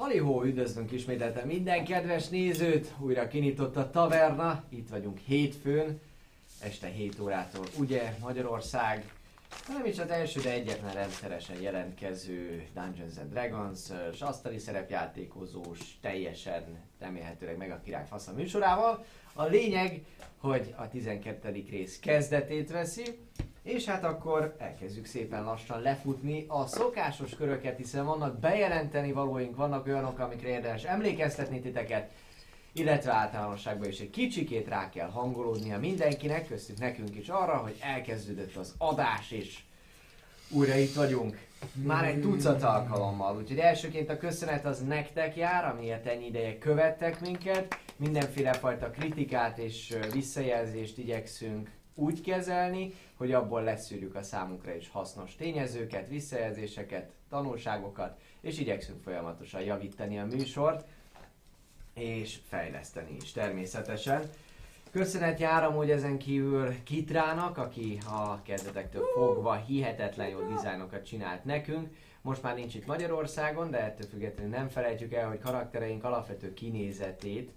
Halihó, üdvözlünk ismételten minden kedves nézőt, újra kinyitott a taverna, itt vagyunk hétfőn, este 7 órától, ugye Magyarország, nem is az első, de egyetlen rendszeresen jelentkező Dungeons and Dragons, és asztali szerepjátékozós, teljesen remélhetőleg meg a király fasza műsorával. A lényeg, hogy a 12. rész kezdetét veszi, és hát akkor elkezdjük szépen lassan lefutni a szokásos köröket, hiszen vannak bejelenteni valóink, vannak olyanok, amikre érdemes emlékeztetni titeket, illetve általánosságban is egy kicsikét rá kell hangolódnia mindenkinek, köztük nekünk is arra, hogy elkezdődött az adás, és újra itt vagyunk. Már egy tucat alkalommal, úgyhogy elsőként a köszönet az nektek jár, amiért ennyi ideje követtek minket. Mindenféle fajta kritikát és visszajelzést igyekszünk úgy kezelni, hogy abból leszűrjük a számunkra is hasznos tényezőket, visszajelzéseket, tanulságokat, és igyekszünk folyamatosan javítani a műsort, és fejleszteni is természetesen. Köszönet jár amúgy ezen kívül Kitrának, aki a kezdetektől fogva hihetetlen jó dizájnokat csinált nekünk. Most már nincs itt Magyarországon, de ettől függetlenül nem felejtjük el, hogy karaktereink alapvető kinézetét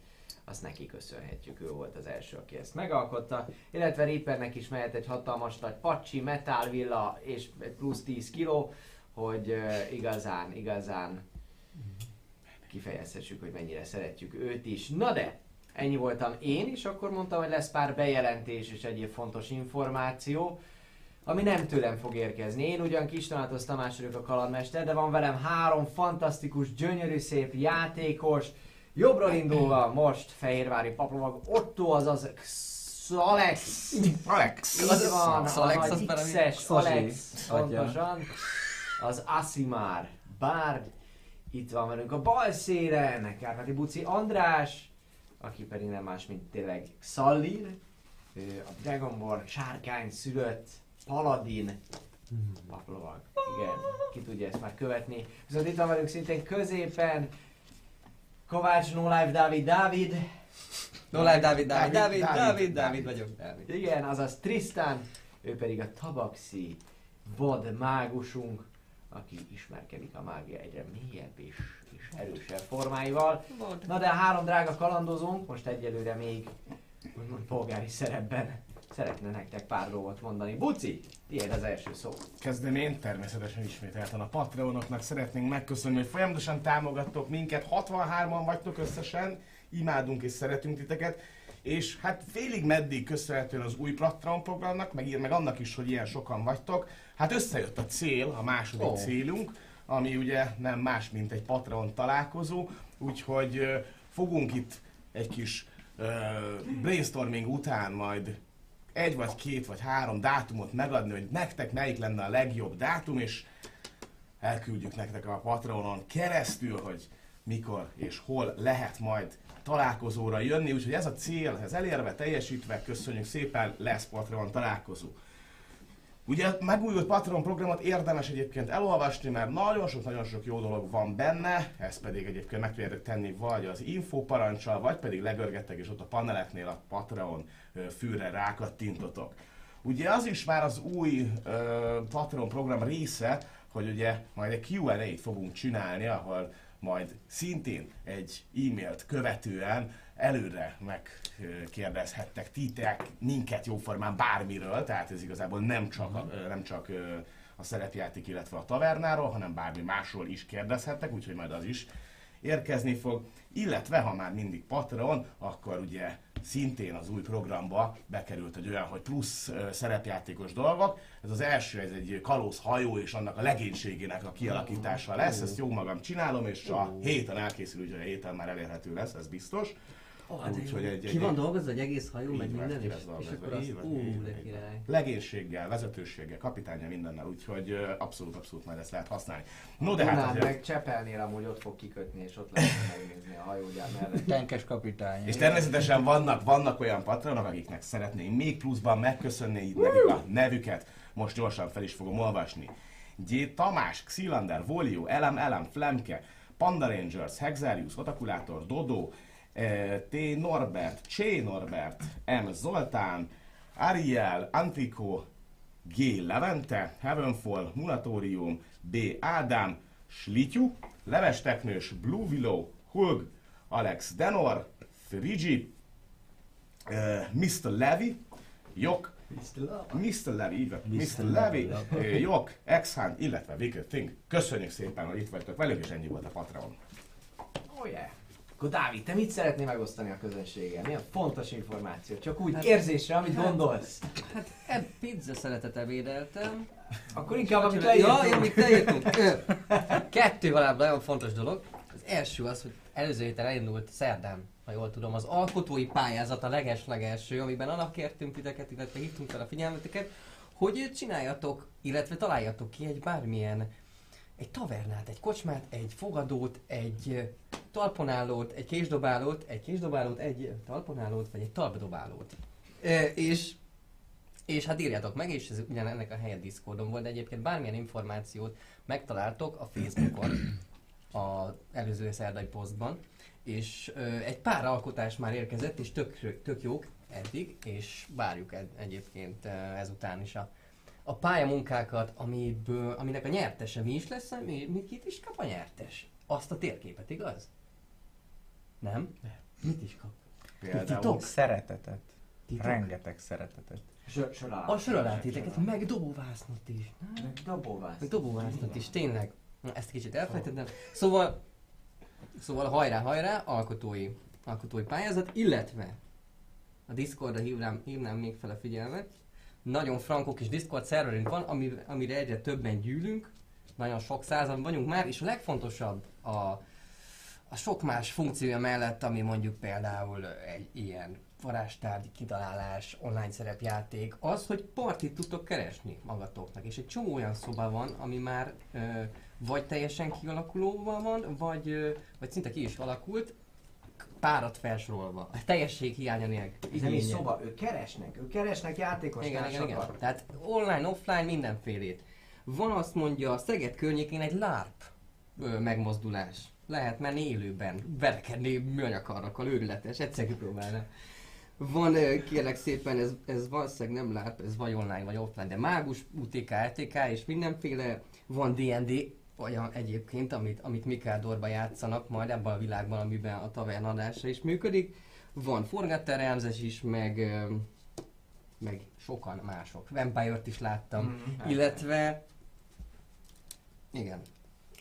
azt neki köszönhetjük, ő volt az első, aki ezt megalkotta. Illetve Reapernek is mehet egy hatalmas nagy pacsi, metal villa és plusz 10 kiló, hogy uh, igazán, igazán kifejezhessük, hogy mennyire szeretjük őt is. Na de, ennyi voltam én, és akkor mondtam, hogy lesz pár bejelentés és egyéb fontos információ, ami nem tőlem fog érkezni. Én ugyan Kis Donátos Tamás vagyok a kalandmester, de van velem három fantasztikus, gyönyörű, szép játékos. Jobbról indulva most Fehérvári paplovag Otto, azaz Alex. Alex! Így van, Alex, az X-es. Alex, pontosan. Az Asimár, Bárd, itt van velünk a bal szélen, Kárpáti Buci András, aki pedig nem más, mint tényleg Szallír, ő a Dragonborn sárkány szülött Paladin, paplovag. Igen, ki tudja ezt már követni. Viszont itt van velünk szintén középen Kovács No Life Dávid Dávid, No live, Dávid, Dávid, Dávid, Dávid, Dávid, vagyok. Dávid. Igen, azaz Tristan, ő pedig a tabaxi vad mágusunk, aki ismerkedik a mágia egyre mélyebb és, és erősebb formáival. Na de a három drága kalandozónk most egyelőre még úgymond polgári szerepben szeretne nektek pár dolgot mondani. Buci, tiéd az első szó. Kezdem én, természetesen ismételten a Patreonoknak szeretnénk megköszönni, hogy folyamatosan támogattok minket, 63-an vagytok összesen, imádunk és szeretünk titeket, és hát félig meddig köszönhetően az új Patreon programnak, meg, meg annak is, hogy ilyen sokan vagytok, hát összejött a cél, a második oh. célunk, ami ugye nem más, mint egy Patreon találkozó, úgyhogy fogunk itt egy kis ö, brainstorming után majd egy vagy két vagy három dátumot megadni, hogy nektek melyik lenne a legjobb dátum, és elküldjük nektek a Patreonon keresztül, hogy mikor és hol lehet majd találkozóra jönni, úgyhogy ez a cél, ez elérve, teljesítve, köszönjük szépen, lesz Patreon találkozó. Ugye a megújult Patreon programot érdemes egyébként elolvasni, mert nagyon sok-nagyon sok jó dolog van benne, ezt pedig egyébként meg tudjátok tenni vagy az info parancsal, vagy pedig legörgettek és ott a paneleknél a Patreon ö, fűre rákattintotok. Ugye az is már az új ö, Patreon program része, hogy ugye majd egy Q&A-t fogunk csinálni, ahol majd szintén egy e-mailt követően előre megkérdezhettek titek minket jóformán bármiről, tehát ez igazából nem csak, a, nem csak a szerepjáték, illetve a tavernáról, hanem bármi másról is kérdezhettek, úgyhogy majd az is érkezni fog. Illetve, ha már mindig Patreon, akkor ugye szintén az új programba bekerült egy olyan, hogy plusz szerepjátékos dolgok. Ez az első, ez egy kalóz hajó és annak a legénységének a kialakítása lesz. Ezt jó magam csinálom, és a héten elkészül, úgyhogy a héten már elérhető lesz, ez biztos. Hát Úgyhogy egy, Ki egy, van dolgozva, egy egész hajó, meg minden, ki és, lesz és akkor az, ú, de király. legénységgel, vezetőséggel, kapitánya mindennel, úgyhogy abszolút, abszolút majd ezt lehet használni. No de hát azért- meg Csepelnél amúgy ott fog kikötni, és ott lehet megnézni a hajógyár mellett. Tenkes kapitány. És természetesen vannak, vannak olyan patronok, akiknek szeretném még pluszban megköszönni nekik a nevüket. Most gyorsan fel is fogom olvasni. G. Tamás, Xilander, Volio, Elem, Elem, Flemke, Panda Rangers, Hexarius, Otakulátor, Dodo, T. Norbert, Csé Norbert, M. Zoltán, Ariel, Antico, G. Levente, Heavenfall, Munatorium, B. Ádám, Slityu, Levesteknős, Blue Willow, Hulg, Alex Denor, Frigi, uh, Mr. Levy, Jok, Mr. Így van, Mr. Levy, uh, Jok, Exhan, illetve Wicked Thing. Köszönjük szépen, hogy itt vagytok velünk, és ennyi volt a Patreon. Oh yeah. Akkor Dávid, te mit szeretnél megosztani a közönséggel? Milyen fontos információ? Csak úgy Hát- érzésre, amit gondolsz. Hát ebb pizza szeretet ebédeltem. Akkor inkább, amit Ja, leírtunk. amit leírtunk. Kettő valább nagyon fontos dolog. Az első az, hogy előző héten elindult szerdán, ha jól tudom, az alkotói pályázat a leges-legelső, amiben annak kértünk titeket, illetve hívtunk fel a figyelmeteket, hogy csináljatok, illetve találjatok ki egy bármilyen egy tavernát, egy kocsmát, egy fogadót, egy talponálót, egy késdobálót, egy késdobálót, egy talponálót, vagy egy talpdobálót. E, és és hát írjátok meg, és ez ugyan ennek a helye Discordon volt, de egyébként bármilyen információt megtaláltok a Facebookon, a előző szerdai posztban, és ö, egy pár alkotás már érkezett, és tök, tök jók eddig, és várjuk egyébként ezután is a, a pályamunkákat, amiből, aminek a nyertese mi is lesz, mi, mi kit is kap a nyertes? Azt a térképet, igaz? Nem? Mit is kap? Például. Szeretetet. Titok? Rengeteg szeretetet. Sör, sör A sörölátiteket, meg dobóvásznot is. Meg dobóvász. Meg dobóvásznot is, tényleg. Na, ezt kicsit elfelejtettem. Szóval, szóval hajrá, hajrá, alkotói, alkotói pályázat, illetve a Discordra hívnám, hívnám még fel a figyelmet. Nagyon frankok és Discord szerverünk van, ami, amire egyre többen gyűlünk. Nagyon sok százan vagyunk már, és a legfontosabb a, a sok más funkciója mellett, ami mondjuk például egy ilyen varázstárgy kitalálás, online szerepjáték, az, hogy partit tudtok keresni magatoknak. És egy csomó olyan szoba van, ami már ö, vagy teljesen kialakulóban van, vagy, ö, vagy szinte ki is alakult, párat felsorolva. A teljesség hiánya nélkül. Ez nem is szoba, ők keresnek, ők keresnek játékos Igen, igen, igen. Tehát online, offline mindenfélét. Van azt mondja, Szeged környékén egy LARP ö, megmozdulás. Lehet menni élőben, verekedni műanyakarrakkal, őrületes, egyszer kipróbálna. Van, kérlek szépen, ez, ez valószínűleg nem LARP, ez vagy online, vagy offline, de mágus, UTK, LTK és mindenféle. Van D&D, olyan egyébként, amit, amit Mikádorba játszanak majd ebben a világban, amiben a tavern adása is működik. Van forgatterelmzés is, meg, meg sokan mások. Vampire-t is láttam. Mhm. Illetve... Igen.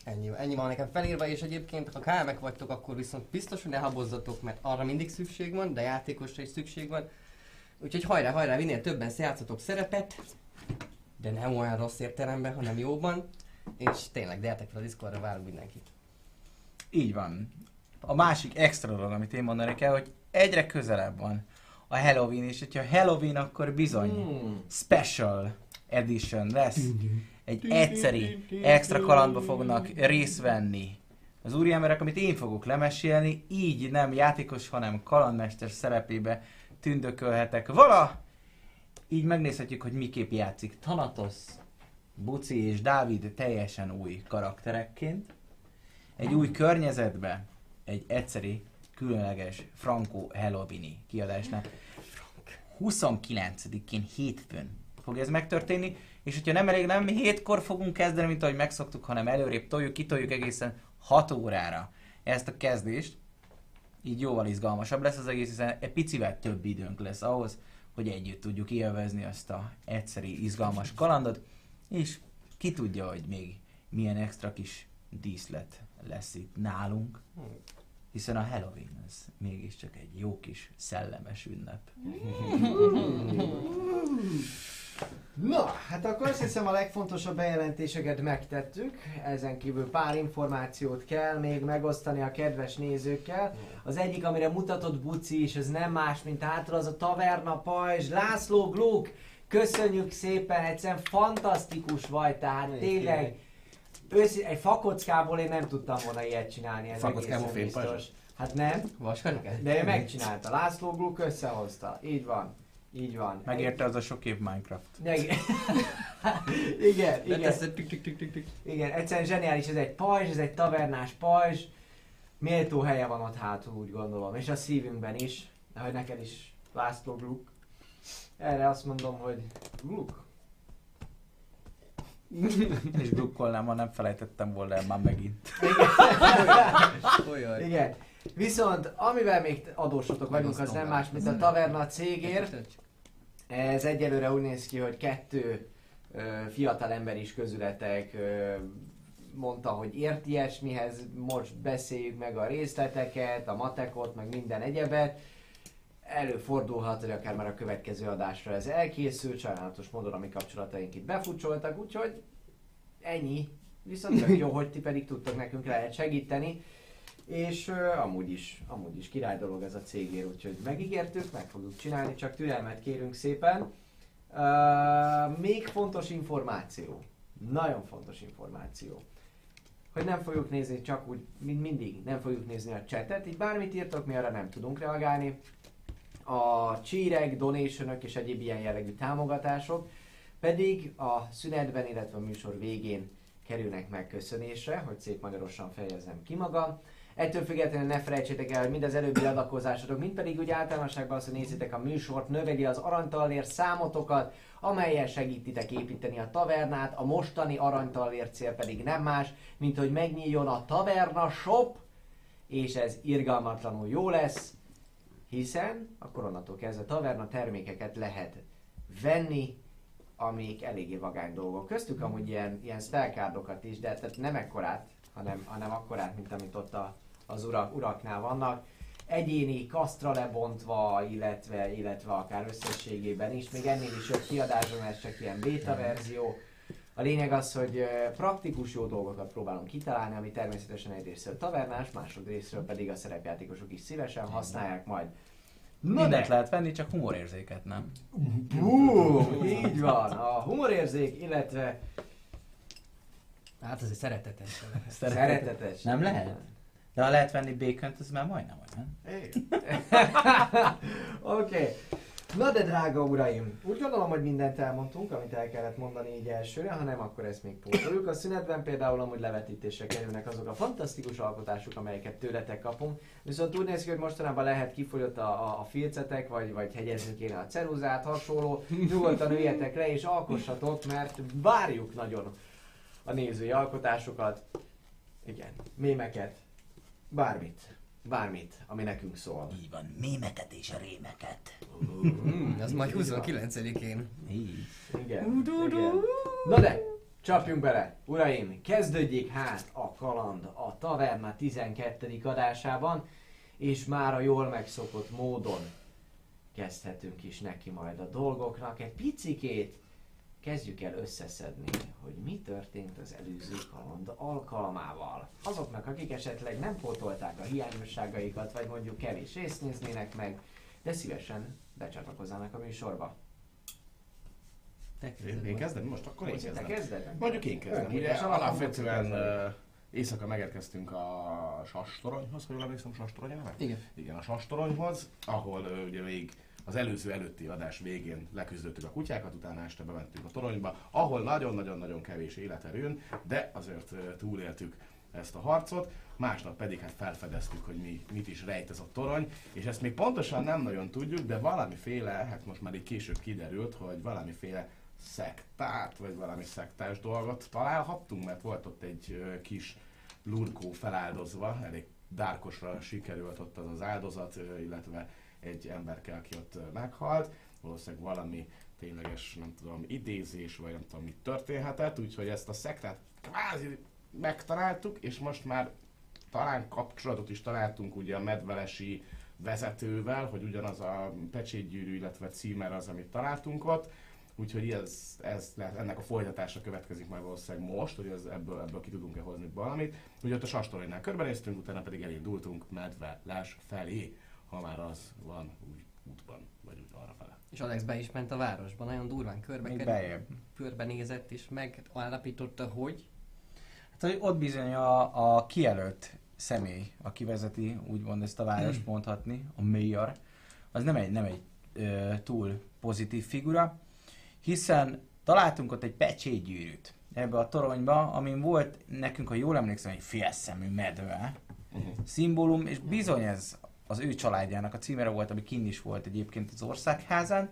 Ennyi, ennyi van nekem felírva, és egyébként, ha kálmek vagytok, akkor viszont biztos, hogy ne habozzatok, mert arra mindig szükség van, de játékosra is szükség van. Úgyhogy hajrá, hajrá, minél többen játszatok szerepet, de nem olyan rossz értelemben, hanem jóban. És tényleg, gyertek fel a Discordra, várunk mindenkit. Így van. A másik extra dolog, amit én mondanék el, hogy egyre közelebb van a Halloween, és hogyha Halloween, akkor bizony Mm. special edition lesz. Egy egyszeri extra kalandba fognak részt venni az úriemberek, amit én fogok lemesélni, így nem játékos, hanem kalandmester szerepébe tündökölhetek vala. Így megnézhetjük, hogy miképp játszik Thanatos, Buci és Dávid teljesen új karakterekként. Egy új környezetbe, egy egyszeri, különleges Franco Halloweeni kiadásnál. 29-én hétfőn fog ez megtörténni, és hogyha nem elég, nem hétkor fogunk kezdeni, mint ahogy megszoktuk, hanem előrébb toljuk, kitoljuk egészen 6 órára ezt a kezdést. Így jóval izgalmasabb lesz az egész, hiszen egy picivel több időnk lesz ahhoz, hogy együtt tudjuk élvezni azt a egyszeri, izgalmas kalandot, és ki tudja, hogy még milyen extra kis díszlet lesz itt nálunk, hiszen a Halloween az mégiscsak egy jó kis szellemes ünnep. Na, hát akkor azt hiszem a legfontosabb bejelentéseket megtettük. Ezen kívül pár információt kell még megosztani a kedves nézőkkel. Az egyik, amire mutatott Buci is, ez nem más, mint hátra az a Taverna Pajzs. László Gluk, köszönjük szépen, egyszerűen fantasztikus vagy, tehát tényleg őszi, egy fakockából én nem tudtam volna ilyet csinálni, ez Fakockából biztos. Hát nem, Vaskarikát? de ő megcsinálta. László Gluk összehozta. Így van. Így van. Megérte az a sok év Minecraft. Meg... igen, igen. Leteszed, tük, tük, tük, tük, tük. Igen, egyszerűen zseniális, ez egy pajzs, ez egy tavernás pajzs. Méltó helye van ott hátul, úgy gondolom. És a szívünkben is. Ahogy neked is, László Gluk. Erre azt mondom, hogy Gluk. Én is drukkolnám, ha nem felejtettem volna el már megint. Olyan. Igen. Viszont amivel még adósotok vagyunk, az nem más, mint a taverna cégért. Ez egyelőre úgy néz ki, hogy kettő ö, fiatal ember is közületek ö, mondta, hogy ért ilyesmihez, most beszéljük meg a részleteket, a matekot, meg minden egyebet. Előfordulhat, hogy akár már a következő adásra ez elkészült, sajnálatos módon a mi kapcsolataink itt befutcsoltak, úgyhogy ennyi. Viszont tök jó, hogy ti pedig tudtok nekünk lehet segíteni. És uh, amúgy is, amúgy is király dolog ez a cégér, úgyhogy megígértük, meg fogjuk csinálni, csak türelmet kérünk szépen. Uh, még fontos információ, nagyon fontos információ, hogy nem fogjuk nézni csak úgy, mint mindig, nem fogjuk nézni a chatet, így bármit írtok, mi arra nem tudunk reagálni. A csírek, donationok és egyéb ilyen jellegű támogatások pedig a szünetben, illetve a műsor végén kerülnek megköszönésre, hogy szép magyarosan fejezzem ki magam. Ettől függetlenül ne felejtsétek el, hogy mind az előbbi adakozásotok, mind pedig úgy általánosságban az, hogy nézzétek a műsort, növeli az aranytalér számotokat, amelyen segítitek építeni a tavernát, a mostani aranytalér cél pedig nem más, mint hogy megnyíljon a taverna shop, és ez irgalmatlanul jó lesz, hiszen akkor onnantól kezdve taverna termékeket lehet venni, amik eléggé vagány dolgok. Köztük amúgy ilyen, ilyen spellcardokat is, de tehát nem ekkorát, hanem, hanem akkorát, mint amit ott a, az urak, uraknál vannak. Egyéni kasztra lebontva, illetve, illetve akár összességében is, még ennél is jobb kiadásban, ez csak ilyen beta verzió. A lényeg az, hogy praktikus jó dolgokat próbálunk kitalálni, ami természetesen egyrésztről tavernás, másodrészről pedig a szerepjátékosok is szívesen használják majd. Na Mindent de, lehet venni, csak humorérzéket nem. Hú, így van, a humorérzék, illetve Hát azért szeretetes. szeretetes. Nem lehet? De ha lehet venni bacon az már majdnem olyan. Oké. Okay. Na de drága uraim, úgy gondolom, hogy mindent elmondtunk, amit el kellett mondani így elsőre, ha nem, akkor ezt még pótoljuk. A szünetben például amúgy levetítésre kerülnek azok a fantasztikus alkotások, amelyeket tőletek kapunk. Viszont úgy néz ki, hogy mostanában lehet kifogyott a, a, a filcetek, vagy, vagy hegyezni kéne a ceruzát, hasonló. Nyugodtan üljetek le és alkossatok, mert várjuk nagyon a nézői alkotásokat. Igen, mémeket, bármit. Bármit, ami nekünk szól. Így van, mémeket és a rémeket. Hmm, az majd 29-én. Így. Igen. igen. Na de, csapjunk bele. Uraim, kezdődjék hát a kaland a Taverna 12. adásában, és már a jól megszokott módon kezdhetünk is neki majd a dolgoknak. Egy picikét kezdjük el összeszedni, hogy mi történt az előző kaland alkalmával. Azoknak, akik esetleg nem pótolták a hiányosságaikat, vagy mondjuk kevés részt néznének meg, de szívesen becsatlakozzanak a műsorba. Te kezded én kezdem most? Akkor én Te kezdem. kezded? Mondjuk én kezdem. Ugye Önkéntes alapvetően uh, éjszaka megérkeztünk a sastoronyhoz, ha jól emlékszem, sastorony neve? Igen. Igen, a sastoronyhoz, ahol uh, ugye még az előző előtti adás végén leküzdöttük a kutyákat, utána este bementünk a toronyba, ahol nagyon-nagyon-nagyon kevés életerőn, de azért túléltük ezt a harcot, másnap pedig hát felfedeztük, hogy mi, mit is rejt ez a torony, és ezt még pontosan nem nagyon tudjuk, de valamiféle, hát most már így később kiderült, hogy valamiféle szektát, vagy valami szektás dolgot találhattunk, mert volt ott egy kis lurkó feláldozva, elég dárkosra sikerült ott az az áldozat, illetve egy emberke, aki ott meghalt. Valószínűleg valami tényleges, nem tudom, idézés, vagy nem tudom, mit történhetett, úgyhogy ezt a szektát kvázi megtaláltuk, és most már talán kapcsolatot is találtunk ugye a medvelesi vezetővel, hogy ugyanaz a pecsétgyűrű, illetve címer az, amit találtunk ott. Úgyhogy ez, ez, ennek a folytatása következik majd valószínűleg most, hogy ez, ebből, ebből ki tudunk-e hozni valamit. Ugye ott a sastoronynál körbenéztünk, utána pedig elindultunk medveles felé, ha már az van úgy útban, vagy úgy arra fele. És Alex be is ment a városba, nagyon durván körbe körbenézett és megállapította, hogy? Hát, hogy ott bizony a, a kijelölt személy, aki vezeti, úgymond ezt a várost mondhatni, a mayor, az nem egy, nem egy ö, túl pozitív figura, hiszen találtunk ott egy pecsétgyűrűt ebbe a toronyba, amin volt nekünk, ha jól emlékszem, egy félszemű medve. Szimbólum, és bizony ez az ő családjának a címere volt, ami kinn is volt egyébként az országházán,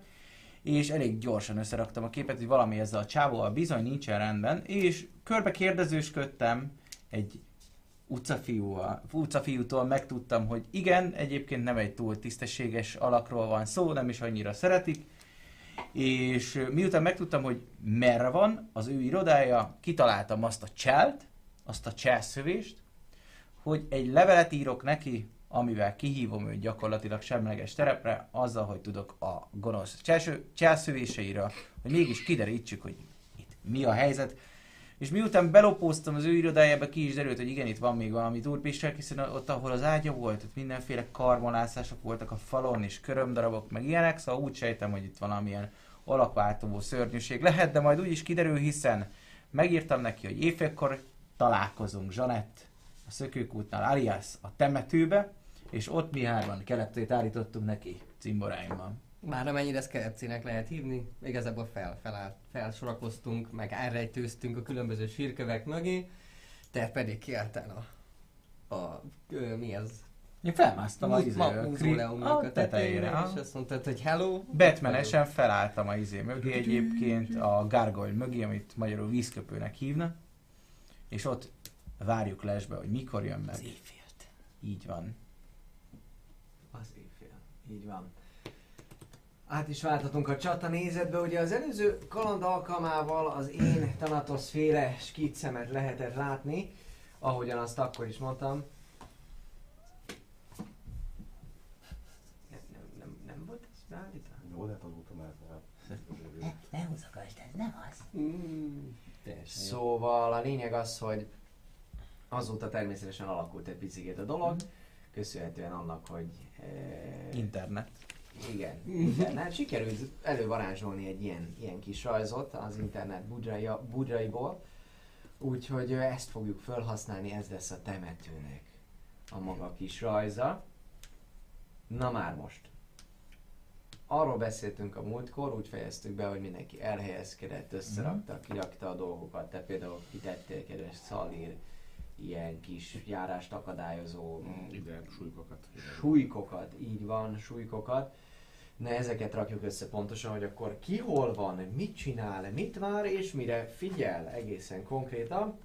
és elég gyorsan összeraktam a képet, hogy valami ezzel a csávóval. Bizony nincsen rendben, és körbe kérdezősködtem egy utcafiúval, utcafiútól megtudtam, hogy igen, egyébként nem egy túl tisztességes alakról van szó, nem is annyira szeretik, és miután megtudtam, hogy merre van az ő irodája, kitaláltam azt a cselt, azt a cselszövést, hogy egy levelet írok neki, amivel kihívom őt gyakorlatilag semleges terepre, azzal, hogy tudok a gonosz cselszövéseiről, hogy mégis kiderítsük, hogy itt mi a helyzet. És miután belopóztam az ő irodájába, ki is derült, hogy igen, itt van még valami turpisság, hiszen ott, ahol az ágya volt, ott mindenféle karbonászások voltak a falon, és körömdarabok, meg ilyenek, szóval úgy sejtem, hogy itt valamilyen alakváltó szörnyűség lehet, de majd úgy is kiderül, hiszen megírtam neki, hogy éjfélkor találkozunk Zsanett a szökőkútnál, alias a temetőbe, és ott mi hárman keletét állítottunk neki cimboráimmal. Már amennyire ezt keretcének lehet hívni, igazából fel, felállt, felsorakoztunk, meg elrejtőztünk a különböző sírkövek mögé, te pedig kiálltál a, a ö, mi az? Én felmásztam a, izé, a, múzeumnak a tetejére. és azt mondtad, hogy hello. Batmanesen felálltam a izé mögé egyébként, a gargoyle mögé, amit magyarul vízköpőnek hívnak, és ott várjuk lesbe, hogy mikor jön meg. éjfélt. Így van. Így van. Át is váltatunk a csata nézetbe, ugye az előző kaland alkalmával az én Thanatos féle skiccemet lehetett látni, ahogyan azt akkor is mondtam. Nem, nem, nem, nem volt ez beállítva? Jó, de hát azóta már Ne húzogasd, ez nem az. Mm, teljesen. Szóval a lényeg az, hogy azóta természetesen alakult egy picit a dolog, köszönhetően annak, hogy eh, Internet. Igen, internet. Sikerült elővarázsolni egy ilyen, ilyen kis rajzot az internet budrai, budraiból, úgyhogy ö, ezt fogjuk felhasználni, ez lesz a temetőnek a maga kis rajza. Na már most. Arról beszéltünk a múltkor, úgy fejeztük be, hogy mindenki elhelyezkedett, összerakta, kirakta a dolgokat. Te például kitettél, kedves Szalír, ilyen kis járást akadályozó Ide súlykokat. súlykokat, így van, súlykokat. Ne ezeket rakjuk össze pontosan, hogy akkor ki hol van, mit csinál, mit vár és mire figyel egészen konkrétan.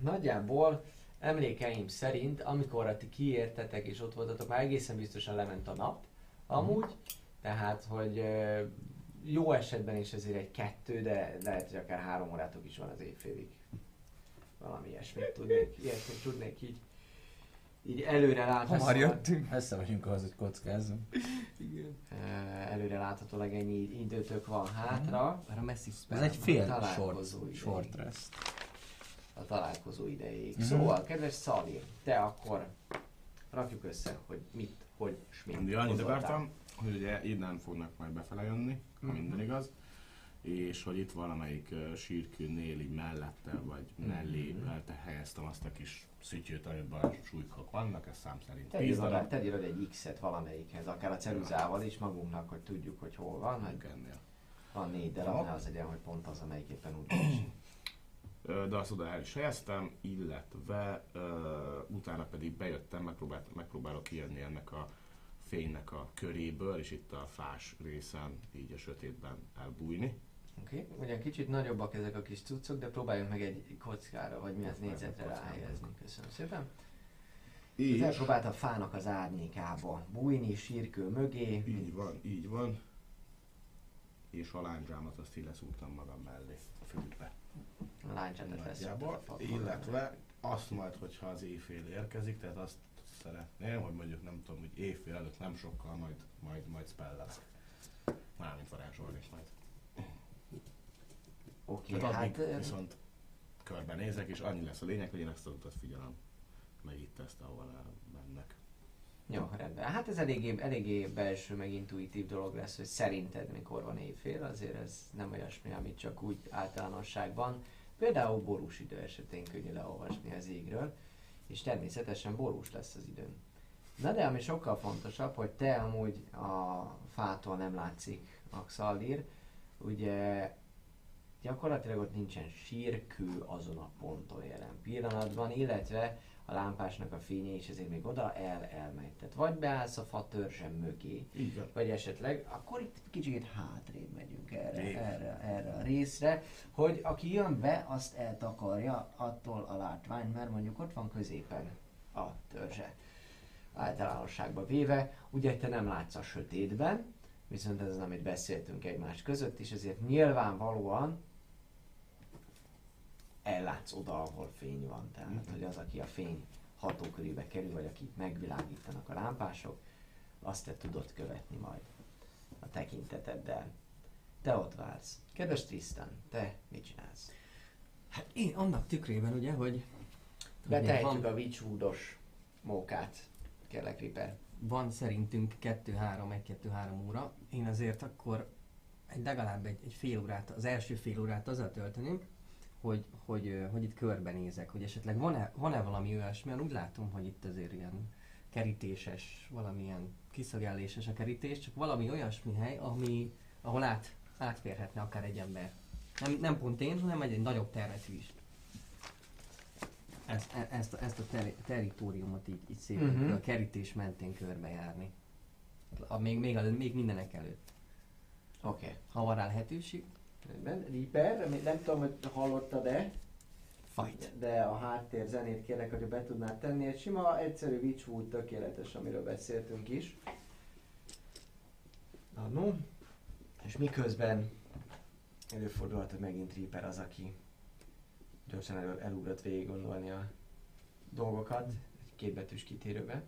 Nagyjából emlékeim szerint, amikor ti kiértetek és ott voltatok, már egészen biztosan lement a nap, amúgy. Tehát, hogy jó esetben is ezért egy kettő, de lehet, hogy akár három órátok is van az évfélig. Valami ilyesmit tudnék, ilyesmit tudnék így, így előre látni. Hamar jöttünk. Messze vagyunk ahhoz, hogy kockázzunk. Ö, előre láthatólag ennyi időtök van hátra. Már a messzi Ez egy fél Találkozó short, ideig. short rest. A találkozó ideig. Mhm. Szóval, kedves Szali, te akkor rakjuk össze, hogy mit, hogy, s mit annyit akartam, hogy ugye innen fognak majd befele jönni, ha Mhm. minden igaz, és hogy itt valamelyik sírkőnél így mellette, vagy mellé Mhm. uh helyeztem azt a kis szütyőt, amiben súlykok vannak, ez szám szerint Te 10 írod, darab. te írod egy X-et valamelyikhez, akár a ceruzával is magunknak, hogy tudjuk, hogy hol van. Hogy ennél. van négy darab, ne az legyen, hogy pont az, amelyik éppen úgy De azt oda el is helyeztem, illetve uh, utána pedig bejöttem, megpróbált, megpróbálok kijönni ennek a fénynek a köréből, és itt a fás részen így a sötétben elbújni. Oké, okay. ugyan kicsit nagyobbak ezek a kis cuccok, de próbáljunk meg egy kockára, vagy mi az négyzetre ráhelyezni. Köszönöm szépen. Így, elpróbált a fának az árnyékába bújni, sírkő mögé. így van, így van. És a lándzsámat azt így leszúrtam magam mellé a földbe. A láncsát Nagyjából, illetve azt majd, hogyha az éjfél érkezik, tehát azt szeretném, hogy mondjuk nem tudom, hogy éjfél előtt nem sokkal majd, majd, majd spellezek. Mármint varázsolni majd. Oké, Tehát hát addig viszont körbenézek, és annyi lesz a lényeg, hogy én ezt az utat figyelem. Meg itt ezt, ahol mennek. jó, rendben. Hát ez eléggé, eléggé belső, meg intuitív dolog lesz, hogy szerinted mikor van éjfél, azért ez nem olyasmi, amit csak úgy általánosságban. Például borús idő esetén könnyű leolvasni az égről, és természetesen borús lesz az időn. Na de ami sokkal fontosabb, hogy te amúgy a fától nem látszik Axaldír, ugye gyakorlatilag ott nincsen sírkő azon a ponton jelen pillanatban, illetve a lámpásnak a fénye, és ezért még oda el elmegy. Tehát vagy beállsz a fa törzsem mögé, van. vagy esetleg, akkor itt kicsit hátrébb megyünk erre, erre, erre a részre, hogy aki jön be, azt eltakarja attól a látvány, mert mondjuk ott van középen a törzse. Általánosságban véve, ugye te nem látsz a sötétben, viszont ez az, amit beszéltünk egymás között, és ezért nyilvánvalóan ellátsz oda, ahol fény van. Tehát, hogy az, aki a fény hatókörébe kerül, vagy akit megvilágítanak a lámpások, azt te tudod követni majd a tekinteteddel. Te ott vársz. Kedves Tristan, te mit csinálsz? Hát én annak tükrében ugye, hogy Betehetjük van, a Witchwoodos mókát, kérlek Ripper. van szerintünk 2-3, 1-2-3 óra. Én azért akkor egy, legalább egy, egy fél órát, az első fél órát azzal tölteném, hogy, hogy, hogy itt körbenézek, hogy esetleg van-e, van-e valami olyasmi, mert úgy látom, hogy itt azért ilyen kerítéses, valamilyen kiszögelléses a kerítés, csak valami olyasmi hely, ami, ahol át, átférhetne akár egy ember. Nem, nem pont én, hanem egy, egy nagyobb területű is. Ezt, e- ezt, a- ezt a teri, teritoriumot így, így szépen uh-huh. a kerítés mentén körbejárni. A, még, még, a, még mindenek előtt. Oké. Okay. Ha van rá lehetőség. Rendben. Nem- nem tudom, hogy hallottad-e, Fight. de a háttér zenét kérlek, hogy be tudnád tenni. Egy sima, egyszerű Witchwood tökéletes, amiről beszéltünk is. Na, no. És miközben előfordulhat, hogy megint Reaper az, aki gyorsan el, elugrott végig gondolni a dolgokat egy kétbetűs kitérőbe.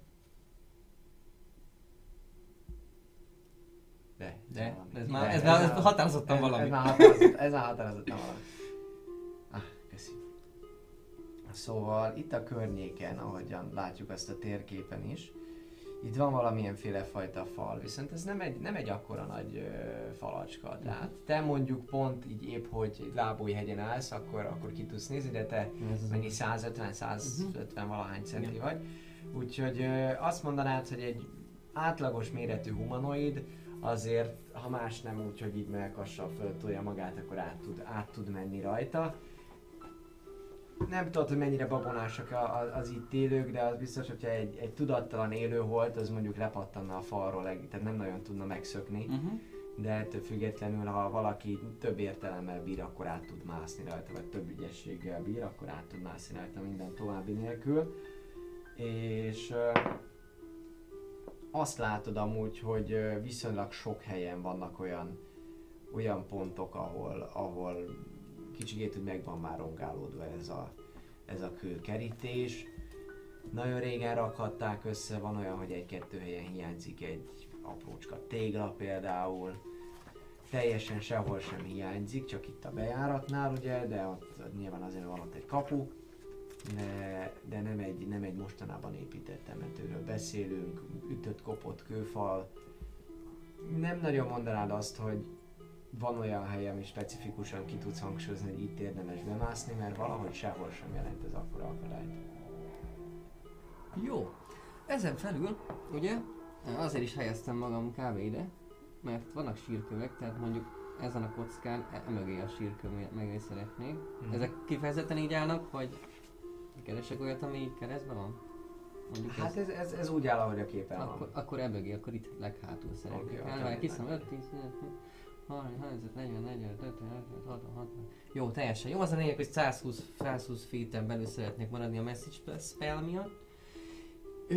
De, De, valami. ez már, De, ez már ez a- határozottan ez, valami. Ez már határozott, ez már határozottan valami. Ah, köszi. Szóval itt a környéken, ahogyan látjuk azt a térképen is, itt van valamilyenféle fajta fal, viszont ez nem egy, nem egy akkora nagy ö, falacska. Tehát te mondjuk pont így épp, hogy egy lábúj hegyen állsz, akkor, akkor ki tudsz nézni, de te mennyi 150-150 valahány centi vagy. Úgyhogy ö, azt mondanád, hogy egy átlagos méretű humanoid azért, ha más nem úgy, hogy így melkassal föltolja magát, akkor át tud, át tud menni rajta. Nem tudod, hogy mennyire babonásak az itt élők, de az biztos, hogyha egy, egy tudattalan élő volt, az mondjuk lepattanna a falról, tehát nem nagyon tudna megszökni. Uh-huh. De ettől függetlenül, ha valaki több értelemmel bír, akkor át tud mászni rajta, vagy több ügyességgel bír, akkor át tud mászni rajta minden további nélkül. És azt látod amúgy, hogy viszonylag sok helyen vannak olyan, olyan pontok, ahol, ahol kicsikét úgy meg van már rongálódva ez a, ez a kőkerítés. Nagyon régen rakhatták össze, van olyan, hogy egy-kettő helyen hiányzik egy aprócska tégla például. Teljesen sehol sem hiányzik, csak itt a bejáratnál ugye, de ott nyilván azért van ott egy kapu. De, de nem, egy, nem egy mostanában épített temetőről beszélünk, ütött, kopott kőfal. Nem nagyon mondanád azt, hogy van olyan hely, ami specifikusan ki tudsz hangsúlyozni, hogy itt érdemes bemászni, mert valahogy sehol sem jelent ez akkora akadályt. Jó. Ezen felül, ugye, azért is helyeztem magam kb. ide, mert vannak sírkövek, tehát mondjuk ezen a kockán emögé a sírköv mögé szeretnék. Mhm. Ezek kifejezetten így állnak, vagy keresek olyat, ami keresztben van? Mondjuk Hát ez, ez, ez, úgy áll, ahogy a képen akkor, van. akkor emögé, akkor itt leghátul szeretnék. Okay. Elvárj, kiszem 5, 10, 15, 30, 35, 40, 45, 50, 55, 60, 60. Jó, teljesen jó. Az a lényeg, hogy 120, 120 feet belül szeretnék maradni a message spell miatt. Ö,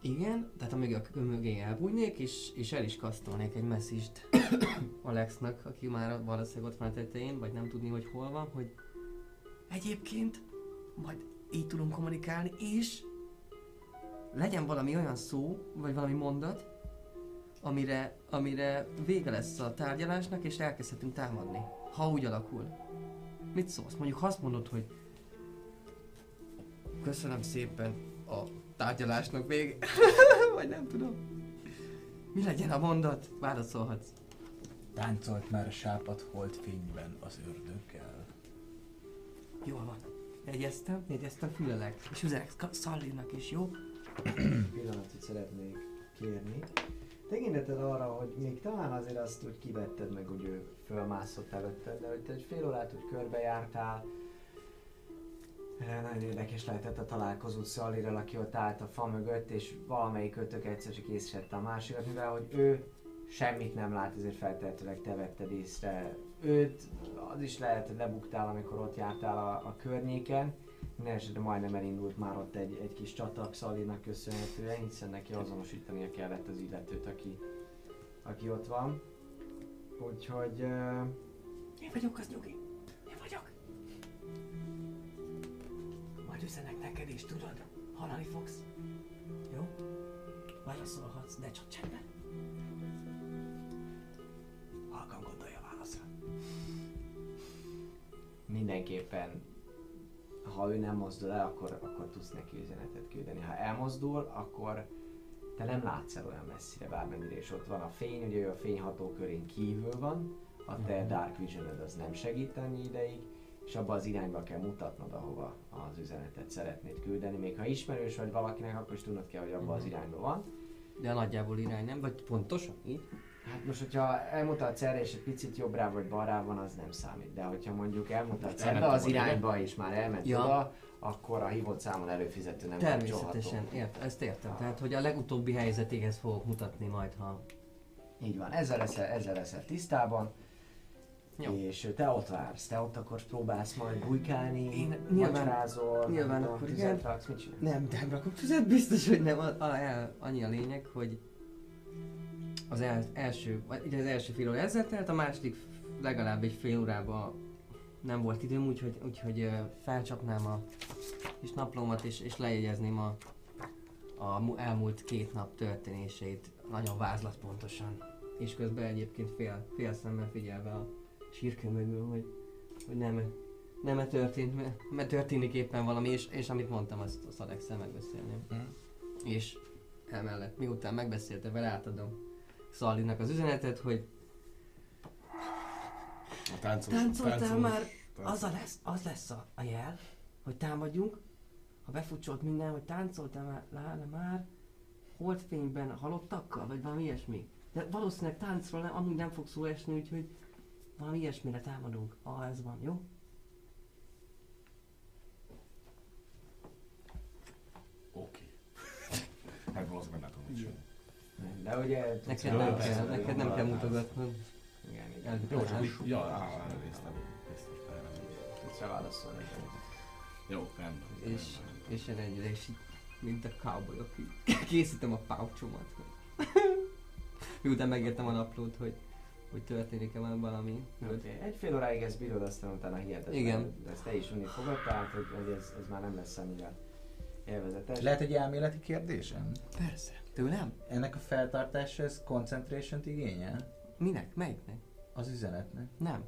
igen, tehát a mögé, a mögé elbújnék, és, és el is kasztolnék egy message-t Alexnak, aki már valószínűleg ott van a tetején, vagy nem tudni, hogy hol van, hogy egyébként majd így tudunk kommunikálni, és legyen valami olyan szó, vagy valami mondat, amire, amire vége lesz a tárgyalásnak, és elkezdhetünk támadni. Ha úgy alakul. Mit szólsz? Mondjuk ha azt mondod, hogy köszönöm szépen a tárgyalásnak vége. vagy nem tudom. Mi legyen a mondat? Válaszolhatsz. Táncolt már a sápat holdfényben az ördöggel. Jól van. Jegyeztem, jegyeztem, fülelek. És üzenek Szallinak is, jó? pillanatot szeretnék kérni. Tekinteted arra, hogy még talán azért azt úgy kivetted meg, hogy ő fölmászott előtted, de hogy te egy fél órát úgy körbejártál, Nagyon érdekes lehetett a találkozó Szalliral, aki ott állt a fa mögött, és valamelyik ötök egyszer csak észrevette a másikat, mivel hogy ő semmit nem lát, ezért feltehetőleg te vetted észre őt. Az is lehet, hogy lebuktál, amikor ott jártál a, a környéken. Minden esetre majdnem elindult már ott egy, egy kis csata Xalinak köszönhetően, hiszen neki azonosítania kellett az illetőt, aki, aki ott van. Úgyhogy... Uh, Én vagyok az nyugi. Én vagyok. Majd üzenek neked is, tudod? Hallani fogsz. Jó? Válaszolhatsz, de csak csendben. Mindenképpen, ha ő nem mozdul el, akkor, akkor tudsz neki üzenetet küldeni. Ha elmozdul, akkor te nem látsz el olyan messzire, bármennyire is ott van a fény, ugye ő a fényhatókörén kívül van, a te Dark vision az nem segít ennyi ideig, és abba az irányba kell mutatnod, ahova az üzenetet szeretnéd küldeni. Még ha ismerős vagy valakinek, akkor is tudnod kell, hogy abba az irányba van. De nagyjából irány nem? Vagy pontosan? Így? Hát most, hogyha elmutatsz erre és egy picit jobbra vagy balra van, az nem számít. De hogyha mondjuk elmutatsz ebbe az irányba és már elment Ja. oda, akkor a hívott számon előfizető nem Természetesen, ért, ezt értem. Tehát, hogy a legutóbbi helyzetéhez fogok mutatni majd, ha... Így van, ezzel leszel, ezzel leszel tisztában. Jó. És te ott vársz, te ott akkor próbálsz majd bujkálni, Én nyilván- macserázol, nyilván akkor tüzet raksz, mit csinálsz? Nem, nem rakok tüzet, biztos, hogy nem. A, a, el, annyi a lényeg, hogy az el, első, vagy ugye az első fél óra ezzel telt, a második legalább egy fél órába nem volt időm, úgyhogy, úgyhogy felcsapnám a kis naplómat és, és lejegyezném a, a elmúlt két nap történéseit nagyon vázlatpontosan. És közben egyébként fél, fél szemmel figyelve a sírkő mögül, hogy, hogy nem, nem -e történt, mert, mert történik éppen valami, és, és amit mondtam, azt, azt Alex-el megbeszélném. Mhm. És emellett, miután megbeszélte vele, átadom Szalinak az üzenetet, hogy A táncos, Táncoltál táncos- már? táncos- az, a lesz, az lesz a, a jel, hogy támadjunk, ha befutcsolt minden, hogy táncoltál már, lána már, holdfényben halottakkal, vagy valami ilyesmi. De valószínűleg táncról nem, amúgy nem fog szó esni, úgyhogy valami ilyesmire támadunk. Ah, ez van, jó? Oké. Hát valószínűleg nem tudom, mit. De ugye... Neked nem persze, kell, neked nem kell mutogatnod. Igen, igen. Jó, csak úgy, ja, á, elnéztem. Biztos, nem. Tudsz rá válaszolni. Jó, rendben. És, és én egyre is így, mint a cowboyok, így készítem a pouchomat. hogy- Miután megértem a naplót, hogy, hogy történik-e már valami. Okay. egy fél óráig ezt bírod, aztán utána hihetetlen. Igen. De ezt te is unni fogod, tehát hogy, hogy ez, ez már nem lesz annyira élvezetes. Lehet egy elméleti kérdésem? Persze. Tőlem? Ennek a feltartása ez concentration igényel? Minek? Melyiknek? Az üzenetnek? Nem.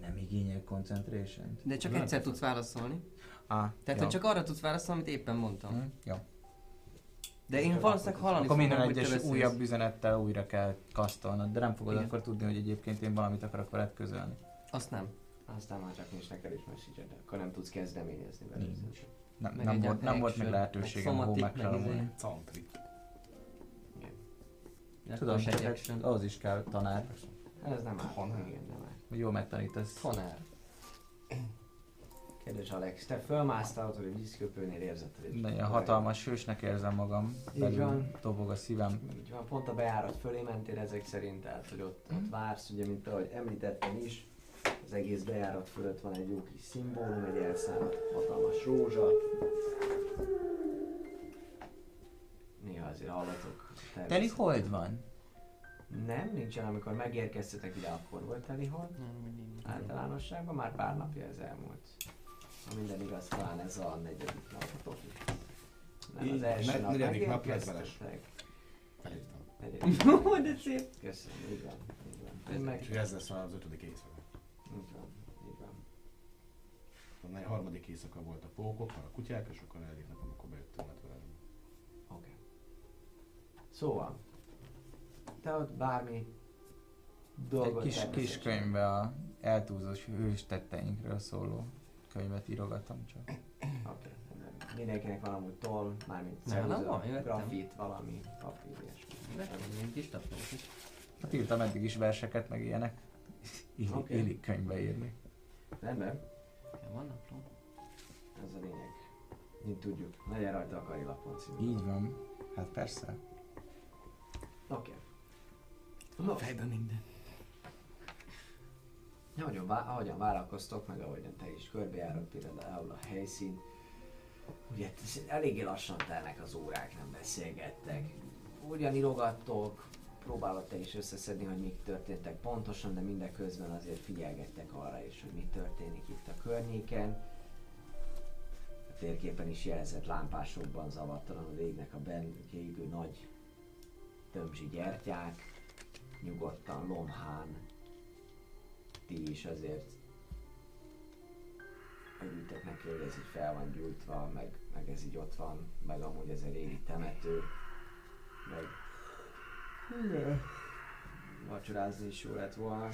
Nem igényel concentration De csak Nem. egyszer tudsz válaszolni. Ah, Tehát, jó. hogy csak arra tudsz válaszolni, amit éppen mondtam. Hm, jó. De én valószínűleg hallani Akkor minden fogom, hogy te egyes újabb üzenettel újra kell kasztolnod, de nem fogod Igen. akkor tudni, hogy egyébként én valamit akarok veled közölni. Azt nem. Aztán már csak nincs neked is message de akkor nem tudsz kezdeményezni vele. Nincs. Nem, nem, volt, nem volt meg lehetőségem meg home somatic, meg. Tudom, action. ahhoz is kell tanár, Hát ez nem áll. Honnan? Igen, nem áll. jól megtanítasz. Tanár. Kedves Alex, te fölmásztál ott, hogy a vízköpőnél érzed, hogy... Ilyen hatalmas hősnek érzem magam, Így belül van. dobog a szívem. Így van, pont a bejárat fölé mentél ezek szerint, tehát hogy ott, ott vársz, ugye, mint ahogy említettem is, az egész bejárat fölött van egy jó kis szimbólum, egy elszállott hatalmas rózsa. Néha azért hallatok. Teli hold van? Nem, nincsen, amikor megérkeztetek ide, akkor volt teli hold. Nem, nincs. Általánosságban már pár napja ez elmúlt. Ha minden igaz, talán ez a negyedik napotok. Nem, az első nap megérkeztetek. Felírtam. Negyedik. Ó, de szép. Köszönöm, így van. Így van. Én meg... És ez lesz az ötödik éjszaka. Így van, így van. A harmadik éjszaka volt a pókok, a kutyák, és akkor negyedik Szóval, te ott bármi dolgot Egy kis, kis könyvbe a eltúzós hős tetteinkről szóló könyvet írogatom csak. Oké. Mindenkinek van amúgy toll, mármint ceruza, grafit, valami, papír, ilyesmi. Egy kis taplót is. Hát írtam eddig is verseket, meg ilyenek. Illik, Oké. illik könyvbe írni. Rendben. Ja, van napló. Ez a lényeg. Mint tudjuk. Legyen rajta a karilapon című. Így van. Hát persze. Oké. A fejben minden. Ahogyan, vá- ahogyan várakoztok, meg ahogyan te is körbejárod például a helyszín, ugye eléggé lassan telnek az órák, nem beszélgettek. Ugyan írogattok, próbálod te is összeszedni, hogy mik történtek pontosan, de mindeközben azért figyelgettek arra is, hogy mi történik itt a környéken. A térképen is jelzett lámpásokban zavartalanul égnek a bennük égő nagy tömzsi gyertyák, nyugodtan, lomhán, ti is azért örültek neki, hogy ez így fel van gyújtva, meg, meg ez így ott van, meg amúgy ez egy régi temető, meg Igen. vacsorázni is jó lett volna.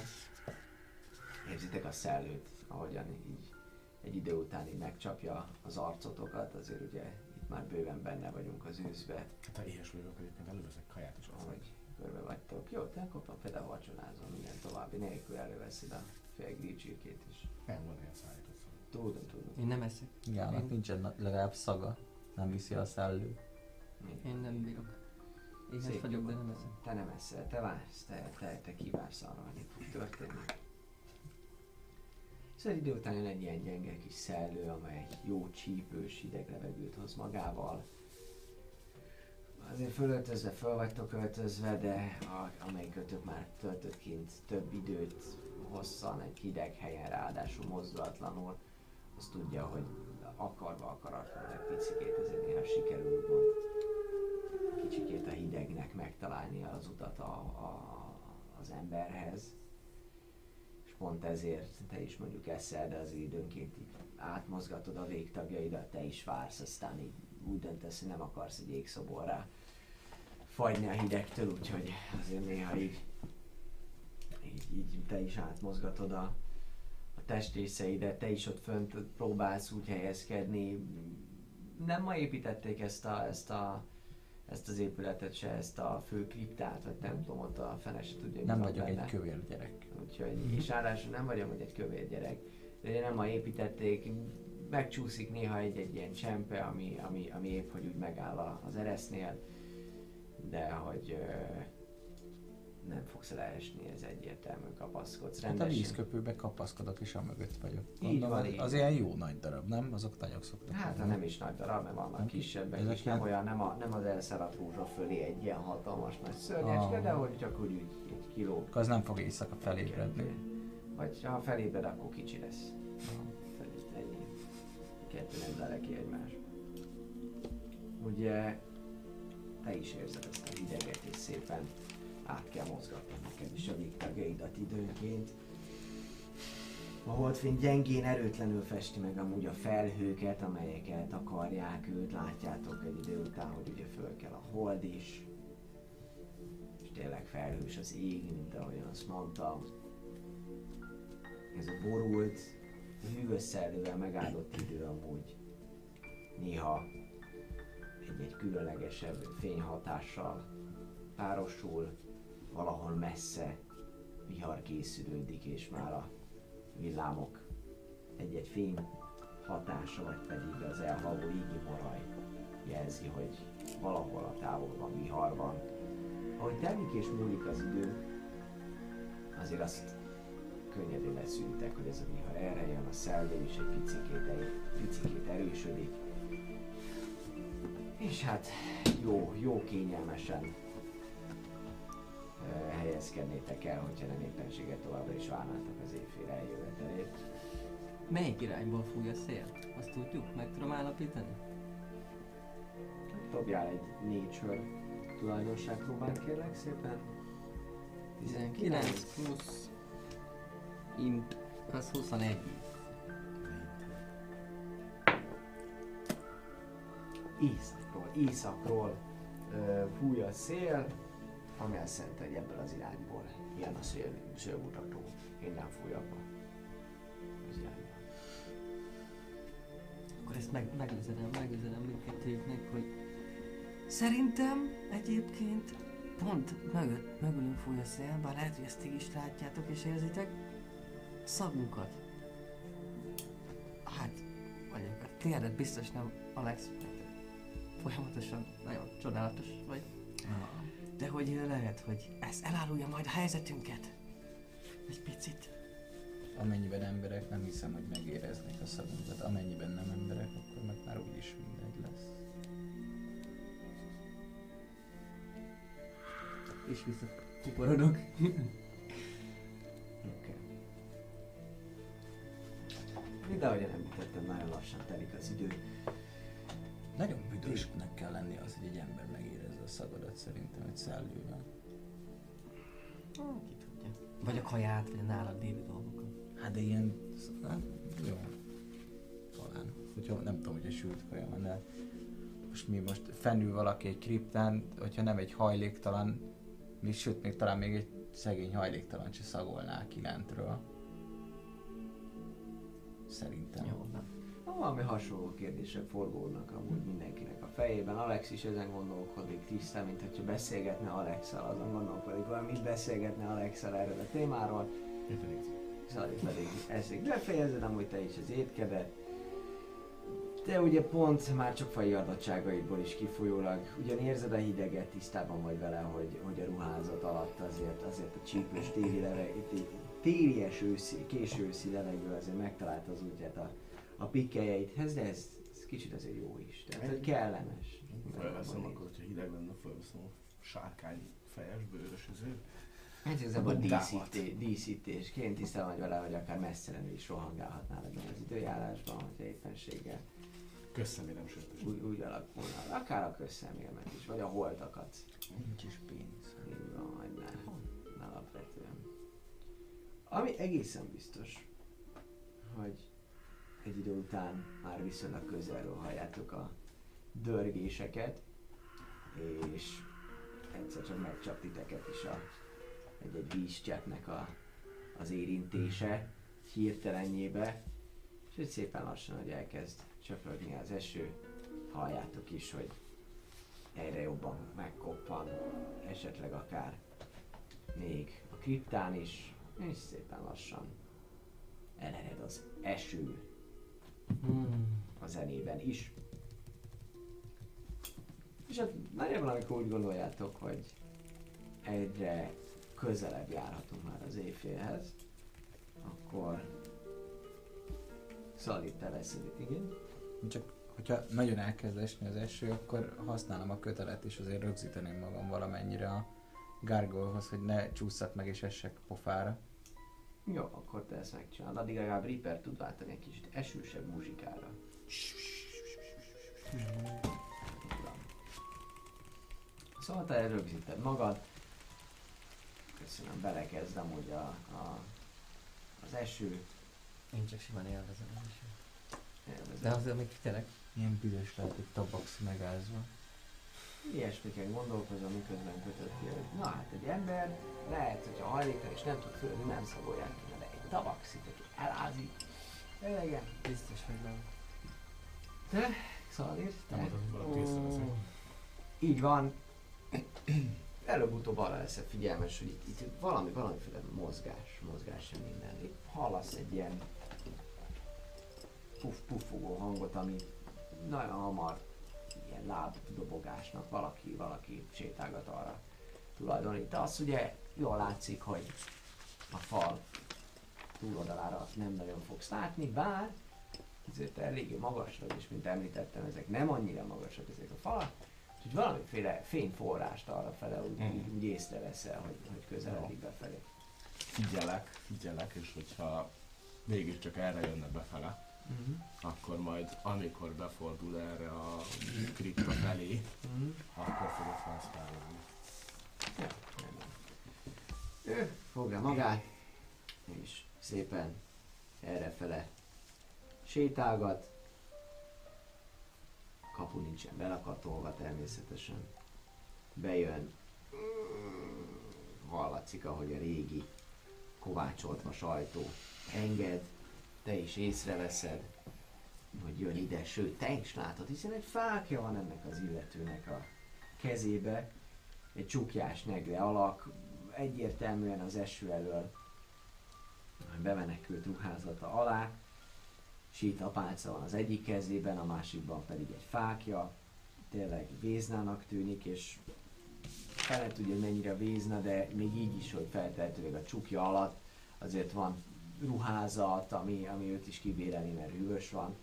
Érzitek a szellőt, ahogyan így egy idő után így megcsapja az arcotokat, azért ugye már bőven benne vagyunk az őszbe, Hát ha éhes vagyok, egyébként előveszek kaját is ahogy körbe vagytok. Jó, te akkor például vacsorázom, minden további nélkül előveszed a fél grillcsirkét is. Nem van ilyen szállított. Tudom, tudom. Én nem eszek. Gának nincsen na- legalább szaga. Nem viszi a szellő. Én nem bírok. Éhes vagyok, de nem eszek. Te nem eszel, te vársz, te, te, te kivársz arra, hogy fog történni. Szóval egy idő után jön egy ilyen gyenge kis szellő, amely jó csípős hideg levegőt hoz magával. Azért fölöltözve, föl vagytok öltözve, de a, amelyikötök már töltött kint több időt, hosszan, egy hideg helyen, ráadásul mozdulatlanul, az tudja, hogy akarva akaratlanul egy picikét, ezért néha sikerül úgymond kicsikét a hidegnek megtalálni az utat a, a, az emberhez. Pont ezért te is mondjuk eszel, de az időnként így átmozgatod a végtagjaidat, te is vársz, aztán így úgy döntesz, hogy nem akarsz egy égszoborrá fagyni a hidegtől, úgyhogy azért néha így, így, így te is átmozgatod a, a testrészeidet, te is ott fönt próbálsz úgy helyezkedni. Nem ma építették ezt a, ezt a ezt az épületet se, ezt a fő kriptát, vagy templomot, a fene se tudja, Nem vagyok benne. egy kövér gyerek. Úgyhogy, és ráadásul nem vagyok, hogy egy kövér gyerek. De nem ma építették, megcsúszik néha egy, egy ilyen csempe, ami, ami, ami épp hogy úgy megáll az eresznél, de hogy nem fogsz leesni, ez egyértelmű, kapaszkodsz Hát a rendesen. vízköpőbe kapaszkodok és a mögött vagyok. Így Mondom, van, az, így van. ilyen jó nagy darab, nem? Azok nagyok szoktak Hát, nem is nagy darab, mert vannak Nem? kisebbek is, nem olyan, nem, a, nem az elszáradt rózsa fölé egy ilyen hatalmas nagy szörnyecske, Ah. de hogy csak úgy, egy kiló. Akkor az nem fog éjszaka felébredni. Vagy ha felébred, akkor kicsi lesz. Felé, ennyi. Kettő nem lele ki egymás. Ugye te is érzed ezt a hideget, és szépen át kell mozgatni neked is a végtagjaidat időnként. A holdfény gyengén, erőtlenül festi meg amúgy a felhőket, amelyek eltakarják őt. Látjátok egy idő után, hogy ugye föl kell a hold is. És tényleg felhős az ég, mint ahogyan azt mondtam. Ez a borult, hűvös szellővel megáldott idő amúgy néha egy-egy különlegesebb fényhatással párosul, valahol messze vihar készülődik, és már a villámok egy-egy fény hatása, vagy pedig az elhaló ígi moraj jelzi, hogy valahol a távolban vihar van. Ahogy telik és múlik az idő, azért azt könnyedén leszűntek, hogy ez a vihar erre jön, a szellő is egy picikét, egy picikét erősödik. És hát jó, jó kényelmesen helyezkednétek el, hogyha nem éppenséget továbbra is várnátok az éjfél eljövetelét. Melyik irányból fúj a szél? Azt tudjuk? Meg tudom állapítani? Dobjál egy nature tulajdonság próbán kérlek szépen. 19 plusz int, az 21. Északról, északról ö, fúj a szél, ami azt jelenti, hogy ebből az irányból ilyen a szél, szélmutató. Innen fúj abba. Az irányba. Akkor ezt meg, megüzenem, megüzenem mindkettőjüknek, hogy szerintem egyébként pont mögött, mögülünk fúj a szél, bár lehet, hogy ezt ti is látjátok és érzitek, szagunkat. Hát, vagy őket tiédet biztos nem, Alex, folyamatosan nagyon csodálatos vagy. De hogy lehet, hogy ez elárulja majd a helyzetünket. Egy picit. Amennyiben emberek, nem hiszem, hogy megéreznék a szavunkat. Amennyiben nem emberek, akkor meg már úgyis mindegy lesz. És visszakuporodok. Oké. Mint ahogy én említettem, nagyon lassan telik az idő. Nagyon büdösnek kell lenni az, hogy egy ember a szagadat szerintem egy szellővel. Ki tudja. Vagy a kaját, vagy a nálad lévő dolgokat. Hát de ilyen... Hát, jó. Talán. Hogyha nem tudom, hogy a sült kaja van, de most mi most fennül valaki egy kriptán, hogyha nem egy hajléktalan, mi, sőt, még talán még egy szegény hajléktalan se szagolná ki lentről. Szerintem. Jó, nem. Valami hasonló kérdések forgódnak amúgy mindenkinek fejében. Alex is ezen gondolkodik tisztán, mint hogyha beszélgetne Alexel, azon gondolkodik, valamit beszélgetne Alexel erről a témáról. Én pedig Zali pedig eszik. Befejezed amúgy te is az étkedet. De ugye pont már csak fai adottságaidból is kifolyólag, ugyan érzed a hideget, tisztában vagy vele, hogy, hogy a ruházat alatt azért, azért a csípős téli leve, té- télies őszi, késő őszi levegő azért megtalálta az útját a, a pikkelyeidhez, de ez kicsit azért jó is. Tehát, hogy kellemes. Felveszem akkor, hogyha hideg lenne, felveszem a sárkány fejes, bőrös ezért. Ez igazából Bundámat. díszíté, díszítésként tisztában vagy vele, hogy akár messzelenül is rohangálhatnál ebben az időjárásban, hogyha éppenséggel Köszönöm, sőt. úgy, úgy alakulna. Akár a közszemélmet is, vagy a holtakat. Nincs is pénz. Így van, vagy ne. Alapvetően. Ami egészen biztos, hogy egy idő után már viszonylag közelről halljátok a dörgéseket, és egyszer csak megcsap titeket is a, egy-egy vízcseppnek a, az érintése hirtelenjébe, és hogy szépen lassan, hogy elkezd csöpögni az eső, halljátok is, hogy egyre jobban megkoppan, esetleg akár még a kriptán is, és szépen lassan elered az eső Hmm. a zenében is. És hát nagyjából amikor úgy gondoljátok, hogy egyre közelebb járhatunk már az éjfélhez, akkor Szali, te veszed igen? Csak, hogyha nagyon elkezd esni az eső, akkor használom a kötelet, és azért rögzíteném magam valamennyire a gárgolhoz, hogy ne csúszak meg és essek pofára. Jó, akkor te ezt megcsinálod. Addig legalább Reaper tud váltani egy kicsit esősebb muzsikára. Szóval te rögzíted magad. Köszönöm, belekezd amúgy a, a, az eső. Én csak simán élvezem az is. Élvezed. De azért még figyelek. Ilyen büdös lehet egy tabax megázva. Ilyesmiken gondolkozom, miközben kötött ki, hogy na hát egy ember lehet, hogyha hajléktalan és nem tud fölni, nem szagolják ki, de egy tabaxit, aki elázik. Elegen. Biztos, hogy nem. Te, Szalir, Nem te? valami észreveszek. Így van. Előbb-utóbb arra leszel figyelmes, hogy itt, itt valami, valamiféle mozgás, mozgás sem minden. Itt hallasz egy ilyen puff puffogó hangot, ami nagyon hamar ilyen lábdobogásnak valaki, valaki sétálgat arra tulajdonít. De azt ugye jól látszik, hogy a fal túloldalára nem nagyon fogsz látni, bár azért eléggé magas vagy, és mint említettem, ezek nem annyira magasak ezek a falak, úgyhogy valamiféle fényforrást arra fele úgy, Mhm. úgy, úgy észreveszel, hogy, hogy közeledik befelé. Figyelek, figyelek, és hogyha mégiscsak erre jönne befele, Uh-huh. akkor majd amikor befordul erre a kripta felé, Uh-huh. akkor fogok felszpárolni. Ja. Ő fogja magát, és szépen errefele sétálgat. Kapu nincsen belakatolva természetesen. Bejön. Hallatszik, ahogy a régi kovácsoltva sajtó enged. Te is észreveszed, hogy jön ide, sőt, te is látod, hiszen egy fákja van ennek az illetőnek a kezébe, egy csukjás negle alak, egyértelműen az eső elől bemenekült ruházata alá, sítapálca van az egyik kezében, a másikban pedig egy fákja. Tényleg véznának tűnik, és fel tudja, hogy mennyire vézna, de még így is, hogy feltehetőleg a csukja alatt azért van ruházat, ami, ami őt is kibéreli, mert hűvös van.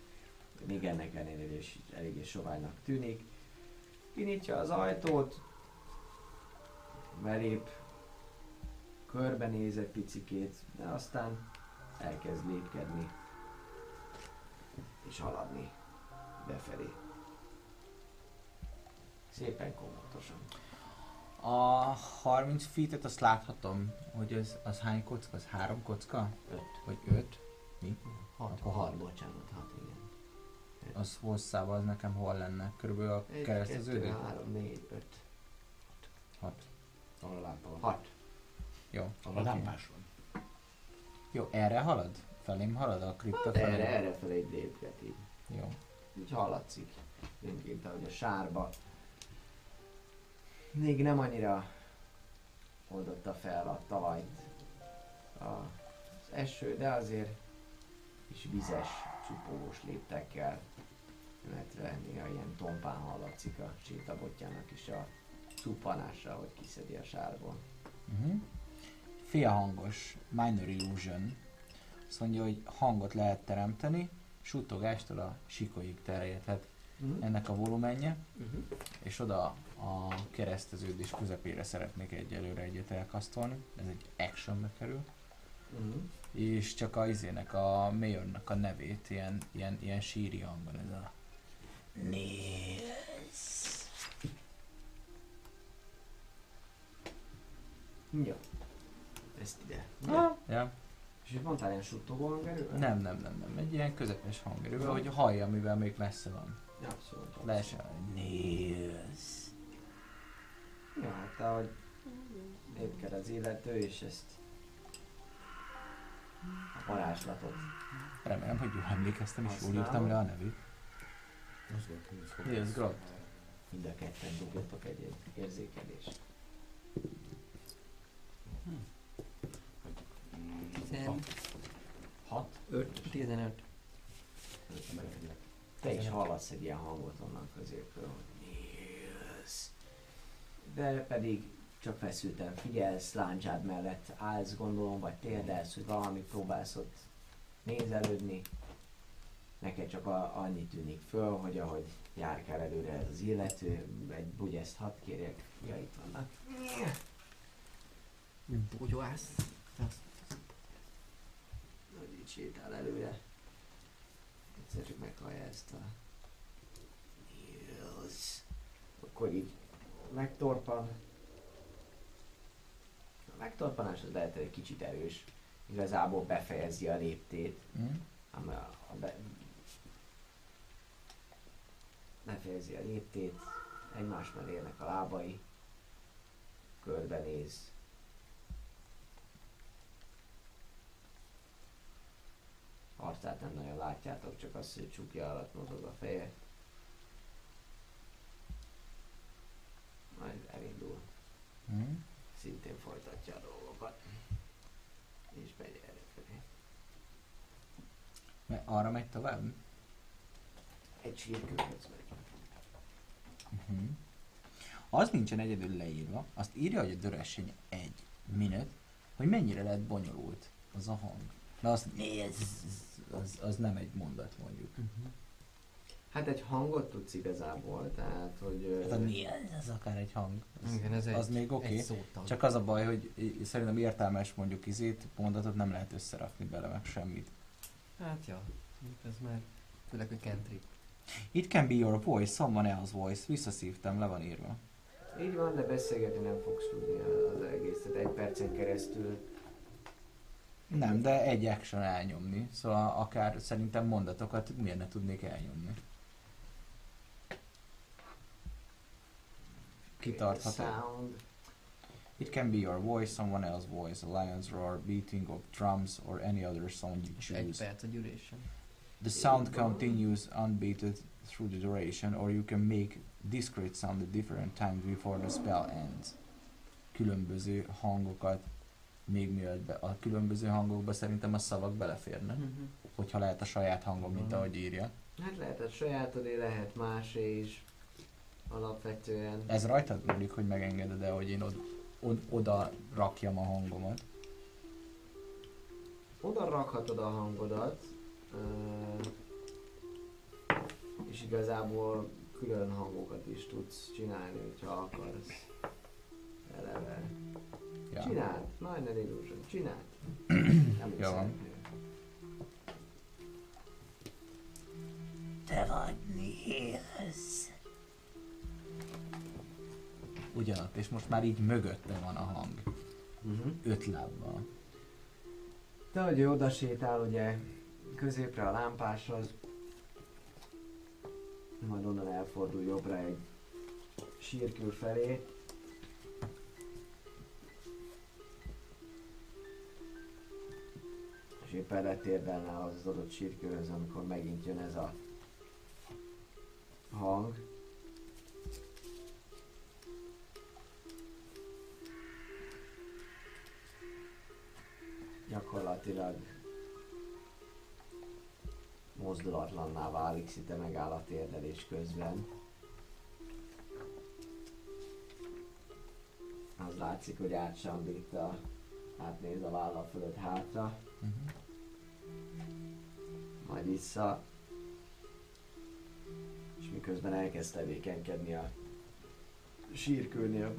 Még ennek ellenére is eléggé soványnak tűnik. Kinyitja az ajtót, belép, körbenéz egy picikét, de aztán elkezd lépkedni és haladni befelé. Szépen komótosan. A 30 feet azt láthatom, hogy az, az hány kocka? Az három kocka? Öt. Vagy öt? Mi? Hat, Akkor hat, hat. bocsánat, hat, igen. Az hosszában az nekem hol lenne? Körülbelül a kettő, három, négy, öt, Hat. Ahol a lámpa van. hat. Jó. Ahol a lámpás van. Jó, erre halad? Felém halad a kripta Hát felé? erre, erre felé lépget így. Jó. Így hallatszik. Mindként, ahogy a sárba. Még nem annyira oldotta fel a talajt az eső, de azért is vizes, csupogós léptekkel, illetve néha ilyen tompán hallatszik a sétabotjának is a cuppanása, hogy kiszedi a sárból. Uh-huh. Félhangos Minor Illusion. Azt mondja, hogy hangot lehet teremteni, suttogástól a sikolyig terjedhet Mhm. ennek a volumenje, Uh-huh. és oda a kereszteződés közepére szeretnék egyelőre egyet elkasztolni. Ez egy actionbe kerül. Uh-huh. És csak a izének, a mayornak a nevét ilyen, ilyen, ilyen síri hangon, ez a Néz. Jó. Ezt ide. Ja. És itt mondtál ilyen suttogó hangerővel? Nem, nem, nem, nem. Egy ilyen közepes hangerővel, hogy hallja, mivel még messze van. Ja, abszolút. Leesen. Néz. Ja, hát ahogy lépked az illető, és ezt a varázslatot. Remélem, hogy jól emlékeztem, és jól írtam le a nevét. Az volt, hogy ez fog- Mi ez, Grott? Mind a ketten dobjatok egy érzékelést. Tizen- 6. 5, 15. Te is hallasz egy ilyen hangot onnan középről, hogy. De pedig csak feszülten figyelsz, láncsád mellett állsz, gondolom, vagy térdelsz, hogy valami próbálsz ott nézelődni. Neked csak a, annyi tűnik föl, hogy ahogy járkál előre ez az illető, egy bugyeszt hadd kérjek, ja itt vannak. Bogyóász. Hogy így sétál előre. Egyszer csak meghallja ezt a... Akkor így megtorpan. A megtorpanás az lehet, hogy egy kicsit erős. Igazából befejezi a léptét. Ám a, a be... Befejezi a léptét. Egymás mellé élnek a lábai. Körbenéz. Arcát nem nagyon látjátok, csak azt, hogy csukja alatt mozog a feje. Majd elindul. Hm? Szintén folytatja a dolgokat. És megy errefelé. Mert arra megy tovább? Egy sírkőhöz megy. Uh-huh. Az nincsen egyedül leírva, azt írja, hogy a döressény egy minut, hogy mennyire lett bonyolult az a hang. De azt néz, az, az nem egy mondat mondjuk. Hát egy hangot tudsz igazából, tehát hogy... Hát a néz, az akár egy hang. Az, Igen, ez egy, az még oké. szótag. Csak az a baj, hogy szerintem értelmes mondjuk izét, mondatot nem lehet összerakni bele meg semmit. Hát ja, ez már főleg, hogy country. It can be your voice, someone else voice. Visszaszívtam, le van írva. Így van, de beszélgetni nem fogsz tudni az egészet egy percen keresztül. Nem, de egy action elnyomni. Szóval akár szerintem mondatokat miért ne tudnék elnyomni. Kitartható. Sound. It can be your voice, someone else's voice, a lion's roar, beating of drums, or any other sound you choose. The sound continues unbeaten through the duration, or you can make discrete sound at different times before the spell ends. Különböző hangokat még mielőtt be, a különböző hangokba szerintem a szavak beleférnek. Mhm. Hogyha lehet a saját hangom, mint Mhm. ahogy írja. Hát lehet a sajátodé, lehet másé is. Alapvetően. Ez rajtad múlik, hogy megengeded de hogy én od, od, oda rakjam a hangomat. Oda rakhatod a hangodat, ö, és igazából külön hangokat is tudsz csinálni, hogyha akarsz. Eleve. Ja. Csináld, Minor Illusion, csináld. Nem Jó van. Te vagy Nils. Ugyanott, és most már így mögötte van a hang. Uh-huh. Öt lábbal. Te, hogy ő oda sétál, ugye középre a lámpáshoz, majd onnan elfordul jobbra egy sírkül felé. És éppen letérdelne az adott sírkőhöz, amikor megint jön ez a hang. Gyakorlatilag mozdulatlanná válik, szinte megáll a térdelés közben. Az látszik, hogy átsambít a, átnéz a vállal fölött hátra, Uh-huh. majd vissza, és miközben elkezd tevékenykedni a sírkőnél,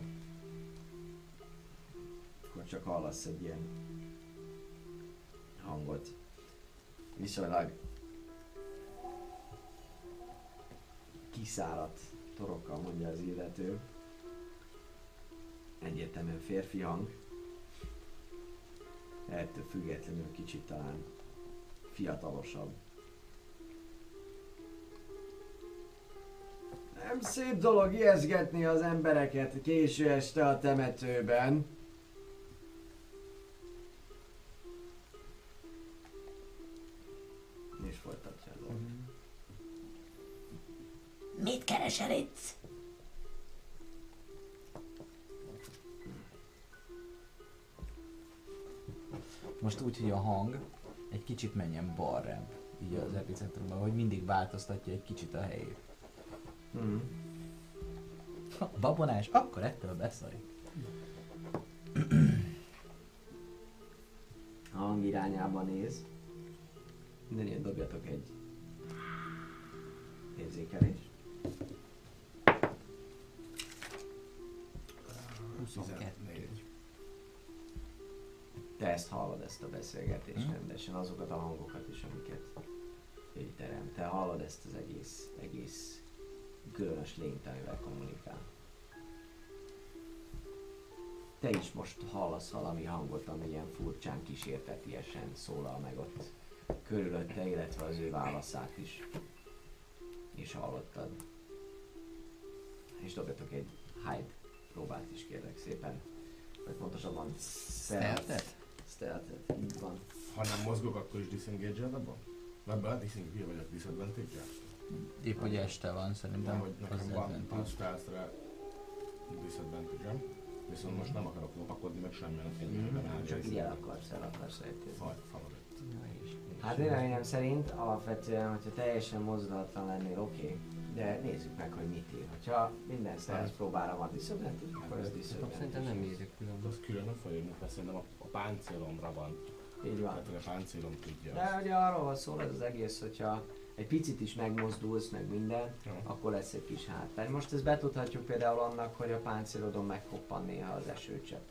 akkor csak hallasz egy ilyen hangot. Viszonylag kiszáradt torokkal mondja az illető. Egyértelműen férfi hang. Ettől függetlenül kicsit talán fiatalosabb. Nem szép dolog ijeszgetni az embereket késő este a temetőben. Itt? Most úgy, hogy a hang egy kicsit menjen balrább, így az epicentrumban, hogy mindig változtatja egy kicsit a helyét. Mm. Ha babonás, akkor ettől beszarjuk. A hang irányába néz. Mindennyian dobjatok egy érzékelést. 14. Te ezt hallod, ezt a beszélgetést rendesen, azokat a hangokat is, amiket így terem. Te hallod ezt az egész, egész különös lényt, amivel kommunikál. Te is most hallasz valami hangot, ami ilyen furcsán kísértetiesen szólal meg ott körülötte, illetve az ő válaszát is. És hallottad. És dobjatok egy hide próbát is kérlek szépen. Vagy pontosabban Stealth-et? Stealth-et, így van. Ha nem mozgok, akkor is disengage-el abban? Ebben a disengage vagyok disadvantage Épp, hogy este van, szerintem Nem, hogy nekem van plusz stealth-re disadvantage Viszont most nem akarok lopakodni, meg semmilyen a fényben. Mm, csak így el akarsz, el akarsz falad. Hát véleményem szerint alapvetően, hogyha teljesen mozdulatlan lennél, oké. Okay. De nézzük meg, hogy mit ír. Hogyha minden stealth próbára van disadvantage, akkor ez disadvantage. szerintem nem írjuk külön. Az külön fogja írni, mert szerintem a, a páncélomra van. Így van. Tehát hogy a páncélom tudja. De ugye arról van szó ez az egész, hogyha egy picit is megmozdulsz, meg minden, Jó. akkor lesz egy kis hátrány. Most ezt betudhatjuk például annak, hogy a páncélodon megkoppan néha az esőcsepp.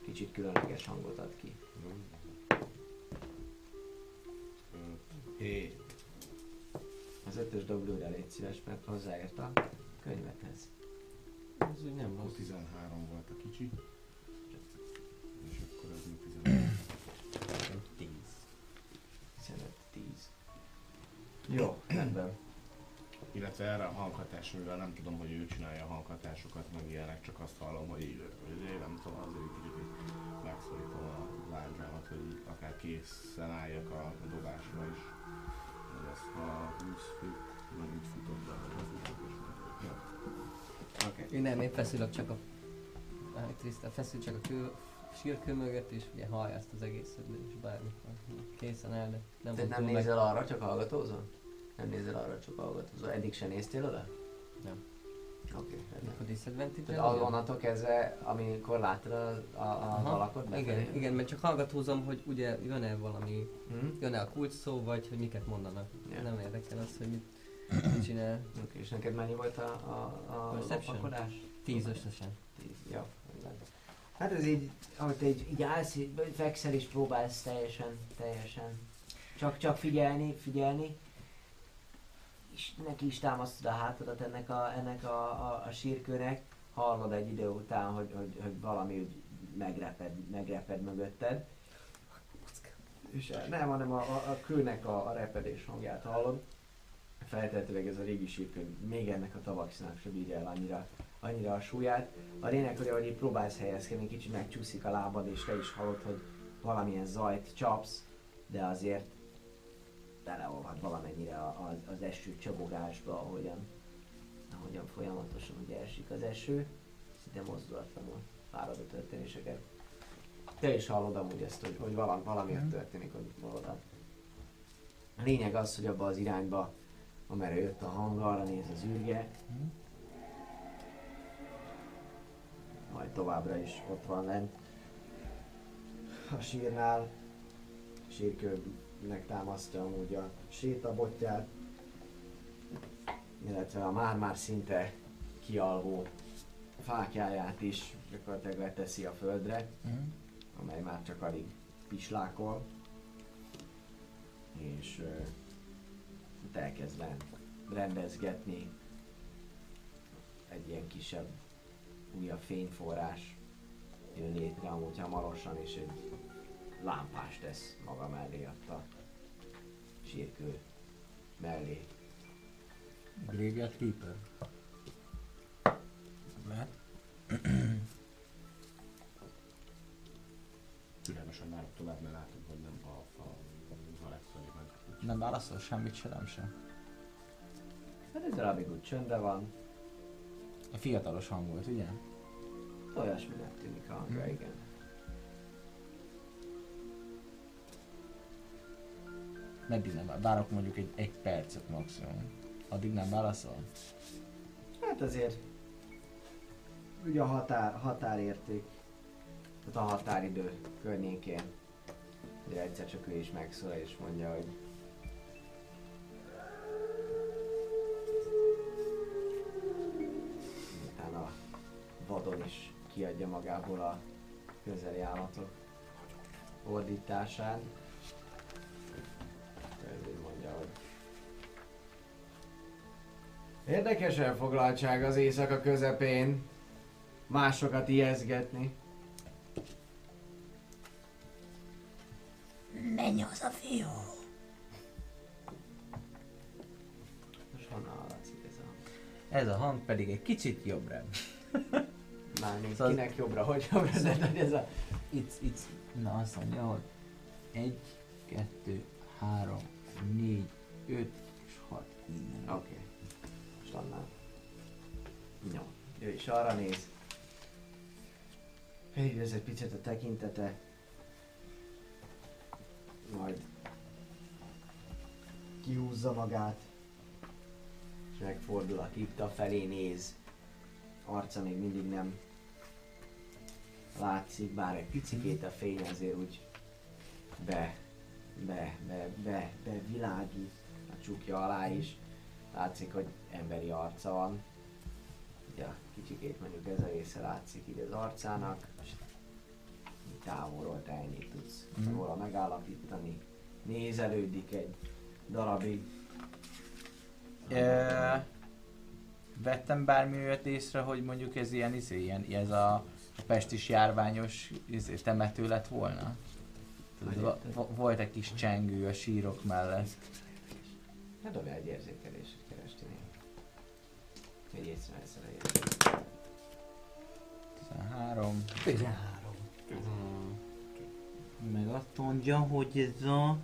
Kicsit különleges hangot ad ki. Hé, Az ötös doblóra légy szíves, mert hozzáért a könyvethez. Ez úgy nem rossz. 13 volt a kicsi. És akkor ez még 13. 15-10. Jó, rendben. Illetve erre a hanghatás, mivel nem tudom, hogy ő csinálja a hanghatásokat, meg ilyenek, csak azt hallom, hogy így, hogy nem tudom, azért egy kicsit megszorítom a lágyámat, hogy akár készen álljak a dobásra is. Hogy ezt a 20 fit, nem így futok be, hogy az futok és. Jó. Oké. Én nem, én feszülök csak a... Trisztán, feszül csak a kül... sírkő mögött, és ugye hallja ezt az egészet, és bármikor készen áll, de nem Tehát nem mozdul meg. nézel arra, csak hallgatózol? Nem nézel arra, csak hallgatózol. Eddig se néztél oda? Nem. Oké, rendben. Akkor disadvantage Tehát onnantól kezdve, amikor láttad a, a, a alakot Igen, igen, mert csak hallgatózom, hogy ugye jön-e valami, Hm? jön-e a kulcs szó, vagy hogy miket mondanak. Ja. Nem érdekel az, hogy mit, mit csinál. Oké, és neked mennyi volt a, a, a Perception? Tíz összesen. Tíz, rendben. Hát ez így, ahogy te így, így állsz, így fekszel és próbálsz teljesen, teljesen. Csak, csak figyelni, figyelni. És neki is támasztod a hátadat ennek a, ennek a, a, a sírkőnek. Hallod egy idő után, hogy, hogy, hogy valami úgy megreped, megreped mögötted. És nem, hanem a, a, a kőnek a, a repedés hangját hallod. Feltehetőleg ez a régi sírkő még ennek a tavaxinak se bírja el annyira, annyira a súlyát. A lényeg, hogy ahogy próbálsz helyezkedni, kicsit megcsúszik a lábad, és te is hallod, hogy valamilyen zajt csapsz, de azért beleolvad valamennyire az, az eső csobogásba, ahogyan, ahogyan folyamatosan ugye esik az eső, szinte mozdulatlanul várod a történéseket. Te is hallod amúgy ezt, hogy, hogy valami, valami ott történik, hogy valóban. A lényeg az, hogy abba az irányba, amerre jött a hang, arra néz az űrge. Majd továbbra is ott van lent. A sírnál. A támasztja amúgy a sétabotját. Illetve a már-már szinte kialvó fákjáját is gyakorlatilag leteszi a földre Mhm. amely már csak alig pislákol, és uh, elkezd rendezgetni egy ilyen kisebb, újabb fényforrás jön létre amúgy hamarosan, és egy lámpást tesz maga mellé ott a sírkő mellé. Graveyard Keeper. Lehet? Türelmesen várok tovább, mert látom, hogy nem a, a, meg. Nem válaszol semmit se, nem se. Hát ez darabig úgy csöndbe van, A fiatalos hang volt, ugye? olyasminek tűnik a hangja, Mhm. igen. Vár- várok mondjuk egy, egy percet maximum. Addig nem válaszol? Hát azért ugye a határ, határérték, tehát a határidő környékén. Ugye egyszer csak ő is megszól és mondja, hogy utána vadon is kiadja magából a közeli állatok ordítását. Ő mondja, hogy Érdekes elfoglaltság az éjszaka közepén. Másokat ijeszgetni. Menj haza, fiú! Most honnan hallatszik ez a... Ez a hang pedig egy kicsit jobbra. Mármint Szóval- kinek jobbra, hogy jobbra, de hogy ez a... Itt, itt, na azt mondja, hogy egy, kettő, három, négy, öt és hat innen. Oké. Okay. Annál. Jó. Ő is arra néz. Felhívja egy picit a tekintete. Majd kihúzza magát. És megfordul a kripta felé néz. Arca még mindig nem látszik, bár egy picikét a fény azért úgy be, be, be, be, be világít a csukja alá is. Látszik, hogy emberi arca van. Ugye a kicsikét mondjuk ez a része látszik így az arcának, és távolról te ennyit tudsz Mhm. róla megállapítani. Nézelődik egy darabig. Ö, vettem bármi olyat észre, hogy mondjuk ez ilyen, izé, ilyen ez a, a pestis járványos izé, temető lett volna? Tudod, volt egy kis csengő a sírok mellett. Ne dobj egy érzékelést, kerestél. Egy észreveszel a érzékelést. 13. 13. Meg azt mondja, hogy ez a...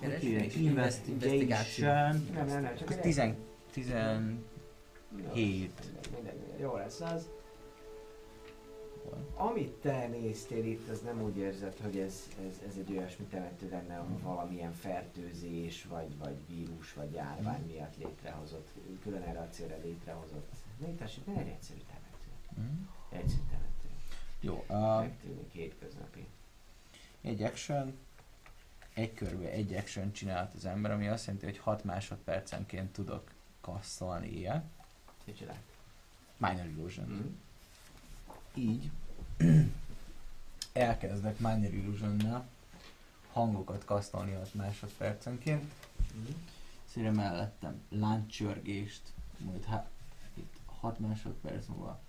Hogy hívják? Investigation. Nem, nem, nem, csak Az egy- 10, 17 Jó, Mindegy, mindegy, mindegy. Jó lesz az. Volt. amit te néztél itt, az nem úgy érzed, hogy ez, ez, ez egy olyasmi temető lenne, ahol valamilyen fertőzés, vagy, vagy vírus, vagy járvány miatt létrehozott, külön erre a célra létrehozott. Létesít, ne egy egyszerű temető. Mhm. Egyszerű temető. Jó, uh, Megtűnik hétköznapi. egy action, egy körbe egy action csinált az ember, ami azt jelenti, hogy 6 másodpercenként tudok kasszolni ilyet. Mit csinál? Minor Illusion. Mm. Így elkezdek Minor illusion hangokat kasztolni 6 másodpercenként. Mm. Szíre mellettem lánccsörgést, majd hát itt 6 másodperc múlva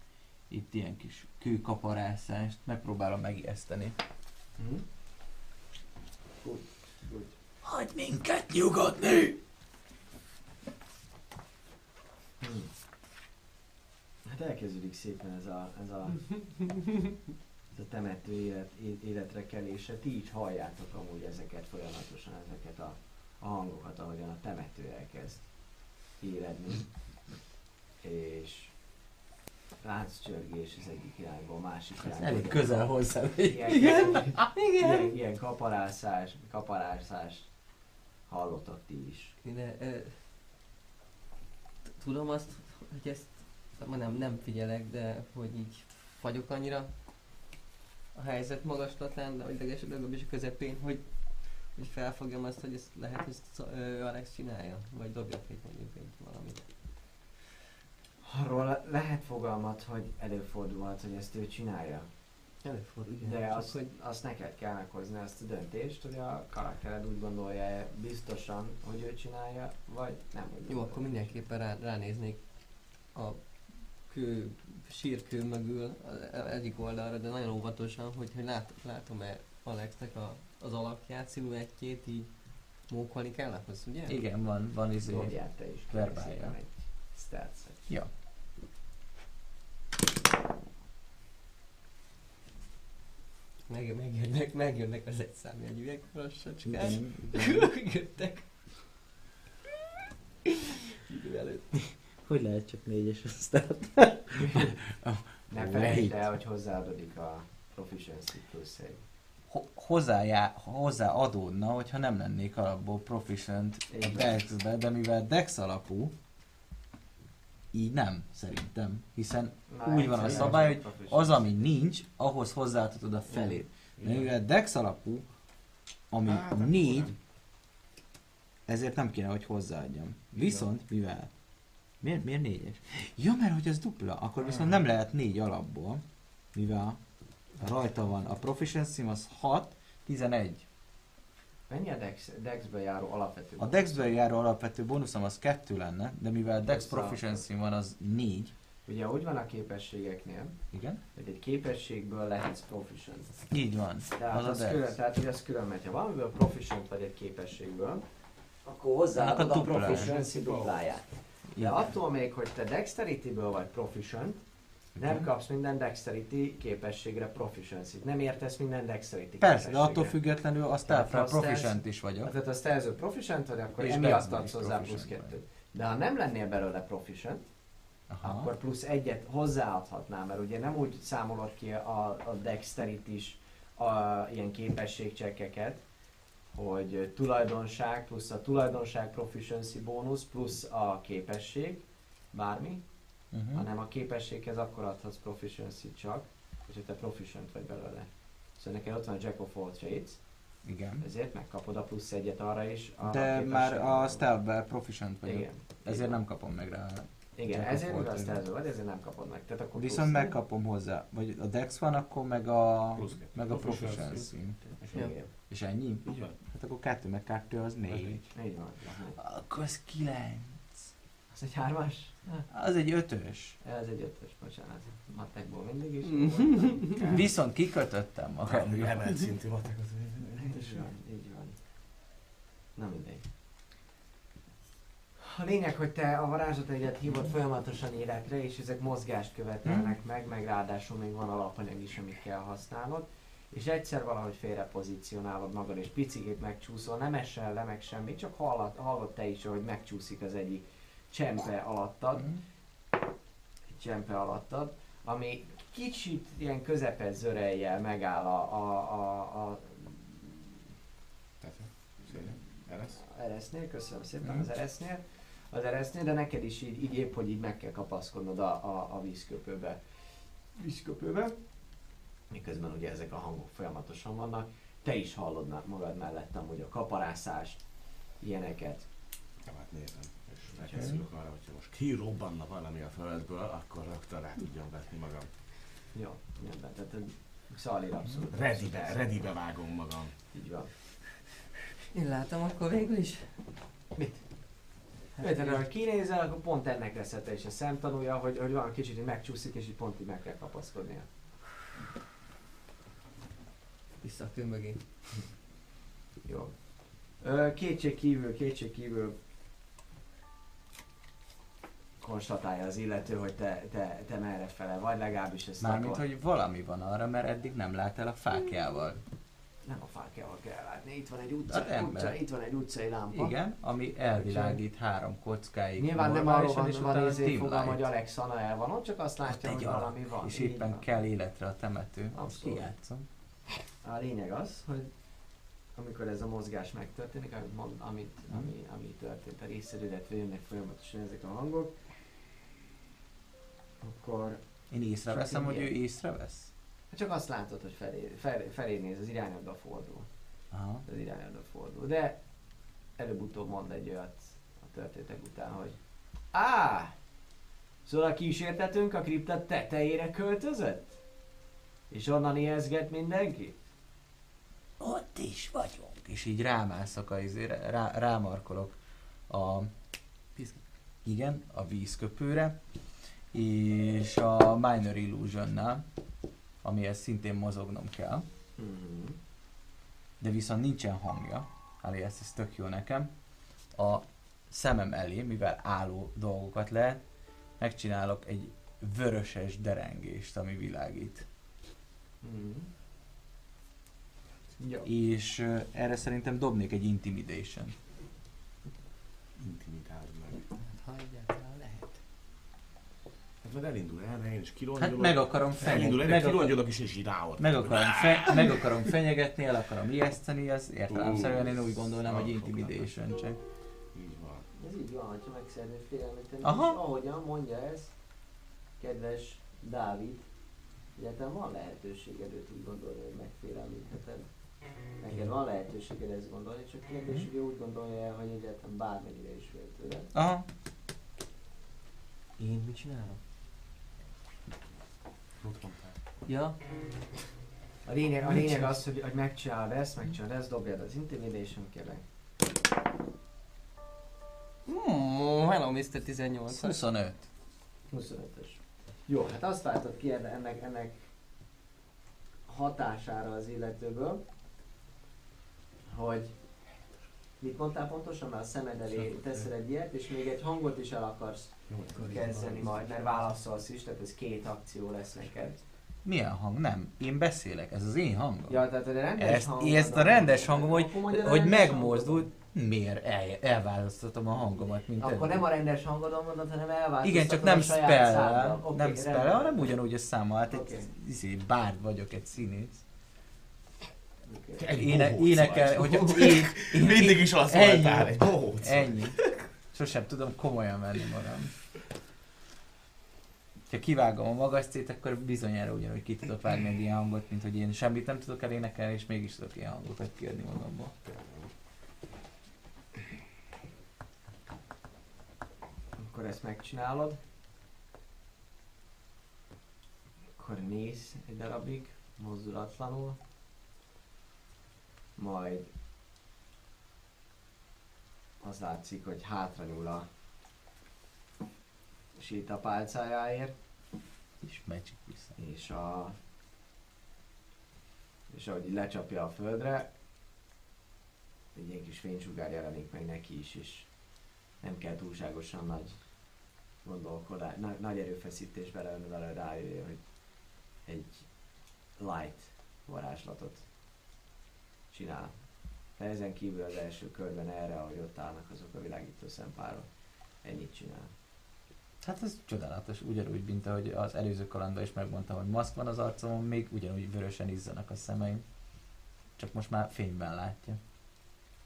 itt ilyen kis kőkaparászást, megpróbálom megijeszteni. Mm. Good, good. Minket nyugodni! Hmm. Hát elkezdődik szépen ez a, ez a, ez a temető élet, életre kelése. Ti így halljátok amúgy ezeket folyamatosan, ezeket a, a hangokat, ahogyan a temető elkezd éredni. És lánccsörgés az egyik irányból, a másik irányból. Elég közel hozzá. Ilyen, Igen. Ilyen, ilyen kaparászás, kaparászás hallotok ti is. De, ö, t- tudom azt, hogy ezt ma nem, nem figyelek, de hogy így fagyok annyira a helyzet magaslatán, de vagy legalábbis a közepén, hogy, hogy felfogjam azt, hogy ezt lehet, hogy ezt Alex csinálja, vagy dobjak itt mondjuk egy valamit. Arról le- lehet fogalmat, hogy előfordulhat, hogy ezt ő csinálja. Előfordul, igen. De azt, hogy azt neked kell meghozni azt a döntést, hogy a karaktered úgy gondolja biztosan, hogy ő csinálja, vagy nem úgy Jó, akkor mindenképpen rá, ránéznék a kő, sírkő mögül az egyik oldalra, de nagyon óvatosan, hogy, hogy lát, látom-e Alexnek a, az alakját, sziluettjét így mókolni kell ahhoz, ugye? Igen, van, van izé. Dobjál te is. verbálja. Egy stealth-et. Ja. Meg, megjönnek, megjönnek az egy számjegyűek, lassacskán. Jöttek. Idő előtt. Hogy lehet csak négyes aztán? Ne felejtsd el, hogy hozzáadódik a proficiency plusz egy. Ho- hozzájá, hozzáadódna, hogyha nem lennék alapból proficient a. Dex-be, de mivel Dex alapú, így nem, szerintem. Hiszen Már úgy van a szabály, hogy az, ami nincs, ahhoz hozzáadhatod a felét. De mivel Dex alapú, ami akkor négy, ezért nem kéne, hogy hozzáadjam. Viszont, mivel... Miért, miért négyes? Ja, mert hogy ez dupla, akkor viszont nem lehet négy alapból, mivel rajta van a proficiency az 6, 11. Mennyi a Dex, Dexbe járó alapvető? A Dexből járó alapvető bónuszom az 2 lenne, de mivel Dex a- proficiency van az 4. Ugye úgy van a képességeknél, Igen? hogy egy képességből lehetsz proficient. Így van. Tehát Az az, Dex. külön, tehát hogy az külön megy. Ha valamiből proficient vagy egy képességből, akkor hozzáadod a a proficiency dupláját. De attól még, hogy te dexterity-ből vagy proficient, nem kapsz minden dexterity képességre proficiency Nem értesz minden dexterity Persze, de attól függetlenül a azt proficient is vagyok. Tehát azt te proficient vagy, akkor És emiatt adsz hozzá plusz vagy. kettőt. De ha nem lennél belőle proficient, Aha. akkor plusz egyet hozzáadhatnál, mert ugye nem úgy számolod ki a, a dexterity is a, ilyen képességcsekkeket, hogy tulajdonság plusz a tulajdonság proficiency bónusz plusz a képesség, bármi, Uh-huh. hanem a képességhez akkor adhatsz proficiency csak, hogyha te proficient vagy belőle. Szóval neked ott van a Jack of all trades, Igen. ezért megkapod a plusz egyet arra is. A De már a stealth proficient vagyok. Igen. Ezért Igen. nem kapom meg rá. Igen, Jack ezért mivel elző vagy, ezért nem kapod meg. Tehát akkor Viszont megkapom hozzá. Vagy a dex van, akkor meg a, Plusz meg a Proficiency. Ja. Igen, És ennyi? Így van. Hát akkor kettő meg kettő az négy. négy. így van. Akkor az kilenc. Az egy hármas? Az egy ötös. Ez egy ötös, bocsánat. Matekból mindig is. Viszont kikötöttem magam. Emelt szintű matek az. így van, így van. Na mindegy. A lényeg, hogy te a varázslataidat hívod folyamatosan életre, és ezek mozgást követelnek meg, meg ráadásul még van alapanyag is, amit kell használnod. És egyszer valahogy félre pozícionálod magad, és picikét megcsúszol, nem esel le meg semmi, csak hallod, hallod te is, hogy megcsúszik az egyik csempe alattad, egy csempe alattad, ami kicsit ilyen közepes zörejjel megáll a, a, a, a Eresz? Eresznél, köszönöm szépen Mhm. az Eresznél, az Eresznél, de neked is így, így épp, hogy így meg kell kapaszkodnod a, a, a vízköpőbe. Vízköpőbe. Miközben ugye ezek a hangok folyamatosan vannak. Te is hallod magad mellettem, hogy a kaparászást, ilyeneket. Ja, hát nézem. És megkészülök arra, hogyha most kirobbanna valami a földből, akkor rögtön rá tudjam vetni magam. Jó, rendben, tehát Szalír abszolút. Redibe, redibe vágom magam. Így van. Én látom akkor végül is. Mit? Hát, Hát, ha kinézel, akkor pont ennek lesz te is a szemtanúja, hogy, hogy van kicsit, hogy megcsúszik, és így pont így meg kell kapaszkodnia. Vissza a kő mögé. Jó. Kétség kívül, kétség kívül konstatálja az illető, hogy te, te, te merre fele vagy, legalábbis ezt Mármint, akkor- hogy valami van arra, mert eddig nem láttál a fákjával. Nem a fákjával kell látni, itt van egy utca, Az ember. utca itt van egy utcai lámpa. Igen, ami elvilágít három kockáig. Nyilván nem arról van, és van izé fogalma, hogy. Alexana el van ott, csak azt látja, hogy valami van. És éppen van. kell életre a temető. Azt Abszolút. kijátszom. A lényeg az, hogy amikor ez a mozgás megtörténik, amit, mond, amit, Mhm. ami, ami történt a részed, illetve jönnek folyamatosan ezek a hangok, akkor Én észreveszem, hogy ő észrevesz? csak azt látod, hogy felé, felé, felé néz, az irányodba fordul. Aha. Az irányodba fordul. De előbb-utóbb mond egy olyat a történtek után, hogy Á! Szóval a kísértetünk a kripta tetejére költözött? És onnan ijeszget mindenki? Ott is vagyunk. És így rámászok a izére, rá, rámarkolok a... Igen, a vízköpőre. És a Minor Illusionnál, amihez szintén mozognom kell, Mhm. de viszont nincsen hangja, alias ez tök jó nekem, a szemem elé, mivel álló dolgokat lehet, megcsinálok egy vöröses derengést, ami világít. Mhm. Jó. És ö, erre szerintem dobnék egy intimidation. Intimidáld meg. Ha egyáltalán lehet. Hát majd elindul erre, én is kirongyolok. Hát meg akarom Elindul fenyegetni. erre, Meg, akar, kirongyolok is, és ráott. meg, akarom fe, meg akarom fenyegetni, el akarom ijeszteni, az értelemszerűen én úgy gondolnám, hogy intimidation csak. Így van. Ez így van, hogyha meg szeretnél félelmet tenni. Aha. És ahogyan mondja ez, kedves Dávid, egyáltalán van lehetőséged őt úgy gondolni, hogy megfélelmítheted. Neked van lehetőséged ezt gondolni, csak kérdés, hogy ő úgy gondolja el, hogy egyáltalán bármennyire is fél tőle. Aha, Én mit csinálok? Mit mondtál? Ja, A lényeg, a lényeg az, hogy, hogy megcsinálod ezt, megcsinálod ezt, dobjad az intimidation kérlek. mm, hello Mr. 18 25. 25-ös. Jó, hát azt látod ki enne- ennek, ennek hatására az illetőből, hogy mit mondtál pontosan, mert a szemed elé teszel egy ilyet, és még egy hangot is el akarsz kezdeni majd, mert válaszolsz is, tehát ez két akció lesz neked. Milyen hang? Nem, én beszélek, ez az én hangom. Ja, tehát a rendes ezt, hangod- ezt a rendes hangom, hogy, hogy megmozdult, miért el, elválasztottam a hangomat, mint. Akkor eddig. nem a rendes hangodon mondod, hanem elváltoztatod Igen, csak nem spell. Oké, nem spell hanem ugyanúgy a számmal. Hát egy Oké. izé, bárd vagyok, egy színész. Éne, énekel, hogy én, én, Mindig is az ennyi. voltál, egy bohóc. Ennyi. Sosem tudom komolyan venni magam. Ha kivágom a magasztét, akkor bizonyára ugyanúgy ki tudok vágni egy ilyen hangot, mint hogy én semmit nem tudok elénekelni, és mégis tudok ilyen hangokat kiadni magamból. Akkor ezt megcsinálod. Akkor néz egy darabig, mozdulatlanul. Majd az látszik, hogy hátra nyúl a sétapálcájáért, És magic vissza. és a és ahogy így lecsapja a földre, egy ilyen kis fénysugár jelenik meg neki is, és nem kell túlságosan nagy gondolkodás, nagy, nagy erőfeszítés belevenni vele, rájöjjön, hogy egy light varázslatot csinál. De ezen kívül az első körben erre, ahogy ott állnak azok a világító szempárok, ennyit csinál. Hát ez csodálatos, ugyanúgy, mint ahogy az előző kalandban is megmondta, hogy maszk van az arcomon, még ugyanúgy vörösen izzanak a szemeim. Csak most már fényben látja.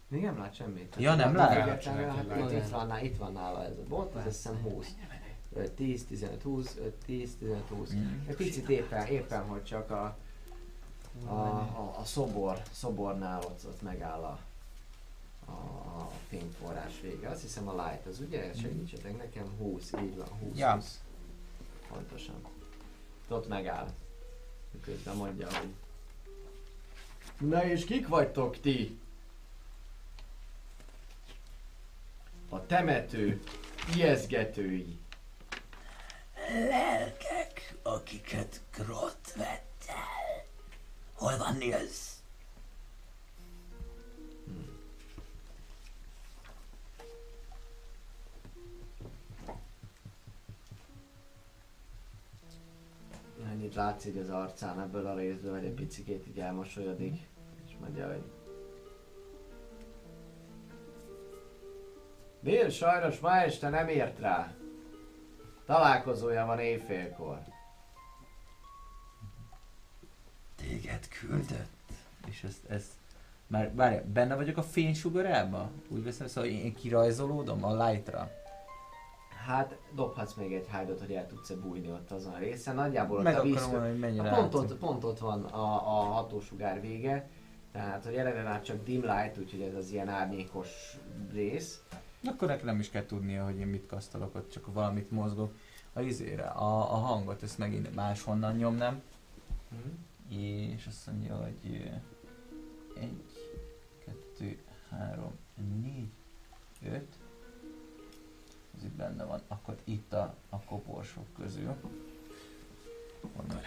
Még nem lát semmit. Ja, nem lát? Lát, Hát, lát. itt, van, nála- itt van nála ez a bot, ez azt hiszem 20. 5, 10, 15, 20, 5, 10, 15, 20. Mm. Egy picit éppen, éppen hogy csak a, a, a, a szobor, szobornál ott, ott megáll a, a, a fényforrás vége. Azt hiszem a light az ugye? Segítsetek nekem, 20, így van, 20, Ja. 20. Pontosan. Ott megáll. Miközben mondja, hogy Na és kik vagytok ti? A temető ijeszgetői. Lelkek, akiket Grot vett el. Hol van Nils? Annyit látszik az arcán ebből a részből, hogy egy picikét így elmosolyodik, és mondja, hogy Bill, sajnos ma este nem ért rá. Találkozója van éjfélkor. Téged küldött. És ezt, ezt már várj, benne vagyok a fénysugarába? Úgy veszem, szóval én, kirajzolódom a lightra. Hát dobhatsz még egy hide hogy el tudsz-e bújni ott azon a részen. Nagyjából ott Meg a víz... mondani, A pont, látszik. ott, pont ott van a, a hatósugár vége. Tehát, hogy eleve már csak dim light, úgyhogy ez az ilyen árnyékos rész. Akkor neki nem is kell tudnia, hogy én mit kasztolok, ott csak valamit mozgok. A izére, a, a hangot, ezt megint máshonnan nyomnám. És azt mondja, hogy egy, kettő, három, négy, öt. Ez itt benne van. Akkor itt a, a koporsok közül. Onnan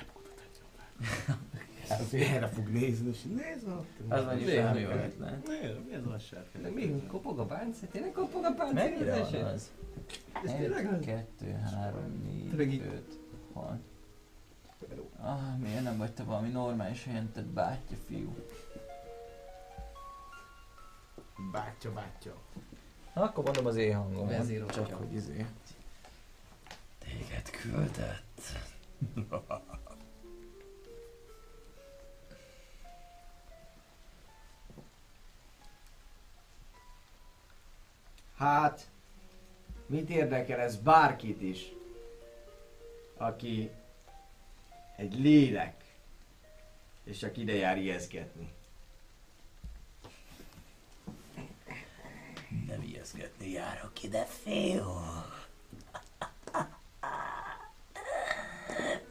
Erre fog nézni, és nézd ott. Az mondjuk Néha nem jó jó lehet. ötlet. Nézd, mi ez a sárkány? Még kopog a páncél? Tényleg kopog a páncél? Mennyire van az? Ez tényleg az? Kettő, három, négy, öt, hat. Ah, miért nem vagy te valami normális helyen, te bátyja fiú? Bátya, bátya. Na, akkor mondom az én hangom. Vezérolja. Csak hogy izé. Téged küldött. Hát, mit érdekel ez bárkit is, aki egy lélek, és csak ide jár ijeszgetni. Nem ijeszgetni járok ide, fiú.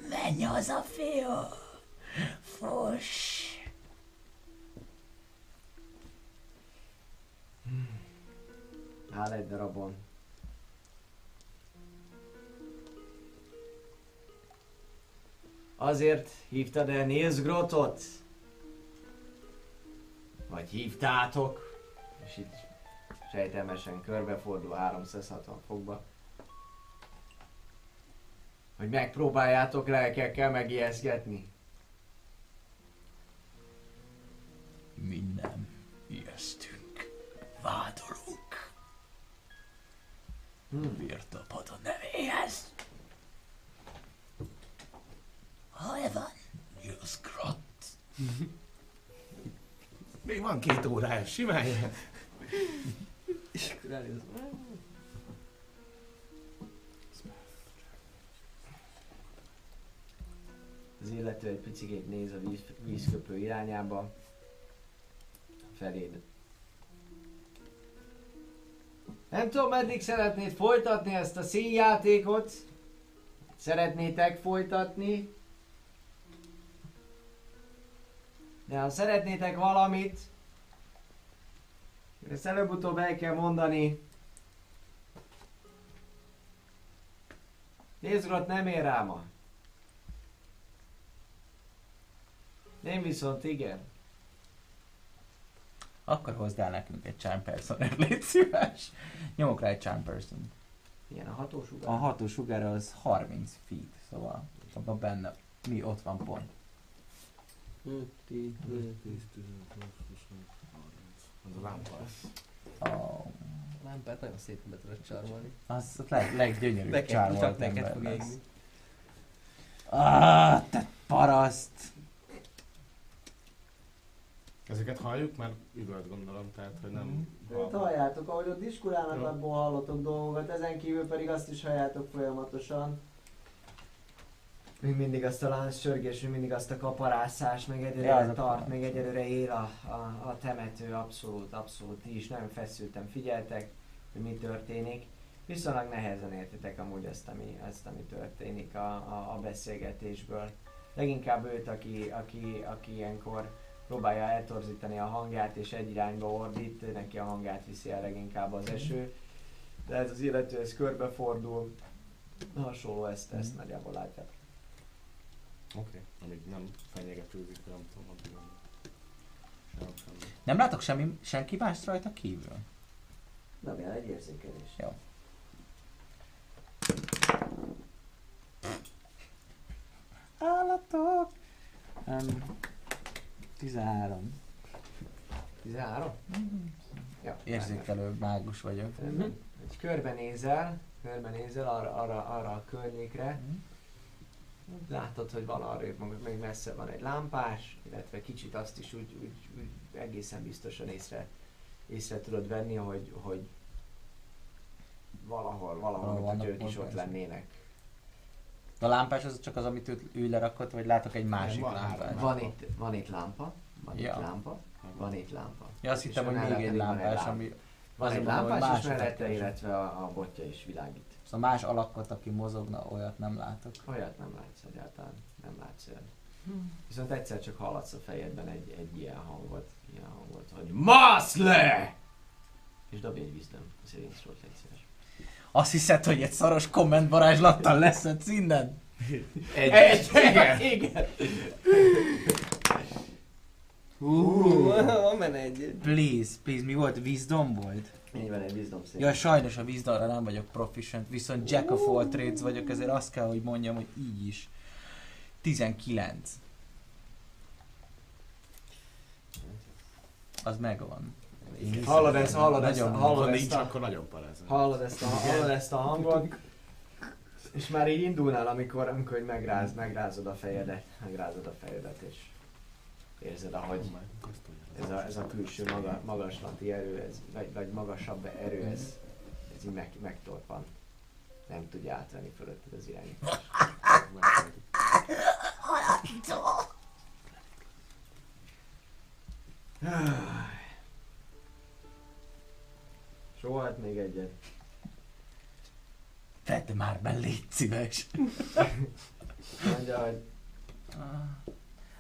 Menj haza, fiú. Fuss. Áll egy darabon. Azért hívtad el Nils Grotot? Vagy hívtátok? És itt sejtelmesen körbefordul 360 fokba. Hogy megpróbáljátok lelkekkel megijeszgetni? Mi nem ijesztünk. Vádolunk. Hm. Vértapad a nevéhez. Van Nils Grott? Még van két órája, simán jöhet. És akkor elnéz. Az illető egy picit néz a víz, vízköpő irányába. Feléd. Nem tudom, meddig szeretnéd folytatni ezt a színjátékot. Szeretnétek folytatni. De ha szeretnétek valamit, ezt előbb-utóbb el kell mondani. Nézgrot nem ér rá ma. Én viszont igen. Akkor hozd el nekünk egy charm person légy szíves. Nyomok rá egy charm person. Ilyen a hatósugár. A ható sugár az 30 feet, szóval abban benne mi ott van pont. 5, 10, 10, 15, 20, 25, 30. Az a lámpa lesz. Oh. lámpát nagyon szépen be tudod csarolni. Az a leg, leggyönyörűbb Neked, csak neked fog égni. Ah, te paraszt! Ezeket halljuk? Mert üvölt gondolom, tehát hogy nem... Őt halljátok, ahogy ott diskurálnak, Jó. abból hallotok dolgokat, ezen kívül pedig azt is halljátok folyamatosan. Még mindig azt a lánc sörgés, még mindig azt a kaparászás, Ja, egyelőre az a tart, még egyelőre él a, a, a temető, abszolút, abszolút. Ti is nagyon feszülten figyeltek, hogy mi történik. Viszonylag nehezen értitek amúgy ezt, ami, ezt, ami történik a, a, a beszélgetésből. Leginkább őt, aki, aki, aki ilyenkor próbálja eltorzítani a hangját és egy irányba ordít, neki a hangját viszi el leginkább az eső. De ez az illető, ez körbefordul. Hasonló ezt, ezt nagyjából látják. Oké, okay. amíg nem fenyegetőzik, nem tudom, addig nem. Nem látok semmi, senki más rajta kívül? Dobjál egy érzékelés. Állatok! Um, 13. 13? Ja, Érzékelő mágus vagyok. Egy körbenézel, körbenézel arra, arra, arra a környékre, látod, hogy van arrébb, még messze van egy lámpás, illetve kicsit azt is úgy, úgy, úgy egészen biztosan észre, észre tudod venni, hogy, hogy valahol, valahol, Valahol hogy ők is ott lennének. A lámpás az csak az, amit ő, ő lerakott, vagy látok egy másik van lámpát? Van itt, van itt lámpa, van Ja. itt lámpa, van itt lámpa. Ja, azt hittem, hogy még egy lámpás, lámpa. ami... Van egy lámpás, és mellette, illetve a, a botja is világít. Szóval más alakot, aki mozogna, olyat nem látok. Olyat nem látsz egyáltalán, nem látsz olyan. Viszont egyszer csak hallatsz a fejedben egy, egy ilyen hangot, ilyen hangot, hogy MASZ LE! És dobj egy wisdom, a saving throw egy szíves. Azt hiszed, hogy egy szaros komment varázslattal leszedsz innen? Egy, egy, igen, igen. Hú, amen egy. Please, please, mi volt? Wisdom volt? Így van, egy wisdom save. Ja, sajnos a wisdomra nem vagyok proficient, viszont Jack of all trades vagyok, ezért azt kell, hogy mondjam, hogy így is. 19. Az megvan. Én Hallod ezt, hogy hallod ezt, nagyon hallod Ha ezt akkor nagyon parázol. Hallod ezt a, hallod ezt a hangot, és már így indulnál, amikor, amikor így megráz, megrázod a fejedet, megrázod a fejedet, és érzed, ahogy ez a, ez a külső maga, magaslati erő, ez, vagy, vagy magasabb erő, ez, ez így meg, megtorpan. Nem tudja átvenni fölötted az irányítást. Soha még egyet. Tedd már be, légy szíves. Mondja, hogy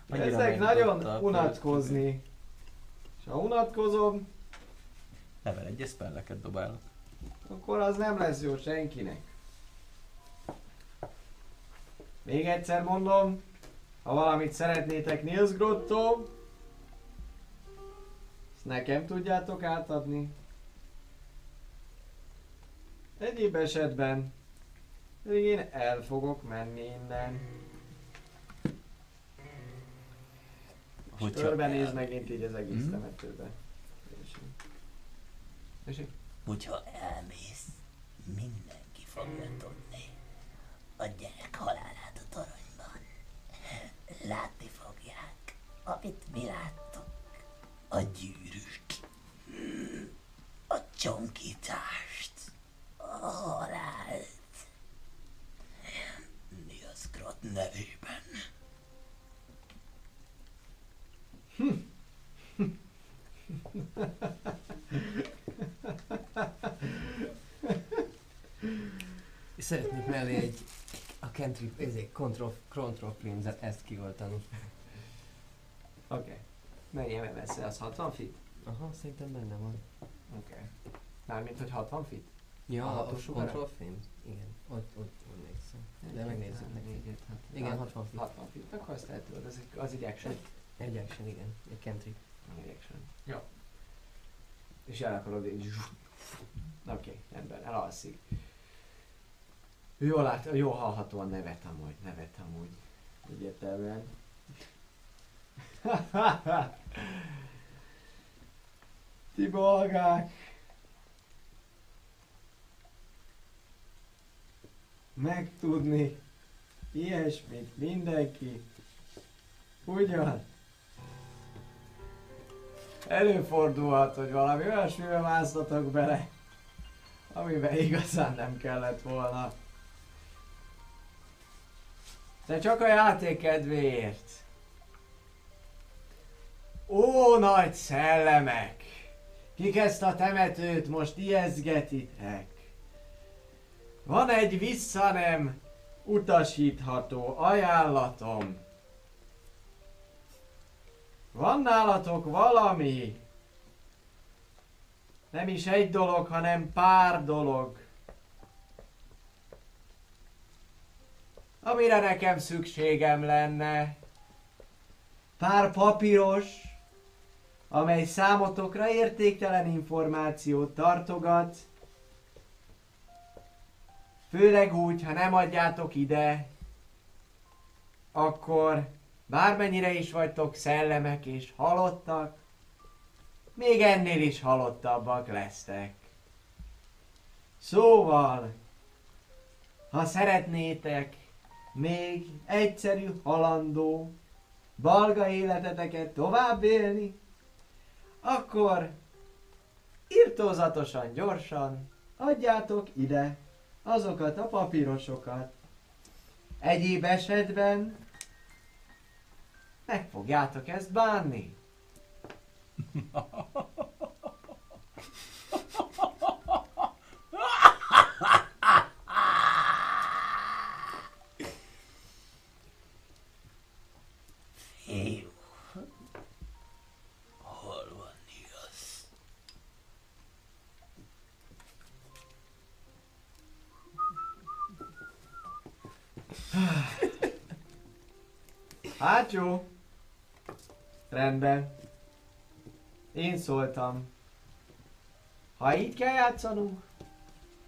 megnyitotta nagyon unatkozni. És ha unatkozom, Level egyes spelleket dobálok. akkor az nem lesz jó senkinek. Még egyszer mondom, ha valamit szeretnétek Nils Grotto, ezt nekem tudjátok átadni. Egyéb esetben pedig én el fogok menni innen. Hogyha körbenéz megint így az egész Mhm. temetőbe. És. Hogyha elmész, mindenki fogja tudni a gyerek halálát a toronyban. Látni fogják, amit mi láttuk. A gyűrűt, a csonkítást, a halált. Niaszkrot nevében. És szeretnék mellé egy a country, ezért control, control filmzet, ezt kioltani. Oké. Okay. Mennyi messze az 60 feet? Aha, szerintem benne van. Oké. Okay. Mármint, hogy 60 feet? Ja, A a, control film? Igen, ott, ott, ott nézem. De megnézzük neki. Hat. Igen, 60 feet. 60 feet, akkor azt el tudod, az, egy- az egy action. Egy action, igen. Egy cantrip. Egy action. Jó. És el akarod így... Oké, okay, rendben, elalszik. Jól, lát, jól hallhatóan nevet amúgy, nevet amúgy. Egyetemen. Ti bolgák! Megtudni ilyesmit mindenki. Ugyan? Előfordulhat, hogy valami olyasmibe másztatok bele, amiben igazán nem kellett volna. De csak a játék kedvéért. Ó, nagy szellemek! Kik ezt a temetőt most ijeszgetitek? Van egy vissza nem utasítható ajánlatom. Van nálatok valami? Nem is egy dolog, hanem pár dolog. Amire nekem szükségem lenne. Pár papíros, amely számotokra értéktelen információt tartogat, főleg úgy, ha nem adjátok ide, akkor bármennyire is vagytok szellemek és halottak, még ennél is halottabbak lesztek. Szóval, ha szeretnétek még egyszerű halandó, balga életeteket tovább élni, akkor irtózatosan, gyorsan adjátok ide azokat a papírosokat. Egyéb esetben meg fogjátok ezt bánni. Fiú. Hol van Nils? Hát jó. Rendben. Én szóltam. Ha így kell játszanunk,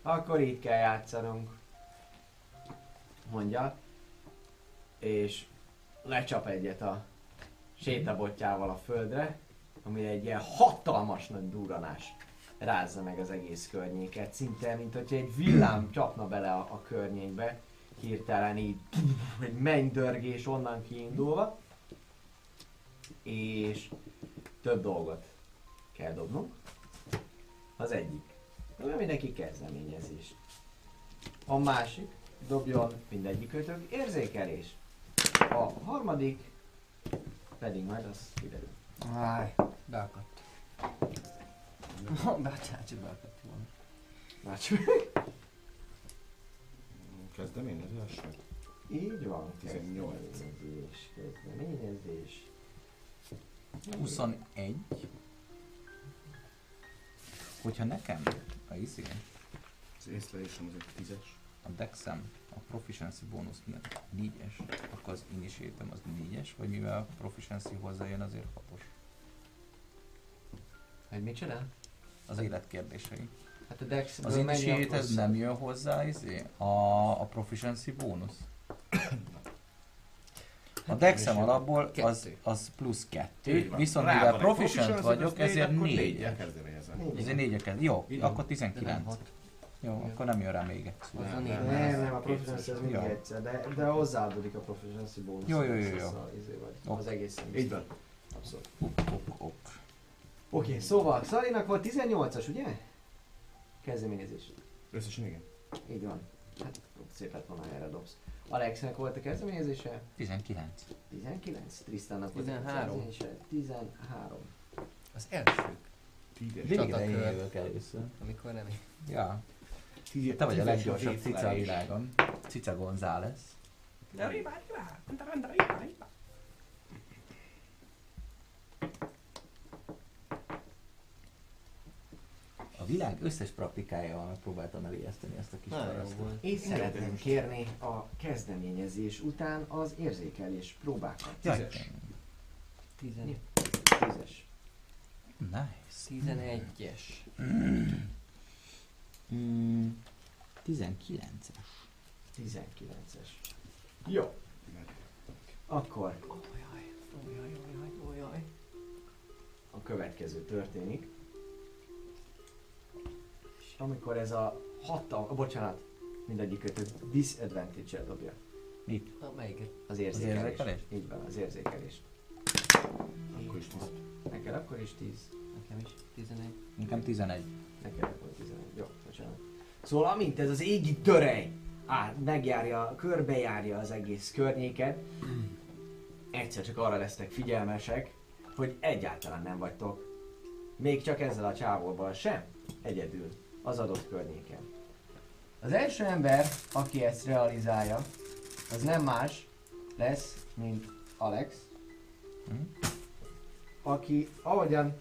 akkor így kell játszanunk. Mondja. És lecsap egyet a sétabotjával a földre, ami egy ilyen hatalmas nagy durranás rázza meg az egész környéket. Szinte, mint hogy egy villám csapna bele a, a környékbe. Hirtelen így egy mennydörgés onnan kiindulva. És több dolgot kell dobnunk. Az egyik. Dobja mindenki kezdeményezés. A másik. Dobjon mindegyikőtök érzékelés. A harmadik pedig majd az kiderül. Áj, beakadt. Bácsácsi beakadt volna. Bács. Kezdeményezés? Így van. 18. Kezdeményezés. Kezdeményezés. 21. Hogyha nekem a izé, Az észlelésem az egy tízes. a dexem, a proficiency bónusz miatt 4-es, akkor az initiatem az 4-es, vagy mivel a proficiency hozzájön azért 6-os. Hogy mit csinál? Az életkérdései. Hát a Dex Az initiate nem jön hozzá izé, a, a proficiency bónusz. A dexem alapból az, Kettő. az plusz Így 2, van. viszont mivel proficient vagyok, az négy, ezért akkor 4 négyel kezdeményezem. Ezért 4 kell. Jó, akkor 19. Jó, akkor nem jön rá még egy. Nem, négy. nem. A proficiency az mindig egyszer, de, de hozzáadódik a proficiency bónusz. Jó, jó, jó, jó. Szóval, izé vagy, Ok. Az egészen Így van. Abszolút. Ok, ok, ok. Oké, szóval Szalinak volt 18-as, ugye? Kezdeményezés. Összesen igen. Így van. Hát szép lett volna, erre dobsz. Alexnek volt a kezdeményezése, 19. 19. Tristannak volt 13. a kezdeményezése, 13. Az első, Tízes. Csatakör. először. amikor nem Ja, Tízes. te vagy a leggyorsabb cica a világon. Cica González. A világ összes praktikájával megpróbáltam elijeszteni ezt a kis parasztot. És szeretném kérni a kezdeményezés után az érzékelés próbákat. Tízes. 11. Tízes. nice. 11-es. Mm, 19-es. 19-es. Jó. Akkor Ojaj, ojaj, ojaj, ojaj. a következő történik. Amikor ez a hatal... Bocsánat. mindegyikötök disadvantage-el dobja. A melyiket? Az érzékelés. érzékelés? Így van, az érzékelés. Akkor is 10. Neked akkor is 10. Nekem is. 11. Nekem 11. Neked akkor 11. Jó, bocsánat. Szóval amint ez az égi törej á, megjárja, körbejárja az egész környéket, egyszer csak arra lesznek figyelmesek, hogy egyáltalán nem vagytok még csak ezzel a csávóval sem egyedül az adott környéken. Az első ember, aki ezt realizálja, az nem más lesz, mint Alex, aki ahogyan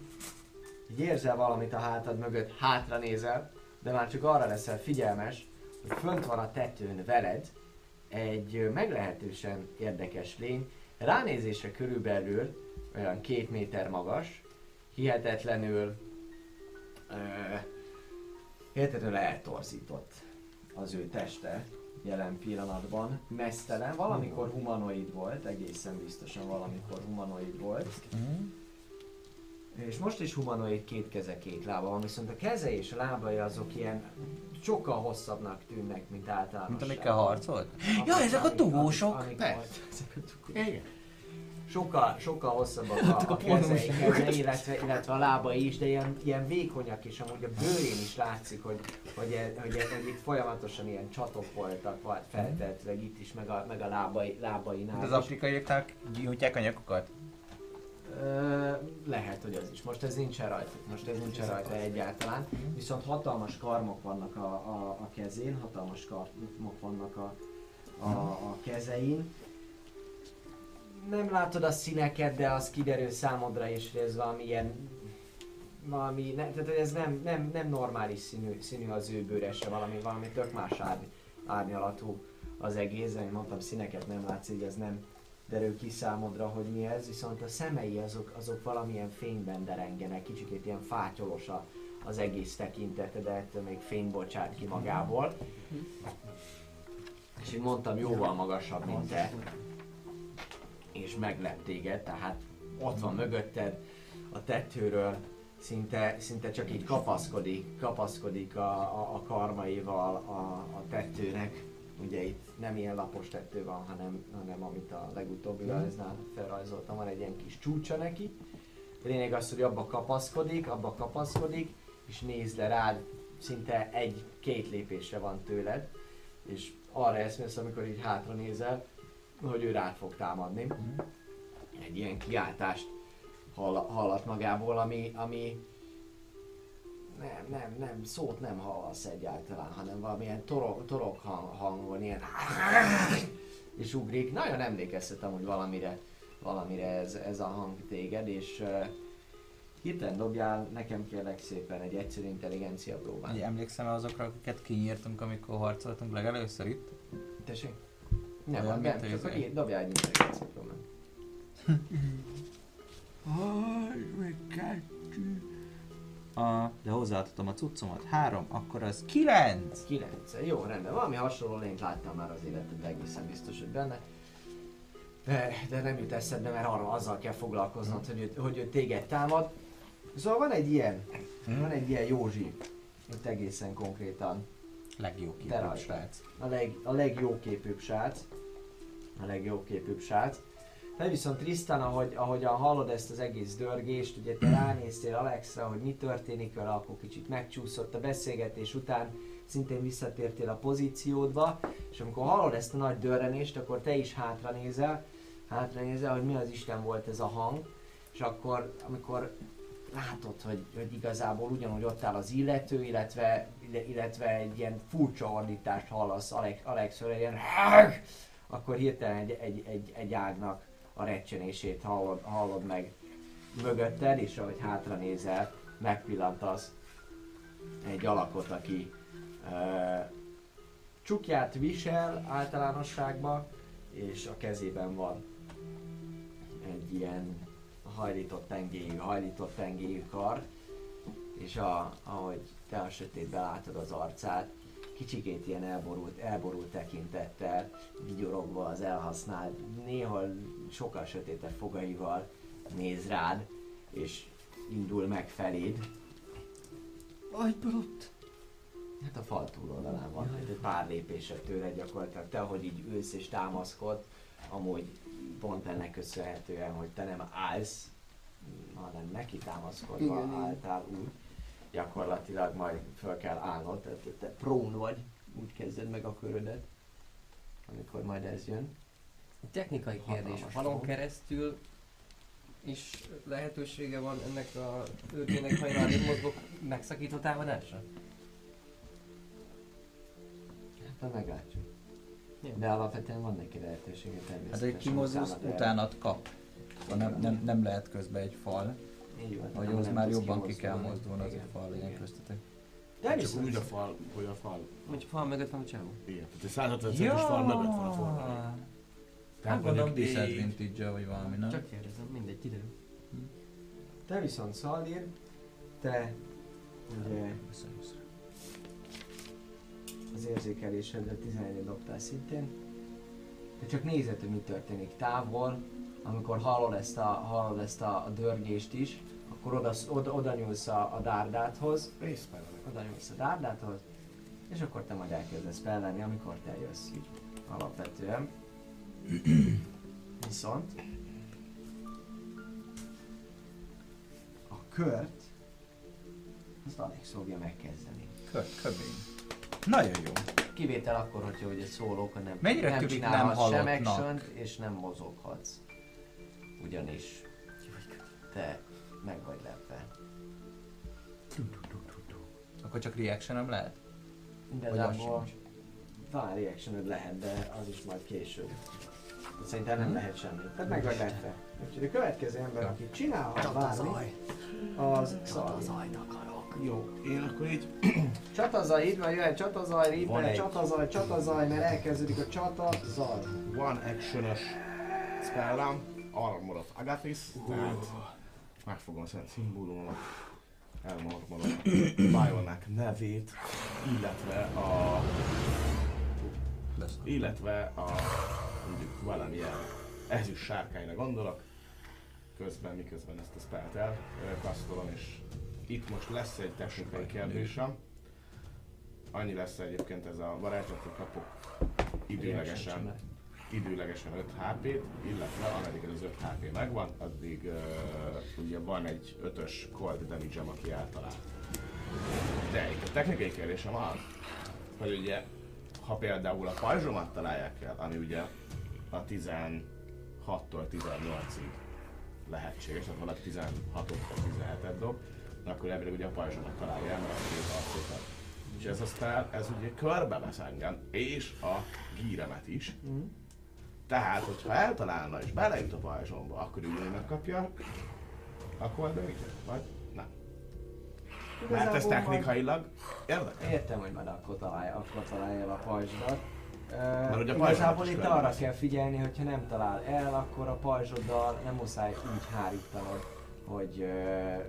így érzel valamit a hátad mögött, hátra nézel, de már csak arra leszel figyelmes, hogy fönt van a tetőn veled egy meglehetősen érdekes lény, ránézésre körülbelül olyan két méter magas, hihetetlenül, ö, hihetetlenül eltorzított az ő teste jelen pillanatban, mesztelen, valamikor humanoid volt, egészen biztosan valamikor humanoid volt, és most is humanoid két keze, két lába van, viszont a keze és a lábai azok ilyen sokkal hosszabbnak tűnnek, mint általános. Mint amikkel harcolt? Ja, ezek a dugósok! Ezek a dugósok. Sokkal, sokkal hosszabbak a, a kezei, kezei illetve, illetve a lábai is, de ilyen, ilyen vékonyak, és amúgy a bőrén is látszik, hogy, hogy, e- hogy, e- hogy itt folyamatosan ilyen csatok voltak, vagy feltetve itt is, meg a, meg a lábai, lábainál Mint az is. afrikaiaknak gyújtják a nyakukat? Ö, lehet, hogy az is. Most ez nincsen rajta, most ez nincsen rajta egyáltalán. Viszont hatalmas karmok vannak a, a, a kezén, hatalmas karmok vannak a, a, a kezein. Nem látod a színeket, de az kiderül számodra is, hogy ez valami ilyen valami, ne, tehát ez nem, nem, nem normális színű, színű az ő bőre se, valami, valami tök más árny, árnyalatú az egész, ahogy mondtam, színeket nem látsz, így ez nem derül ki számodra, hogy mi ez, viszont a szemei azok, azok valamilyen fényben derengenek, kicsikét ilyen fátyolos a, az egész tekintete, de ettől még fény bocsát ki magából. És így mondtam, jóval magasabb, mint te. És meglep téged, tehát ott van mögötted a tetőről, szinte, szinte csak így kapaszkodik, kapaszkodik a, a, a karmaival a, a tetőnek. Ugye itt nem ilyen lapos tető van, hanem, hanem amit a legutóbbi rajznál felrajzoltam, van egy ilyen kis csúcsa neki. A lényeg az, hogy abba kapaszkodik, abba kapaszkodik, és néz le rád, szinte egy-két lépésre van tőled, és arra eszmélsz, amikor így hátra nézel, hogy ő rád fog támadni. Egy ilyen kiáltást hall, hallat magából, ami, ami nem, nem, nem, szót nem hallasz egyáltalán, hanem valamilyen torok, torok hang, hangon, ilyen és ugrik. Nagyon emlékeztet amúgy valamire, valamire ez, ez a hang téged, és uh, hirtelen dobjál nekem kérlek szépen egy egyszerű intelligencia próbán. Hogy emlékszem azokra, akiket kinyírtunk, amikor harcoltunk legelőször itt? Tessék? Nem, van bent, csak így dobjál egy intelligencia próbán. A, de hozzáadhatom a cuccomat. Három, akkor az kilenc! 9. Jó, rendben. Valami hasonló lényt láttam már az életedben, egészen biztos, hogy benne. De, de nem jut eszedbe, mert arra azzal kell foglalkoznod, hogy ő, hogy ő téged támad. Szóval van egy ilyen, van egy ilyen Józsi, itt egészen konkrétan. Rajtad. srác. A, leg, a legjóképűbb srác. A legjóképűbb srác. Te viszont Tristan, ahogy, ahogyan hallod ezt az egész dörgést, ugye te ránéztél Alexra, hogy mi történik vele, akkor kicsit megcsúszott a beszélgetés után, szintén visszatértél a pozíciódba, és amikor hallod ezt a nagy dörrenést, akkor te is hátra nézel, hátra nézel, hogy mi az Isten volt ez a hang, és akkor, amikor látod, hogy, hogy igazából ugyanúgy ott áll az illető, illetve, illetve egy ilyen furcsa ordítást hallasz Alex, Alexről, ilyen akkor hirtelen egy, egy, egy, egy ágnak a recsenését hallod, hallod meg mögötted, és ahogy hátra nézel, megpillantasz egy alakot, aki uh, csukját visel általánosságban, és a kezében van egy ilyen hajlított tengélyű, hajlított tengélyű kar, és a, ahogy te a sötétbe látod az arcát, kicsikét ilyen elborult, elborult tekintettel, vigyorogva az elhasznált, néha sokkal sötétebb fogaival néz rád, és indul meg feléd. Ajbrott! Hát a fal túloldalán van, hát egy pár lépésre tőle gyakorlatilag. Te, ahogy így ülsz és támaszkod, amúgy pont ennek köszönhetően, hogy te nem állsz, hanem neki támaszkodva Igen, álltál úgy, gyakorlatilag majd föl kell állnod, tehát te- prón vagy, úgy kezded meg a körödet, amikor majd ez jön. Technikai kérdés, falon keresztül is lehetősége van ennek a őrjének, ha én arrébb mozgok, megszakító támadásra? Hát meglátjuk. Jó. De alapvetően van neki lehetősége Hát természetesen. egy kimozdulsz, utána, de- utánad kap. Szóval nem, nem, nem lehet közben egy fal, Így van, vagy nem már jobban ki kell mozdulni, az egy fal legyen köztetek. De Csak viszont úgy a fal, hogy a fal. Mondjuk fal mögött van a csávó. Igen, tehát egy 150 centis fal mögött van a fal. Hát gondolom mondjuk így- disadvantage vagy valami, nem? Csak kérdezem, mindegy, kiderül. Te viszont Szaldír, te ugye. Az érzékelésedre 11 dobtál szintén. Te csak nézed, hogy mi történik távol, amikor hallod ezt a, hallod ezt a, a dörgést is, akkor oda, oda, oda nyúlsz a, a dárdáthoz, oda nyúlsz a dárdáthoz, és akkor te majd elkezdesz felvenni, amikor te jössz így alapvetően. Viszont a kört azt Alex fogja megkezdeni. Kö- Köbény. Nagyon jó. Kivétel akkor, hogyha ugye szólok, hogy nem, Mennyire nem tűnik nem sem halottnak? action és nem mozoghatsz. Ugyanis te meg vagy lepve. Akkor csak reaction lehet? Igazából sincs? talán reaction lehet, de az is majd később. Szerintem nem lehet semmi. Tehát meg vagy lepve. Úgyhogy a következő ember, aki csinálhat bármi, az Szalvi. Jó, én akkor így Csatazaj, itt van, jöhet csatazaj, itt Van van egy. csatazaj, csatazaj, mert elkezdődik a csatazaj. one action-ös spellem, Armor of Agathis, tehát megfogom a szent szimbólumomat, elmormolom Bionnek nevét, illetve a illetve a mondjuk valamilyen ezüst sárkányra gondolok, közben, miközben ezt a spellt elkasztolom, és itt most lesz egy technikai kérdésem. Annyi lesz egyébként ez a varázslat, hogy kapok időlegesen, időlegesen 5 HP-t, illetve ameddig ez az 5 HP megvan, addig uh, ugye van egy 5-ös cold damage aki eltalál. De itt a technikai kérdésem az, hogy ugye ha például a pajzsomat találják el, ami ugye a 16-tól 18-ig lehetséges, tehát valaki 16-ot vagy 17-et dob, akkor elvileg ugye a pajzsomat találja el, mert a két arcokat. És ez a spell, ez ugye körbevesz engem, és a gíremet is. Tehát, hogyha eltalálna és belejut a pajzsomba, akkor ugye megkapja a cold damage vagy nem. Mert ez technikailag érdekel. Értem, hogy majd akkor találja, akkor találja el a pajzsodat. Mert ugye a igazából itt arra kell figyelni, hogyha nem talál el, akkor a pajzsoddal nem muszáj úgy hárítanod, hogy uh,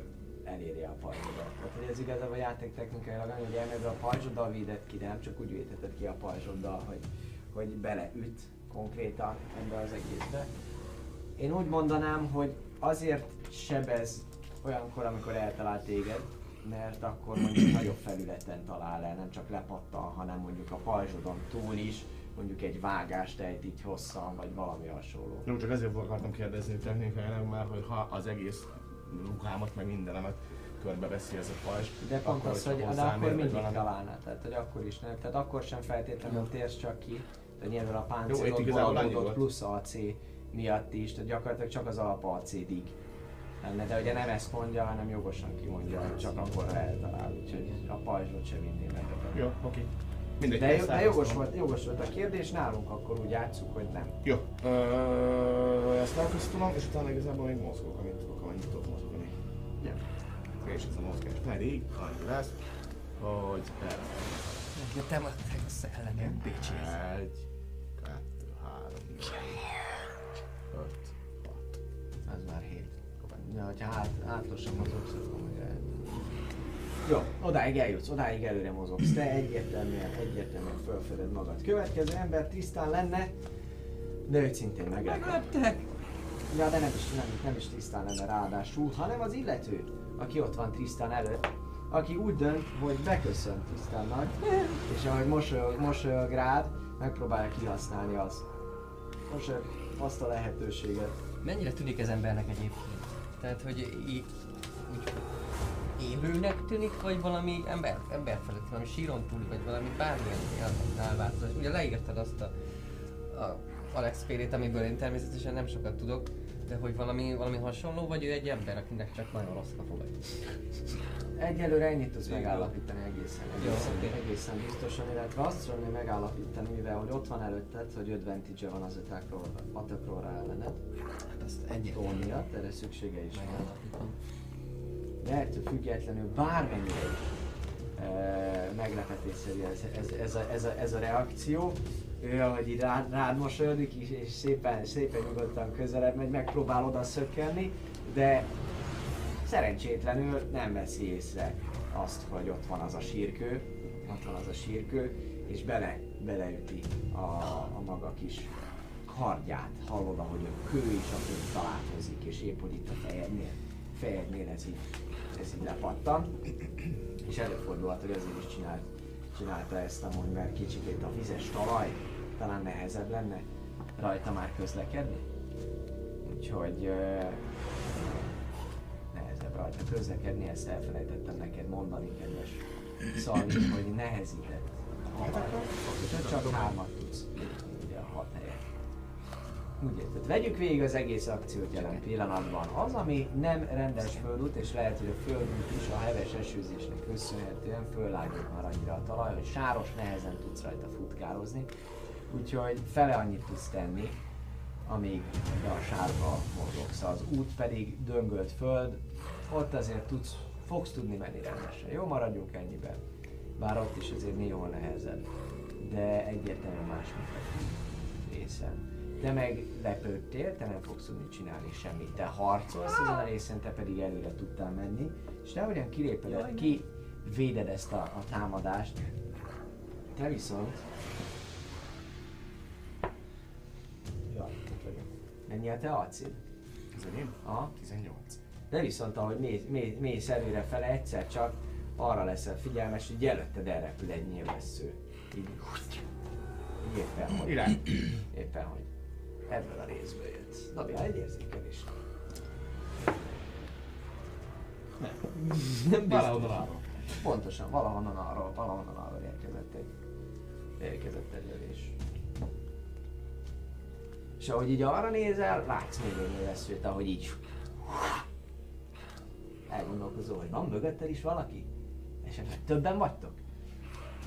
elérje a pajzsodat. Tehát hogy ez igazából a játék technikailag annyi, hogy elméletben a pajzsoddal védett ki, nem csak úgy védheted ki a pajzsoddal, hogy, hogy beleüt konkrétan ebbe az egészbe. Én úgy mondanám, hogy azért sebez olyankor, amikor eltalál téged, mert akkor mondjuk nagyobb felületen talál el, nem csak lepattan, hanem mondjuk a pajzsodon túl is, mondjuk egy vágást ejt így hosszan, vagy valami hasonló. Nem csak ezért akartam kérdezni technikailag már, hogy ha az egész ruhámat, meg mindenemet körbeveszi ez a pajzs, De pont akkor, az, hogy de akkor mindig találná, tehát hogy akkor is nem, tehát akkor sem feltétlenül térsz csak ki, de nyilván a páncélodból adódott plusz AC miatt is, tehát gyakorlatilag csak az alap AC-ig lenne, de ugye nem ezt mondja, hanem jogosan kimondja, hogy csak akkor eltalál, úgyhogy a pajzsot sem vinné meg. Jó, oké. Mindegy, De, de jogos, volt, jogos volt a kérdés, nálunk akkor úgy játsszuk, hogy nem. Jó. Ezt elköszönöm, és utána igazából még mozgok, amit tudok, amennyit tudok. Ja. És ez a mozgás pedig annyi lesz, hogy. Ja, te a szellemem, bitches. Egy, kettő, három, öt, hat. Ez már hét. Ja, hogyha át, átlasan mozogsz, akkor meg lehet. Jó, odáig eljutsz, odáig előre mozogsz. Te egyértelműen, egyértelműen fölfeded magad. Következő ember tisztán lenne, de őt szintén meglepett. Megleptek! Ja, de nem is, nem, nem is tisztán lenne ráadásul, hanem az illető, aki ott van tisztán előtt, aki úgy dönt, hogy beköszönt Tisztánnak, és ahogy mosolyog, mosolyog rád, megpróbálja kihasználni azt. Mosolyog azt a lehetőséget. Mennyire tűnik ez embernek egyébként? Tehát, hogy í- úgy élőnek tűnik, vagy valami ember, ember felett, valami síron túl, vagy valami bármilyen ilyen változás. Ugye leírtad azt a, a Alex Pérét, amiből én természetesen nem sokat tudok, de hogy valami, valami hasonló, vagy ő egy ember, akinek csak nagyon rossz napja vagy. Egyelőre ennyit tudsz megállapítani egészen, Jó, egészen, oké. egészen biztosan, illetve azt tudom még megállapítani, mivel hogy ott van előtted, hogy advantage van az attackról ellened. Hát azt ennyi. Tól miatt, erre szüksége is van. Megállapítom. De ettől függetlenül bármennyire is e, meglepetésszerű ez, ez, ez, a, ez, a, ez a reakció, ő ahogy így rád, rád mosolyodik és, és szépen, szépen nyugodtan közelebb megy, megpróbál oda szökkenni, de szerencsétlenül nem veszi észre azt, hogy ott van az a sírkő, ott van az a sírkő, és bele, beleüti a, a maga kis kardját. Hallod, ahogy a kő is a kő találkozik, és épp hogy itt a fejednél, fejednél ez így, ez így lepattan. És előfordulhat, hogy azért is csinált, csinálta ezt amúgy, mert kicsikét a vizes talaj talán nehezebb lenne rajta már közlekedni. Úgyhogy nehezebb rajta közlekedni, ezt elfelejtettem neked mondani, kedves Szalvi, hogy nehezített. És csak hármat tudsz, Úgy érted. Vegyük végig az egész akciót jelen pillanatban. Az, ami nem rendes földút, és lehet, hogy a földút is a heves esőzésnek köszönhetően föllágyult már annyira a talaj, hogy sáros, nehezen tudsz rajta futkározni. Úgyhogy fele annyit tudsz tenni, amíg a sárba mozogsz. Az út pedig döngölt föld, ott azért tudsz, fogsz tudni menni rendesen. Jó, maradjunk ennyiben. Bár ott is azért néhol nehezebb, de egyértelműen más, mint a részen. Te meg lepődtél, te nem fogsz tudni csinálni semmit. Te harcolsz ezen a részen, te pedig előre tudtál menni, és te hogyan kiléped, ki véded ezt a, a támadást, te viszont... Ja, itt vagyok. Mennyi a te acid? Ez enyém? Aha. 18. De viszont ahogy mész, mész, mész előre fele, egyszer csak arra leszel figyelmes, hogy előtted elrepül egy nyilvessző. Így éppen, hogy, Irány. éppen, hogy ebből a részből jött. Dobjál egy érzékelést. Nem Valahol arról. Pontosan, valahonnan arról, valahonnan arról érkezett egy, érkezett egy lövés. És ahogy így arra nézel, látsz még egy nyilvesszőt, ahogy így elgondolkozol, hogy van mögötted is valaki? Esetleg többen vagytok?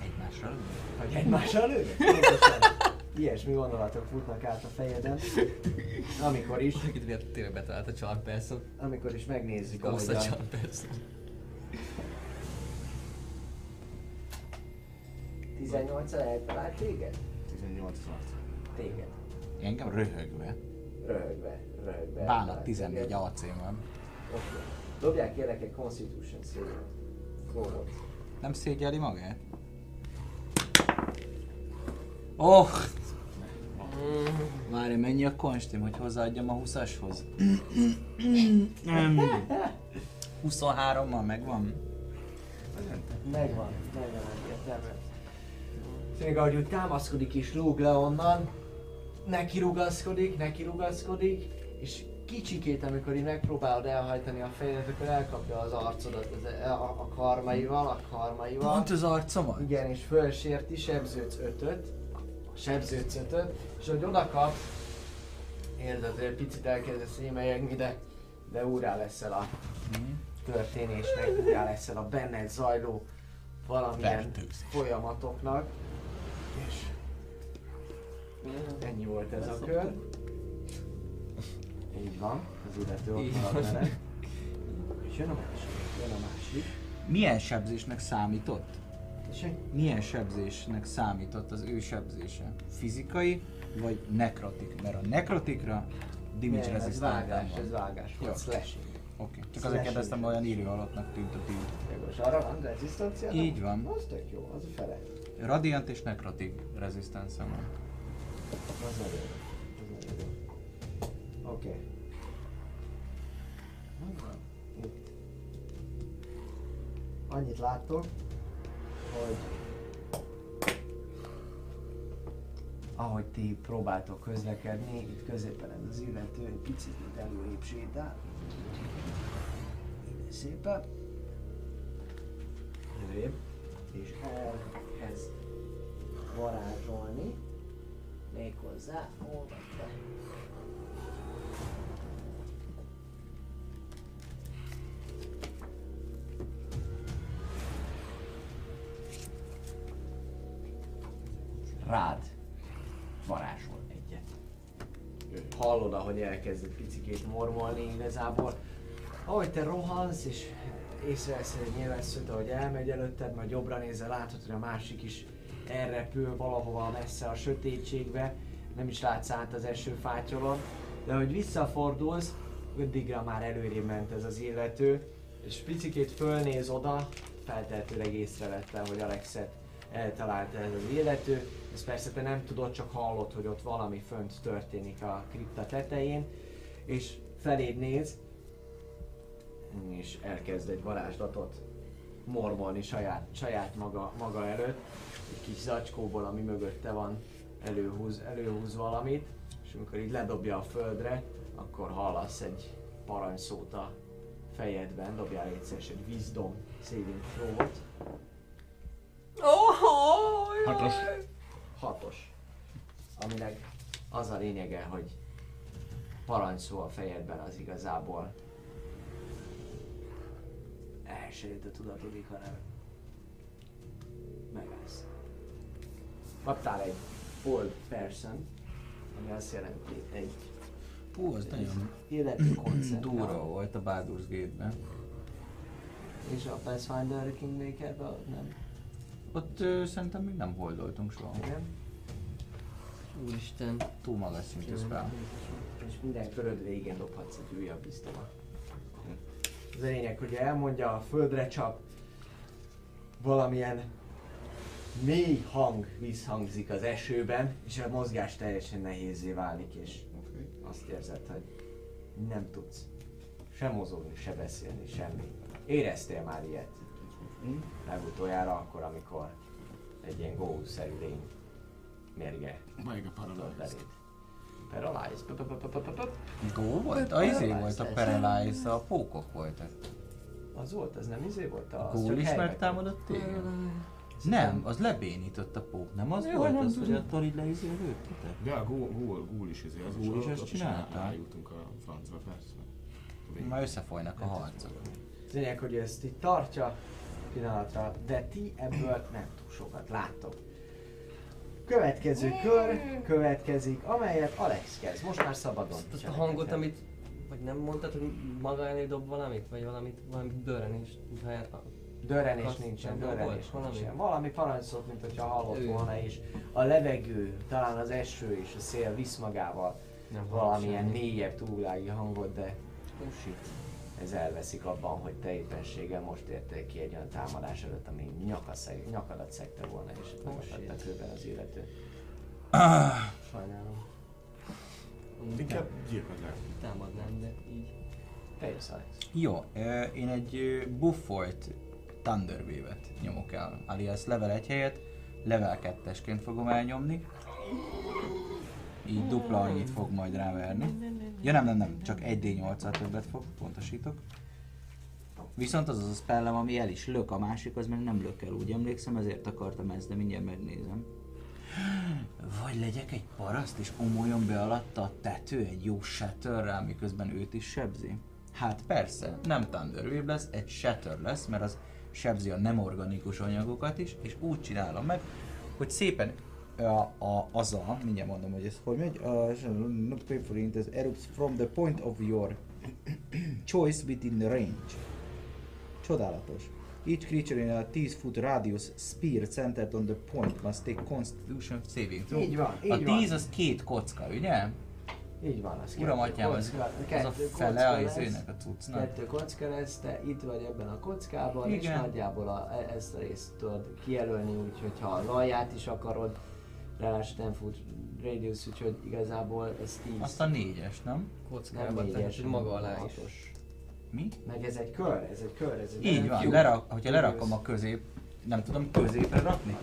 Egymásra. Hogy egymással lőnek? Ilyesmi gondolatok futnak át a fejeden, amikor is, miért tényleg betalált a charm person. amikor is megnézzük, ahogy a a, charm person. 18 eltalált téged? 18 szart. Téged. Engem röhögve. Röhögve, röhögve. Bánat eltalált 14 téged. AC van. Oké. Dobják kérlek egy Constitution. Fórot. Nem szégyeli magát? Oh! Várj, mennyi a konstim, hogy hozzáadjam a 20-ashoz? Nem. 23-mal megvan? Megvan, megvan egyértelműen. Még ahogy úgy támaszkodik és rúg le onnan, neki rugaszkodik, neki rugaszkodik, és kicsikét, amikor így megpróbálod elhajtani a fejedet, akkor elkapja az arcodat az, a, a, a karmaival, a karmaival. Pont az arcomat? Igen, és fölsérti, sebződsz ötöt, sebződsz ötöt, és hogy oda kapsz, érzed, hogy egy picit elkezdesz émelyegni, de, de úrá leszel a történésnek, úrá leszel a benned zajló valamilyen Fertőzés. folyamatoknak, és ennyi volt ez a kör. Így van, az illető ott marad van. veled. És jön a másik, jön a másik. Milyen sebzésnek számított? Milyen sebzésnek számított az ő sebzése? Fizikai vagy nekrotik? Mert a nekrotikra damage Nem, ez vágás, van. ez vágás Jó. slashing. Oké, csak Slashing azért kérdeztem, olyan írő alattnak tűnt a tíz. Jogos, arra van rezisztancia? Így van. Az tök jó, az a fele. Radiant és nekrotik resistance van. Az nagyon jó. Az nagyon jó. Oké. Itt. annyit láttok, hogy ahogy ti próbáltok közlekedni, itt középen ez az illető egy picit előrébb sétál. Szépen. Előrébb. És elkezd varázsolni. Méghozzá, hol vagy te? Rád varázsol egyet. Hallod, ahogy elkezd egy picikét mormolni igazából. Ahogy te rohansz, és észrevesz egy nyilvesszőt, ahogy elmegy előtted, majd jobbra nézel, látod, hogy a másik is elrepül valahova messze a sötétségbe, nem is látsz át az esőfátyrolon, de hogy visszafordulsz, addigra már előrébb ment ez az illető, és picikét fölnéz oda, feltehetőleg észrevette, hogy Alexet eltalálta ez az illető, ezt persze te nem tudod, csak hallod, hogy ott valami fönt történik a kripta tetején, és feléd néz, és elkezd egy varázslatot mormolni saját, saját maga, maga előtt, egy kis zacskóból, ami mögötte van, előhúz, előhúz valamit, és amikor így ledobja a földre, akkor hallasz egy parancsszót a fejedben, dobjál egyszer egy wisdom saving throw-ot. Hatos. Hatos. Aminek az a lényege, hogy parancsszó a fejedben az igazából elsőjött a tudatodik, hanem megállsz. Kaptál egy old person, ami azt jelenti egy Hú, az nagyon életű koncept. durva volt a Baldur's Gate-ben. És a Pathfinder Kingmakerben nem? Ott ö, szerintem még nem holdoltunk soha. Igen. Úristen. Túl magas szintű spell. És minden köröd végén dobhatsz egy újabb biztomat. Az a lényeg, hogy elmondja, a földre csap, valamilyen mély hang visszhangzik az esőben, és a mozgás teljesen nehézé válik, és azt érzed, hogy nem tudsz se mozogni, se beszélni, semmi. Éreztél már ilyet? Legutoljára akkor, amikor egy ilyen gószerű lény mérge Meg a paralyzed. Paralyzed. Gó volt? A izé volt a Paralyze, a pókok voltak. Az volt, az nem izé volt? Az Gól is megtámadott téged? Nem, az lebénított a pók, nem az Jó, volt nem az, hogy tudom. attól így leizé lőttetek? De a gól, gól, gól is izé, az Gól is ott csinálta? Rájutunk a francba, persze. Már összefolynak a harcok. Az lényeg, hogy ezt itt tartja pillanatra, de ti ebből nem túl sokat láttok. Következő kör következik, amelyet Alex kezd. Most már szabadon. Azt a hangot, amit... Vagy nem mondtad, hogy maga elé dob valamit? Vagy valamit, valami dörrenés? Dörrenés Azt nincsen, dörrenés volt valami? nincsen. Valami parancsot, mint hogyha hallott Ő. volna, és a levegő, talán az eső és a szél visz magával nem valamilyen mélyebb túlvilági hangot, de Oh shit. Ez elveszik abban, hogy te éppenséggel most értél ki egy olyan támadás előtt, ami nyakaszeg, nyakadat szegte volna, és Oh, megakadt a shit. kőben az illető. Sajnálom. Inkább. Támadnám, de így. Te jössz, Alex. Jó, én egy buffolt Thunder Wave-et nyomok el, alias level 1 helyett level 2-esként fogom elnyomni. Így dupla annyit fog majd ráverni. Ja nem, nem, nem, csak 1d8-al többet fog, pontosítok. Viszont az az a spellem, ami el is lök, a másik az meg nem lök el, úgy emlékszem, ezért akartam ezt, de mindjárt megnézem. Vagy legyek egy paraszt, és omoljon be alatta a tető egy jó shatterrel, miközben őt is sebzi? Hát persze, nem Thunder Wave lesz, egy shatter lesz, mert az sebzi a nem organikus anyagokat is, és úgy csinálom meg, hogy szépen a, a, az a, mindjárt mondom, hogy ez hogy megy, a, not pay for it, ez erupts from the point of your choice within the range. Csodálatos. Each creature in a 10 foot radius spear centered on the point must take constitution saving throw. Így van, így a van. 10 az két kocka, ugye? Így van, az Uram, kettő atyám, az, az a fele a lesz. izének a cuccnak. Kettő kocka lesz, te itt vagy ebben a kockában, és Igen. nagyjából a, e- ezt a részt tudod kijelölni, úgyhogy ha a laját is akarod, nem fut radius, úgyhogy igazából ez 10. Azt a négyes, nem? nem Kockában, tehát négyes, hogy maga alá is. hatos. Mi? Meg ez egy kör, ez egy kör, ez egy Így van, cube. lerak, hogyha lerakom a közép, nem tudom középre rakni?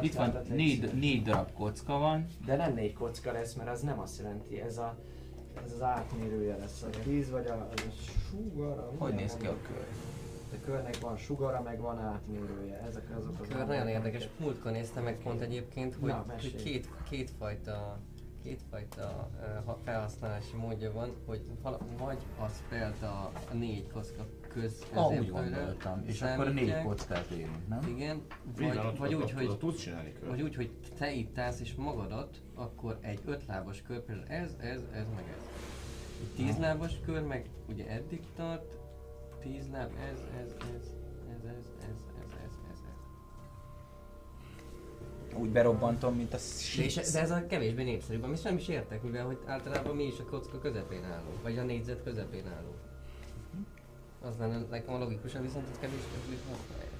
Itt van négy, négy darab kocka van, De nem négy kocka lesz, mert az nem azt jelenti, ez a ez az átmérője lesz, a víz vagy a, a sugara. hogy milyen néz ki a kör? A körnek van sugara, meg van átmérője. Ezek azok az Kör nagyon érdekes. Múltkor néztem meg pont egyébként, hogy, Na, hogy két, kétfajta kétfajta uh, ha- felhasználási módja van, hogy vala, vagy az például a, a négy kocka köz Ah, úgy gondoltam. És akkor négy számítják. kockát érünk, nem? Igen, vagy, vagy ott- úgy, hogy tudsz csinálni vagy úgy, hogy te itt állsz és magadat, akkor egy ötlábas kör, például ez, ez, ez, meg ez. Egy tízlábas kör, meg ugye eddig tart, tíz láb, ez, ez, ez, ez, ez, ez, ez, ez, ez, ez. Úgy berobbantom, mint a De, és, de ez a kevésbé népszerűbb, amit nem is értek, mivel hogy általában mi is a kocka közepén állunk, vagy a négyzet közepén állunk. Az lenne nekem a logikusan, viszont ez kevésbé használják.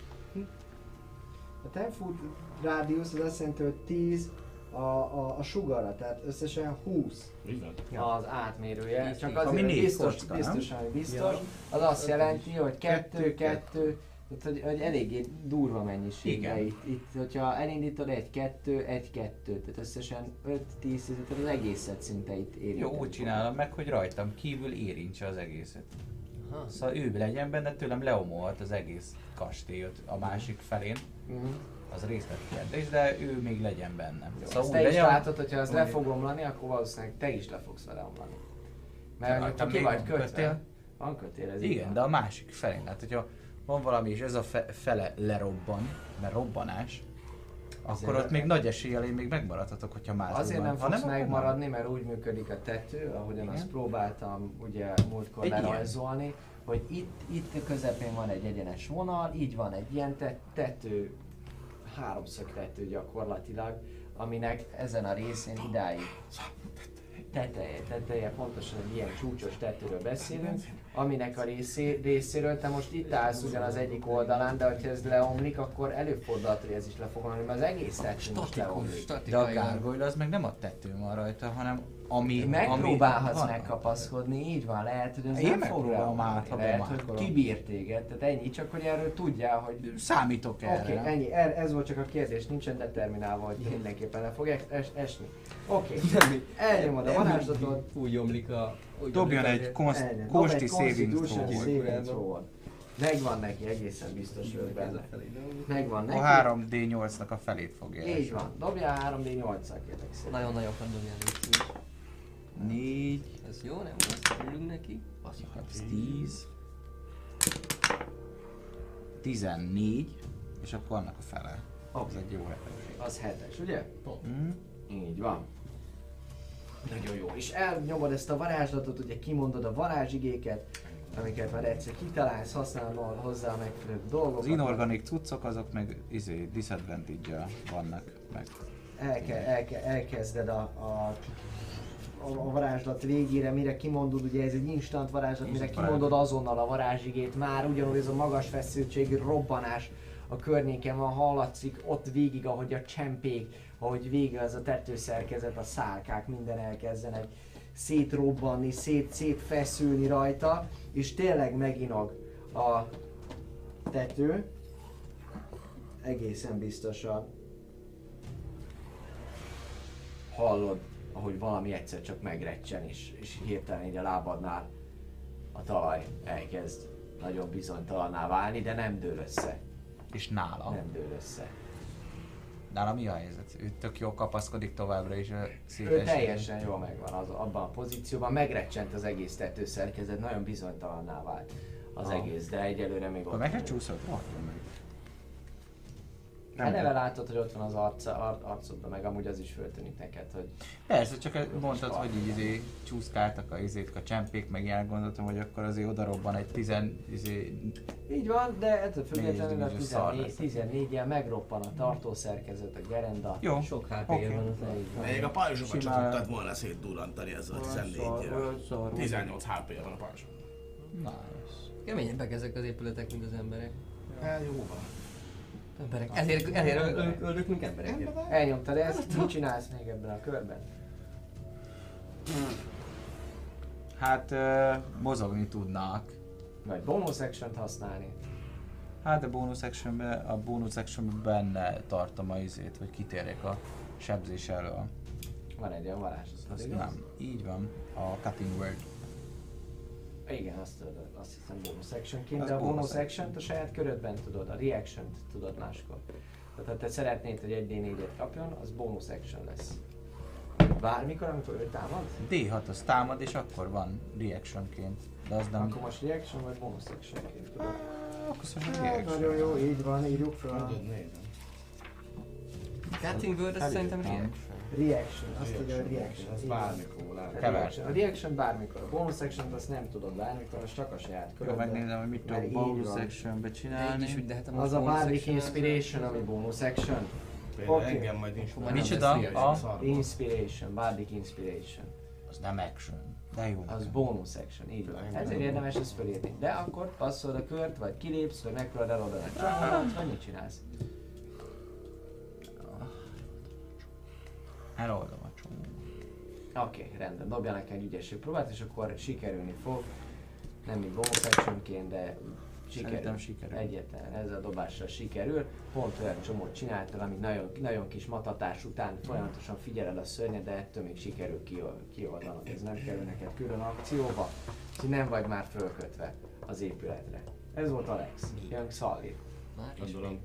A 10 foot rádiusz az azt jelenti, hogy 10 a, a, a sugarra, tehát összesen 20 Így van. az átmérője. Tíz, Csak négy biztos, kocka, biztos, ami biztos, az azt jelenti, hogy 2, 2, tehát hogy, hogy eléggé durva mennyiség. Igen. Itt, itt, hogyha elindítod egy 2, egy 2, tehát összesen 5, 10, tehát az egészet szinte itt érintett. Jó, úgy csinálom meg, hogy rajtam kívül érintse az egészet. Aha. Szóval ő legyen benne, tőlem leomolhat az egész kastélyot a másik felén. Mhm. Az részletkérdés, de ő még legyen benne. Jó, Szóval ezt te is legyen, látod, hogyha ez le fog omlani, akkor valószínűleg te is le fogsz vele omlani. Mert Rajtam hogyha ki vagy kötve, kötél. van kötél, ez Igen, van. de a másik felén. Hát, hogyha van valami és ez a fe- fele lerobban, mert robbanás, Azért akkor ott nem- még nagy eséllyel én még megmaradhatok, hogyha mázolban. Azért nem Ha fogsz akkor megmaradni, mert úgy működik a tető, ahogyan Igen. azt próbáltam ugye múltkor Egy lerajzolni, hogy itt, itt közepén van egy egyenes vonal, így van egy ilyen te- tető, háromszög tető gyakorlatilag, aminek ezen a részén idáig teteje, teteje, pontosan egy ilyen csúcsos tetőről beszélünk, aminek a részé, részéről te most itt állsz ugyan az egyik oldalán, de hogyha ez leomlik, akkor előfordulhat, hogy ez is le fog omlani, mert az egész tető most Statikus, leomlik. De a gárgolyla az meg nem a tetőn van rajta, hanem ami... Megpróbálhatsz ami, megkapaszkodni, így van, lehet, hogy ez Én nem fog át, ha lehet, hogy kibír téged, tehát ennyi, csak hogy erről tudjál, hogy Számítok erre. Oké, okay, ennyi, er- ez volt csak a kérdés, nincsen determinálva, hogy mindenképpen le fog es- es- esni. Oké, okay. elnyomod a varázslatot, Úgy omlik a... Dobjon egy a- egy saving throw. Megvan neki, egészen biztos vagyok benne. Megvan neki. A 3D8-nak a felét fogja Így van, dobjál 3D8-szal kérlek szépen. Nagyon nagyon kell 4, Ez jó, nem? Azt örülünk neki. az 10, 14, és akkor annak a fele. Az egy jó lehetőség. Az hetes, ugye? Mm. Így van. Nagyon jó. És elnyomod ezt a varázslatot, ugye kimondod a varázsigéket, amiket már egyszer kitalálsz, használod hozzá a megfelelő dolgokat. Az inorganik cuccok azok meg izé, disadvantage vannak meg. Elke, elke, elkezded a, a, a, a varázslat végére, mire kimondod, ugye ez egy instant varázslat, mire kimondod azonnal a varázsigét, már ugyanúgy ez a magas feszültségű robbanás a környéken van, hallatszik ott végig, ahogy a csempék, ahogy végig ez a tetőszerkezet, a szálkák, minden elkezdenek szétrobbanni, szét, szétfeszülni rajta, és tényleg meginog a tető, egészen biztosan. Hallod, ahogy valami egyszer csak megrecsen, és, és hirtelen így a lábadnál a talaj elkezd nagyon bizonytalanná válni, de nem dől össze. És nála? Nem dől össze. Nála mi a helyzet? Ő tök jól kapaszkodik továbbra is a Ő széles. teljesen jól megvan az, abban a pozícióban, megrecsent az egész tetőszerkezet, nagyon bizonytalanná vált az Ah. egész, de egyelőre még Akkor ott meg se csúszott? Rakjon meg. Eleve látod, hogy ott van az arca, ar, arcodban, meg amúgy az is föltűnik neked, hogy Persze, csak mondtad, hogy így izé csúszkáltak a izék, a csempék, meg ilyen gondoltam, hogy akkor azért odarobban egy tizen, izé, Így van, de ettől függetlenül a Nézd, hogy szar 14, lesz. 14 ilyen megroppan a tartószerkezet, a gerenda. Jó, Sok hp Oké. van az. Még a pajzsokat Simán. tudtad volna szétdurrantani ezzel a 14-jel. 18 HP van a pajzsok. nice. Keményebbek ezek az épületek, mint az emberek. Hát jó van. Emberek. Ezért, ezért öl- öl- öldök, mint embereket. Elnyomtad ezt, mit csinálsz még ebben a körben? Hát ö, mozogni tudnak. vagy bonus action használni. Hát a bonus actionben, a bonus actionben benne tartom a izét, hogy kitérjek a sebzés elől. Van egy olyan varázs, az igaz? nem. Így van. A cutting word. Igen, azt tudod, azt hiszem bonus actionként, Az de a bonus bonus action a saját körödben tudod, a reaction tudod máskor. Tehát ha te szeretnéd, hogy egy D4-et kapjon, az bonus action lesz. Bármikor, amikor ő támad, D6 az támad, és akkor van reactionként. De az nem... akkor most reaction vagy bonus actionként tudod. Akkor szóval Hát, reaction. nagyon jó, így van, írjuk fel. Cutting word, az szerintem reaction. Reaction, azt tudja, hogy reaction. Van. bármikor A reaction. A reaction bármikor, a bonus action azt nem tudod bármikor, az csak a saját Jó, körödben. megnézem, hogy mit tudok bonus így csinálni. is de hát a Az a Bardic Inspiration, ami bonus action. Például Oké. engem majd inspirál. Micsoda? A- Inspiration, Bardic Inspiration. Az nem action. De jó. Az bonus action, így van. Ezért érdemes ezt fölírni. De akkor passzolod a kört, vagy kilépsz, vagy megpróbálod eloldani a csapot, vagy mit csinálsz? Eloldom a csomó. Oké, okay, rendben, dobjanak egy ügyesség próbát, és akkor sikerülni fog. Nem így bonus de sikerül. Szerintem sikerül. Egyetlen, ezzel a dobással sikerül. Pont olyan csomót csináltál, amit nagyon, nagyon kis matatás után folyamatosan figyeled a szörnyet, de ettől még sikerül kiol- kioldanod. Ez nem kerül neked külön akcióba, úgyhogy nem vagy már fölkötve az épületre. Ez volt Alex. Jön Szalli. Már is. Gondolom,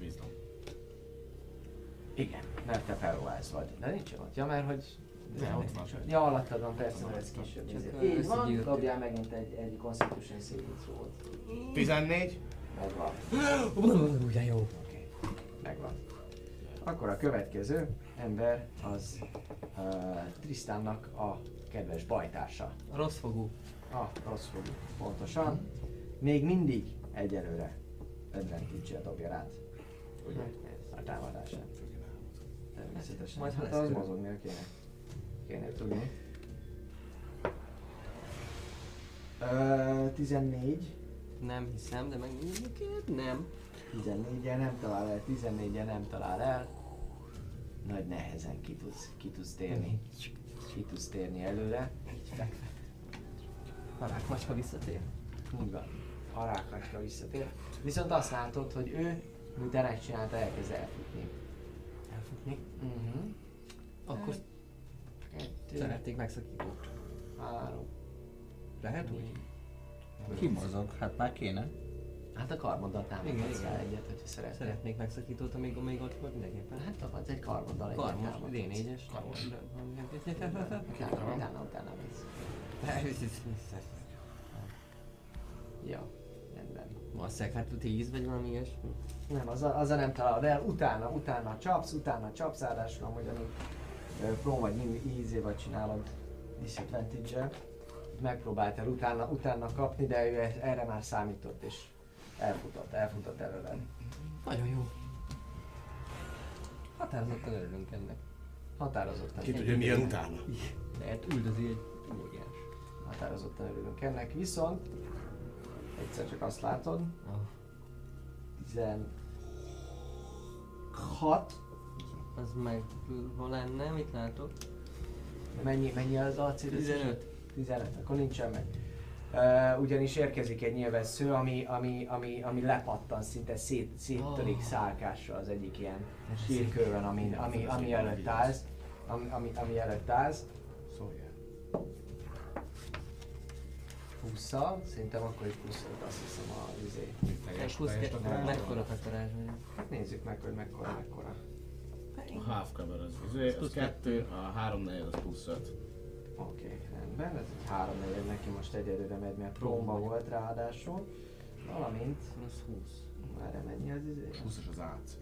Wisdom. Igen, mert te paralyzed vagy. De nincs ott. Ja, mert hogy... De ott van. Ja, alattad van, persze, mert ez kisebb. Csak Így van, dobjál megint egy, egy Constitution saving throw-ot. 14. Megvan. Ugye jó. Megvan. Akkor a következő ember az uh, Tristannak a kedves bajtársa. A rossz fogú. A rossz fogú, pontosan. Még mindig egyelőre advantage dobja rád. Ugye? A támadását. Természetesen. Majd, ha hát lesz az kö- mozognia kéne. Kéne tudni. Uh, 14. Nem hiszem, de megnézzük. Nem. 14-jel nem talál el, 14-jel nem talál el. Nagy nehezen ki tudsz, ki tudsz térni. Ki tudsz térni előre. A rákmacska visszatér. Úgy van. A rákacska visszatér. Viszont azt látod, hogy ő, miután megcsinálta, elkezd elfutni. Elfutni. Uh-huh. Akkor Kettő, szeretnék megszakítót. három. Lehet úgy? Ki mozog? Hát már kéne. Hát a karmoddal igen. rá egyet, hogyha szeretnél. Szeretnék megszakítót, amíg, amíg ott volt mindenképpen. Hát tapadsz egy karmoddal egyet Karmos, támadsz. D4-es. Utána, utána, utána mész. Ja, rendben. Valószínűleg hát 10 vagy valami ilyesmi. Nem, az a, az a nem találod el, utána, utána csapsz, utána csapsz, ráadásul amúgy amíg pro vagy min- easy vagy csinálod disadvantage megpróbáltál utána, utána kapni, de ő erre már számított és elfutott, elfutott előle. Nagyon jó. Határozottan örülünk ennek. Határozottan. Ki tudja, milyen utána. Lehet üldözi egy óriás. Határozottan örülünk ennek, viszont egyszer csak azt látod, Ah, 16, az meg hol lenne, mit látok? mennyi, mennyi az a cél? 15. 15, akkor nincsen meg. Uh, ugyanis érkezik egy nyilvessző, ami, ami, ami, ami lepattan, szinte szét, széttörik Oh. szálkással az egyik ilyen sírkőben, ami, ami, ami előtt állsz. Ami, ami, ami előtt állsz. Szóljál. 20 szerintem akkor is 20 azt hiszem a izé. Teljes kettő, takarás. mekkora takarás vagyok. Hát nézzük meg, hogy mekkora, mekkora. A half cover az, izé, az Plusz kettő, a három negyed az plusz öt. Oké, okay, rendben, ez egy három negyed neki most egyelőre megy, mert próba volt ráadásul. Valamint, Plusz 20. már mennyi az izé? 20-as az AC.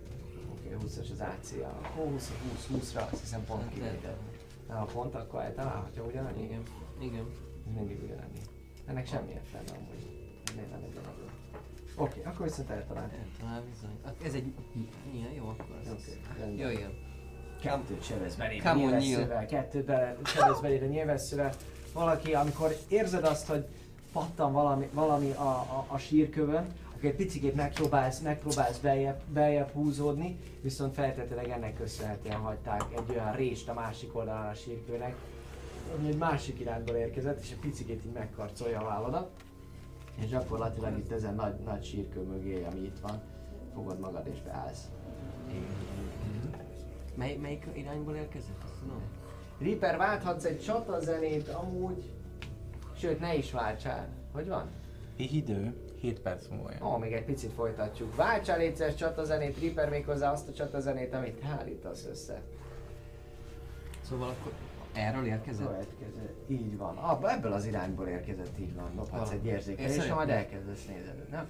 Oké, okay, 20-as az AC-ja. Akkor 20 20 20-ra azt hiszem pont kivétel. Na, a pont akkor eltalálhatja ugyanannyi? Igen, igen. Ez mindig ugyanannyi. Ennek semmi értelme amúgy. Miért nem ugyanaz? Oké, okay, akkor viszont eltalálta. Eltalál bizony. Ez egy... Ilyen jó, akkor az. Oké, rendben. Jöjjön. Kettőt sebez on, nyilvesszővel, kettőt bele, sebez beléd a nyilvesszővel. Valaki, amikor érzed azt, hogy pattan valami, valami a, a, a sírkövön, akkor egy picit megpróbálsz, megpróbálsz beljebb, beljebb húzódni, viszont feltétlenleg ennek köszönhetően hagyták egy olyan rést a másik oldalán a sírkőnek, ami egy másik irányból érkezett, és egy picit így megkarcolja a válladat. És gyakorlatilag itt ezen nagy, nagy sírkő mögé, ami itt van, fogod magad és beállsz. Mely, melyik irányból érkezett? Azt tudom. Reaper, válthatsz egy csatazenét amúgy, sőt ne is váltsál. Hogy van? Idő, 7 perc múlva jön. Ó, még egy picit folytatjuk. Váltsál létszeres csatazenét, Reaper méghozzá azt a csatazenét, amit állítasz össze. Szóval akkor erről érkezett? Következő. Így van. Ah, ebből az irányból érkezett, így van. Dobhatsz egy érzékelés, és majd elkezdesz nézni, nem?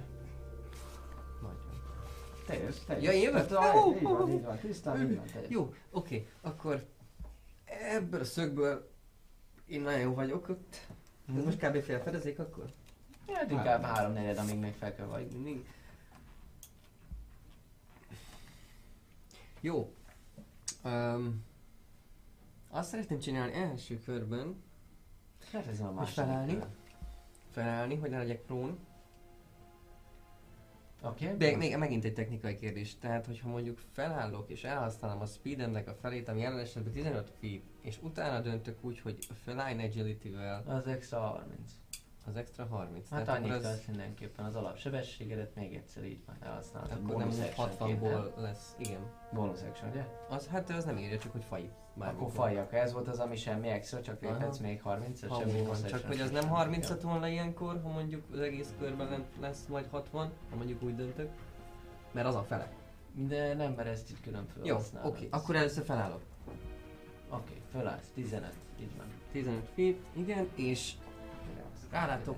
Te jössz, te jössz. Ja, én jövök? Tehát, Ó, Így van, így van. Tisztán, így van, te jössz. Jó, oké, akkor ebből a szögből én nagyon jó vagyok ott. Ez most kb. felfedezék akkor? Hát inkább három negyed, amíg még fel kell vagy. Mindig. Jó. Um, azt szeretném csinálni első körben, Hát ez a második. felállni? kör. felállni, hogy ne legyek prón. Oké. De még megint egy technikai kérdés. Tehát, hogyha mondjuk felállok és elhasználom a speedemnek a felét, ami jelen esetben 15 feet, és utána döntök úgy, hogy feline agility-vel Az extra 30. az extra 30. Hát Tehát annyit az... az, mindenképpen az alapsebességedet még egyszer így van elhasználod. akkor nem úgy 60-ból lesz. Igen. Bonus action, ugye? Az, hát az nem írja, csak hogy faj. Akkor fajjak. Ez volt az, ami semmi extra, csak léphetsz még 30 Ha semmi van, csak hogy az nem 30 lett volna ilyenkor, ha mondjuk az egész körben lesz majd 60, ha mondjuk úgy döntök. Mert az a fele. De nem, mert ezt így külön Jó, oké, akkor először felállok. Oké, fölállsz. 15. Így van. 15 feet, igen, és Rálátok.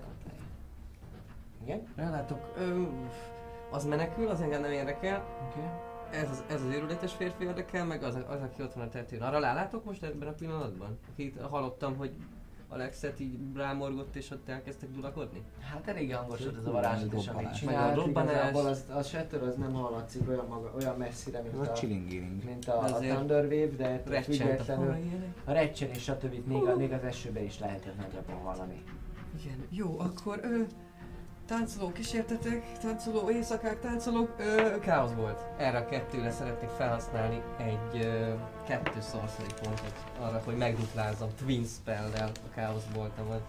Igen? rálátok, ö, az menekül, az engem nem érdekel. Oké. Ez az, ez az őrületes férfi érdekel, meg az, az aki ott van a tetőn. Arra rálátok most ebben a pillanatban? Akit hallottam, hogy Alexet így rámorgott és ott elkezdtek dulakodni? Hát elég hangos volt ez a varázslat is, amit csinált. Meg a robbanás. Igazából az, a Shatter az nem hallatszik olyan, maga, olyan messzire, mint a a, chilling mint a, a Thunder Wave, de függetlenül a recsen és stb. Még, a, még az esőbe is lehetett nagyjából hallani. Igen, jó, akkor ö, táncoló kísértetek, táncoló éjszakák, táncolók, ö, káosz volt. Erre a kettőre szeretnék felhasználni egy ö, kettő sorcery pontot arra, hogy megduplázzam Twin Spell-del a káosz voltamat.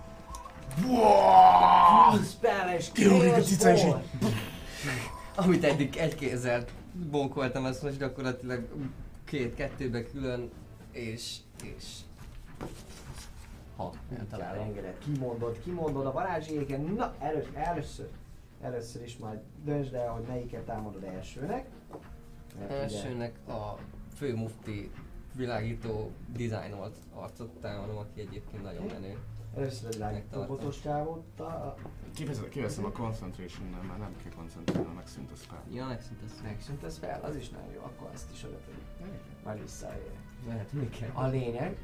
Spell-es Kilódik a cica is így. Amit eddig egy kézzel bókoltam, azt most gyakorlatilag két kettőbe külön, és, és hat eltalálom. engedett, kimondod, kimondod a varázséken. Na, elős, először, először is majd döntsd el, hogy melyiket támadod elsőnek. Mert ugye- Elsőnek a fő mufti világító dizájnolt arcot támadom, aki egyébként nagyon menő. Először egy robotos csávót, a- Kiveszem, kiveszem a concentration mert már nem kell koncentrálni, megszűnt a spell. Ja, megszűnt ez. megszűnt ez fel, az is nagyon jó, akkor ezt is oda tegyük. Majd visszaér. Lehet, mi kell. A lényeg,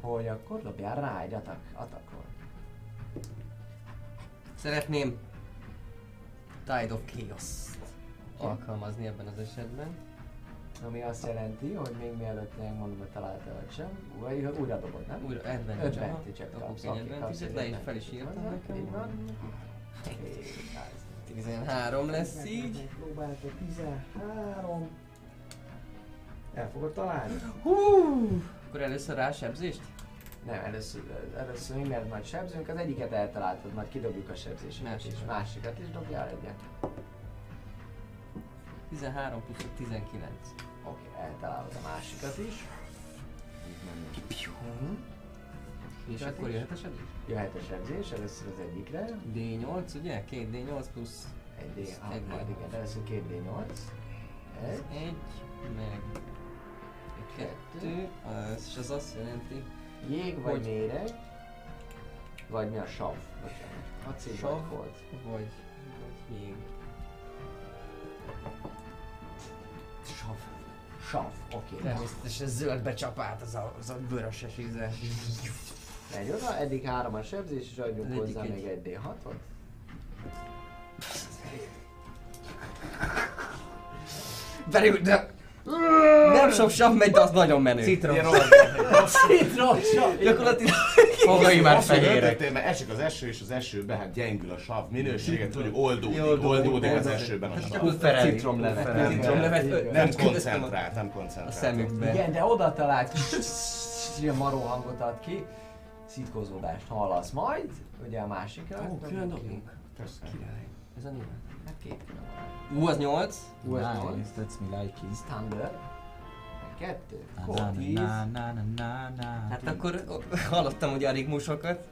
hogy akkor dobjál rá egy atak, atakról. Szeretném Tide of Chaos-t alkalmazni ebben az esetben. Ami azt jelenti, hogy még mielőtt megmondom, hogy találtál vagy sem, újra, újra dobod, nem? Újra advantage Kapok kapsz. egy le is fel is írtam nekem. Így van. 13 lesz így. Próbálta 13. El fogod találni? Akkor először rá sebzést? Nem, először, először mert majd sebzünk, az egyiket eltaláltad, majd kidobjuk a sebzéseket is. Másikat is dobjál egyet. 13 plusz 19. Oké, eltalálod a másikat is. Uh-huh. És akkor is. jöhet a sebzés? Jöhet a sebzés, először az egyikre. D8, ugye? Két D8 plusz Egy D, Ez ah, egy majd D8. igen, először két D8. ez Egy, egy, meg egy kettő, az, és az azt jelenti, jég vagy Hogy? méreg, vagy mi a sav? Bocsánat. Sav. cold. vagy, vagy jég. Sav. Sav, oké. Természetesen zöldbe csapált az a, az a vöröses íze. Megy oda, eddig három a sebzés, és adjunk hozzá egy- még egy D6-ot. Pedig, de... Nem sok sav megy, de az nagyon menő. Citrom. Citrosav! Gyakorlatilag Fogai már fehérek. mert esik az eső, és az esőben hát gyengül a sav minőséget, hogy oldódik, Oldódik, az esőben a Hát sav. csak úgy fereli. Citromlevet. Citromlevet. Nem a- koncentrált, nem A koncentrált. szemükbe. Igen, de oda talált, ilyen maró hangot ad ki. Szitkozódást hallasz majd, ugye a másikra. Ó, külön. Ez a nyilván. Hát két külön van. Ú, az 8. Ú, az 8. Nice, that's me like it. Thunder. Kettő. Na, na, na, na, na. Hát akkor hallottam ugye a rigmusokat.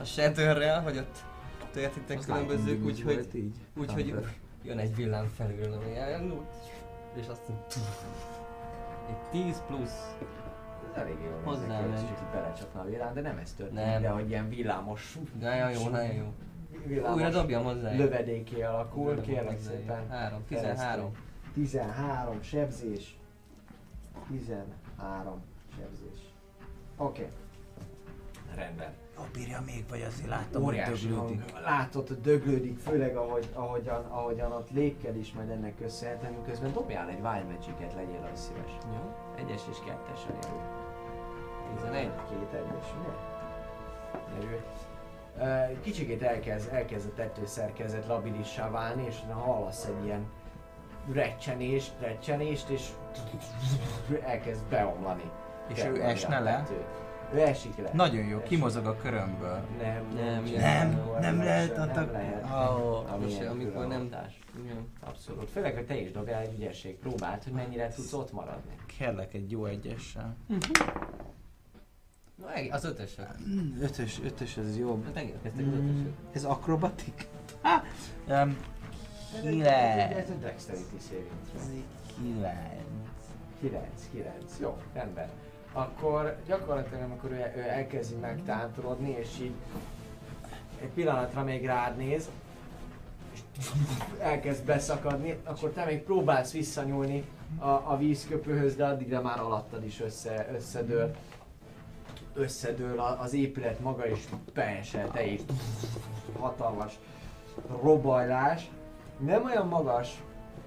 A Shatterrel, hogy ott történtek különbözők, úgyhogy úgyhogy jön egy villám elindul. És azt mondja, egy 10 plusz. Ez elég jó. Hozzá néznek ki, belecsapna a villám, de nem ez történik, Nem. de hogy ilyen villámos De nagyon jó, nagyon jó. Villámos Újra dobjam hozzá. lövedéké alakul, kérlek hozzá. szépen. 3, 13. 13 sebzés. 13 sebzés. Oké. Okay. Rendben. Jó, bírja még, vagy azért láttam, hogy Óriási döglődik. hang. Látod, hogy döglődik, főleg ahogy, ahogyan, ahogyan ott lépked is majd ennek köszönhetően, közben dobjál egy Wild Magic-et, legyél az szíves. Jó. Egyes és kettes a nyerő. 11. Két egyes, ugye? Nyerő. Kicsikét elkezd, elkezd a tetőszerkezet labilissá válni, és hallasz egy ilyen recsenést, recsenést, és elkezd beomlani. És ő esne a le? Ő esik le. Nagyon jó, Esik. kimozog a körömből. Nem, Nem, nem, nem lehet a nem tag- lehet. Ilyen amikor nem. Igen. Abszolút. Főleg, hogy te is dobjál egy ügyesség próbált, hogy mennyire tudsz ott maradni. Kérlek egy jó egyessel. Na, az ötösök. Mm, Ötös, ötös, ez jobb. Hát elkezdtek az Mm, ötösök. ez akrobatik? Ha! Um, Kilenc. Ez egy dexterity saving throw. kilenc. 9, 9. Jó, rendben. Akkor gyakorlatilag amikor ő, ő elkezdi megtántorodni, és így egy pillanatra még rád néz, és elkezd beszakadni, akkor te még próbálsz visszanyúlni a, a vízköpőhöz, de addigra már alattad is össze, összedől. Összedől az épület maga is beesel, te is hatalmas robajlás. Nem olyan magas,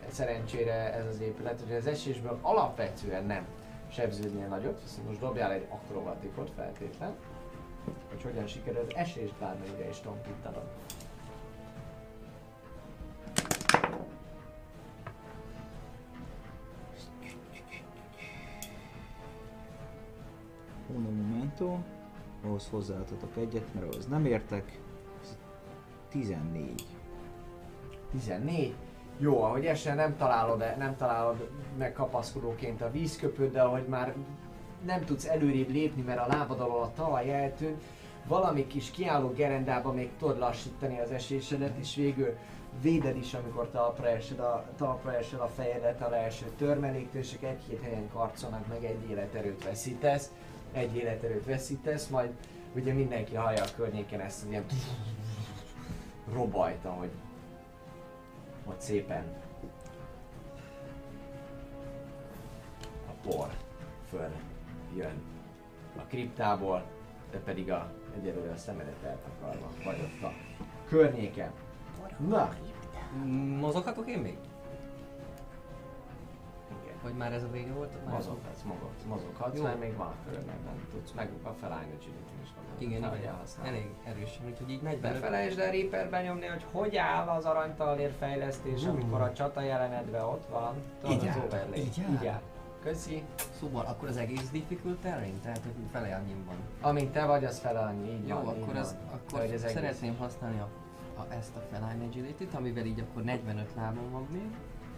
szerencsére ez az épület, hogy az esésből alapvetően nem sebződnél nagyot, viszont most dobjál egy akrobatikot feltétlen, hogy hogyan sikerül az esést bármennyire is tompítanod. Uno momento. Ahhoz hozzáadhatok egyet, mert ahhoz nem értek. Ez 14. 14. Jó, ahogy esel nem találod, nem találod meg kapaszkodóként a vízköpőt, de ahogy már nem tudsz előrébb lépni, mert a lábad alól a talaj eltűnt, valami kis kiálló gerendába még tudod lassítani az esésedet, és végül véded is, amikor talpra esed a, talpra esed a fejedet a leeső törmeléktől, és egy-két helyen karcolnak, meg egy életerőt veszítesz, egy életerőt veszítesz, majd ugye mindenki hallja a környéken ezt az ilyen robajt, ahogy hogy szépen a por föl jön a kriptából, te pedig a, egyelőre a szemedet eltakarva vagy ott a környéken. Na, Mozoghatok én még? Vagy már ez a vége volt? Már Mozoghatsz, mozog, mozoghatsz, Jó. mert még van a körödben, tudsz meg a felállni, hogy is van. Igen, Nehogy igen. Elég erősen, úgyhogy így Ne 45. felejtsd el Reaperben nyomni, hogy hogy áll az aranytalér fejlesztés, amikor a csata jelenetben ott van. Tudod, Így az áll, így áll. Így áll. Köszi. Szóval akkor az egész difficult terrain? Tehát hogy fele annyi van. Amint te vagy, az fele annyi, így Jó, van, így akkor, van. az, akkor Hogy az egész. szeretném használni a, a, ezt a feline agility amivel így akkor 45 lábon van még.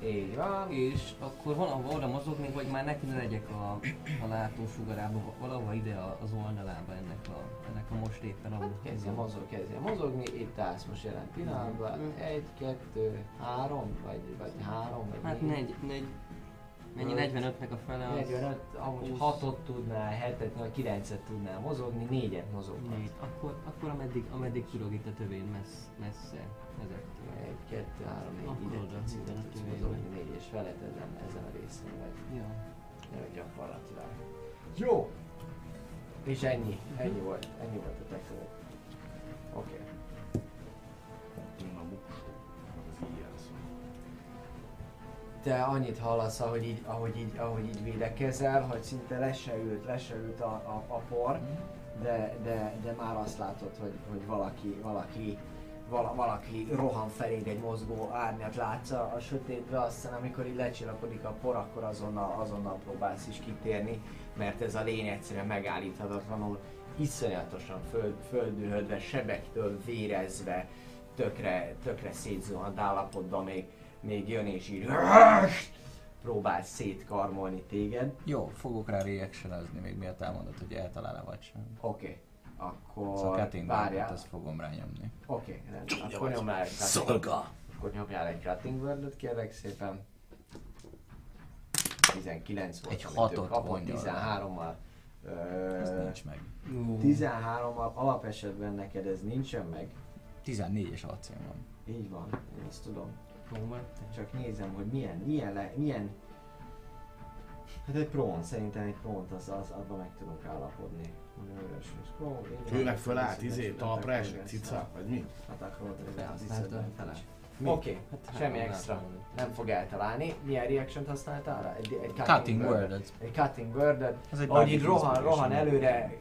Így van. És akkor valahova oda mozogni, hogy már neki ne legyek a, a látósugarába, valahova ide a- az oldalába ennek a, ennek a most éppen Hát kezdjen mozog, kezdjen mozogni, itt állsz most jelen pillanatban. Mm. Egy, kettő, három, vagy, vagy három, vagy Hát négy. negy, negy, mennyi Öt. 45-nek a fele az? 45, amúgy húsz. 6-ot tudnál, 7-et, vagy 9-et tudnál mozogni, 4-et mozoghatsz. Négy. Akkor, akkor ameddig, ameddig tudok itt a tövén messz, messze ezektől. 1, 2, 3, 4, Akkor ide tudsz, ide tudsz mozogni, 4 és felett ezen, ezen a részen vagy. Ja. Ja, gyakorlatilag. Jó! És ennyi, ennyi volt, ennyi volt a te Te annyit hallasz, ahogy így, ahogy így, ahogy így védekezel, hogy szinte le se ült, le se ült a, a, a por, de, de, de már azt látod, hogy, hogy valaki, valaki, vala, valaki rohan feléd egy mozgó árnyat látsz a, a sötétbe, aztán amikor így lecsillapodik a por, akkor azonnal, azonnal próbálsz is kitérni, mert ez a lény egyszerűen megállíthatatlanul, iszonyatosan föld, földühödve, sebektől vérezve, tökre, tökre szétzuhant állapotban még, még jön és így próbál szétkarmolni téged. Jó, fogok rá reactionezni még miatt elmondod, hogy eltalál-e vagy sem. Oké, akkor Szóval várjál. Azt fogom rányomni. Oké, rendben. Akkor nyomjál egy Szolga! Akkor nyomjál egy cutting word kérlek szépen. 19 volt, Egy hatot kapott, vonjon rá. 13-mal. Ez nincs meg. 13-mal alapesetben neked ez nincsen meg. 14-es acél van. Így van, én ezt tudom. Próbál. Csak nézem, hogy milyen, milyen, le, milyen... Hát egy prón, szerintem egy prónt az, az abban meg tudunk állapodni. Ő meg fölállt, izé, talpra esik, cica, vagy mi? Attack roll, Felhasználta disadvantage. fele. Oké, Hát, semmi extra. Nem fog eltalálni. Milyen reaction használtál rá? Egy, egy Cutting word-et. word Egy cutting word Az egy ahogy így rohan, rohan előre,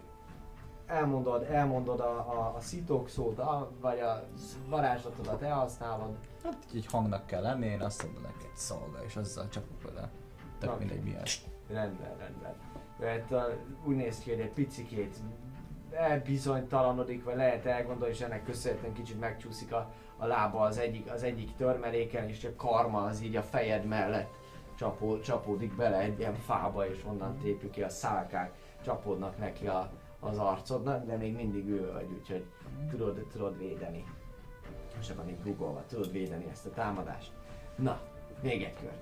elmondod, elmondod a, a, a szitok szót, a, vagy a varázslatodat elhasználod. Hát így egy hangnak kell lenni, én azt mondom neki egy szolga, és azzal csapok vele. Tök Oké. mindegy milyen. Rendben, rendben. Mert uh, úgy néz ki, hogy egy picikét elbizonytalanodik, vagy lehet elgondolni, és ennek köszönhetően kicsit megcsúszik a, a lába az egyik, az egyik törmeléken, és a karma az így a fejed mellett csapó, csapódik bele egy ilyen fába, és onnan tépjük ki a szálkák, csapódnak neki a, az arcodnak, de még mindig ő vagy, úgyhogy tudod, tudod védeni. Most van így googolva, tudod védeni ezt a támadást. Na, még egy kör.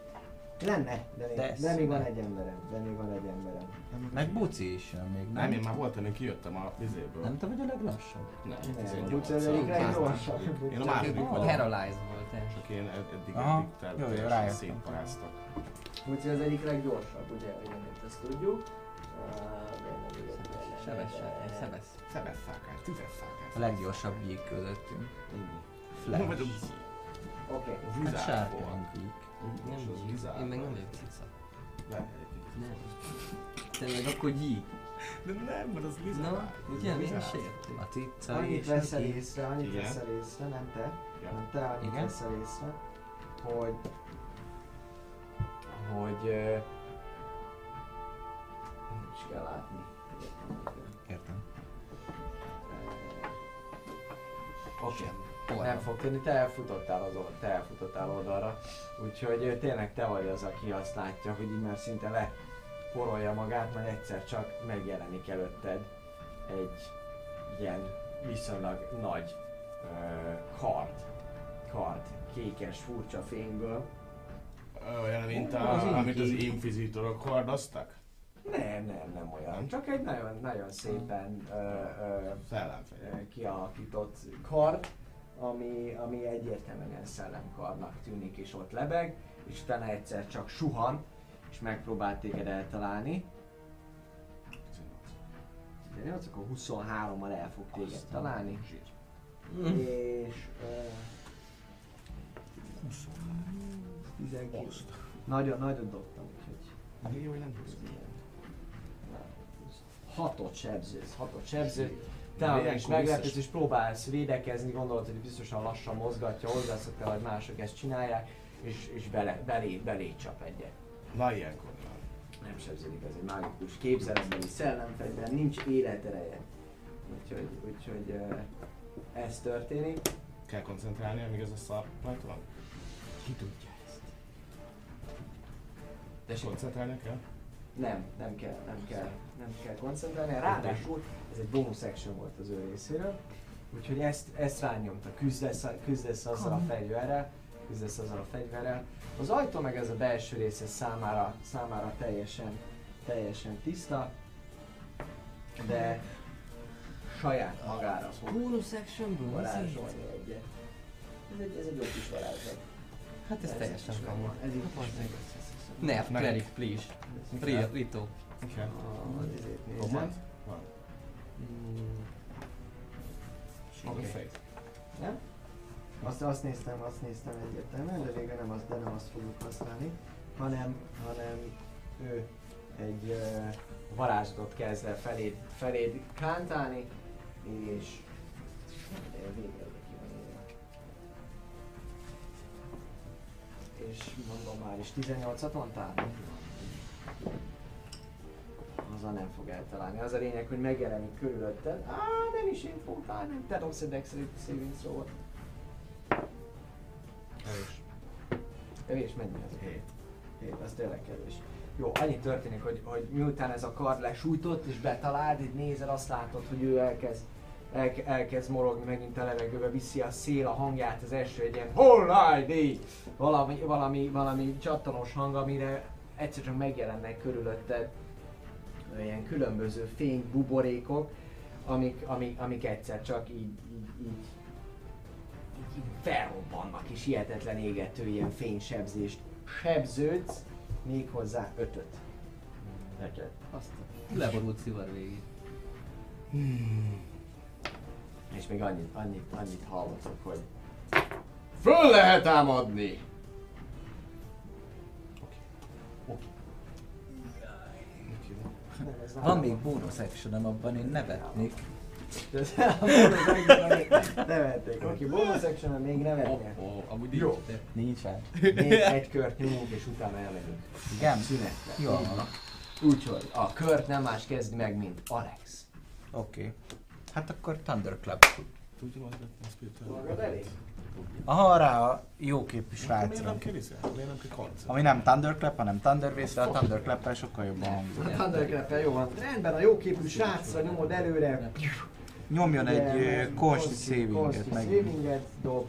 Lenne, de még, de, még van egy emberem, de még van egy emberem. Meg buci is jön még, Nem, én már voltam, én kijöttem a vizéből. Nem te vagy a leglassabb? Nem, Nem, 18 Buci az egyik legyorsabb. Én a második vagyok. Paralyzed volt. Csak én ed- eddig, eddig ter- Jó, jó, teljesen szétparáztak. Buci az egyik leggyorsabb, ugye, ezt tudjuk. Szebesz. Szebes szálkás, tüzes szálkás. A leggyorsabb gyík közöttünk. Flash. Oké, az Hát van gyík. Nem gyík. Én meg nem vagyok cica. Nem, meg akkor gyík. De nem, mert az vizár. Na, ugye, mi is érti? A cica annyit veszel észre, annyit veszel észre, nem te, nem te, annyit veszel észre, hogy hogy uh, nem is kell látni. Oké. Nem fog tenni, te elfutottál, az, old- te elfutottál oldalra. Úgyhogy tényleg te vagy az, aki azt látja, hogy így már szinte le porolja magát, majd egyszer csak megjelenik előtted egy ilyen viszonylag nagy ö, kard. Kard, kékes, furcsa fényből. Olyan, mint Az a, amit az inki. inquisitorok hordoztak? Nem, nem, nem olyan. Csak egy nagyon, nagyon szépen ö, ö, kialakított kard, ami, ami egyértelműen szellemkarnak tűnik, és ott lebeg, és utána egyszer csak suhan, és megpróbál téged eltalálni. 18, akkor 23-mal el fog téged találni. És... Uh, 19. Nagyon, nagyon dobtam, úgyhogy... Jó, hogy nem tudsz. Hatot sebzőz, hatot sebzőz. Te is meglepődsz és próbálsz védekezni, gondolod, hogy biztosan lassan mozgatja, hozzászoktál, hogy mások ezt csinálják, és, és bele, belé, belé csap egyet. Na ilyenkor van. Nem sebződik, ez egy mágikus képzeletbeli szellemfegyver, nincs életereje. Úgyhogy, úgyhogy ez történik. Kell koncentrálni, amíg ez a szar van? Ki tudja ezt? De koncentrálni kell? Nem, nem kell, nem kell, nem kell koncentrálni. Ráadásul ez egy bonus action volt az ő részéről, úgyhogy ezt, ezt rányomta, küzdesz, küzdesz azzal a fegyverrel, küzdesz azzal a fegyverrel. Az ajtó meg ez a belső része számára, számára teljesen, teljesen tiszta, de saját magára fog Bonus actionből? varázsolni egyet. Ez egy, ez egy jó kis varázslat. Hát ez teljesen is van. megvan. Ez így Hát. Nerf, cleric, please. Ri- Rito. Igen. A- Az izét. Van. Oké. Nem? Azt, azt néztem, azt néztem egyértelműen, de végre nem azt, de nem azt fogjuk használni, hanem, hanem ő egy uh, varázslatot kezd el feléd, feléd kántálni, és de végre ki van írva. És mondom már is 18-at mondtál? azzal nem fog eltalálni. Az a lényeg, hogy megjelenik körülötted. Á, nem is én fogtál, nem. Te dobsz egy Dexterity saving throw Kevés. Kevés, mennyi az? 7. 7, az tényleg kevés. Jó, annyi történik, hogy, hogy miután ez a kard lesújtott és betaláld, így nézel, azt látod, hogy ő elkezd, elke, elkezd morogni megint a levegőbe, viszi a szél a hangját, az első egy ilyen Hollajdi! Valami, valami, valami csattanós hang, amire egyszerűen megjelennek körülötted ilyen különböző fénybuborékok, amik, amik, amik egyszer csak így, így, így, így, így felrobbannak, és hihetetlen égető ilyen fénysebzést sebződsz, méghozzá ötöt. Ötöt. Azt leborult szivar végig. És még annyit, annyit, annyit hallatok, hogy Föl lehet támadni! Van még bónusz actionem, abban én nevetnék. Nevették. Oké, bonus action még nevetnek. Oh, amúgy Jó. Nincsen. Még egy kört nyomunk, és utána elmegyünk. Igen? Szünetre. Jó van. Úgyhogy a kört nem más kezdi meg, mint Alex. Oké. Okay. Hát akkor Thunderclap. Magad elég? Aha, rá a jóképű Miért srácra. nem izé? Miért nem koncept? Ami nem Thunderclap, hanem Thunderwave, de a Thunderclap-el sokkal jobban hangzik. A Thunderclap jó van. Rendben, a jóképű srácra nyomod előre. Nyomjon egy Consti savinget Consti meg. savinget dob.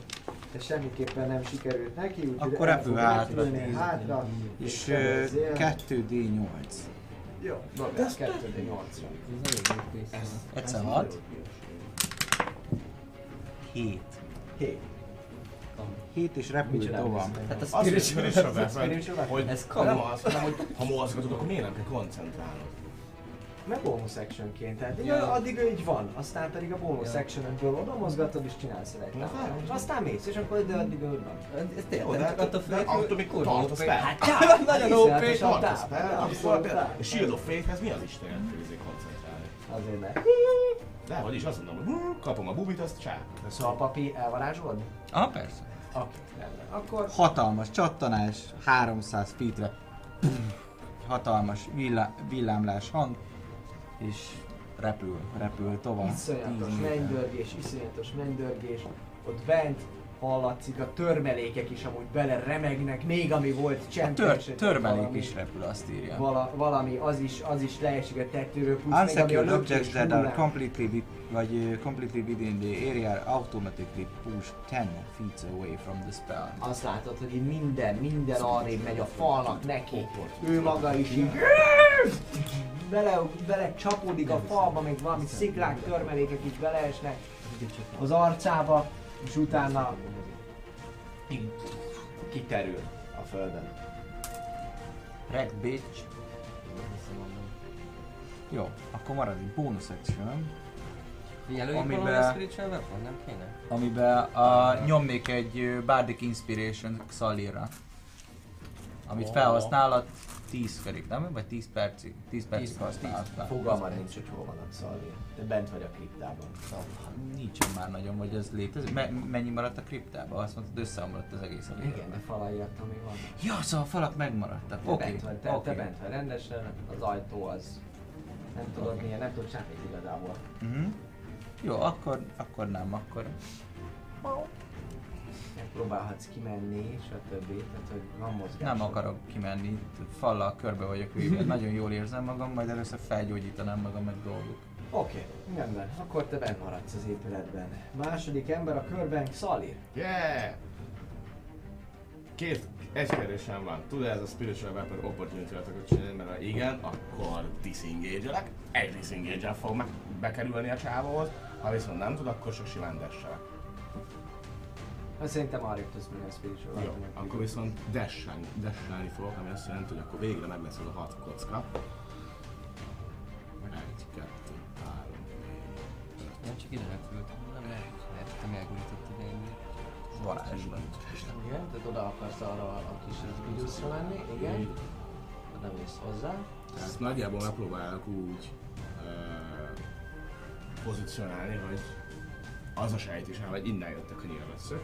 De semmiképpen nem sikerült neki, úgyhogy Akkor fog hátra, hátra. És sebezél. 2D8. Jó, 2D8-ra. ez elég jó pénz van. Egyszer 6. 7. 7. 7 és repül tovább. Hát a Azért spiritual weapon, hogy Ez kamu. hogy ha mozgatod, akkor miért nem kell koncentrálnod? Meg bonus actionként, tehát Ja. addig ő így van, aztán pedig a bonus Ja. actionből oda mozgatod és csinálsz egy Na, hát. És aztán mész, és akkor de addig ő van. Ez tényleg, de csak attól függ, attól még tartasz fel. Hát Nagyon OP, Tartasz fel, a Shield of Faith-hez mi az kell izé koncentrálni? Azért ne. De, vagyis azt mondom, hogy kapom a bubit, azt csá. Szóval papi elvarázsolod? Ah, persze. Oké, rendben. Akkor Hatalmas csattanás, 300 feetre. Hatalmas villá, villámlás hang, és repül, repül tovább. iszonyatos 10 méter. mennydörgés, iszonyatos mennydörgés. Ott bent hallatszik a törmelékek is amúgy bele remegnek, még ami volt A csend. tör, törmelék is repül, azt írja. Vala, valami, az is, az is leesik a tetőről, plusz még ami a Unsecured objects that are completely with, vagy uh, completely within the area are automatically pushed 10 feet away from the spell. Azt látod, hogy minden, minden arrébb megy a falnak neki. Ő maga is így bele, bele csapódik a falba, még valami sziklák, törmelékek is beleesnek az arcába, és utána kiterül a földön. Wrecked bitch. Jó, akkor marad egy bonus action, Jelöljük Amiben- spiritual weapon, nem kéne? amiben a, nyomnék egy Bardic Inspiration Xalira. Amit felhasználhat 10 felik, nem? Vagy 10 percig? 10 percig 10 használhat fel. Fogalmad nincs, hogy hol van a szalvér. Te bent vagy a kriptában. Nincsen már nagyon, hogy ez létezik. Me- mennyi maradt a kriptában? Azt mondtad, összeomlott az egész a Igen, de falai még van. Ja, szóval a falak megmaradtak. Te Oké, bent vagy, te, te oké. bent vagy rendesen, az ajtó az nem tudod milyen, nem tudod semmit igazából. Mhm. Jó, akkor, akkor nem, akkor... Próbálhatsz kimenni, stb. Tehát, hogy van mozgás. Nem akarok kimenni, fallal körbe vagyok véve. Nagyon jól érzem magam, majd először felgyógyítanám magam meg dolgok. Oké, okay, rendben. Akkor te bent maradsz az épületben. Második ember a körben Szalir. Yeah! Két, egy kérdésem van. Tud ez a Spiritual Weapon opportunity attackot csinálni, mert ha igen, akkor disengage-elek. Egy disengage fog meg bekerülni a csávóhoz. Ha viszont nem tud, akkor csak simán desselek. Hát szerintem arrébb menni a spiritual Jó, akkor viszont dashelni, dashelni fogok, ami azt jelenti, hogy akkor végre meg lesz az a hat kocka. Egy, kettő, három, négy, öt. Nem csak ide repült, nem lehet, lehet, te megújítottad ennyi. Varázslat. Igen, tehát oda akarsz arra a kis időszra menni, igen. Oda mész hozzá. Tehát nagyjából megpróbálok úgy uh, pozícionálni, hogy az a sejtésem, hogy innen jöttek a nyilvesszők,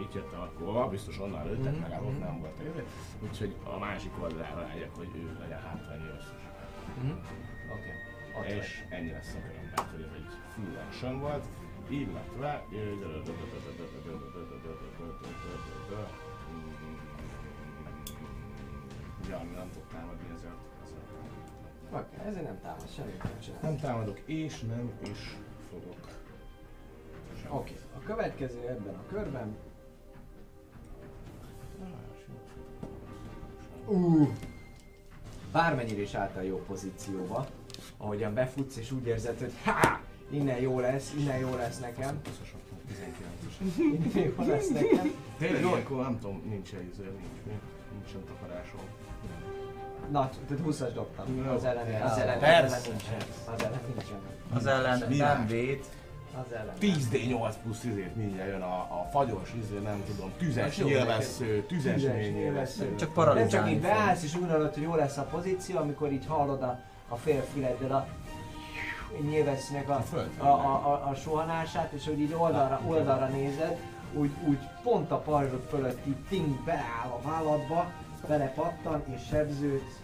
itt jöttem, akkor biztos onnan lőttek, Mhm, meg ott mhm. nem volt éve. Úgyhogy a másik oldalra legyek, hogy ő legyen hátra a nyilvesszős. Mhm. Oké. Okay. És ennyi lesz a köröm, mert hogy ez egy full action volt, illetve... nem tud támadni ezért. Oké, ezért nem támad, semmit nem csinál. Nem támadok, és nem is fogok. Oké, a következő ebben a körben. Uh, bármennyire is álltál jó pozícióba, ahogyan befutsz és úgy érzed, hogy ha, innen jó lesz, innen jó lesz nekem, 19-es. innen jó lesz nekem. Tényleg Jó. ilyenkor nem tudom, nincs egy izé, nincs, nincs, nincsen takarásom. Na, tehát 20-as dobtam. Az ellen, az ellen, persze. az ellen nincsen. Az ellen nincsen. Az ellen nem véd. Az ellen. 10D8 plusz izét mindjárt jön a, a fagyos izé, nem tudom, tüzes jó, nyilvessző, tüzes Tüzes nyilvessző. Csak Nem csak paralizálni így beállsz és úgy hogy jó lesz a pozíció, amikor így hallod a, a félfüleddel a nyilvessznek a, A a, a, a, suhanását, és hogy így oldalra, oldalra nézed, úgy, úgy pont a pajzsod fölött így ting beáll a válladba, belepattan és sebzőt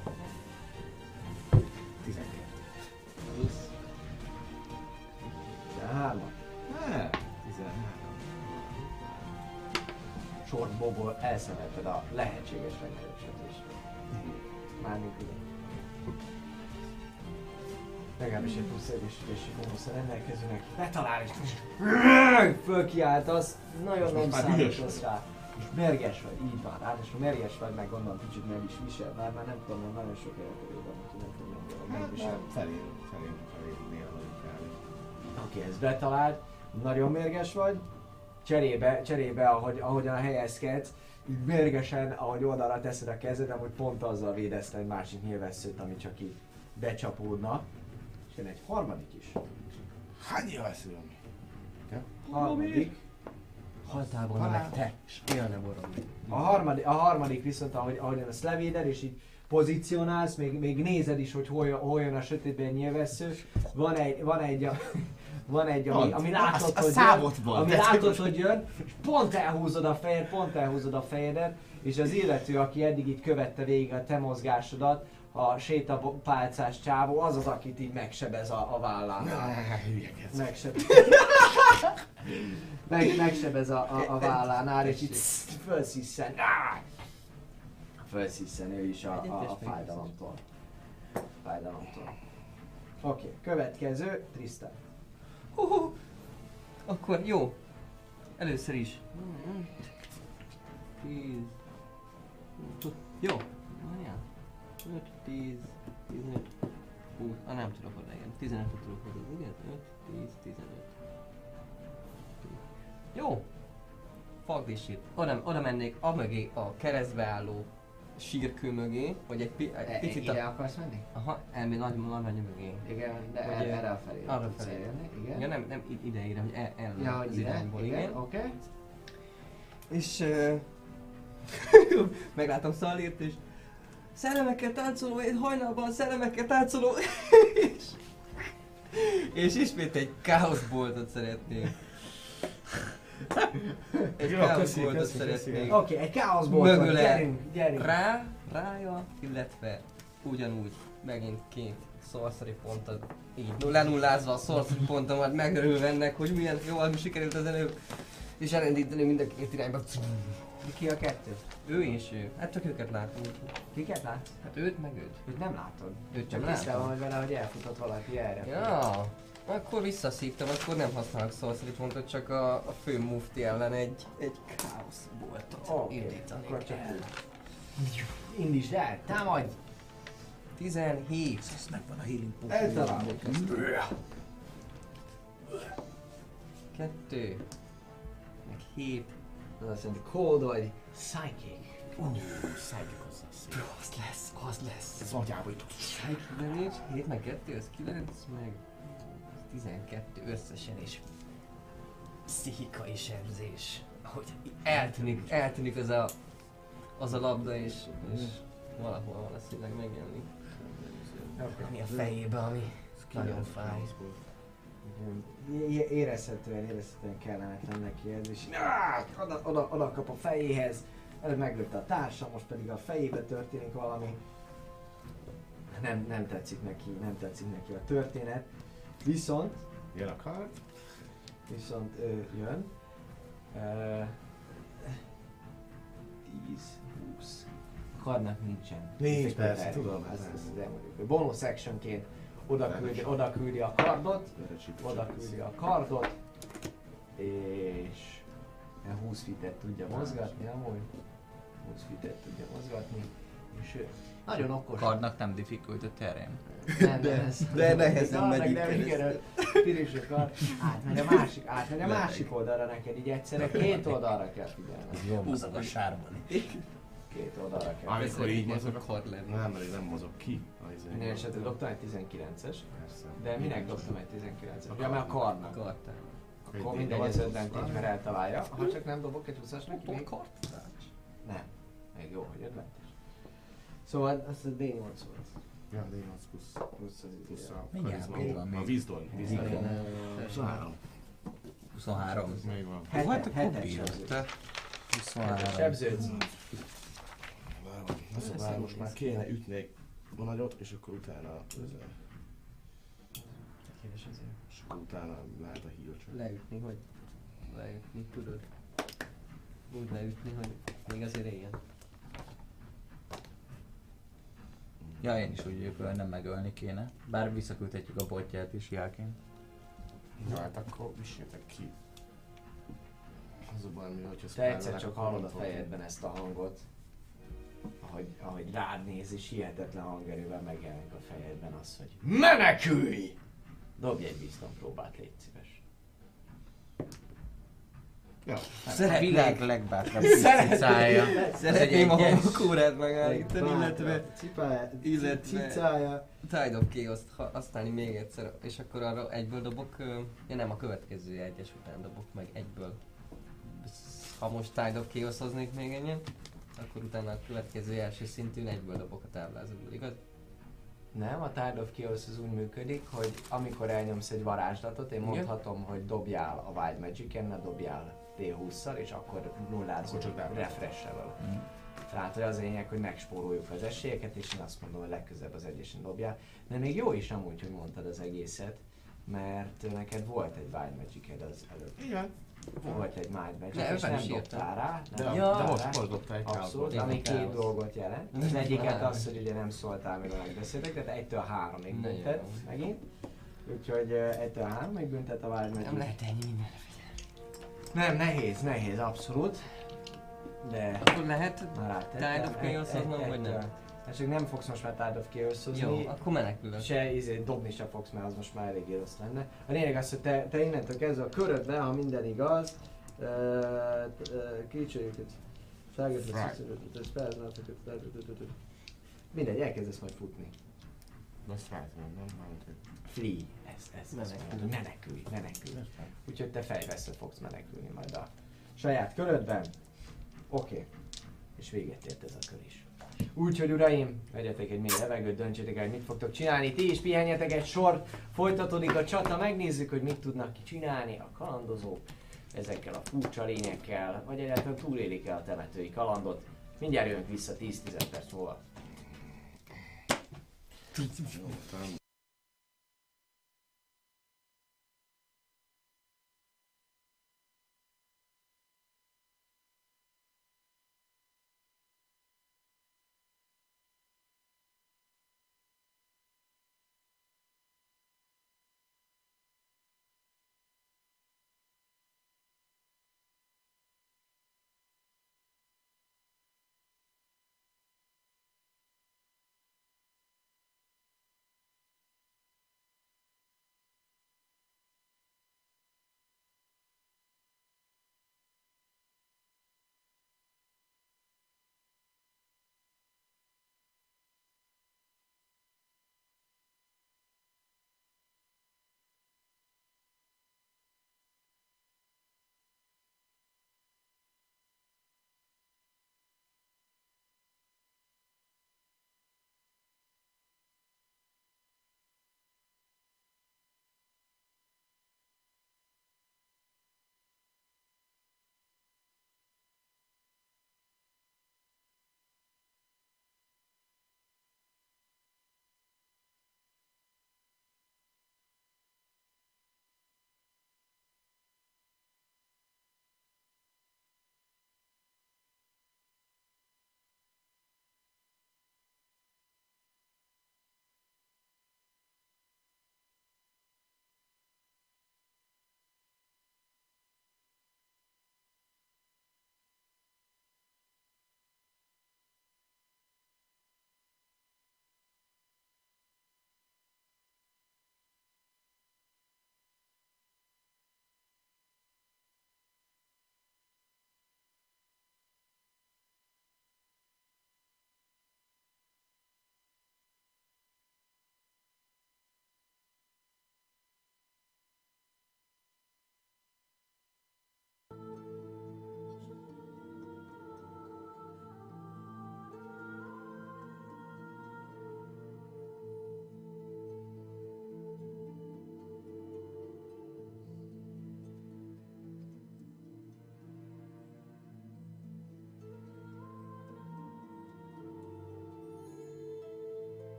12. 13 Ne, 13. sortból elszemelted a lehetséges sebzést. Mármint ugye. Legalábbis egy plusz erősítési bónusz rendelkezőnek. Betalál és fölkiáltasz, nagyon nem most már számítasz rá. És mérges vagy, így van. Ráadásul mérges vagy, meg gondolom kicsit meg is visel, bár már nem tudom, mert nagyon sok elkerül van, hogy nem tudom, hogy Hát, megvisel. nem, felé, felé, Oké, ez betalált, nagyon mérges vagy. Cserébe, cserébe ahogy, ahogyan a helyezkedsz, így mérgesen, ahogy oldalra teszed a kezed, amúgy pont azzal védezte egy másik nyilvesszőt, ami csak így becsapódna. És jön egy harmadik is. Hány nyilvessző ami? Harmadik. Haltál volna meg te, és élne boromni. A harmadik, a harmadik viszont, ahogy, ahogyan ezt levéded, és így pozícionálsz, még, még nézed is, hogy hol, hol jön a sötétben nyilvessző. Van egy, van egy, a, van egy ami, ami látod, A- a hogy számot jön, van. ami látod, hogy- jön, és pont elhúzod a fejed, pont elhúzod a fejedet, és az illető, aki eddig itt követte végig a te mozgásodat, a sétapálcás csávó, az az, akit így megsebez a, a vállán. Hülyekedsz. Megsebez. Meg, megsebez a, a, a vállánál, és így fölsziszen. Áh! Fölsziszen ő is a, a, a fájdalomtól. Fájdalomtól. Oké, okay, következő, Tristan. Hú, hú. Akkor jó. Először is. 10. Jó. Várjál. 5, 10, 15, 20. Ah, nem tudok oda igen. 15 tudok oda, igen? 5, 10, 15. Jó. Shit. Oda, oda mennék a a keresztbe álló sírkő mögé, vagy egy, pi, egy picit a... akarsz menni? Aha, elmény nagy, nagy, mögé. Igen, de Vagy, el, eh, erre a felé. arra felé. eljönni, Igen, Igen. nem, nem ide ide, hogy el, el Ja, az hogy ide, irányból, igen, oké. Okay. És uh, meglátom Szalírt, és szellemekkel táncoló, egy hajnalban szellemekkel táncoló, és, és ismét egy káoszboltot szeretnék. Egy Jó, köszi, káoszboltot köszi, köszi. szeretnék. Oké, egy káoszból van, Mögöle. gyerünk, gyerünk. Rá, rája, illetve ugyanúgy megint két sorcery pontot így lenullázva a sorcery pontomat megörülve ennek, hogy milyen jól sikerült az előbb és elindítani mind a két irányba. Ki a kettő? Ő és ő. Hát csak őket látom. Kiket látsz? Hát őt meg őt. Őt nem látod. Őt Csak sem tisztában vagy vele, hogy elfutott valaki erre. Ja. Akkor visszaszívtam, akkor nem használok sorcery pontot, csak a, a fő mufti ellen egy, egy káosz boltot Oké, indítani akkor csak kell. úgy. Indítsd el, támadj! 17. Ez megvan a healing potion. Eltalálod. Kettő. Meg hét. Az azt jelenti, cold vagy psychic. Szájkik Az lesz, az lesz. Ez agyába itt. Psychic damage, 7 meg 2, az 9, meg 12 összesen is. Pszichikai sebzés. Ahogy eltűnik, eltűnik az a, az a labda, és, és valahol valószínűleg megjelenik. Ami a fejébe, ami nagyon fáj. Érezhetően, érezhetően kellemetlen neki ez, és oda, oda, oda kap a fejéhez, előbb meglőtte a társa, most pedig a fejébe történik valami. Nem, nem tetszik neki, nem tetszik neki a történet. Viszont, Jön a kard. viszont ő jön. Ö, 10, 20, Karnak nincsen. Nincs, persze, tudom, Ez, ez, ez elmondjuk, bonus actionként oda küldi, oda küldi a kardot, oda küldi a kardot, és ilyen 20 fitet tudja mozgatni, amúgy 20 fitet tudja mozgatni, és nagyon okos. Kardnak nem difficult a terén. Nem, de, ez, de nehezen megy nem keresztül. igen, Piris a kard. Átmegy a másik, átmegy a másik oldalra neked, így egyszerre két oldalra kell figyelni. Jó mozog a sárban is. Két oldalra kell. Amikor így mozog, a kard lenne. nem, mert nem mozog ki. izé. Minden esetre dobtam egy 19-es, Persze. de minek dobtam egy 19-es? Ja, mert a karnak. Kartán. Akkor Egy mindegy, D8 az van. mert eltalálja. Ha csak nem dobok egy 20-as neki, még kart? nem. Még jó, hogy advantage. Szóval az a D8 volt. Ja, D8 plusz. Plusz Plusz izé. a karizma. még van még. A. Wisdom. Ö, 23. 23. Még van. Hú, hát akkor bírod. Te 23. Sebződsz. Már most már kéne ütni egy nagyot, és akkor utána közel. Azért. És akkor utána lehet a csak. Leütni, hogy... Leütni, tudod. Úgy leütni, hogy még azért éljen. Ja, én is úgy vagyok, hogy nem megölni kéne. Bár visszaküldhetjük a botját is jelként. Ja, hát akkor vissétek ki. Az a baj, mi, hogyha Te egyszer csak hallod a fejedben ezt a hangot, ahogy, ahogy rád néz, és hihetetlen hangerővel megjelenik a fejedben az, hogy MENEKÜLJ! Dobj egy bizton próbát, légy szíves. Ja, A világ legbátrabb Szeretnék- cicája. Szeretném a hangkórát megállítani, illetve... Cicája. Tide of Chaos-t használni még egyszer, és akkor arra egyből dobok, ja nem, a következő egyes után dobok meg egyből. Ha most Tide of Chaos hoznék még ennyien, akkor utána a következő első szintűn egyből dobok a táblázatból, igaz? Nem, a Tide of Chaos az úgy működik, hogy amikor elnyomsz egy varázslatot, én mondhatom, hogy dobjál a Wild magic ne dobjál D20-szal, és akkor nullázol, Akkor csak csak double. refresh vele. Mm. Tehát az a lényeg, hogy megspóroljuk az esélyeket, és én azt mondom, hogy legközelebb az egyesen dobjál. De még jó is amúgy, hogy mondtad az egészet, mert neked volt egy Wild magic az előtt. Igen. Volt egy Mind Magic, De és nem dobtál rá. De, Nem Ja. dobtál de most, rá. most dobta egy Abszolút, ami két Káosz. dolgot jelent. Az egyiket az, hogy ugye nem szóltál, mivel megbeszéltek, tehát egytől háromig Ne büntet megint. Úgyhogy uh, egytől háromig büntet a Wild Magic. Nem lehet ennyi minden. Nem, nehéz, nehéz, abszolút. De Akkor lehet már rátettem. Tide of Chaos-oznom, vagy nem? Hát csak nem fogsz most már Tide of chaos Jó, akkor menekülök. se izé, dobni se fogsz, mert az most már eléggé rossz lenne. A lényeg az, hogy te, te innentől kezdve a körödbe, ha minden igaz, kicsiket, mindegy, elkezdesz majd futni. Azt rájtom, nem? Hogy- Flee, ez, ez, ez Menekülj. menekülj, menekülj. Úgyhogy te fejveszve fogsz menekülni majd a saját körödben. Oké. Okay. És véget ért ez a kör is. Úgyhogy uraim, vegyetek egy mély levegőt, döntsétek el, hogy mit fogtok csinálni. Ti is pihenjetek egy sort, folytatódik a csata, megnézzük, hogy mit tudnak ki csinálni a kalandozók ezekkel a furcsa lényekkel, vagy egyáltalán túlélik-e a temetői kalandot. Mindjárt jövünk vissza 10-10 perc múlva.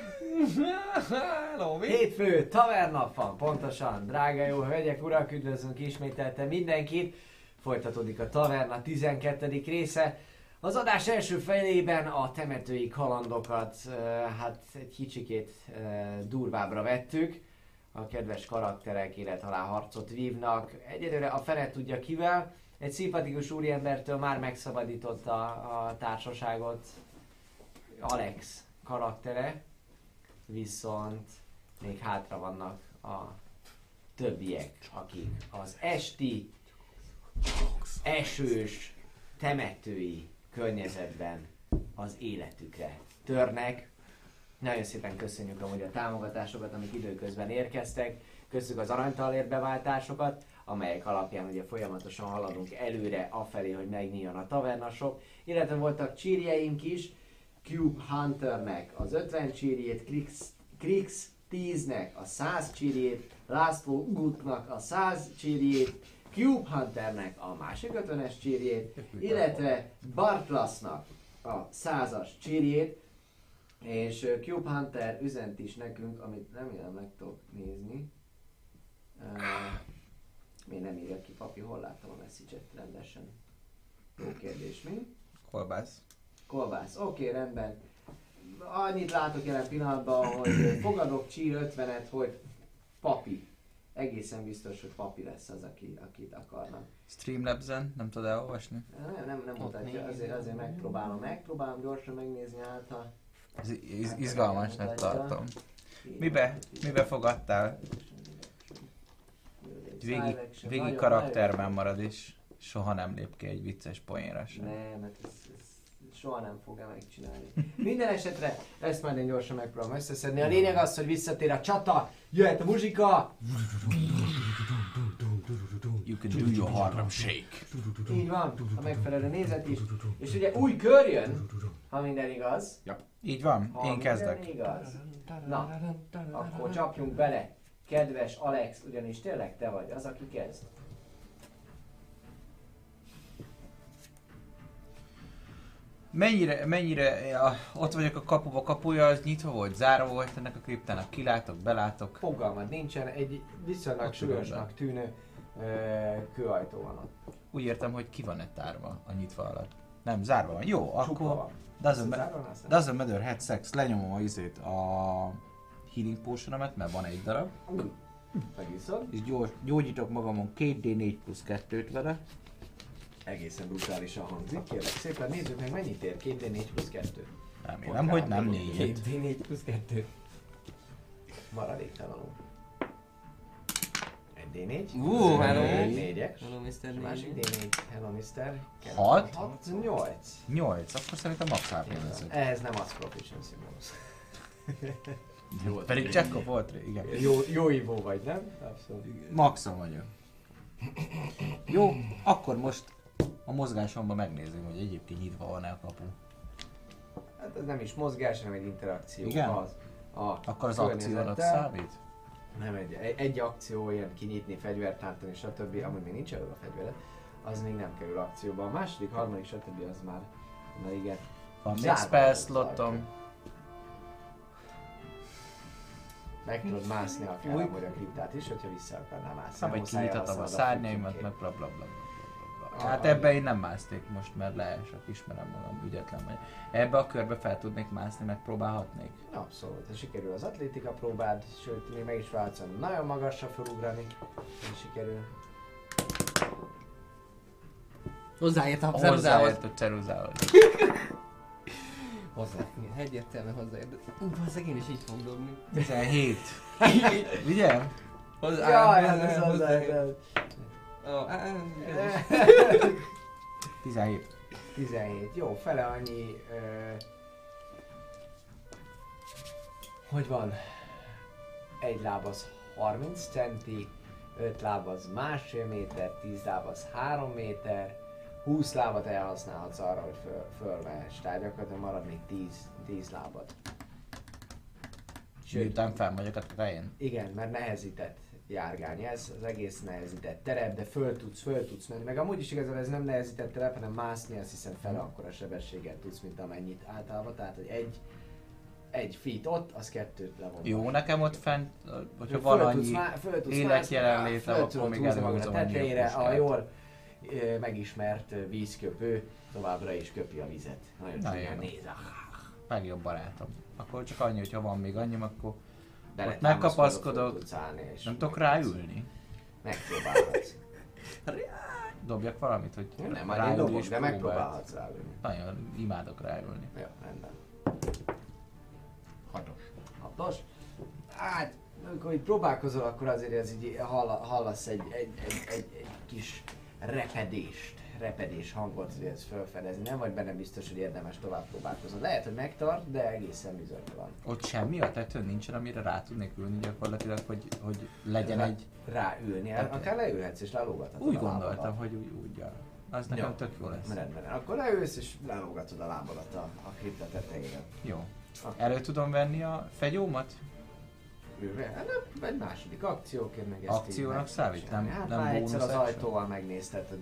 Hello? Hétfő, tavernap van, pontosan. Drága jó hölgyek, urak, üdvözlünk ismételten mindenkit. Folytatódik a taverna 12. része. Az adás első felében a temetői kalandokat hát egy kicsikét durvábbra vettük. A kedves karakterek élet halál harcot vívnak. Egyelőre a fene tudja kivel. Egy szimpatikus úriembertől már megszabadította a társaságot Alex karaktere, viszont még hátra vannak a többiek, akik az esti esős temetői környezetben az életükre törnek. Nagyon szépen köszönjük amúgy a támogatásokat, amik időközben érkeztek. Köszönjük az aranytalért beváltásokat, amelyek alapján ugye folyamatosan haladunk előre afelé, hogy megnyíljon a tavernasok. Illetve voltak csírjeink is, Cube Hunternek az 50 csírjét, Krix, Krix 10-nek a 100 csírjét, László Gutnak a 100 csírjét, Cube Hunternek a másik 50-es csírjét, illetve Bartlasnak a 100-as csírjét, és Cube Hunter üzent is nekünk, amit remélem meg tudok nézni. Uh, miért nem írja ki papi, hol láttam a message rendesen? Jó kérdés, mi? Kolbász. Kolbász. Oké, okay, rendben. Annyit látok jelen pillanatban, hogy fogadok csír 50-et, hogy papi. Egészen biztos, hogy papi lesz az, aki, akit akarnak. Streamlabs-en, nem tudod elolvasni? Nem, nem, nem mutatja, azért, azért megpróbálom. Megpróbálom gyorsan megnézni át, ha... Ez iz- izgalmasnak tartom. Mibe, mibe fogadtál? Végig, végig karakterben marad és soha nem lép ki egy vicces poénra sem. Nem, hát ez soha nem fogja megcsinálni. Minden esetre ezt majd én gyorsan megpróbálom összeszedni. A lényeg az, hogy visszatér a csata, jöhet a muzsika, You can do your Harlem Shake. így van, a megfelelő nézet is. És ugye új kör jön, ha minden igaz. Így van, Ha én kezdek. igaz. Na, akkor csapjunk bele. Kedves Alex, ugyanis tényleg te vagy az, aki kezd. Mennyire, mennyire, ja, ott vagyok a kapuba, kapuja az nyitva volt, zárva volt ennek a kriptának, kilátok, belátok. Fogalmad nincsen, egy viszonylag Ott súlyosnak tűnő ö, kőajtó van ott. Úgy értem, hogy ki van-e tárva a nyitva alatt. Nem, zárva van. Jó, Csukva akkor van. doesn't, ma- doesn't matter, head sex, lenyomom a izét, a healing potionomet, mert van egy darab, Megiszod. és gyors, gyógyítok magamon 2d4 plusz 2-t vele. Egészen brutálisan hangzik. Kérlek szépen nézzük meg mennyit ér 2D4 plusz 2. Remélem, hogy nem négyet. 2D4 plusz 2. Maradéktalanul. Egy D4. Ú, hello. Négyek. Hello, Mr. Másik Négy. D4. Hello, Mr. Hat? 6, 8. 8, akkor szerintem max hp. Ez nem az proficiency bonus. Jó, pedig Jacob volt, igen. Jó, jó ivó vagy, nem? Abszolút. Maxon vagyok. Jó, akkor most a mozgásomban megnézem, hogy egyébként nyitva van-e a kapu. Hát ez nem is mozgás, hanem egy interakció. Igen? Az. A Akkor az akció alatt számít? Nem egy, egy, akció, ilyen kinyitni, fegyvert tártani, stb. Amúgy még nincs elő a fegyvered, az még nem kerül akcióba. A második, harmadik, stb. az már, már igen. Van még spell slotom. Meg tudod mászni akár a kriptát is, hogyha vissza akarnál mászni. Nem, vagy muszáj kinyithatom a szárnyaimat, meg bla bla bla Hát ebbe én nem mászték most, mert leesek, ismerem magam, ügyetlen vagy. Ebbe a körbe fel tudnék mászni, megpróbálhatnék. Abszolút, ha sikerül az atlétika próbád, sőt, még meg is változom nagyon magasra felugrani, ha sikerül. Hozzáértem a ceruzához. Hozzáért a ceruzához. Hozzá. Igen, egyértelműen hozzáért. Ú, bazzeg, én is így fogom dobni. 17. Ugye? Hozzá. Jaj, hát ez az Is. 17. 17. Jó, fele annyi... Ö... Hogy van? Egy láb az 30 centi, 5 láb az másfél méter, 10 láb az 3 méter, 20 lábat elhasználhatsz arra, hogy föl, fölmehess. Tehát gyakorlatilag marad még 10, 10 lábad. Sőt, Miután fel vagyok a fején. igen, mert nehezített járgálni. Ez az egész nehezített terep, de föl tudsz, föl tudsz menni. Meg amúgy is igazából ez nem nehezített terep, hanem mászni, azt hiszem fele akkora sebességgel tudsz, mint amennyit általában. Tehát, hogy egy egy feet ott, az kettőt levon. Jó, nekem ott fent, hogyha Föl van annyi életjelenléte, akkor még előhúzom a a tetejére, a jól megismert vízköpő továbbra is köpi a vizet. Nagyon Na néz. Legjobb barátom. Akkor csak annyi, hogyha van még annyi, akkor Ott megkapaszkodok. tudsz állni, és nem tudok ráülni. Megpróbálhatsz. Dobjak valamit, hogy Nem, én ráülni dobok, és de próbált. megpróbálhatsz ráülni. Nagyon imádok ráülni. Jó, rendben. Hatos. Hatos? Hát, amikor így próbálkozol, akkor azért ez így halla, hallasz egy, egy, egy, egy, egy kis repedést, repedés hangot tudsz felfedezni. Nem vagy benne biztos, hogy érdemes tovább próbálkozni. Lehet, hogy megtart, de egészen bizonytalan. Ott semmi a tetőn nincsen, amire rá tudnék ülni gyakorlatilag, hogy, hogy legyen Rá- egy... Ráülni, Hát- akár leülhetsz és lelógathatod Úgy lábadat. gondoltam, hogy úgy, úgy ja. Az nekem Jó. tök jó lesz. Rendben, akkor leülsz és lelógatod a lábadat a, a kripta tetejére. Jó. Akkor Elő tudom venni a fegyómat? hát nem, egy második akcióként meg ezt Akciónak így meg- számít? Nem- hát nem már egyszer az ajtóval megnézted, hogy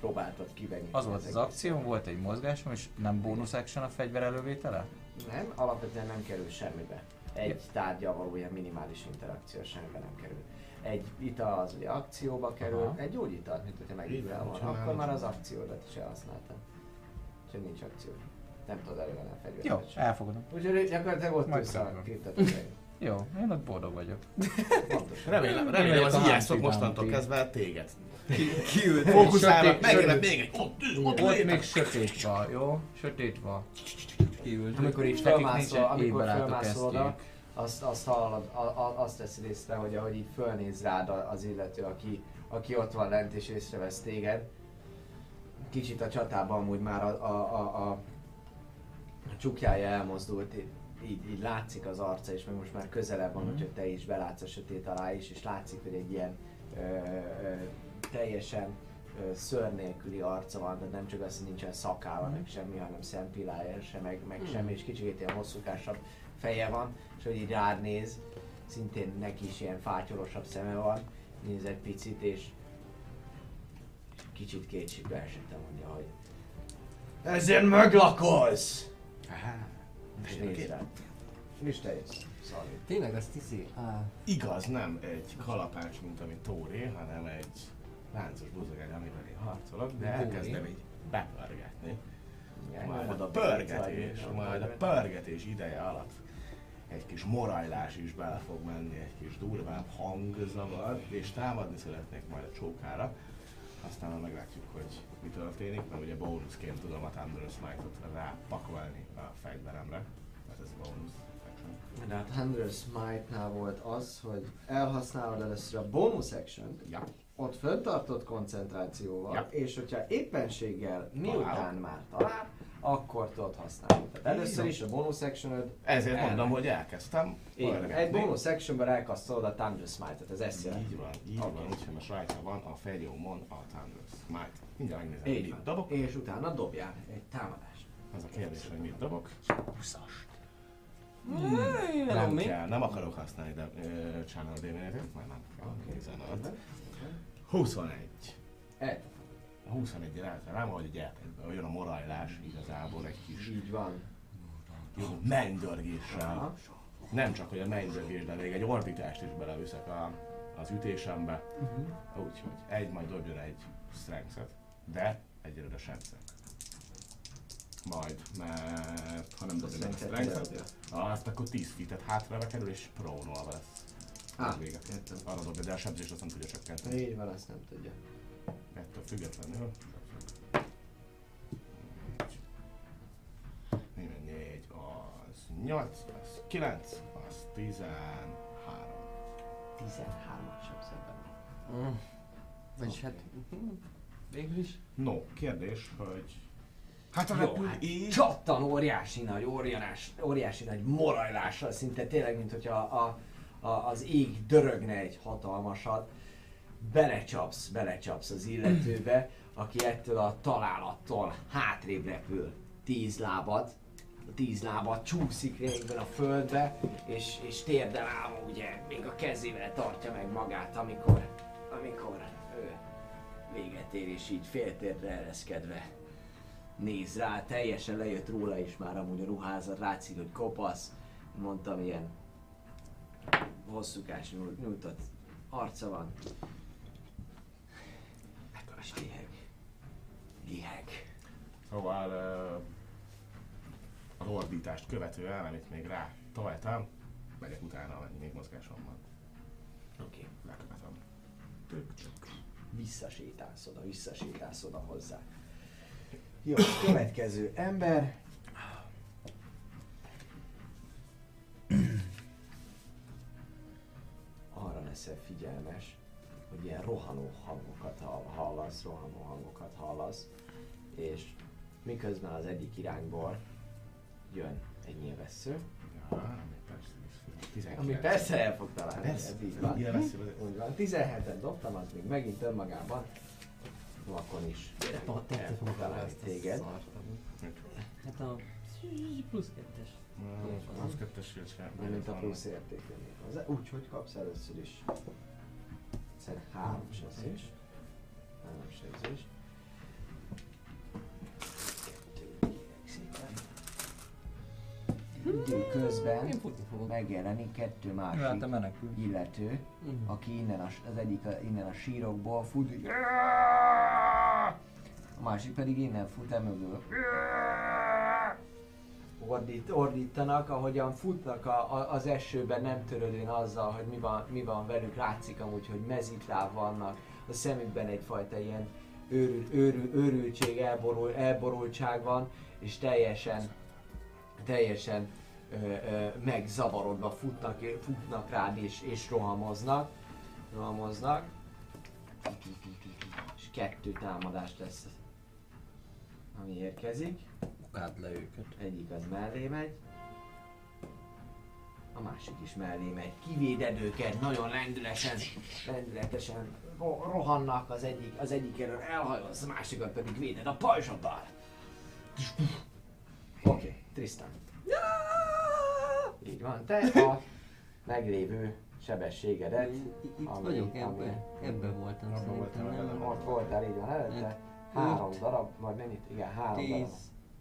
megpróbáltad kivenni. Az volt az akció, volt egy mozgásom, és nem bónusz action a fegyver elővétele? Nem, alapvetően nem kerül semmibe. Egy tárgyal való ilyen minimális interakció semmibe nem kerül. Egy ital az ugye akcióba kerül, Aha. egy gyógyitalt, mint hogyha megívvel van, csinálni akkor már az akciódat is elhasználtam. Úgyhogy nincs akció. Nem tudod elővenni a fegyvert. Jó, sem. elfogadom. Úgyhogy gyakorlatilag ott Majd ülsz a. Jó, én ott boldog vagyok. Pontosan. Remélem, remélem az ijászok mostantól kezdve téged. Kiült. Fókuszálnak, megjön még egy, ott, ül, ott Ott még sötét van, jó? Sötét van. Kiült. Amikor így nincsen amikor felmászol oda, azt, azt hallod, a, a, azt veszed észre, hogy ahogy így fölnéz rád az illető, aki, aki ott van lent és észrevesz téged, kicsit a csatában amúgy már a, a, a, a, a csukjája elmozdult, így, így látszik az arca, és meg most már közelebb van, úgyhogy te is belátsz a sötét alá is, és látszik, hogy egy ilyen ö, ö, teljesen szőr nélküli arca van, tehát nem csak az, hogy nincsen szakála, meg semmi, hanem szempillája se, meg, meg semmi, és kicsit ilyen hosszúkásabb feje van, és hogy így rád néz, szintén neki is ilyen fátyolosabb szeme van, néz egy picit, és kicsit kétségbe esette mondja, hogy ezért meglakolsz! És néz. És te. Tényleg azt hiszi? Á, Igaz, nem egy kalapács, mint amit Tóri, hanem egy láncos buzogány, amivel én harcolok, de elkezdem így bepörgetni. Igen, Majd a a pörgetés, majd a pörgetés ideje alatt egy kis morajlás is bele fog menni, egy kis durvább hangzavar, és támadni szeretnék majd a csókára. Aztán meglátjuk, hogy mi történik, mert ugye bónuszként tudom a Thunder Smite-ot rápakolni a fegyveremre, mert ez bónusz. De hát Thunder Smite-nál volt az, hogy elhasználod először a bonus action Ja. Ott föntartott koncentrációval, Ja. és hogyha éppenséggel miután már talál, akkor tudod használni. Tehát először is a bonus actionöd Ezért El- mondom, hogy elkezdtem Igen, egy bonus actionben elkasztolod a Thunder Smite-et, ez ezt jelenti. Így van, így Oké. van, úgyhogy most rajta van a fegyómon a Thunder Smite. Mindjárt megnézem, Így mit dobok. És utána dobjál egy támadást. Az a kérdés, hogy mit dobok. nem Nem mi? kell, nem akarok használni de, ö, Channel Divinity-t, majd nem kell. Oké. 15. 21. Egy. A 21 rá, rám, hogy elkezd, jön a morajlás igazából egy kis Így van. jó mennydörgéssel. Nem csak, hogy a mennydörgés, de még egy ordítást is beleviszek a, az ütésembe. Úgyhogy egy, majd dobjon egy strength de egyelőre sem Majd, mert ha nem dobja meg a strength azt akkor 10 feet-et hátra kerül és prone-olva lesz. Á, Az vége. értem. Arra dobja, de a sebzést azt nem tudja csökkenteni. Így van, azt nem tudja. Ettől függetlenül. Minden 4, az 8, az 9, az 13. 13-at sem szemben. Mm. Vagyis hát... hm, Végül is. No, kérdés, hogy... Hát a repül hát így... csattan óriási nagy, óriás, óriási nagy morajlással, szinte tényleg, mint hogyha a, a, az ég dörögne egy hatalmasat. Belecsapsz, belecsapsz az illetőbe, aki ettől a találattól hátrébb repül. Tíz lábad, a tíz lábad csúszik végben a földbe, és, és térdel áll, ugye, még a kezével tartja meg magát, amikor, amikor ő véget ér, és így féltérdre ereszkedve néz rá, teljesen lejött róla is már amúgy a ruházat, látszik, hogy kopasz, mondtam, ilyen hosszúkás nyújt- nyújtott arca van. És liheg. Liheg. Szóval uh, az ordítást követően, amit még rá találtam, megyek utána, amennyi még mozgásom van. Oké. Lekövetem. Visszasétálsz oda, visszasétálsz oda hozzá. Jó, következő ember. Leszel figyelmes, hogy ilyen rohanó hangokat hall- hallasz, rohanó hangokat hallasz, és miközben az egyik irányból jön egy nyilvessző, Ja, ami persze is 19. ami persze el fog találni, Persze, ez így van. Úgy van, 17-et dobtam, az még megint önmagában vakon is el fog találni téged. Hát a plusz kettes. Plusz kettes shield sem. Mint a plusz hozzá. Úgyhogy kapsz először is szerintem három sebzés. Három sebzés. Kettő kérek szépen. Idő közben Én futni fogok. megjelenik kettő hát másik menekül. illető, aki innen a, az egyik a, innen a sírokból fut, a másik pedig innen fut emögül. Ordít, ordítanak, ahogyan futnak a, a, az esőben, nem törődően azzal, hogy mi van, mi van velük, látszik amúgy, hogy mezitláb vannak, a szemükben egyfajta ilyen őrül, őrül, őrültség, elborul, elborultság van, és teljesen, teljesen ö, ö, megzavarodva futnak, futnak rád és, és rohamoznak. Rohamoznak. És kettő támadást lesz, ami érkezik. Ukád le őket. Egyik az mellé megy. A másik is mellé megy. Kivéded őket, nagyon lendületesen, lendületesen ro- rohannak az egyik, az egyik erről elhajolsz, a másikat pedig véded a pajzsoddal. Oké, okay, Tristan. Így van, te a meglévő sebességedet, Én i- Itt ami- vagyok, ami- ebben, ebben voltam szerintem, nem? ott voltál, így van előtte, három darab, vagy mennyit? Igen, három darab.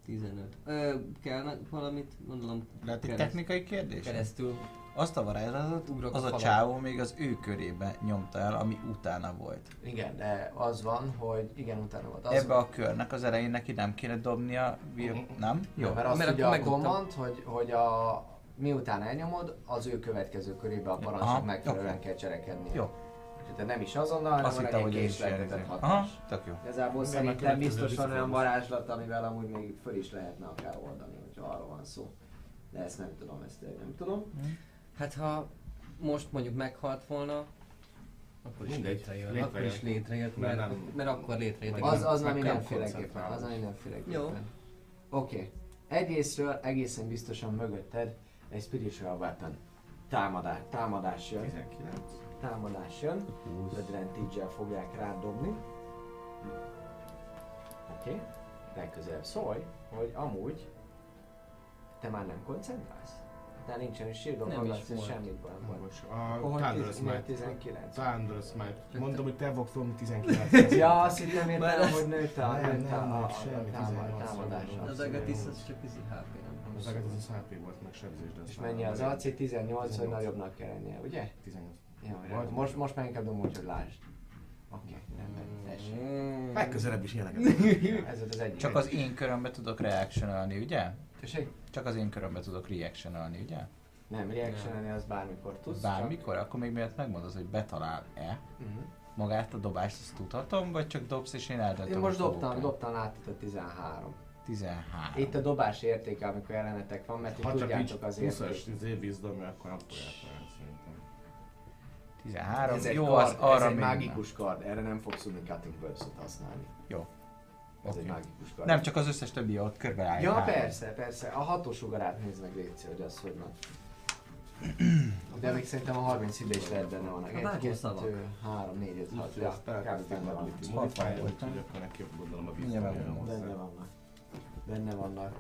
10, 15. Ö, kell valamit, gondolom, Lehet egy technikai kérdés? keresztül. Azt a varázslatot Ugrok az a a csávó még az ő körébe nyomta el, ami utána volt. Igen, de az van, hogy igen, utána volt. Az Ebbe a körnek az elején neki nem kéne dobnia, vil- nem? Jó, Jó. mert azt Mert ugye a command, hogy, hogy a, miután elnyomod, az ő következő körébe a parancsnak megfelelően oké. kell cselekedni. Jó. Tehát nem is azonnal, hanem Azt van hittem, egy hogy is késleltetett hatás. Aha, tök jó. Igazából szerintem megkövetkező biztos van olyan visszafogás. varázslat, amivel amúgy még föl is lehetne akár oldani, hogyha arról van szó. De ezt nem tudom, ezt én nem tudom. Hát ha most mondjuk meghalt volna, akkor is Mindegy, létrejön. létrejön. Akkor is létrejött, Mert mert, nem- mert akkor létrejött. Az, az kell mindenféleképpen, az nem mindenféleképpen. Jó. Oké. Okay. Egyrésztről egészen biztosan mögötted egy spiritual weapon. Támadás, támadás jön. 19. támadás jön, advantage fogják rád dobni. Oké, okay. legközelebb szólj, hogy amúgy te már nem koncentrálsz? Te nincsen is shieldon, Nem is és volt. semmit van. volt. Most a miért Smite. 19? Thunderous Smite. Mondom, hogy te fogsz dobni 19 Ja, azt hittem értem, hogy nőtt a, Nem, nőtt a, nem, a, nem, a, semmi, támad, 18 támadása. Az Agatis az csak izi HP, nem? Az agat az a HP volt, meg sebzés, de És mennyi az AC? 18, hogy 18. nagyobbnak kell lennie, ugye? 18. Jó, most, most már inkább dobom úgy, hogy lásd. Oké, rendben, tessék. Mm. Legközelebb is ilyeneket. Ez volt az egyik. Csak az én körömbe tudok reactionalni, ugye? Tessék? Csak az én körömbe tudok reactionalni, ugye? Nem, reactionálni az bármikor tudsz. Bármikor, akkor még miért megmondod, hogy betalál-e? Csak... Uh-huh. Magát a dobást azt tudhatom, vagy csak dobsz és én eldöntöm, Én most dobtam, dobtam át a 13. 13. Itt a dobás értéke, amikor ellenetek van, mert itt Ha csak tudjátok az 20-as érték. izé vízdobja, akkor nem szerintem. 13. Ez egy Jó, kard, az arra ez egy még mágikus kard, erre nem fogsz tudni cutting burst használni. Jó. Ez egy Oké. mágikus kard. Nem, csak az összes többi ott körbe áll. Ja, persze, persze. A hatósugarát nézd meg, Léci, hogy az hogy van. De még szerintem a 30 ide is lehet benne van. A Egy, vágó kettő, szavak. három, négy, öt, hat. Úgyhogy Ja, ezt kb. benne van. modifier, úgyhogy akkor neki gondolom a megvan. Benne vannak. Benne vannak.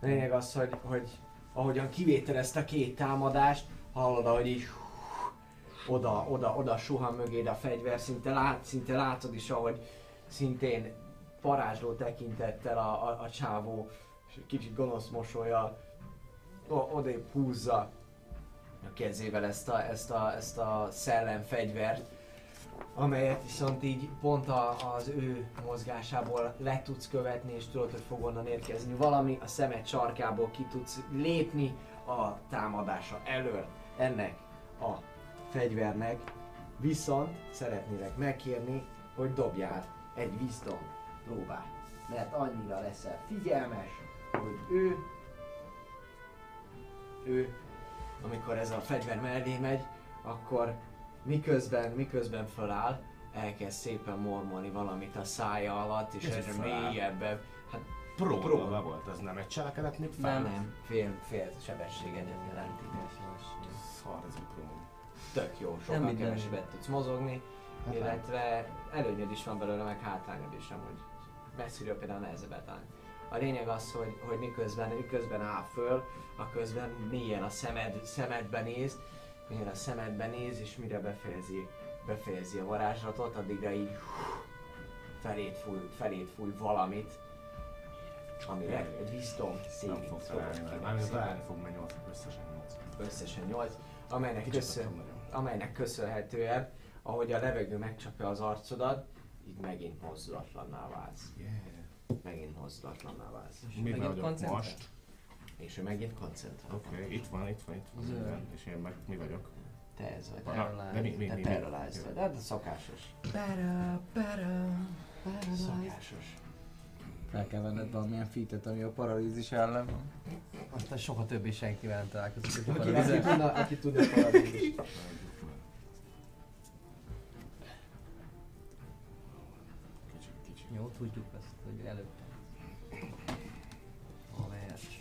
Lényeg az, hogy, hogy ahogyan kivételezte a két támadást, hallod, ahogy így oda, oda, oda suhan mögéd a fegyver, szinte, lát, szinte látod is, ahogy szintén parázsló tekintettel a, a, a csávó, és egy kicsit gonosz mosolyal o- odébb húzza a kezével ezt a, ezt a, ezt a szellemfegyvert, amelyet viszont így pont a, az ő mozgásából le tudsz követni, és tudod, hogy fog onnan érkezni. Valami a szemed sarkából ki tudsz lépni a támadása elől ennek a fegyvernek, viszont szeretnélek megkérni, hogy dobjál egy wisdom próbát. Mert annyira leszel figyelmes, hogy ő, ő, amikor ez a fegyver mellé megy, akkor miközben, miközben föláll, elkezd szépen mormolni valamit a szája alatt, és Ez egyre mélyebben, hát Próba Próba. volt, az nem egy cselekedet nem, nem, fél, fél sebességet jelenti. Szar ez. Tök jó, Nem sokkal minden. kevesebbet tudsz mozogni, Hát illetve előnyöd is van belőle, meg hátrányod is, hogy messziről például nehezebbet állni. A lényeg az, hogy, hogy miközben, miközben áll föl, a közben mélyen a szemed, szemedbe néz, mélyen a szemedbe néz, és mire befejezi, befejezi a varázslatot, addigra így felét fúj, felét fúj valamit, amire egy wisdom Nem saving kérek Mármint felállni fog, mert 8, összesen 8. Összesen 8, amelynek, köszön. Amelynek köszönhetően, ahogy a levegő megcsapja az arcodat, így megint mozdulatlanná válsz. Yeah. Megint mozdulatlanná válsz. Miben Megint vagyok koncentrál? most? És ő megint koncentrál. Oké, okay, itt van, itt van, itt van Zöld. minden. És én meg mi vagyok? Te ez vagy. Paralyzed. De mi, mi, Te mi, mi? paralyzed vagy. Hát a szokásos. Para, para, Szokásos. Fel kell venned valamilyen fitet, ami a paralízis ellen van. Aztán soha többé senkivel nem találkozik. Aki, aki tudna, aki tudna paralyzis. Jó, tudjuk azt, hogy előtte. A vers.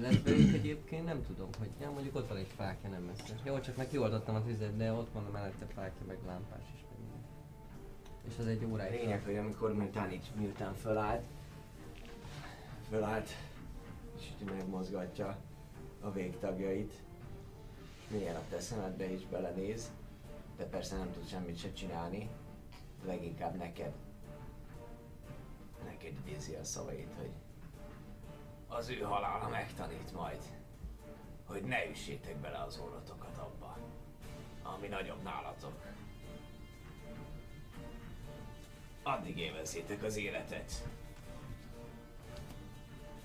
Lesz velünk egyébként, nem tudom, hogy ja, mondjuk ott van egy fákja nem messze. Jó, csak meg kioldottam a tüzet, de ott van a mellette fákja, meg lámpás is. Meg minden. És az egy óráig. lényeg, hogy amikor miután így, miután fölállt, fölállt, és megmozgatja a végtagjait, milyen a te szemedbe is belenéz, de persze nem tud semmit se csinálni, leginkább neked. Neked idézi a szavait, hogy az ő halála megtanít majd, hogy ne üssétek bele az orrotokat abba, ami nagyobb nálatok. Addig élvezzétek az életet,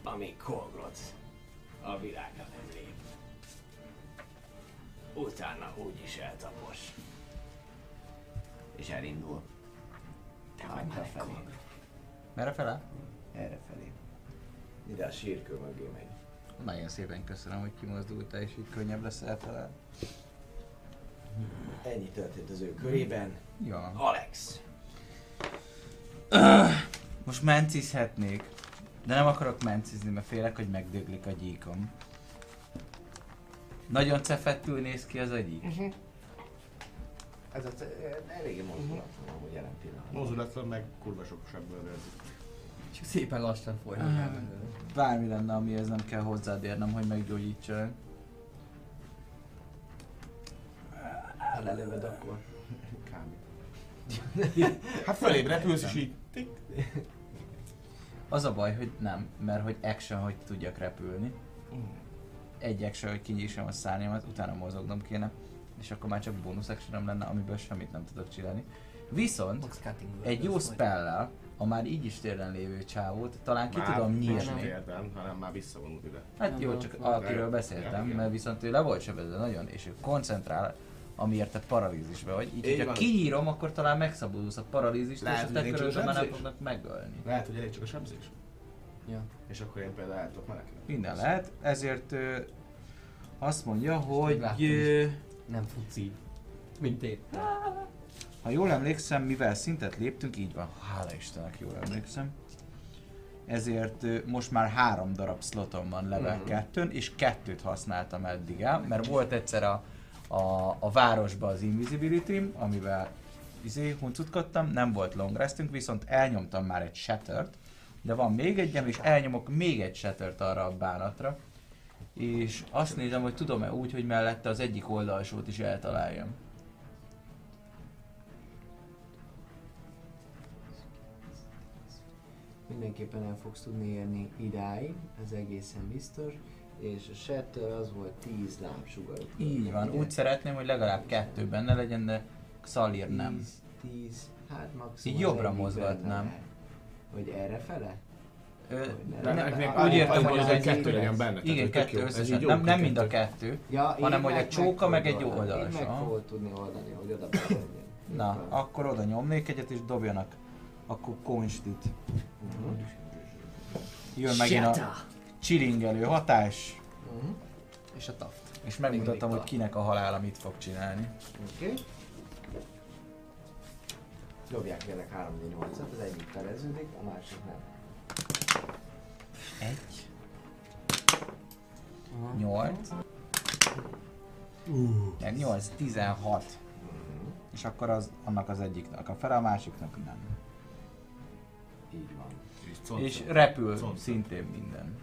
amíg Kolgrot a világra nem lép. Utána úgyis eltapos. És elindul. Hátra felé. Merre fele? Erre felé. Ide a sírkő mögé megy. Nagyon szépen köszönöm, hogy kimozdultál, és így könnyebb lesz eltalálni. Ennyi történt az ő körében. Ja. Alex! Most mencizhetnék, de nem akarok mencizni, mert félek, hogy megdöglik a gyíkom. Nagyon cefettül néz ki az a gyík. Ez az, eléggé mozdulatlan amúgy jelen pillanatban. Mozulatlan meg kurva sok sebből. Csak szépen lassan forró el. Bármi lenne, amihez nem kell hozzád érnem, hogy meggyógyítsanak. Ha lelövöd, akkor Kb. hát fölébb repülsz és így. Az a baj, hogy nem, mert hogy action, hogy tudjak repülni. Egy action, hogy kinyissam a szárnyamat, utána mozognom kéne. És akkor már csak bónusz actionom lenne, amiből semmit nem tudok csinálni. Viszont egy jó spellel, a már így is térden lévő csávót, talán ki Már tudom nem nyírni. Értem, hanem már visszavonult ide. Hát jó, Nem, csak akiről beszéltem, mert viszont ő le volt sebezve nagyon, és ő koncentrál, amiért te paralízisbe vagy. Így, hogyha kinyírom, akkor talán megszabadulsz a paralízist, és a te a körödben nem fognak megölni. Lehet, hogy elég csak a sebzés. Ja. És akkor én például el tudok menekülni. Minden lehet, ezért ö, azt mondja, hogy ö, Nem futsz így. Mint én. ha jól emlékszem, mivel szintet léptünk, így van, hála Istennek jól emlékszem. Ezért most már három darab slotom van level Mhm. 2 és kettőt használtam eddig el, mert volt egyszer a, a, a városban az Invisibility, amivel izé, huncutkodtam, nem volt long restünk, viszont elnyomtam már egy shattert, de van még egyem, és elnyomok még egy shattert arra a bánatra, és azt nézem, hogy tudom-e úgy, hogy mellette az egyik oldalsót is eltaláljam. Mindenképpen el fogsz tudni érni idáig, ez egészen biztos. és a Shatter az volt 10 lámpsugaruk. Így van, Ugye? úgy szeretném, hogy legalább kettő benne legyen, de Xalir nem. 10, 10, hát maximum Így jobbra mozgatnám. Hogy erre fele? Nem, nem, úgy értem, hogy hogy egy- kettő legyen benne. Igen, kettő. Ez összesen. Nem, nem mind a kettő. Ja, Hanem, hogy egy csóka, meg egy oldalas, Én meg fogod tudni oldani, hogy oda. Na, akkor oda nyomnék egyet és dobjanak. Akkor konstit. Jön megint a chillingelő hatás, Mhm. És a taft. és megmutatom, mindig hogy kinek a halála mit fog csinálni. Oké. Dobják kérlek 3 d 8 at az egyik feleződik, a másik nem. Egy. Nyolc. Nyolc, tizenhat. Mhm. És akkor az, annak az egyiknek a fele, a másiknak nem. Így van. És És repül Conc- szintén minden.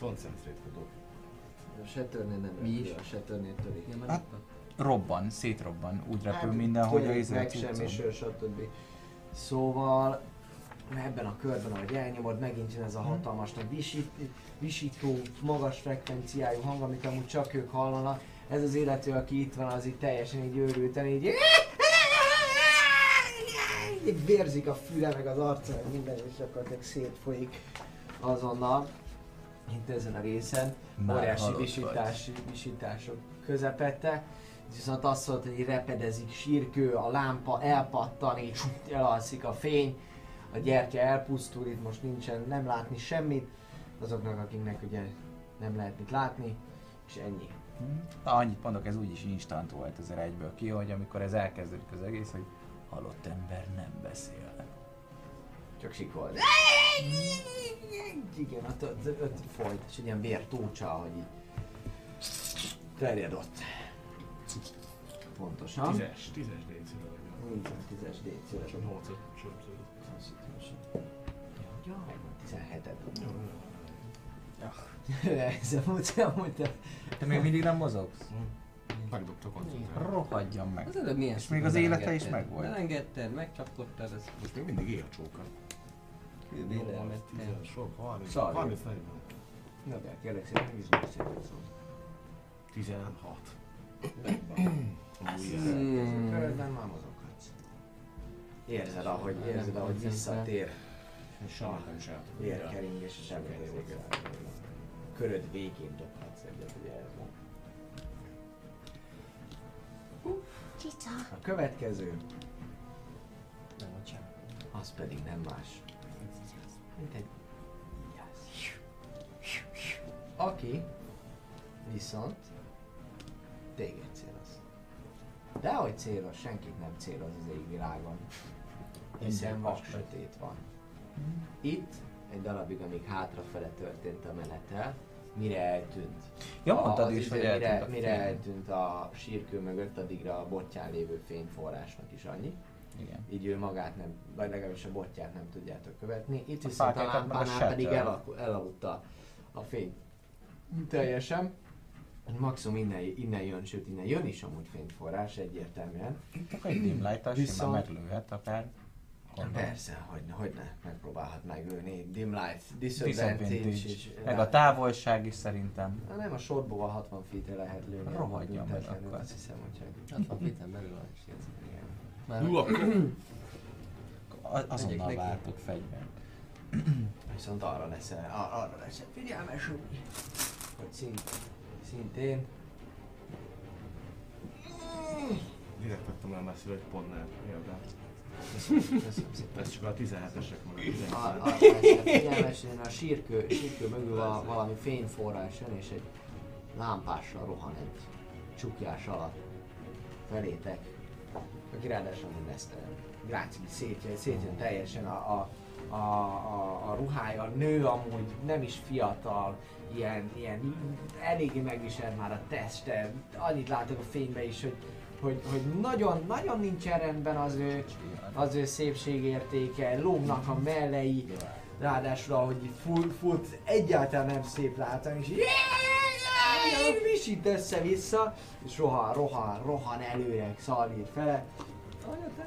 concentrate dob. A Shatternél nem Mi is? a Shatternél törik. Hát, Robban, szétrobban. Úgy repül Hát, minden, hogy a izé meg cuccom. semmisől, stb. Szóval ebben a körben, ahogy elnyomod, megint jön ez a hatalmas nagy visít, visító, magas frekvenciájú hang, amit amúgy csak ők hallanak. Ez az illető, aki itt van, az így teljesen így őrülten, így így vérzik a füle, meg az arca, meg minden, és gyakorlatilag szétfolyik azonnal. Itt ezen a részen. Már óriási visítás, visítások közepette. Viszont azt szólt, hogy repedezik, sírkő, a lámpa elpattan, így elalszik a fény, a gyertya elpusztul, itt most nincsen nem látni semmit, azoknak, akiknek ugye nem lehet mit látni, és ennyi. Na, annyit mondok, ez úgyis instant volt azért egyből ki, hogy amikor ez elkezdődik az egész, hogy halott ember nem beszél. Csak sikol. Igen, ott, ott, ott folyt, és egy ilyen vértócsa, hogy így terjed ott. Pontosan. Tízes, tízes létszíre vagy. Így van, 10-es DC-re. Csak nyolcat sorozat. Ja, megvan 17 Jó, Ez amúgy, amúgy te... Te még mindig nem mozogsz? Megdobta a koncentrációt. Rohadjon meg. Az előbb milyen És még az élete is megvolt. Belengedted, megcsapkodtad, ez Most még mindig él a csóka. védelmet. 10, sok, 30, Szarj. 30, 40. Na, de kérlek szépen, izmos szépen szó. 16. Hmm. Körben már mozoghatsz. Érzed, ahogy, érzed, ahogy visszatér. Tudod. Vérkeringés és elkezdődik. Köröd végén dobhatsz egyet, ugye ez van. A következő, Nem, bocsánat. az pedig nem más. Mint egy vigyázz. Aki viszont téged céloz. De ahogy céloz, senkit nem céloz az égvilágon. Hiszen vak sötét van. Itt egy darabig, amíg hátrafele történt a menetel, mire eltűnt. Ja, mondtad is, izé, hogy mire, eltűnt a mire fény. eltűnt a sírkő mögött, addigra a botján lévő fényforrásnak is annyi. Igen. Így ő magát nem, vagy legalábbis a botját nem tudjátok követni. Itt A viszont a lámpánál pedig shatter. elak- elaludt a, fény. Teljesen. Maximum innen, innen jön, sőt innen jön is amúgy fényforrás egyértelműen. Akkor egy dim light simán Viszont- meglőhet akár. Gondolom. Persze, hogy, hogy ne, megpróbálhat meglőni. Dim light, disadvantage, és Meg a távolság is szerintem. Na nem, a sorból 60 feet lehet lőni. Rohadjon meg akkor. Azt hiszem, hogy 60 feet belül van is. Már Hú, akkor Azonnal neki. váltok fegyvert. Viszont arra lesz, ar- arra lesz figyelmes, hogy, hogy szint, szintén direkt vettem el messziről, hogy pont nem érdem. Ez csak a 17-esek meg a A, 19 a, a, a sírkő, sírkő mögül val, valami fényforrás jön, és egy lámpással rohan egy csukjás alatt felétek. Aki ráadásul nem nesztelen. Gráci szétjön, szétjön teljesen a, a, a, a, a ruhája, nő amúgy, nem is fiatal, ilyen, ilyen eléggé megviselt már a teste, annyit látok a fénybe is, hogy, hogy, hogy nagyon, nagyon nincsen rendben az ő, az ő szépségértéke, lógnak a mellei, ráadásul ahogy így fut, fut egyáltalán nem szép látani, és visít össze-vissza, és rohan, rohan, rohan előre, szalvír fele,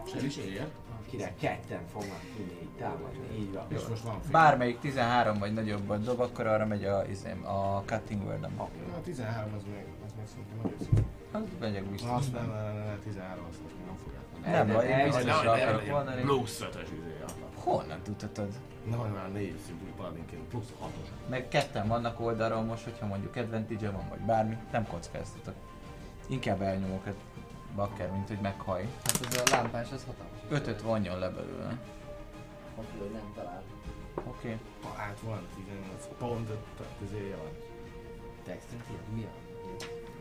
Se is ér. Akire ketten fognak tudni így támadni, így van. És most van fél. Bármelyik 13 vagy nagyobbat dob, akkor arra megy a, izém, a cutting word -em. A 13 az még, az még szerintem nagyon Hát megyek biztos. Azt nem, nem, nem, nem, 13 azt nem fogják. Nem baj, én biztos akarok mondani. Plusz 5-ös izé Honnan tudhatod? Na, hogy már 4 szintű paladinként plusz 6-os. Meg ketten vannak oldalról most, hogyha mondjuk advantage van, vagy bármi, nem kockáztatok. Inkább elnyomok egy bakker, mint hogy meghaj. Hát ez a lámpás, ez hatalmas. Ötöt vonjon le belőle. Oké, hogy nem talál. Oké. Okay. Ha át van, 18 pont, tehát izéje van. Dexterity, mi a?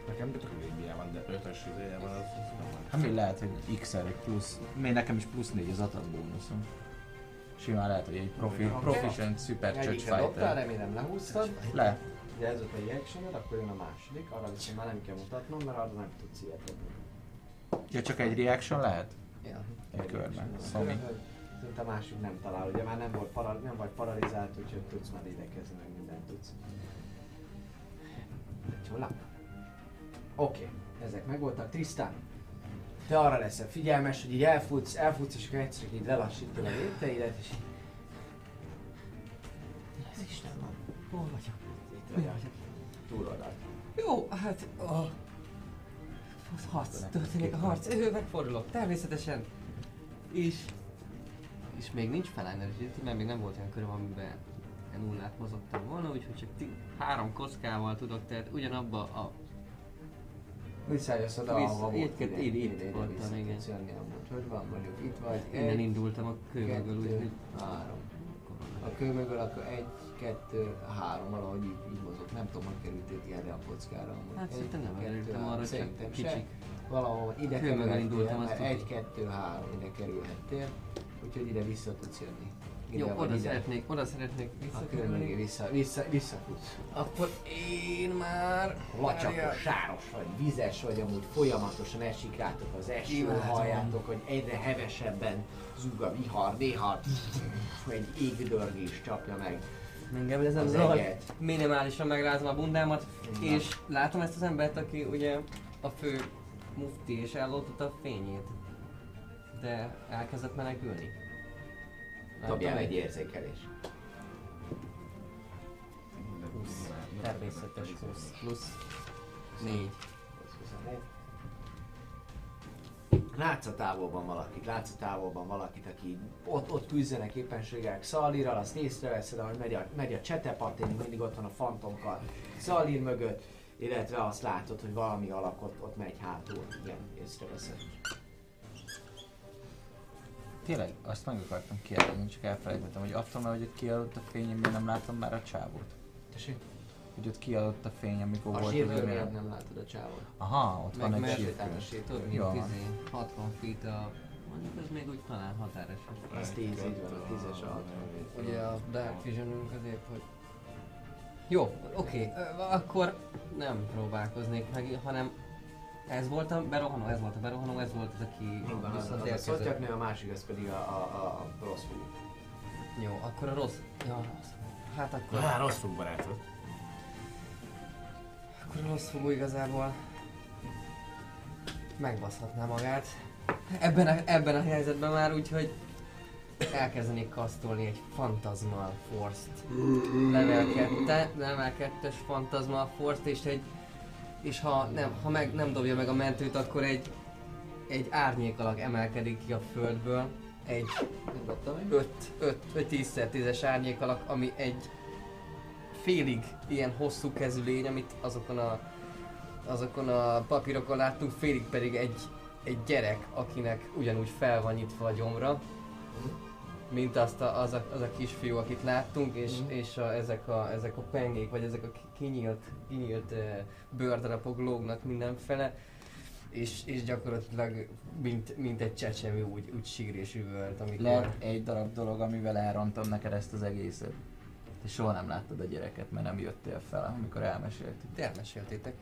Nekem tök végigje van, de 5-ös izéje van, az, az nem van. Hát mi lehet, hogy x egy plusz, még nekem is plusz 4 az atat bónuszom. Simán lehet, hogy egy profi, proficient super church Egyikre dobtál, fighter. remélem lehúztad. Le. Ugye ez volt a reactioned, akkor jön a második, arra viszont már nem kell mutatnom, mert arra nem tudsz ilyet dobni. Ja, csak egy reaction lehet? Ja. Egy körben. Szóval. Szerintem a másik nem talál, ugye már nem, volt para, nem vagy paralizált, úgyhogy tudsz már idekezni, meg mindent tudsz. Csula. Oké, ezek megvoltak. Tristan, te arra leszel figyelmes, hogy így elfutsz, elfutsz, és akkor egyszer így lelassítod a lépteidet, és. Ez Isten van. Hol vagyok? Itt vagy a túloldalt. Jó, hát... Oh. Harc, történik a harc. Ő megfordulok, természetesen. És... És még nincs felenergít, mert még nem volt olyan köröm, amiben nullát mozogtam volna, úgyhogy csak három kockával tudok, tehát ugyanabba a... Visszajössz oda, Vissza- ahova volt. így- így voltam, igen. Jönni amúgy. Hogy van mondjuk, itt vagy. Innen egy, indultam a kő mögül, kettő, úgyhogy... három. A kő mögül akkor egy, kettő, három, valahogy így, így mozog. Nem tudom, hogy kerültél erre a kockára. amúgy. Hát szerintem nem kerültem arra, csak kicsik. Valahol ide kerülhettél, mert egy, kettő, három ide kerülhettél. Úgyhogy ide vissza tudsz jönni. Jó, oda ide. szeretnék, oda szeretnék visszakerülni. vissza, vissza, visszafutsz. Akkor én már... Lacsakos, sáros vagy, vizes vagy, amúgy folyamatosan esik rátok az eső, halljátok, hogy egyre hevesebben zúg a vihar, néha egy égdörgés csapja meg Engem ez nem az zavar. Minimálisan megrázom a bundámat, Na. és látom ezt az embert, aki ugye a fő mufti, és ellopta a fényét. De elkezdett menekülni. Látom, egy érzékelés. Természetes 20 plusz 4. Látsz a távolban valakit, látsz a távolban valakit, aki ott, ott küzdenek éppenségek Szalírral, azt észreveszed, ahogy megy a, megy a csetepatin, mindig ott van a fantomkar Szalír mögött, illetve azt látod, hogy valami alak ott, ott megy hátul, igen, észreveszed. Tényleg, azt meg akartam kérdezni, csak elfelejtettem, hogy attól, mert hogy ott kiadott a fény, én nem látom már a csávót. Tessék? Hogy ott kiadott a fény, amikor A volt az miatt olyan... nem látod a csávot. Aha, ott van Meg egy mert sírkő. Jó mint van. izé, 60 feet a... Mondjuk ez még úgy talán határos. Az 10, így van, a 10-es a 60 Ugye a Dark Visionünk azért, hogy... Jó, oké, ö, akkor nem próbálkoznék meg, hanem ez volt a berohanó, ez volt a berohanó, ez volt az, aki Így van, az, viszont az a a másik az pedig a, a, a rossz fiú. Jó, akkor a rossz... Ja, a rossz. Hát akkor, Á, rossz fog barátod. akkor a rossz fogó igazából megbaszhatná magát. Ebben a, ebben a helyzetben már úgyhogy elkezdenék kasztolni egy Phantasmal Force-t. Level 2, level 2-es Phantasmal Force-t és egy és ha nem, ha meg nem dobja meg a mentőt, akkor egy egy árnyék alak emelkedik ki a földből. Egy 5 5 5 10 10-es árnyék alak, ami egy félig ilyen hosszú kezű lény, amit azokon a azokon a papírokon láttunk, félig pedig egy, egy gyerek, akinek ugyanúgy fel van nyitva a gyomra, mint azt a, az, a, az a kisfiú, akit láttunk, és, Mhm. és a, ezek, a, ezek a pengék, vagy ezek a ki- kinyílt, kinyílt uh, bőrdarabok lógnak mindenfele, és, és gyakorlatilag mint, mint egy csecsemő úgy, úgy sír és üvölt, amikor... Lehet egy darab dolog, amivel elrontom neked ezt az egészet. Te soha nem láttad a gyereket, mert nem jöttél fel, amikor elmeséltük. Te elmeséltétek.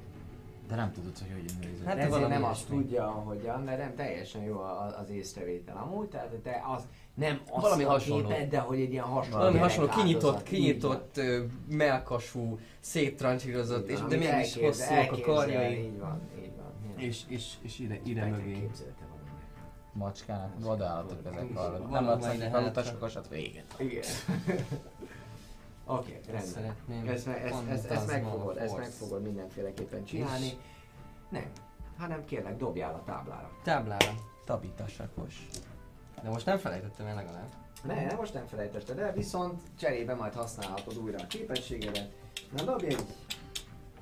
De nem tudod, hogy hogyan nézett. Hát valami nem azt tudja, ahogyan, mert nem teljesen jó az észrevétel amúgy, tehát te az nem azt Valami a hasonló. képed, de hogy egy ilyen hasonló Valami hasonló, kinyitott, kinyitott, ö, melkasú, széttrancsírozott, és, de mégis hosszúak a karjai. Így van, így van. És, és, és ide, ide mögé. macskának, vadállatok ezek hallod. Nem halutasokat, hát véget. Igen. Oké, Ezt rendben. szeretném. Ezt, ezt, ezt, ezt, meg fogod, ezt meg Force. fogod mindenféleképpen csinálni. Nem, hanem kérlek dobjál a táblára. Táblára. Tabitasakos. De most nem felejtettem el legalább. Ne, nem, most nem felejtetted el, viszont cserébe majd használhatod újra a képességedet. Na dobj egy...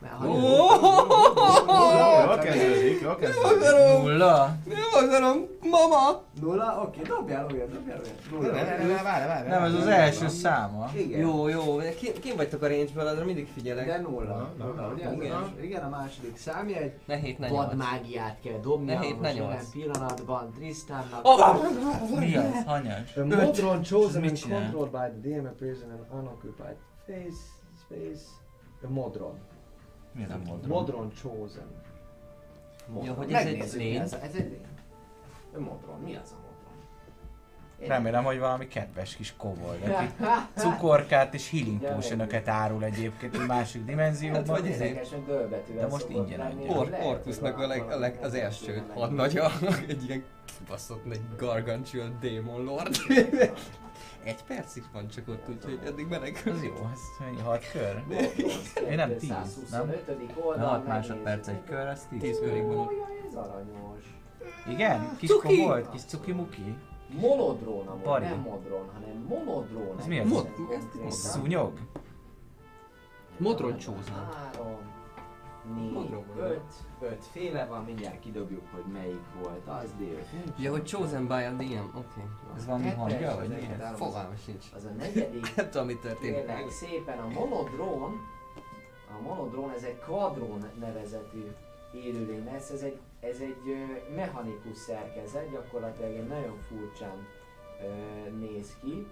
Mert ha Jól kezdődik, jól kezdődik. Nulla? Nem akarom, mama! Nulla, oké, dobjál újra, dobjál újra. Ne, ne, ne, ne, várj, várj. Nem, ez az első száma. Igen. Jó, jó, de ki, ki vagytok a range-ből, arra mindig figyelek. De nulla. Nulla, ugye? igen. Igen, a második számjegy. Ne hét, ne nyolc. Vadmágiát kell dobnia, Ne hét, ne jelen nyolc. pillanatban Tristannak. Mi az? Hanyas? A Modron chosen and controlled by the DM an unoccupied face, space. A Modron. Mi az a modron? Modron chosen. Modron. Ja, hogy ez egy Megnézzük, mi lény? Ez, ez egy lény. Modron. Mi az a Modron? Egy- Remélem, hogy valami kedves kis kobold, aki cukorkát és healing potion árul egyébként egy másik Hát dimenzióban. vagy izé- érdekesen dőlbetűvel De most szokott ingyen lenni, adja. Or, lehet, Orkusnak hogy a, leg, a leg, az első hadnagya, egy ilyen kibaszott egy gargantuan Demon Lord. egy percig van csak ott, úgyhogy eddig menekül. Az jó, ez mennyi, hat kör? Én nem tíz, nem? 225. Na, 6 másodperc egy kör, az 10 Tíz kör. körig van ott. Ez aranyos. Igen? Kis Cuki! kobold? Kis cuki-muki? Monodrón amúgy, nem modron, hanem monodrón. Ez mi ez? Mod- konkrétan. Szúnyog? Modron csózna. Három, négy, öt, öt féle van, mindjárt kidobjuk, hogy melyik volt, az nincs. Ja, hogy chosen by a DM, oké. Ez valami hangja, vagy mi Fogalmas sincs. Az a negyedik, Nem tudom, mi történik. kérlek szépen a monodrón, a monodrón, ez egy quadrón nevezetű élőlény lesz, ez egy, ez egy mechanikus szerkezet, gyakorlatilag egy nagyon furcsán néz ki.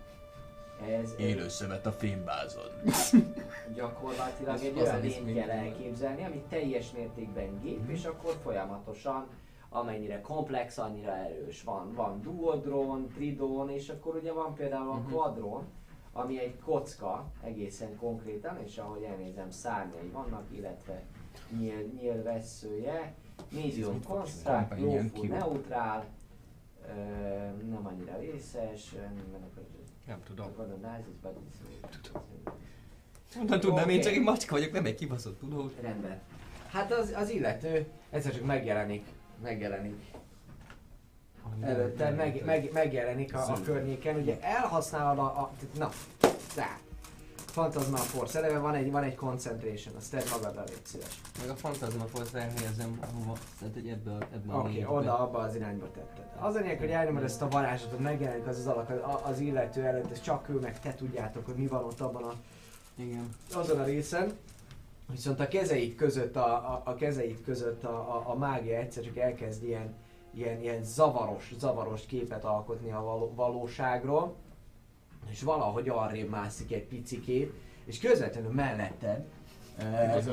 Ez egy- szemet a fémbázon. gyakorlatilag egy olyan lényt kell elképzelni, ami teljes mértékben gép, és akkor folyamatosan amennyire komplex, annyira erős. Van, van duodrón, tridón, és akkor ugye van például a Mhm. quadrón, ami egy kocka egészen konkrétan, és ahogy elnézem, szárnyai vannak, illetve nyíl, nyílvesszője, Companion lawful cube. neutral, ö, nem annyira részes, nem Nem tudom. tudom. Honnan tudnám, én Oké. csak egy macska vagyok, nem egy kibaszott tudós. Rendben. Hát az, az illető egyszer csak megjelenik, megjelenik. Előtte meg, meg, megjelenik a, a környéken, ugye elhasználod a, a na, rá. Fantasma Force, eleve van egy, van egy concentration, azt tedd magadra, légy szíves. Meg a Phantasma Force elhelyezem hova, tehát a- ebbe a Oké, okay, oda, abba az irányba tetted. Az a lényeg, hogy elnyomod ezt a varázslatot, megjelenik az az alak az, az illető előtt, ez csak ő meg te tudjátok, hogy mi van ott abban a Igen. azon a részen, viszont a kezeid között a, a, a kezeid között a, a, a mágia egyszer csak elkezd ilyen, ilyen, ilyen zavaros, zavaros képet alkotni a való, valóságról, és valahogy arrébb mászik egy picikét, és közvetlenül melletted,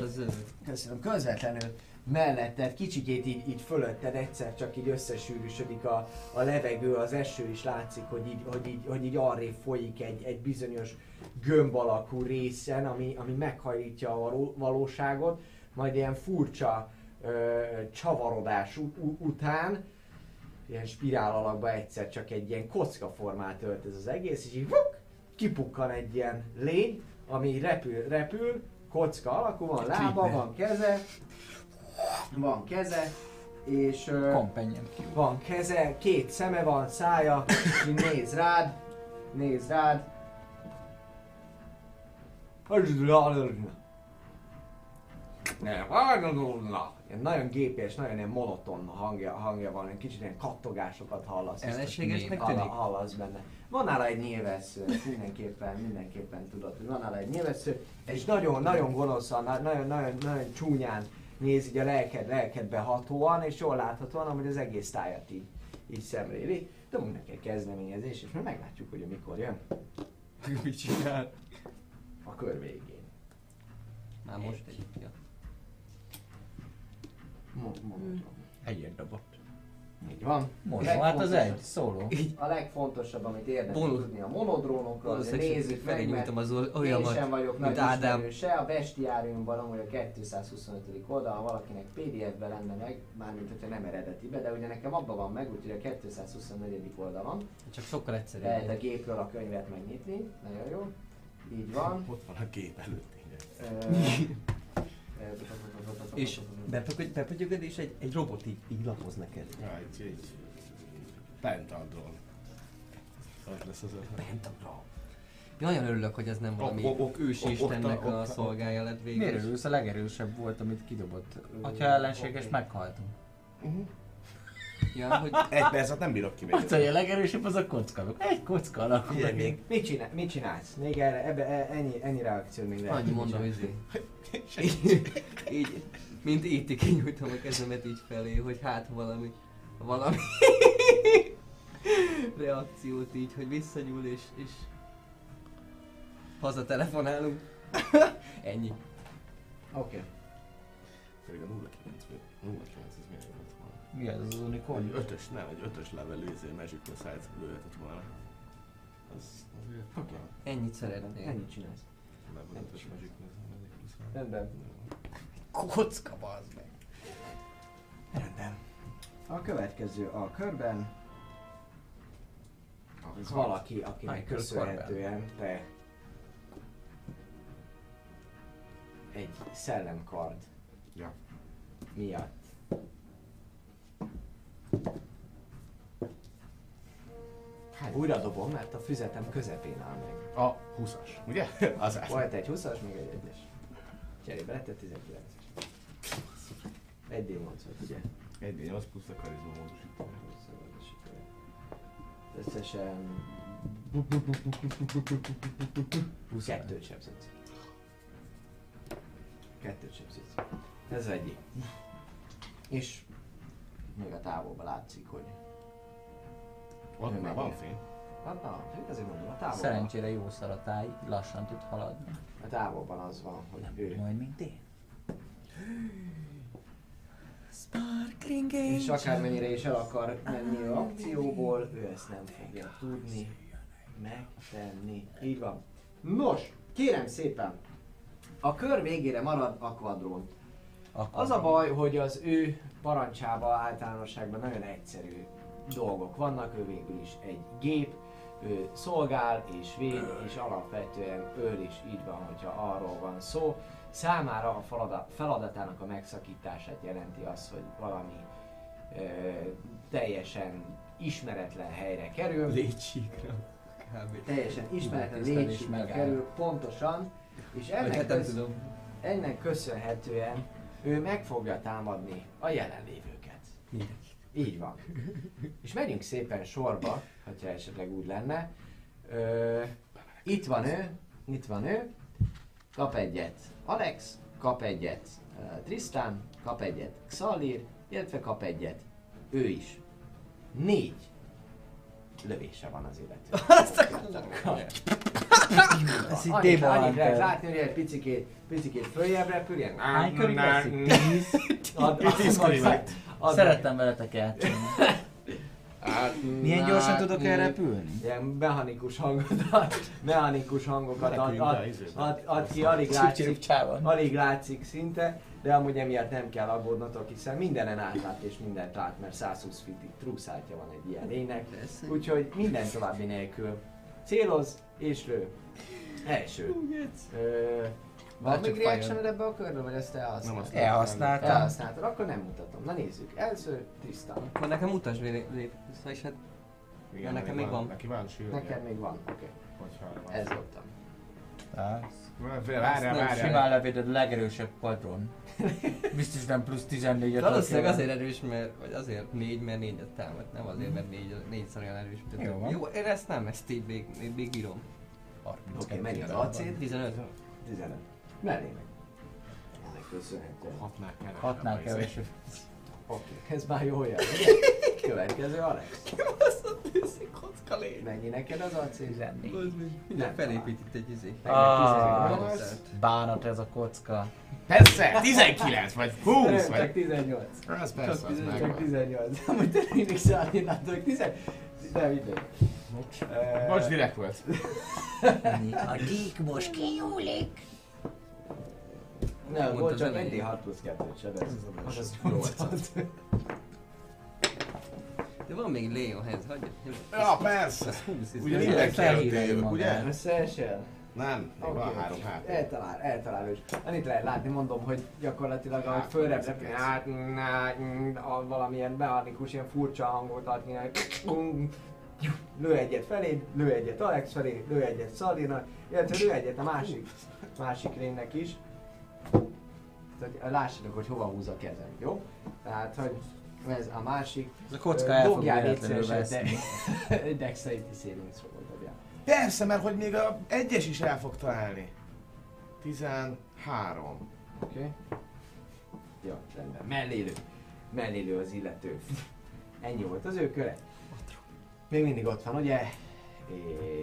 zöld. köszönöm, közvetlenül melletted, kicsikét így, így fölötted egyszer csak így összesűrűsödik a, a levegő, az eső is látszik, hogy így, hogy így, hogy így arrébb folyik egy, egy bizonyos gömb alakú részen, ami, ami meghajlítja a való, valóságot, majd ilyen furcsa ö, csavarodás u- u- után, ilyen spirál alakba egyszer csak egy ilyen kocka formát ölt ez az egész, és így vuk, kipukkan egy ilyen lény, ami repül, repül, kocka alakú, van lába, van keze, van keze, és van keze, két szeme van, szája, és így néz rád, néz rád. Nem, ilyen nagyon gépes, nagyon ilyen monoton hangja, hangja van, egy kicsit ilyen kattogásokat hallasz. Ellenségesnek tűnik? Hallasz benne. Van nála egy nyilvessző, mindenképpen, mindenképpen tudod, hogy van nála egy nyilvessző, és nagyon, nagyon gonoszan, na- nagyon, nagyon, nagyon csúnyán néz így a lelked, lelkedbe hatóan, és jól láthatóan, hogy az egész tájat így, így szemléli. De úgy neki egy kezdeményezés, és majd meglátjuk, hogy mikor jön Mit csinál? a kör végén. Már most egy. Ja. Mo- mo- Egyet dobott. Így van. Mondom, hát az egy, szóló. A legfontosabb, amit érdemes Bonus- tudni a monodrónokról, Valószínűleg nézzük meg, mert az én olyamat, sem vagyok nagy Ádám. ismerőse, a bestiáriumban amúgy a 225. oldal, ha valakinek PDF-ben lenne meg, mármint hogyha nem eredetibe, de ugye nekem abban van meg, úgyhogy a 224. oldal van. Csak sokkal Lehet a egyszerűbb. gépről a könyvet megnyitni, nagyon jó. Így van. Ott van a gép előtt. igen. És bepötyögöd, és egy, egy robot így, így lapoz neked. Egy, egy pentadron. Az lesz az ötlet. Pentagram. Nagyon örülök, hogy ez nem valami ok- ok- ősi istennek a szolgája lett végül. Miért örülsz? A legerősebb volt, amit kidobott. Atya ellenséges, meghaltunk. Ja, hogy Egy percet nem bírok ki még. Hát, hogy a legerősebb az a kocka. Egy kocka alakul. Figyelj, még mit, csinál, mit csinálsz? Még erre, ebbe, e- ennyi, ennyi reakció még lehet. annyi mondom, izé. így, így, mint íti kinyújtom a kezemet így felé, hogy hát valami, valami reakciót így, hogy visszanyúl és, és haza telefonálunk. Ennyi. Oké. Pedig a 09 09 ez? Mi az unikorn? Egy ötös, nem, egy ötös levelű izé Magic Missile lőhetett volna. Az azért... Oké. Ennyit szeretnék. Ennyit csinálsz. Level ötös Magic. Rendben. Kocka bazd meg. Rendben. A következő a körben. Az valaki, akinek Michael köszönhetően te egy szellemkard Ja. miatt Hát újra dobom, mert a füzetem közepén áll meg. A 20-as, ugye? Az át. Volt egy 20-as, még egy 1-es. Cserébe lett egy 19-es. Egy D8 volt, ugye? 1 plusz a karizma módosító. Összesen... Kettőt sebzett. Kettőt sebzett. Ez az egyik. És még a távolban látszik, hogy... Ott már van fény. Hát na, azért mondom, a távolban, Szerencsére jó szar a táj, lassan tud haladni. a távolban az van, hogy ő... Majd mint én. Sparkling És akármennyire is el akar menni a akcióból, ő ezt nem fogja tudni megtenni. Így van. Nos, kérem szépen, a kör végére marad a kvadrón. Az a baj, hogy az ő parancsában általánosságban nagyon egyszerű dolgok vannak, ő végül is egy gép, ő szolgál és véd, és alapvetően öl is így van, hogyha arról van szó. Számára a feladat, feladatának a megszakítását jelenti az, hogy valami ö, teljesen ismeretlen helyre kerül. Kb. Teljesen ismeretlen megáll. kerül, pontosan. És ennek, hát nem köz, ennek köszönhetően ő meg fogja támadni a jelenlévőket. Mindenki. Így van. És megyünk szépen sorba, hogyha esetleg úgy lenne. Ö, itt van ő, itt van ő, kap egyet Alex, kap egyet uh, Tristan, kap egyet Xalir, illetve kap egyet ő is. Négy lövése van az illető. Ez így Annyit, Demon annyit lehet látni, hogy egy picikét, picikét följebb repül, ilyen... Hány körig veszik? Tíz. Tíz lett. Szerettem veletek játszani. Milyen gyorsan tudok el repülni? Ilyen mechanikus hangot ad, mechanikus hangokat ad, ad, ad, ad ki, alig látszik, alig látszik szinte, de amúgy emiatt nem kell aggódnotok, hiszen mindenen átlát és mindent lát, mert 120 feetig truszátja van egy ilyen lénynek. Úgyhogy minden további nélkül céloz és lő. Első. Ö, van még reaction ebbe a körbe, vagy ezt elhasználtad? Nem azt Elhasználtam. Elhasználtad, akkor nem mutatom. Na nézzük. Először Tristan. Akkor nekem mutasd lép, és hát Igen, nekem még van. Neki van shield Neked még van, oké. Ez dobtam. Várjál, várjál. Simán levéded a legerősebb padron. Biztos nem plusz 14-et. valószínűleg azért erős, mert, vagy azért négy, mert négyet támad, nem azért, mert négy, négyszer olyan erős. a Jó van. Jó, én ezt nem, ezt így még, még, még bírom. Oké, mennyi az acél? 15. 15. Mellé meg. Ennek köszönhetően. Hatnál kevesebb. Hatnál a izé. kevesebb. Oké, ez már jó jel. ugye? Következő Alex. Kocka lény. Mennyi neked az AC? 14. Minden felépít itt egy izé. Ah, bánat ez a kocka. Persze, 19 vagy 20 Csak vagy. 18. Az persze, az Csak megvan. 18. Amúgy te mindig szállni látok, 10. De mindegy. Most direkt volt. A gyík most kinyúlik. Nem, volt csak elején. egy 6 plusz 2 sebez. Az az 8. 8. De van még Léonhez, hagyja. Ja, persze. Ez 20 ez Ugye nem- mindenki jövök, ugye? Összeesel? Nem, még van három hát. Eltalál, eltalál is. Annyit lehet látni, mondom, hogy gyakorlatilag ahogy Hát, repül, egész. hát mm, a valamilyen mechanikus, ilyen furcsa hangot ad, lő egyet felé, lő egyet Alex felé, lő egyet Szalina, illetve lő egyet a másik, másik lénynek is. Tehát, hogy lássatok, hogy hova húz a kezem, jó? Tehát, hogy ez a másik. Ez a kocka el fog de- Dexterity saving. Persze, mert hogy még a egyes is el fog találni. 13. Oké. Okay. Jó, rendben. Mellélő. Mellélő az illető. Ennyi volt az ő köre. Még mindig ott van, ugye?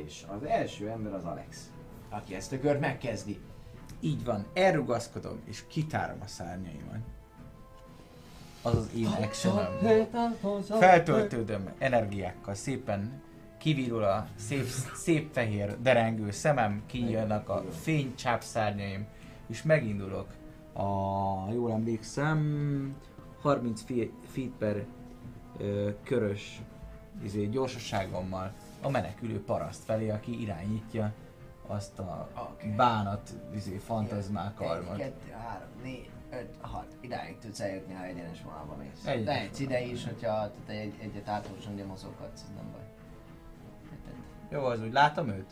És az első ember az Alex, aki ezt a kört megkezdi. Így van, elrugaszkodom és kitárom a szárnyaimat. Az az én actionem. Feltöltődöm energiákkal, szépen kivirul a szép, szép fehér derengő szemem, kijönnek a fénycsápszárnyaim, és megindulok a, jól emlékszem, 30 fi- feet per ö, körös izé, gyorsaságommal a menekülő paraszt felé, aki irányítja azt a Oké. bánat izé, fantazmákalmat. 2, 3, 4, 5, 6. Idáig tudsz eljutni, ha egyenes vonalba mész. Egyenes De egy ide is, hogyha tehát egy, egyet átolson, ugye mozoghatsz, ez nem baj. Érted? Jó, az úgy látom őt?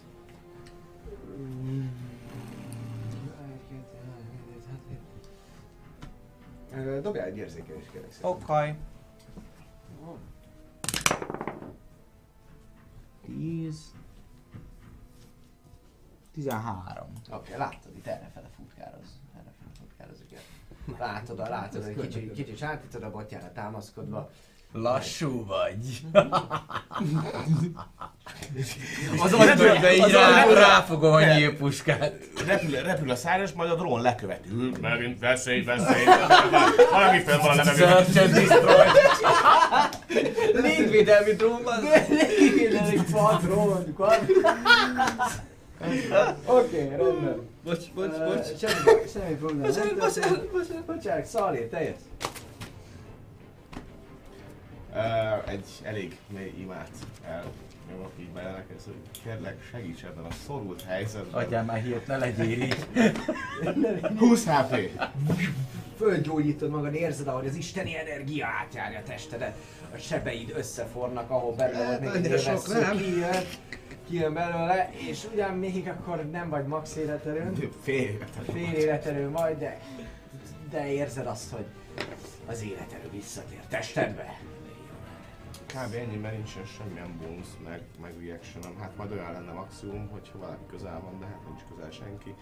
Dobjál egy érzékelés kérlek szépen. Oké. 10. 13. Oké, okay, láttad, itt errefele futkároz. Errefele futkároz, ugye. Látod, a, látod, hogy kicsi, kicsi sátítod a botjára támaszkodva. Lassú vagy. Az De így rá, ráfogom a nyílpuskát. Repül, repül a száros, majd a drón leköveti. Ül, megint veszély, veszély. Valami fel van a levegőben. Search and destroy. Légvédelmi drónban. Oké, rendben. Bocs, bocs, bocs. Semmi, semmi probléma. Bocsánat, bocsánat, bocsánat. Bocsánat, Szalé, te jössz. Uh, egy elég mély imát el. Nyomok így bele neked, hogy kérlek segíts ebben a szorult helyzetben. Adjál már hírt, ne legyél így. 20 HP. Fölgyógyítod magad, érzed, ahogy az isteni energia átjárja a testedet. A sebeid összefornak, ahol belül volt még sok nem. kijön, kijön belőle, és ugyan még akkor nem vagy max életerőn, Fél. fél életerő majd, de, de érzed azt, hogy az életerő visszatér testedbe. Kb. ennyi, mert nincsen semmilyen bónusz, meg, meg reaction Hát majd olyan lenne maximum, hogyha valaki közel van, de hát nincs közel senki.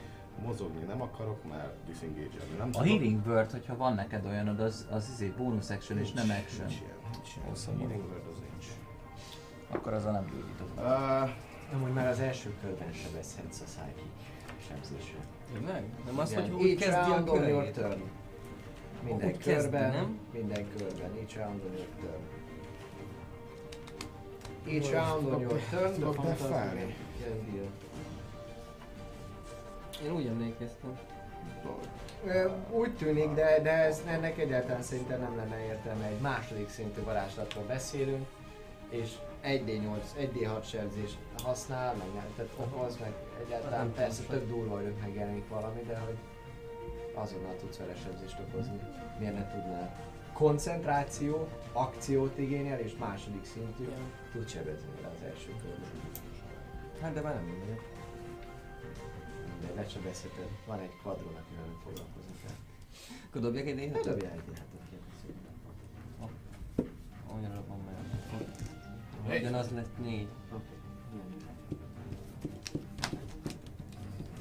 Mozogni nem akarok, mert disengage nem A tudok. healing word, hogyha van neked olyanod, az, az izé bonus action és nem action. Nincs ilyen, nincs ilyen. Healing word az nincs. Akkor azzal nem gyógyítok. Uh, Amúgy már az első körben sebezhetsz a psychic sebzésre. Tényleg? Nem az, Igen. hogy úgy kezdi a körét? turn. Minden Úgy kezdi, körben, nem? minden körben, each round on your turn. Each round on your turn, the fantastic. Én úgy emlékeztem. Úgy tűnik, de, de ez, ennek egyáltalán szerintem nem lenne értelme. Egy második szintű varázslatról beszélünk, és 1D8, 1D6 sebzést használ, meg nem, tehát okoz, meg egyáltalán Nem persze tök durva, hogy megjelenik valami, de hogy azonnal tudsz vele sebzést okozni. Miért ne tudnál? Koncentráció, akciót igényel, és második szintű, tud sebezni az első körben. Hát de már nem mindegy. De lecsebezheted. Van egy kvadron, akivel nem foglalkozni kell. Akkor dobjak egy Ne d dobjál egy hát kérdezzük. Olyan van. Ugyanaz lett négy.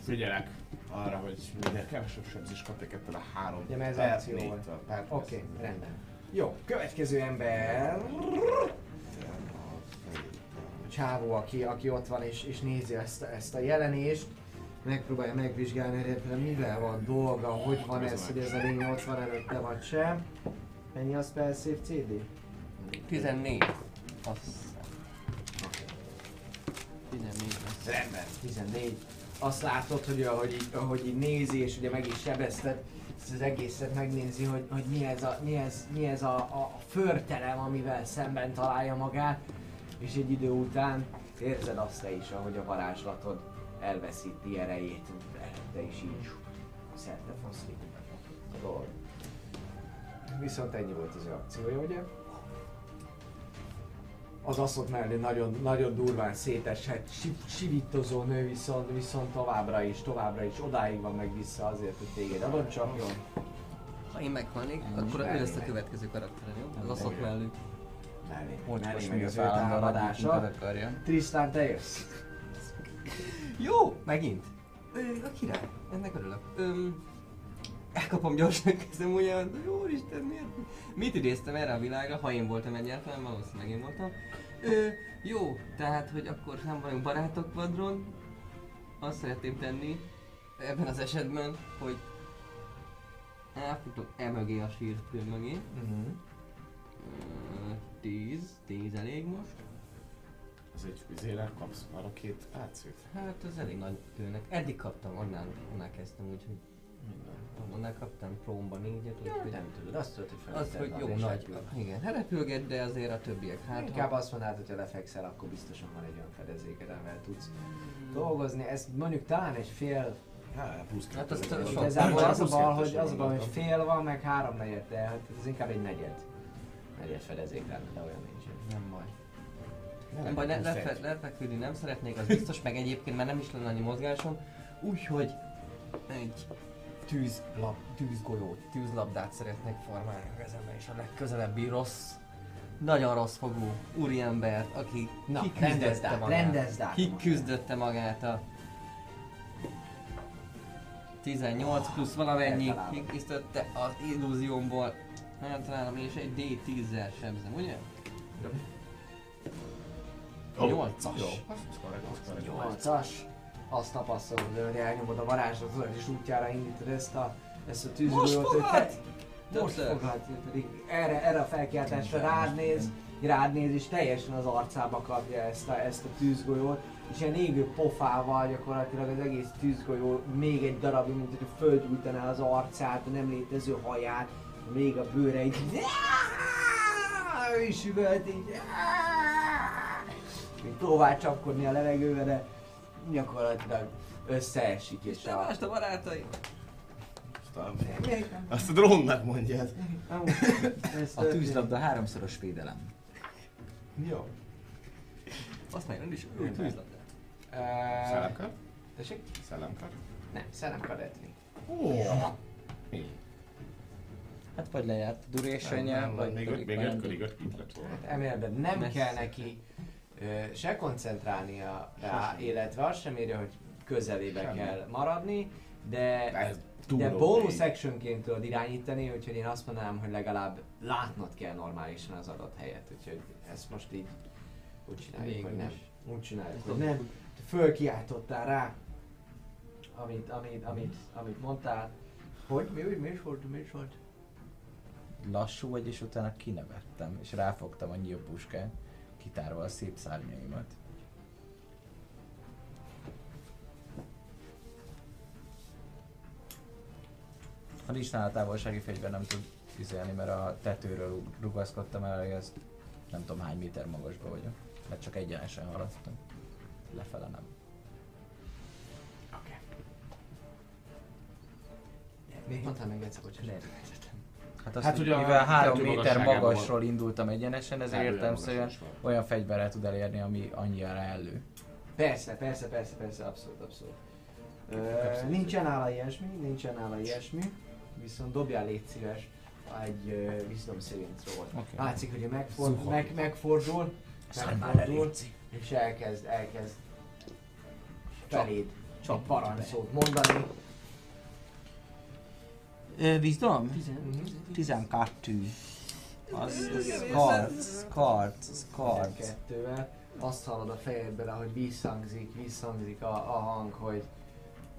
figyelek arra, hogy minél kevesebb sebzés kapják ettől a három Ja, mert ez per akció volt. négytől, per Oké, rendben. Jó, következő ember. csávó, aki, aki ott van és, és nézi ezt, ezt a jelenést, megpróbálja megvizsgálni, hogy mivel van dolga, hogy van ez, hogy ez a lény ott van előtte vagy sem. Mennyi a spell save CD? 14. Azt hiszem. 14 lesz. Rendben, 14. Azt látod, hogy ahogy így, ahogy így nézi, és ugye meg is sebezted, ezt az egészet megnézi, hogy, hogy mi ez, a, mi ez, mi ez a, a förtelem, amivel szemben találja magát, és egy idő után érzed azt te is, ahogy a varázslatod elveszíti erejét, te is így szerte foszlik. Viszont ennyi volt az akciója, ugye? Az asszok mellé nagyon, nagyon durván szétesett, si- sivítozó nő viszont, viszont továbbra is, továbbra is odáig van meg vissza azért, hogy téged adott csapjon. Ha én meghalnék, akkor ő lesz a következő karakterem, jó? Az asszok mellé. Mellé, mellé meg az ő támadása. Tristan, te jössz. Jó, megint. Ö, a király, ennek örülök. Öm, elkapom gyorsan kezdem ugye, jó Isten, miért? Mit idéztem erre a világra, ha én voltam egyáltalán, valószínűleg én voltam. Ö, jó, tehát, hogy akkor nem vagyunk barátok vadron. Azt szeretném tenni, ebben az esetben, hogy elfutok e mögé a sírkő mögé. Ö, Tíz, tíz elég most. Az egy vizére kapsz arra két átszőt. Hát ez elég nagy tőnek. Eddig kaptam, annál, annál kezdtem, úgyhogy annál kaptam prómba négyet, úgyhogy Nem tudod, azt tudod, hogy az, hogy jó nagy. Igen, hát repülget, de azért a többiek hát. Inkább azt mondanád, hogy ha lefekszel, akkor biztosan van egy olyan fedezéked, amivel tudsz dolgozni. Ez mondjuk talán egy fél Hát, Hát legyen. sok. Igazából az a bal, hogy az a bal, hogy fél van, meg három negyed, de hát ez inkább egy negyed. Negyed fedezék lenne, de olyan nincsen. Nem baj. Ne Nem baj, plusz lefe, lefeküdni nem szeretnék, az biztos, meg egyébként már nem is lenne annyi mozgásom. Úgyhogy egy tűzlab, tűzgolyót, tűzlabdát szeretnék formálni a kezembe, és a legközelebbi rossz, nagyon rossz fogú úriembert, aki Na, kiküzdötte rendezd át, magát. rendezd át. Kiküzdötte magát a 18 plusz valamennyi kiküzdötte az illúziómból. Eltalálom és egy D10-zel sebzem, ugye? Jó. 8-as. Jó, az korrekt, az korrekt. Nyolcas. Azt tapasztalod, hogy elnyomod a varázslatot, és útjára indítod ezt a, ezt a tűzgolyót. Most fogad? te- Most fogad, erre, erre a felkiáltásra rád néz, rád néz, és teljesen az arcába kapja ezt a, ezt a tűzgolyót, és ilyen égő pofával gyakorlatilag az egész tűzgolyó még egy darabig, mint hogy földgyújtaná az arcát, a nem létező haját, még a bőre így is üvölt így még próbál csapkodni a levegőbe, de gyakorlatilag összeesik, és a... Mást a barátai. Azt a- Azt a drónnak mondjad. A tűzlabda háromszoros védelem. Jó. Azt meg nem is ő tűzlabdát. Ö, Szellemkar? Tessék? Szellemkar? Nem, szellemkadetni. Ó. Mi? Hát vagy lejárt a duration Nem, vagy még öt, még öt körig öt lett volna. Elméletben nem kell neki se koncentrálnia rá, illetve azt sem írja, hogy közelébe Semmi. kell maradni, de, Ez de OP. actionként tudod irányítani, úgyhogy én azt mondanám, hogy legalább látnod kell normálisan az adott helyet, úgyhogy ezt most így úgy csináljuk, Végül hogy nem. is. Úgy csináljuk, hogy nem. Fölkiáltottál rá, amit, amit, amit, amit mondtál. Hogy? Mi, mi, mi is volt? Mi is volt? Lassú vagy, és utána kinevettem, és ráfogtam a nyílpuskát, kitárva a szép szárnyaimat. A listán a távolsági fegyver nem tud fizelni, mert a tetőről rugaszkodtam el, hogy ez nem tudom hány méter magasba vagyok. Mert csak egyenesen haladtam. Lefele nem. Oké. Még mondtál meg egyszer, hogy Hát azt, Hát ugye mivel három tető méter magasságában magasról indultam egyenesen, ezért értelmszerűen olyan fegyverrel tud elérni, ami annyira elő. Persze, persze, persze, persze, abszolút, abszolút. Ö, nincsen nála ilyesmi, nincsen nála ilyesmi, viszont dobjál légy szíves egy uh, wisdom saving throw Oké. Látszik, hogy megfor, Zuhog. meg, megfordul, megfordul, és elkezd, elkezd feléd egy Csapd parancsszót mondani. Wisdom? Mhm. 12. Az, az cards, cards, cards. Kettővel. azt hallod a fejedbe, hogy visszhangzik, visszhangzik a, a hang, hogy,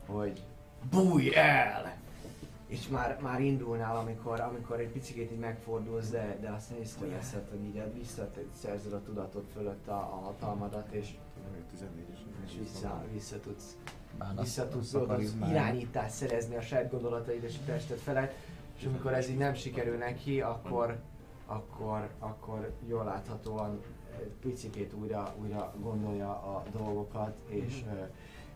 hogy bújj el! És már, már indulnál, amikor, amikor egy picit így megfordulsz, de, de azt észreveszed, hogy így visszaszerzed a tudatod fölött a, a hatalmadat, és, Nem, 14 és vissza, vissza tudsz Bánat, vissza tudsz az irányítást szerezni a saját gondolataid és a tested felett, és amikor ez így nem sikerül neki, akkor, akkor, akkor jól láthatóan picikét újra, újra gondolja a dolgokat, és ö,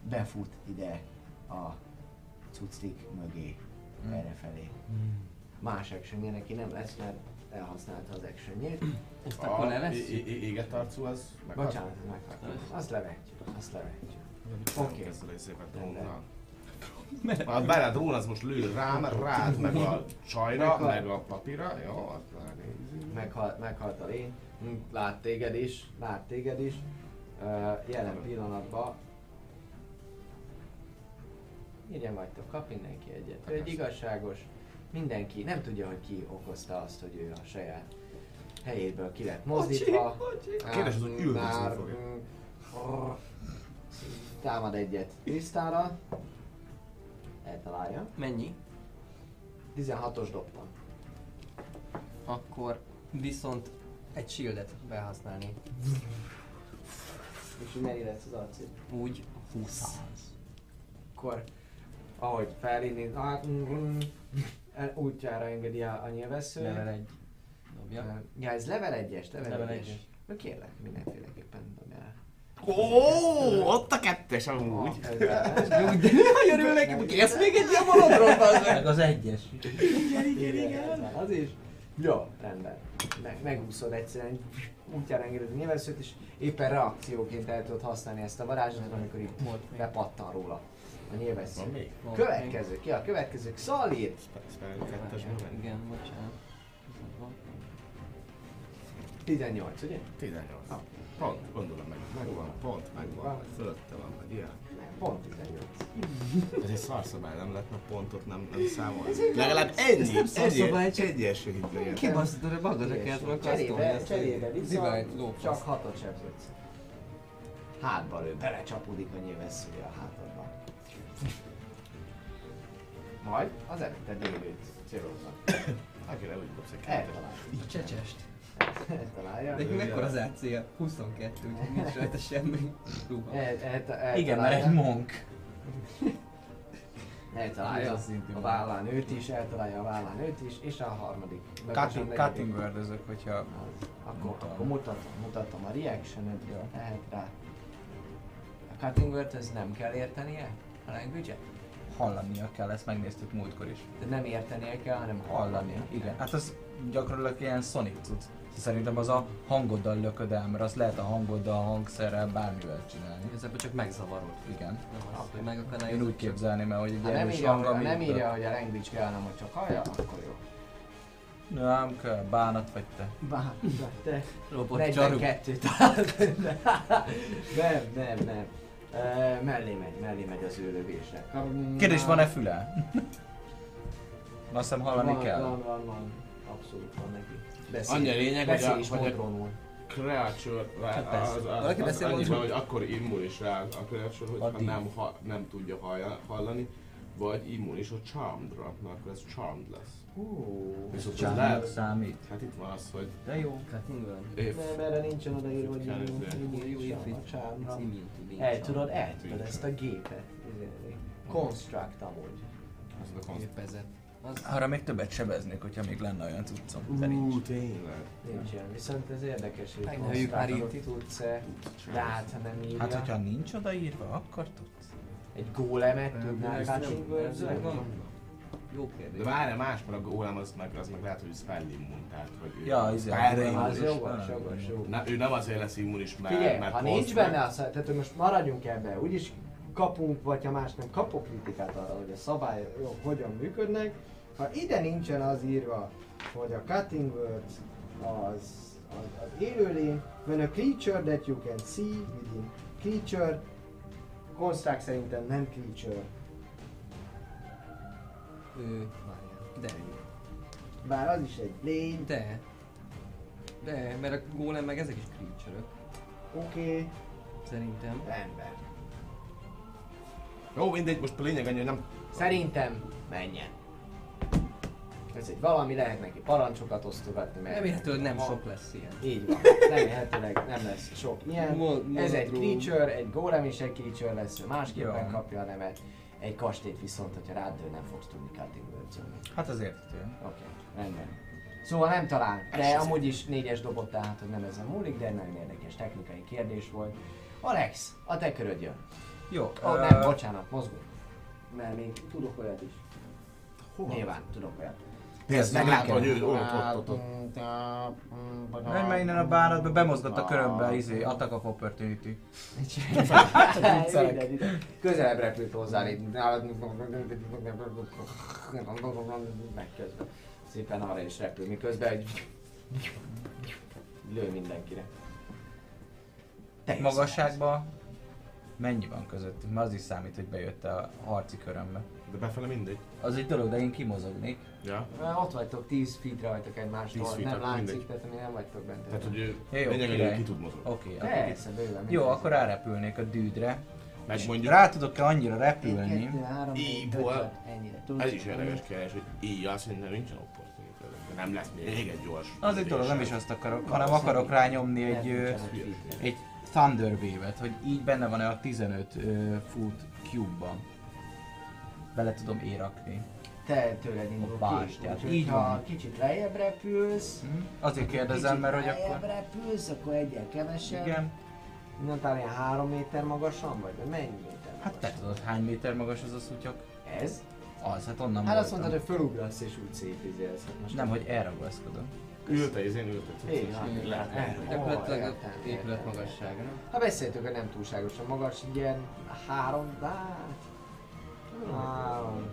befut ide a cuclik mögé, erre felé. Más actionje neki nem lesz, mert elhasználta az actionjét. Ezt akkor A levesszük? éget arcú az meghalt? Bocsánat, ez meghalt. Azt levetjük, azt levetjük. Oké. Ezzel egy szépen drónnal. Hát bár a drón az most lő rám, rád, meg a csajra, Meghalt. meg a papírra. Jó, azt ránézünk. meghalt, meghalt a lény, Hm, lát téged is, lát téged is. Uh, jelen pillanatban Ingyen vagytok, kap mindenki egyet. Ő egy igazságos, mindenki, nem tudja, hogy ki okozta azt, hogy ő a saját helyéből ki lett mozdítva. Kérdés az, hogy üldözni Már, fogja. Mm, Támad egyet tisztára. Eltalálja. Mennyi? 16-os dobtam. Akkor viszont egy shieldet felhasználni. És hogy mennyi lesz az arcid? Úgy 20. akkor ahogy felindít, ah, mm, mm, el- útjára engedi a, a nyilvessző. Level 1. Dobja. Ja, ez level 1-es, level, Level 1-es. egyes. Na kérlek, mindenféleképpen dobjál. Ó, ott a kettes amúgy. Ez- ez- Nagyon örülök, hogy kérsz még egy ilyen monodról, Meg az egyes. Igen, ez van, az is. Jó, rendben. Meg, megúszod egyszerűen, útjára engeded a nyilvesszőt, és éppen reakcióként el tudod használni ezt a varázslatot, amikor itt bepattan róla a nyilvessző. Következő, ki a következő? Xalir! Igen, bocsánat. 18, ugye? 18. Ah. Pont, gondolom meg. Megvan, pont, megvan. Van. Fölötte van, meg ilyen. Pont 18. Ez egy szarszabály, nem lehetne pontot nem, nem számolni. Ez egy- Legalább ez ennyi, nem szarszabály, csak- egy első hit legyen. Kibasztod a magadat kellett volna Cserébe, cserébe vissza, csak hatot sebződsz. Hátba lő, belecsapódik a nyilvesszője a hátadba. Majd az előtte délőt céloznak. Akire úgy dobsz egy. Eltalálja. Csecsest. Eltalálja. De mekkora az AC-ja? 22, úgyhogy nincs rajta semmi. Ruha. El, el, Igen, mert egy monk. Eltalálja Ez a vállán őt is, eltalálja a vállán őt is, és a harmadik. Cutting, cutting word hogyha Az. Akkor, Mutatom. akkor mutatom, mutatom a reaction Jó. lehet rá. A cutting word ez nem kell értenie? A language hallania kell, ezt megnéztük múltkor is. De nem értenie kell, hanem Hallani, hallania. igen. Hát az gyakorlatilag ilyen Sonic cucc. Szerintem az a hangoddal lököd el, mert azt lehet a hangoddal, hangszerrel, bármivel csinálni. Igazából csak megzavarod. Igen. Nem az, hogy megakadályozod. Én úgy képzelném el, hogy egy Ha nem erős írja, hang, ha ami nem írja, hogy a language kell, hanem hogy csak hallja, akkor jó. Nem kell, bánat vagy te. Bár, te Robot csaru. 42 talált. Nem, nem, nem. Uh, mellé megy, mellé megy az ő lövésre. Kérdés, van-e füle? Azt hiszem hallani van, kell. Van, van, van. Abszolút van neki. Beszél, Annyi a lényeg, hogy a- beszél is hogy a-. Creature, Hát persze. az, az, az, beszél annyiban, hogy akkor immunis rá a creature, hogyha Addig. nem, ha, nem tudja hallja, hallani, vagy immunis a charmedra, akkor ez charmed lesz. Hú. Viszont az Csak lehet, számít. hát itt van az, hogy De jó. Cutting word. if, Nem, erre nincsen odaírva, hogy immun- a being El charmed. tudod, el tudod ezt a gépet. izélni. Construct amúgy. az. Gépezet. Az Arra még többet sebeznék, hogyha még lenne olyan cuccom. De nincs. Ú, tényleg. Nincs ilyen. Viszont ez érdekes, hogy Megnőjük már itt. tudsz-e, de hát ha nem írja. Hát, hogyha nincs odaírva, akkor tudsz. Egy gólemet tudnál van. Jó De kérdés. várj, más, mert a golem az meg, az meg lehet, hogy spell immun, tehát hogy ő Ja, izé, a spellre Az immunis. jogos, jogos, jogos. Na, ő nem azért lesz immunis, mert, Figyelj, mert ha nincs benne az, tehát hogy most maradjunk ebbe, úgyis kapunk, vagy ha más nem, kapok kritikát arra, hogy a szabályok hogyan működnek. Ha ide nincsen az írva, hogy a cutting words az, az, az élőlény, when a creature that you can see within creature, construct szerintem nem creature, Ő, várjál. De. bár az is egy lény, De. De, mert a golem meg ezek is creature Oké, okay. Szerintem. rendben. Jó, mindegy, most a lényeg annyi, hogy nem... Szerintem menjen. Ez egy valami, lehet neki parancsokat osztogatni, mert... Remélhetőleg nem sok lesz ilyen. Így van, remélhetőleg nem lesz sok ilyen. Ez egy creature, egy golem is egy creature lesz, másképpen kapja a nevet. Egy kastélyt viszont, hogyha rád dől, nem fogsz tudni cutting Hát az érthető. Oké, rendben. Szóval nem talál, de amúgy is négyes dobott, tehát hogy nem ezen múlik, de nagyon érdekes technikai kérdés volt. Alex, a te köröd jön. Jó. Oh, ö, nem, bocsánat, mozgunk. Mert még tudok olyat is. Hova? Nyilván, tudok olyat. Nézd, meglátod, hogy ő ott, ott, ott, ott. Menj már innen a bánatba, bemozgott a körömbe, izé, attack of opportunity. Közelebb repült hozzá, így meg közben. Szépen arra is repül, miközben egy lő mindenkire. Magasságban mennyi van közöttünk? Mert az is számít, hogy bejött a harci körömbe. De befele mindegy. Az egy dolog, de én kimozognék. Ja. Már Ott vagytok, 10 feetre vagytok egymástól, 10 feet, nem látszik, mindegy. tehát mi nem vagytok bent. Tehát, hogy ő Ja, jó, lényeg, hogy ő király. ki tud mozogni. Oké, okay, Persze, bőven. Jó, akkor rárepülnék a dűdre. Meg mondjuk, rá tudok-e annyira repülni? kettő, három, négy, Így-ból. öt, hat, ennyire. Tudsz ez is érdekes kérdés, hogy így azt szerintem nincsen opportunitás. Nem lesz még egy gyors. Az egy dolog, nem is azt akarok, hanem akarok rányomni egy, egy Thunder Wave-et, hogy így benne van-e a 15 ö, foot cube-ban. Bele tudom érakni. Te tőled indul A ki, Így ha kicsit lejjebb repülsz, Hm? Azért kérdezem, kicsit mert hogy lejjebb akkor... repülsz, akkor egyel kevesebb. Igen. Mondtál ilyen három méter magasan vagy? Vagy mennyi méter Hát te magasan? tudod, hány méter magas az a szutyok? Ez? Az, hát onnan Hát azt voltam. mondtad, hogy felugrasz és úgy szépizélsz. Hát most Nem, hogy elragaszkodom. Ülte, és én ültet. Így van, Lehet. erről. Gyakorlatilag a épület magassága, nem? Ha beszéltük, hogy nem túlságosan magas, ilyen három, hát... Három,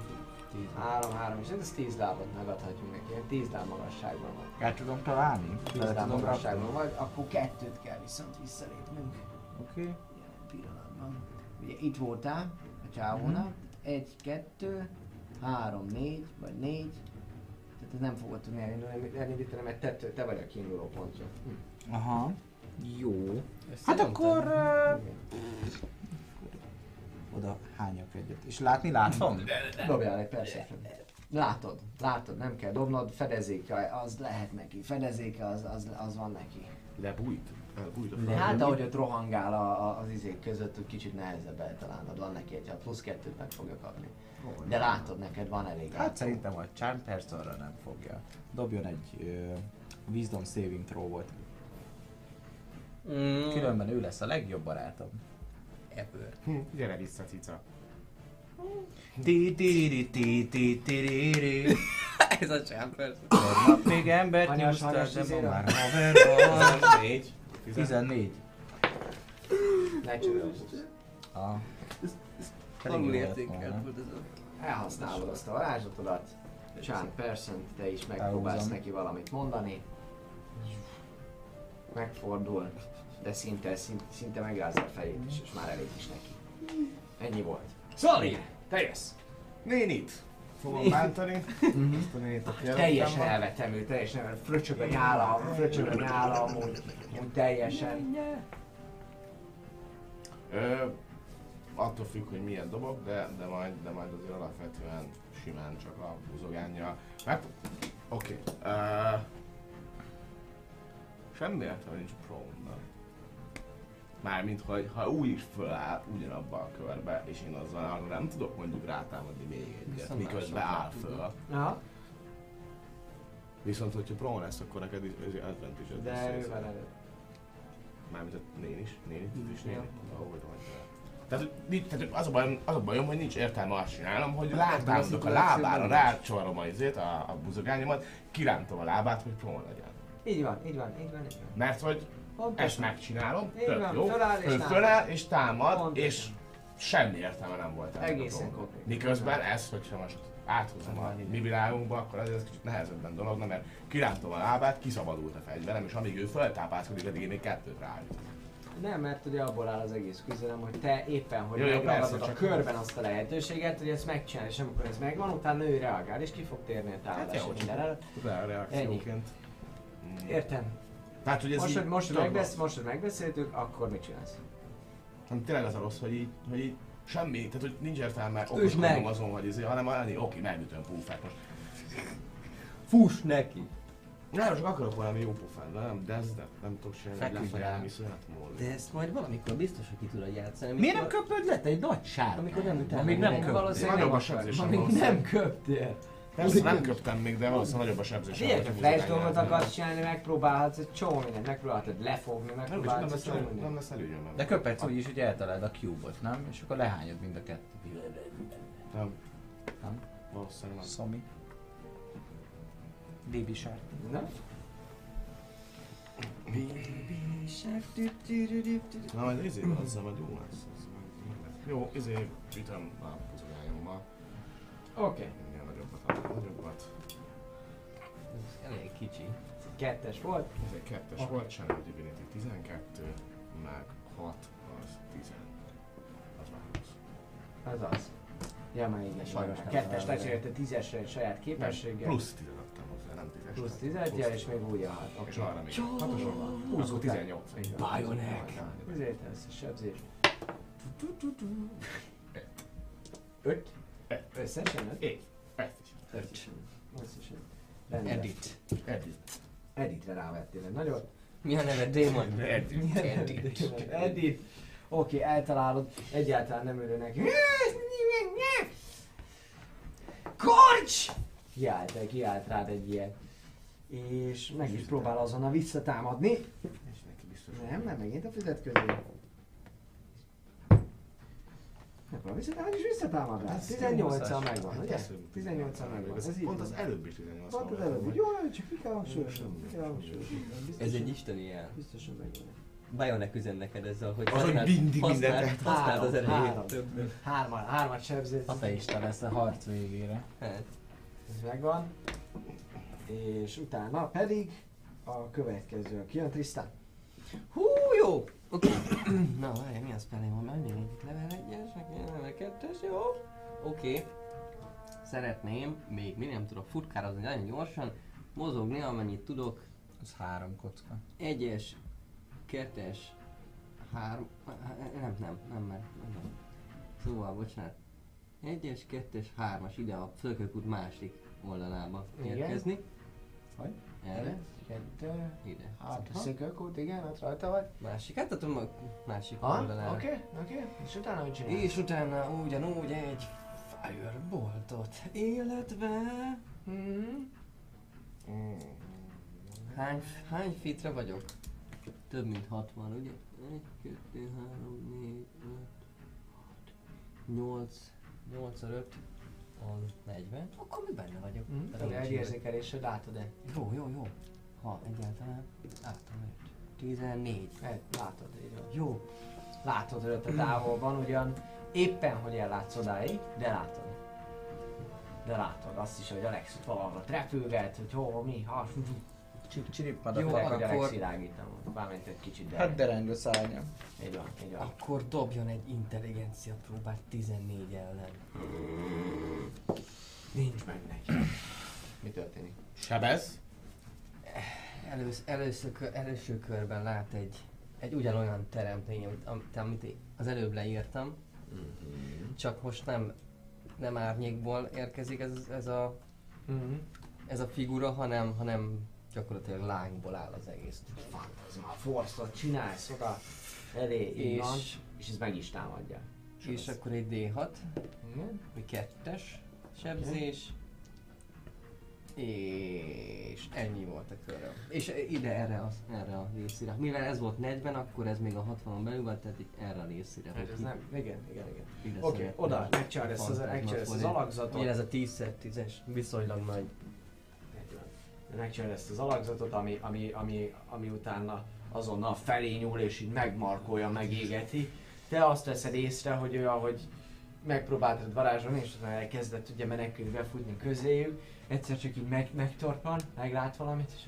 három, három, és ez tíz lábot megadhatjuk neki, ilyen tíz láb magasságban van. El tudom találni? Tíz Bele láb tudom magasságban rakni? vagy, akkor kettőt kell viszont visszalépnünk. Oké. Jelen pillanatban. Ugye itt voltál a csávónál, egy, kettő, három, négy, vagy négy. Tehát ez nem fogod tudni elindulni, elindítani, mert te, te vagy a kiinduló pontja. Hm. Aha. Jó. Ezt Hát akkor... Igen. Oda hányak egyet. És látni látom? Dobjál egy perception. Látod, látod, nem kell dobnod, fedezéke az lehet neki, fedezéke az, az, az van neki. Lebújt. Elbújt a De fel. hát ahogy ott rohangál a, a, az izék között, úgy kicsit nehezebb eltalálnod, van neki egy, ha plusz kettőt meg fogja kapni. De látod, neked van elég. Hát szerintem a Charm Personra nem fogja. Dobjon egy uh, Wisdom Saving Throw volt. Mm, Különben ő lesz a legjobb barátom. Ebből. Hm, Gyere vissza, cica. Ti ti ti ti ti ti ti ti. Ez a csámper. Tegnap még embert Hanyas, nyúztál, de ma már haver vagy. Négy. 14. Ne csodálkozz. Ah. Alul értékelt volt ez a... Elhasználod azt a varázslatodat, Chan Person, te is megpróbálsz neki valamit mondani. Megfordul, de szinte, szinte, szinte megrázza a fejét is, és már elég is neki. Ennyi volt. Szali, te jössz! Nénit. Fogom bántani. Ezt a nénit, aki Teljesen elvetem ő, teljesen. Fröcsög a nyála, fröcsög a nyála, amúgy, amúgy teljesen. Ö, attól függ, hogy milyen dobok, de, de, majd, de majd azért alapvetően simán csak a buzogánja. Meg... Oké. Okay. Uh, semmi értelme nincs prone Mármint, hogy ha úgy is föláll ugyanabba a körbe, és én azzal akkor nem tudok mondjuk rátámadni még egyet, Viszont miközben áll föl. Aha, Viszont, hogyha prone lesz, akkor neked is- ez advantage de ő van előtt. Mármint a nén is, nén is, Ja. nén. Ahogy. Tehát, hogy nincs, tehát az, a bajom, az a bajom, hogy nincs értelme azt csinálnom, hogy rátámadok a lábára, rácsarom a izét, a, a buzogányomat, kirántom a lábát, hogy prón legyen. Így van, így van, így van, így van. Mert hogy Pontosan. ezt megcsinálom, Így tök van, jó, föláll és föláll és támad, Pontosan. és semmi értelme nem volt ennek a Egészen dolognak. konkrét. Miközben ez, hogyha most áthúzom a mi világunkba, akkor azért ez kicsit nehezebben dologna, mert kirántom a lábát, kiszabadult a fegyverem, és amíg ő föltápászkodik, addig én még kettőt ráütöm. Nem, mert ugye abból áll az egész küzdelem, hogy te éppen, hogy megragadod a körben azt a lehetőséget, hogy ezt megcsinálj, és amikor ez megvan, utána ő reagál, és ki fog térni a Hát támadás jó, minden előtt. A reakcióként. Mm. Értem. Tehát, hogy ez Most, így, hogy, most, hogy tudod, megbesz, most, hogy megbeszéltük, akkor mit csinálsz? hanem tényleg az a rossz, hogy így, hogy így semmi, tehát hogy nincs értelme okoskodnom azon, hogy izé, hanem annyi, oké, megütöm pufát most. Fuss neki! Nem, csak akarok valami jó pufát, de nem, de ez nem, nem tudok csinálni, lefelé, viszonyat molni. De ezt majd valamikor biztos, hogy ki tudod játszani. Miért nem amikor- köpöd le te egy nagy sárkány? Amikor nem utána. Amíg nem meg- köp, valószínűleg nem nem köptél. Persze nem köptem még, de valószínűleg nagyobb a. Figyelj, hogyha ha flash dolgot akarsz csinálni, megpróbálhatsz egy csomó mindent, megpróbálhatod lefogni, Nem, nem, megpróbálhatsz egy csomó nem lesz előnyöm. De köpetsz úgy is, hogy eltaláld a cube-ot, nem? És akkor lehányod mind a kettőt. Nem. Nem? Valószínűleg nem. Szomi. Baby Shark. Na? Na majd izé, azzal majd jó lesz. Jó, izé, ütöm a puzogályommal. Oké. Minél nagyobbat. Ez elég kicsi. Kettes volt. Ez egy kettes volt, Channel Divinity 12, meg 6 az 10. Az már 20. Az az. Ja, már igen, Sajnos nem Kettes lecserélte tízesre egy saját képességgel. Plusz 10 adtam hozzá, nem 10 Plusz 10 ja, és még újja hat. És Oké. arra még hatoson van. Húzó 18. Bionek. Ezért lesz a sebzés. Öt? Öt. Összesen öt? Egy. Is. Rendben. Edit. Edit. Editre rávettél egy nagyot. Mi a neve? Démon? Edit. Edit. Edit. Oké, eltalálod. Egyáltalán nem örül neki. Korcs! Kiállt, kiállt rád egy ilyen. És meg is próbál azonnal visszatámadni. És neki biztos. Nem, nem, megint a füzet közé. Megpróbál visszatámadni, és visszatámad rá. Hát ez 18-al megvan, Hát ugye? ez- 18-al megvan, ez így Pont van. az előbb is 18 Pont az volt. előbb, jó, jó, csak ki kell ki hangsúlyozni. Ez egy isteni jel. Biztosan megvan. Bionek üzen neked ezzel, hogy Az, hogy mindig mindent- használd az Három, erejét. Hárman, hármat sebzett. Ateista lesz a harc végére. Hát, Ez megvan. És utána pedig a következő, aki jön, Tristan. Hú, jó! Oké. Na, várj, mi az spellem van? Még egyik level 1-es, meg level 2-es, jó? Oké. Szeretném, még mi nem tudok futkározni nagyon gyorsan, mozogni amennyit tudok, Az három kocka. egyes, kettes, három, nem, nem, nem, mert nem. Szóval, bocsánat. Egyes, kettes, hármas, ide a fölkökút másik oldalába Igen. érkezni. Hogy? Erre, Kettő. ide. Hát, szökőkút, igen, ott rajta vagy. Másik, hát tudom a másik oldalára. Oké, oké. És utána hogy csinálsz? És utána ugyanúgy egy fireboltot, illetve... Mhm. Hány, hány fitre vagyok? Több mint 60, ugye? 1, 2, 3, 4, 5, 6, 8, 8 5, on 40. Akkor mi benne vagyok? Mhm. Pedig Egy nincs érzékelésed látod-e? Jó, jó, jó. Ha egyáltalán látom őt. 14. Egy, látod, így van. Jó. Látod őt a távolban, ugyan éppen, hogy ellátsz odáig, de látod. De látod azt is, hogy Alex ott valahol repülget, hogy hol, mi, ha, Csip, csirip, Jó, madatok. akkor... Bármint egy kicsit, de... Hát dereng a szárnya. Így van, így van. Akkor dobjon egy intelligencia próbát 14 ellen. Nincs meg neki. Mi történik? Sebez. Elősz, először, első körben lát egy, egy ugyanolyan teremtény, amit, amit- az előbb leírtam, csak most nem, nem árnyékból érkezik ez, ez, a, Mhm. ez a figura, hanem, hanem gyakorlatilag lángból áll az egész. Már forszot csinálsz oda elé, így van, És, és ez meg is támadja. és akkor egy D6, Igen? vagy kettes sebzés, és ennyi volt a köröm. És ide erre a, erre a részére. Mivel ez volt 40, akkor ez még a 60-on belül van, tehát itt erre a részére. Hát ez nem, igen, igen, igen. Oké, szeretném oda, megcsinálod ezt az, az alakzatot. Igen, ez a 10-10-es, viszonylag nagy. Megcsinálod ezt az alakzatot, ami, ami, ami, ami utána azonnal felé nyúl és így megmarkolja, megégeti. Te azt veszed észre, hogy ő ahogy megpróbáltad varázsolni, és utána elkezdett ugye menekülni, befutni közéjük, egyszer csak így meg, megtorpan, meglát valamit, és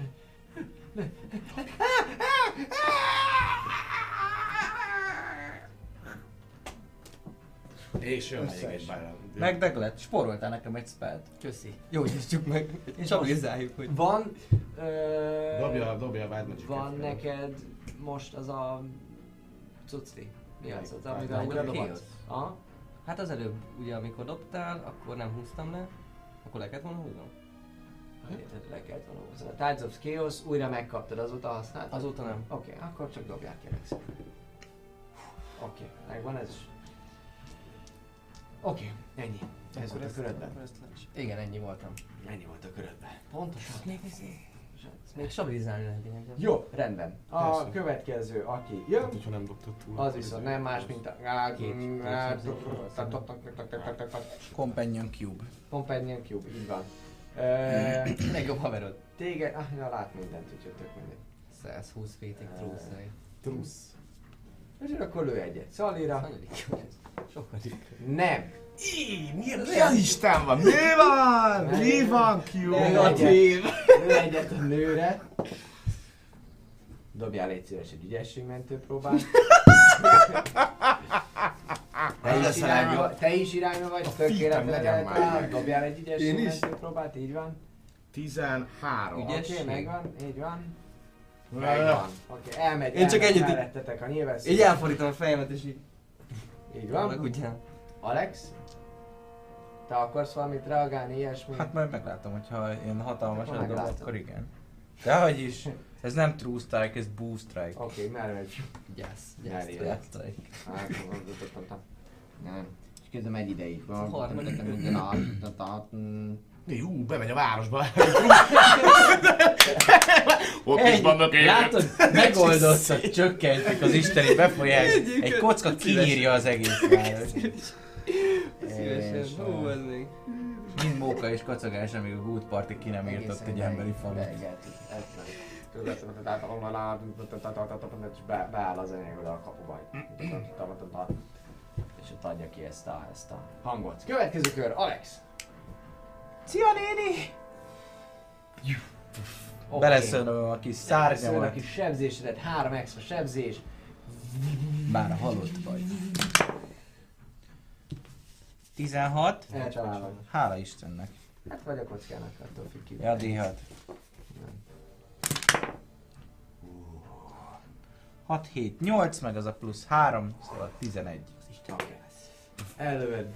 És jön még Összes. egy Byron. Megdeglet, spóroltál nekem egy spelt. Köszi. Jó, győztük meg. És Stabilizáljuk, hogy... van, Ö, Dobja, dobja a Wild magic Van neked most az a cucli? Mi az az, amivel dobhatsz? Aha. Hát az előbb, ugye amikor dobtál, akkor nem húztam le. Akkor le kellett volna húznom? Érted, Le kellett volna húzni. A Tides of Chaos újra megkaptad, azóta használtad? Azóta nem. Oké, okay, akkor csak dobják kérlek szépen. Oké, okay, megvan ez is. Oké, okay, ennyi. Ez volt a körödben. Igen, ennyi voltam. Ennyi volt a körödben. Pontosan. Még izé... Még stabilizálni lehet. Jó, rendben. A Persze. következő, aki jön, Hát, hogyha nem túl. az viszont nem más, mint a... Tak, tak. Companion Cube. Companion Cube, így van. Legjobb haverod. Téged, ah, ja, lát mindent, úgyhogy tök mindegy. 120 feetig trúszai. Trusz. És akkor lő egyet. Szalira. Sokadik. Nem. Mi a Isten van? Mi van? Mi van? Negatív. Egyet a nőre. Dobjál légy szíves egy ügyességmentő próbát. Te is, irányba, te is irányba vagy, tökéletesen. Dobjál egy ügyességmentő próbát, így van. 13. Ügyes. Oké, Ügyesség. megvan, így van. Megvan. Oké, elmegy, Én csak nyilvesz. Így elfordítom a fejemet és így... Így Van? van. Ugye? Alex? Te akarsz valamit reagálni, ilyesmi? Hát majd meglátom, hogyha én hatalmas Akkor dob, meglátod. akkor igen. Dehogy is. Ez nem True Strike, ez Boost Strike. Oké, merre megy? Gyász. Gyász, Gyász. gyász. Gyász. Hát, Nem. És közben megy ideig. Harmadik. Jú, bemegy a városba. Ott is vannak élők. Látod? Megoldottad, csökkentik az isteni befolyás. Egy kocka kiírja az egész város. Szívesen. Hú, ez még. Mind móka és kacagás, amíg a Good Party ki nem írtott egy emberi falut. Beáll az enyém oda a kapuba. És ott adja ki ezt a, ezt a hangot. Következő kör, Alex! Szia néni! Oké. Beleszönöm a kis Beleszól a szárnyamat. kis sebzésedet, három extra sebzés. Bár halott vagy. 16. Eltalálod. Hála Istennek. Hát vagy a kockának, attól függ ki. Ja, D6. 6, 7, 8, meg az a plusz 3, szóval 11. Oké. Előd,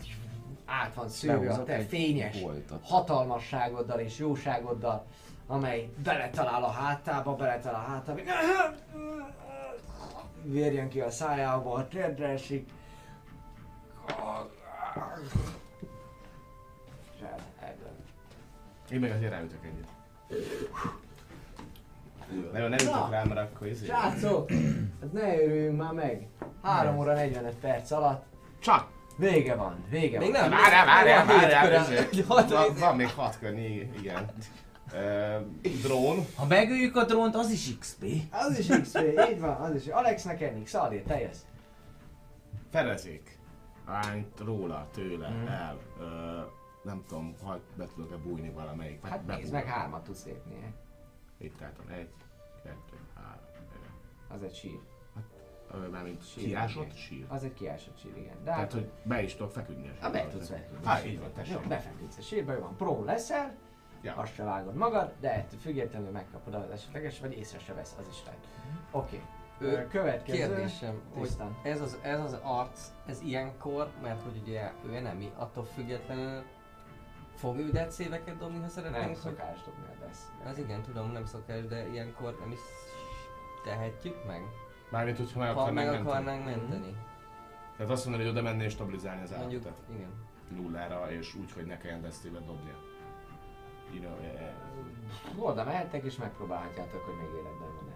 át van szőve a te fényes boltot. hatalmasságoddal és jóságoddal, amely beletalál a hátába, beletalál a hátába. Vérjen ki a szájából, térdre esik. Én meg azért ráütök egyet. Nem, nem ütök rá, mert akkor izé. Srácok, hát ne örüljünk már meg. 3 óra 45 perc alatt. Csak! Vége van, vége Még van. nem. Várjál, várjál, Van hét várjál! izé. Hat- Van, van még hat kör, igen. Ö, drón. Ha megöljük a drónt, az is XP. Az is XP, így van, az is. Alex nekem X, Szalé, te jössz. Fedezék. Ányt róla, tőle, el. Ö, nem tudom, ha be tudok-e bújni valamelyik. Hát Be- nézd meg, hármat tudsz lépni. Itt álltam. Egy, kettő, három. Az egy sír. Mármint Sír, kiásott sír. Az egy kiásott sír, igen. De Tehát, hát, hogy be is tudok feküdni. a Hát be sírba. tudsz feküdni. Hát, így van, tessék. Jó, befeküdsz a sírba, jó van. Pró leszel, Ja. azt se vágod magad, de ettől függetlenül megkapod az esetleges, vagy észre se vesz, az is lehet. Oké. Ö, Okay. Következő. Kérdésem, hogy Tisztán. ez az, ez az arc, ez ilyenkor, mert hogy ugye ő nem, attól függetlenül fog ő dead széveket dobni, ha szeretnénk, Nem hogy... szokás dobni a desz. Az igen, tudom, nem szokás, de ilyenkor nem is tehetjük meg, Mármint, hogyha meg ha akarnánk meg menteni. akarnánk menteni. Tehát azt mondani, hogy oda menni és stabilizálni az Mondjuk, állatot. igen. Nullára, és úgy, hogy ne kelljen desztébe dobnia. You know, eh. Oda mehettek és megpróbálhatjátok, hogy még életben van-e.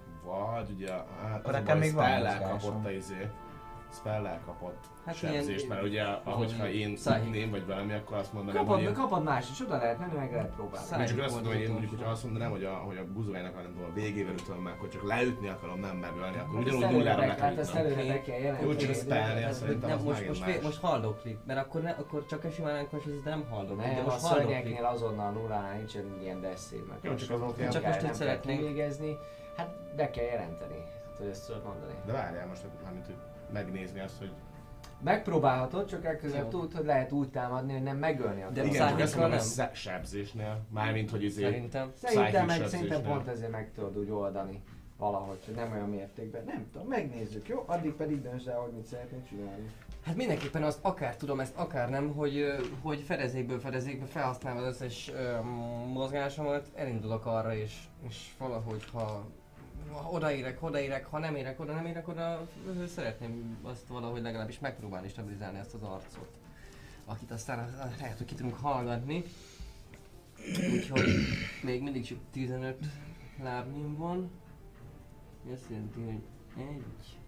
Vagy ugye, hát Akkor az a nekem baj, még van mozgásom. kapott a izé. Spell-el kapott Hát sebzést, ilyen- mert ugye, ahogyha én tudném, vagy valami, akkor azt mondanám, Kapod, hogy én... kapod más is, oda lehet menni, meg lehet próbálni. Száj- csak azt mondom, hogy én mondjuk, hogyha azt mondanám, hogy a, hogy a buzójának nem tudom, a végével ütöm meg, akkor csak leütni akarom, nem megölni, akkor Hát ugyanúgy nullára előre, hát ezt előre be kell jeleníteni. Jó, csak a spellnél Ez- szerintem az most, most, most, haldoklik, mert akkor, ne, akkor csak a simán unconscious, de nem haldoklik, de Nem, a most haldoklik. szörnyeknél azonnal nullánál nincsen ilyen mert Jó, csak azon kell- Csak most kell szeretnénk-. Hát be kell jelenteni, hát, hogy ezt tudod mondani. De várjál most, hogy megnézni azt, hogy Megpróbálhatod, csak legközelebb Jó. tudod, hogy lehet úgy támadni, hogy nem megölni a De. Igen, csak ezt mondom, nem? sebzésnél. Mármint, hogy izé... Szerintem. Szerintem, meg, szerintem pont ezért meg tudod úgy oldani valahogy, hogy nem olyan mértékben. Nem tudom, megnézzük, jó? Addig pedig döntsd el, hogy mit szeretnél csinálni. Hát mindenképpen azt akár tudom ezt, akár nem, hogy, hogy fedezékből fedezékbe felhasználva az összes ö, mozgásomat, elindulok arra és, és valahogy ha, ha odaérek, odaérek, ha nem érek oda, nem érek oda, szeretném azt valahogy legalábbis megpróbálni stabilizálni ezt az arcot. Akit aztán lehet, hogy ki tudunk hallgatni. Úgyhogy még mindig csak 15 lábnyom van. Azt jelenti, hogy egy,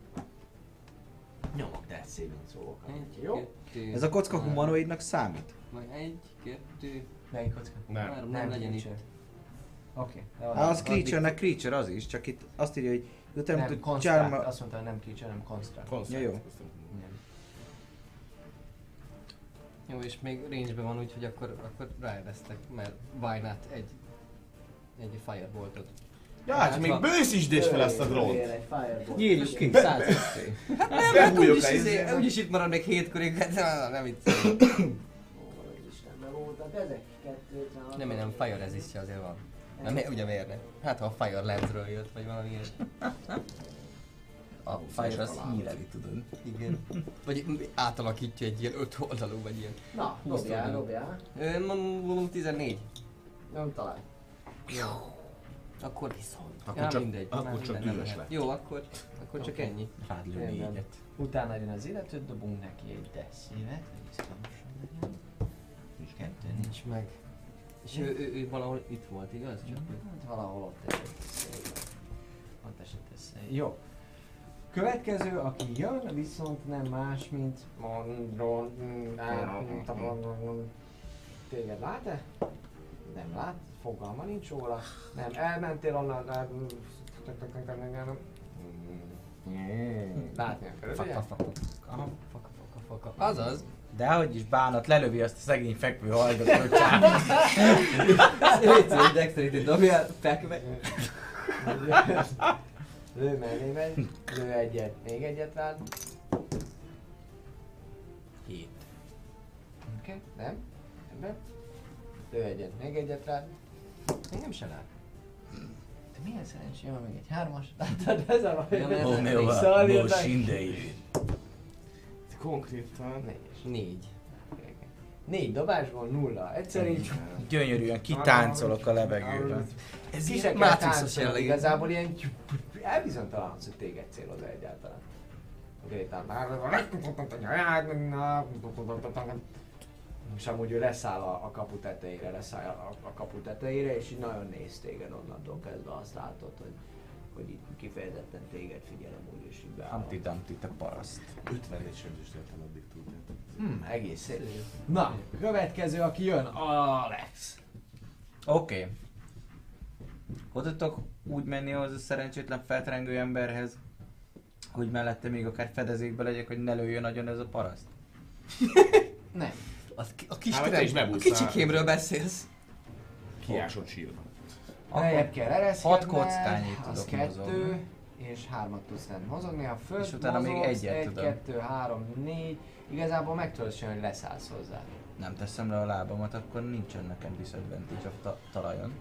Nyomok death saving throw-okat. egy, Jó? kettő, Ez a kocka humanoidnak számít? Vagy egy, kettő, Melyik kocka? Nem. három, nem, legyen itt. Oké. Á, az creature-nek creature az is, csak itt azt írja, hogy utána Nem, tud construct. charm... Azt mondta, hogy nem creature, hanem construct. Konszert. Ja, jó. Jó, és még range van, úgyhogy akkor, akkor ráeresztek, mert why not egy, egy fireboltot. Ja, hát még bőszítsd fel ezt a drónt. Nyírjuk ki, 100 HP. Behújok úgyis, a izé, izébe. úgyis itt marad még 7 korig, hát nem, nem itt. Ó, Istenben voltak ezek? 256. Nem, nem, fire resistje azért van. Nem, ne, ugye miért ne? Hát ha a fire lensről jött, vagy valami ilyen. A fire az híreli, tudod. Igen. Vagy átalakítja egy ilyen öt oldalú, vagy ilyen. Na, dobjál, dobjál. Mondom 14. Nem talál. Jó. Akkor viszont. Akkor ja, csak- mindegy. akkor már csak minden nem lett. Jó, akkor, akkor csak Oké. ennyi. Rád lő négyet. Utána jön az illetőt, dobunk neki egy desszévet, hogy izgalmasan legyen. Kettő. Nincs meg. És ő, ő, ő valahol itt volt, igaz? Csak. Hát valahol ott esett. Ott esett össze. Jó. Következő, aki jön, viszont nem más, mint Mondron. Téged lát-e? Nem lát, fogalma nincs róla. Nem, elmentél onnan. nem. Látni akarod, ugye? Faka, faka, faka, faka, faka, faka. Azaz. Dehogy is bánat, lelövi azt a szegény fekvő hallgatót csávot. Légy dexterity dobjál, fekve. Lő mellé megy, lő egyet, még egyet rád. Hét. Oké, okay, nem? Ebbe. Lő egyet, még egyet rád. Engem se lát. Te milyen szerencsé van még egy hármas? Látod, ez a baj. Ja, mert- Ó, mi van? Szóval Most indei. Konkrétan... Négyes. Négy. Négy dobásból nulla. Egyszer így Gyönyörűen kitáncolok a levegőben. Ez is kell Matrixos táncolni. Igazából ilyen elbizonytalanodsz, hogy téged célod egyáltalán. Konkrétan. És amúgy ő leszáll a, a kapu tetejére, leszáll a, a kapu tetejére, és így nagyon néz téged onnantól kezdve azt látod, hogy, hogy itt kifejezetten téged figyel amúgy, és így beáll. Humpty Dumpty, te paraszt. 54 sebzést értem addig tudni. Hmm, egész szép. Na, következő, aki jön, Alex. Oké. Okay. Hogy tudtok úgy menni ahhoz a szerencsétlen feltrengő emberhez, hogy mellette még akár fedezékbe legyek, hogy ne lőjön nagyon ez a paraszt? Nem. Ki- a kis Hát, krem, is a kicsikémről beszélsz. Kiásott sírba. Lejjebb kell ereszkedned, hat kockányit az tudok kettő, mozogni. és hármat tudsz nem mozogni. A föld És utána még mozogsz, egyet egy, tudom. kettő, három, négy. Igazából meg tudod csinálni, hogy leszállsz hozzá. Nem teszem le a lábamat, akkor nincsen nekem disadvantage a ta- talajon.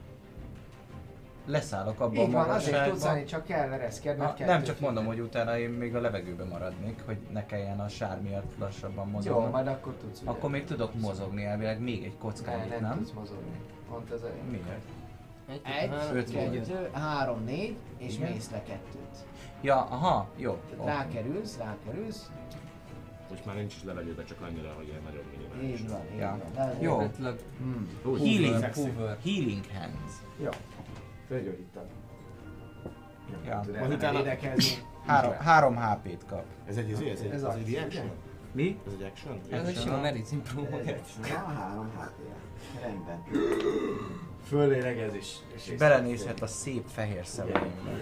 Leszállok abban a van, azért tudsz állni, csak kell ereszkedned. Ha, kettő nem csak mondom, hogy utána én még a levegőben maradnék, hogy ne kelljen a sár miatt lassabban Jó, mozogni. majd akkor tudsz. ugye. Akkor még tudok mozogni elvileg még egy Ne, kockányit, nem, nem? tudsz mozogni. Pont ez a Miért? Egy, kettő, három, négy, és Igen. mész le kettőt. Ja, aha, jó. Tehát rákerülsz, rákerülsz. Most már nincs is levegőben, csak annyira, hogy ilyen nagyobb minimális. Így van, így Ja. van. Jó. Hmm. Healing, Hoover. healing hands. Jó. Fölgyógyítad. Ja. Majd utána-. Három, három HP-t kap. Ez egy, ez ez egy, Ez ez egy action? Mi? Ez egy action? ez egy sima medicine. Ja, három hátére. Rendben. Fölélegez is. És Belenézhet a szép fehér szemeimbe.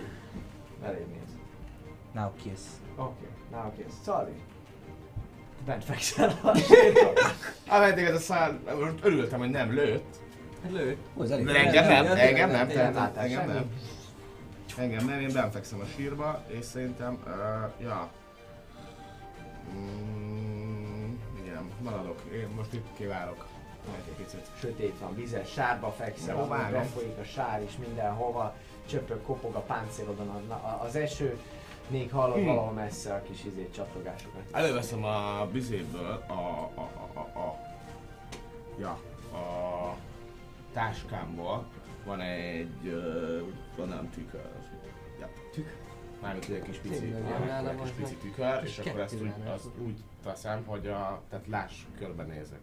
Elég néz. Now kiss. Oké, na oké. Szali. Bent fekszel a sírba. Ameddig ez a szál, örültem, hogy nem lőtt. Lő. Hú, ez elég De engem nem, engem nem, tehát engem nem. Engem nem, én benfekszem a sírba, és szerintem, uh, ja. Mm, maradok. Én most itt kivárok. Sötét van, vizes, sárba fekszel, ahol vágom. befolyik a sár is mindenhova, csöpög, kopog a páncélodon a, a, az eső, még hallod Hmm. valahol messze a kis izét csattogásokat. Előveszem a bizéből a, a, a, a, a, ja, a táskámból van egy, uh, van nem tükör. Ja. Tük- Mármint egy kis pici, egy kis pici tükör, kis és akkor ezt úgy, azt úgy teszem, hogy a, tehát láss, körbenézek.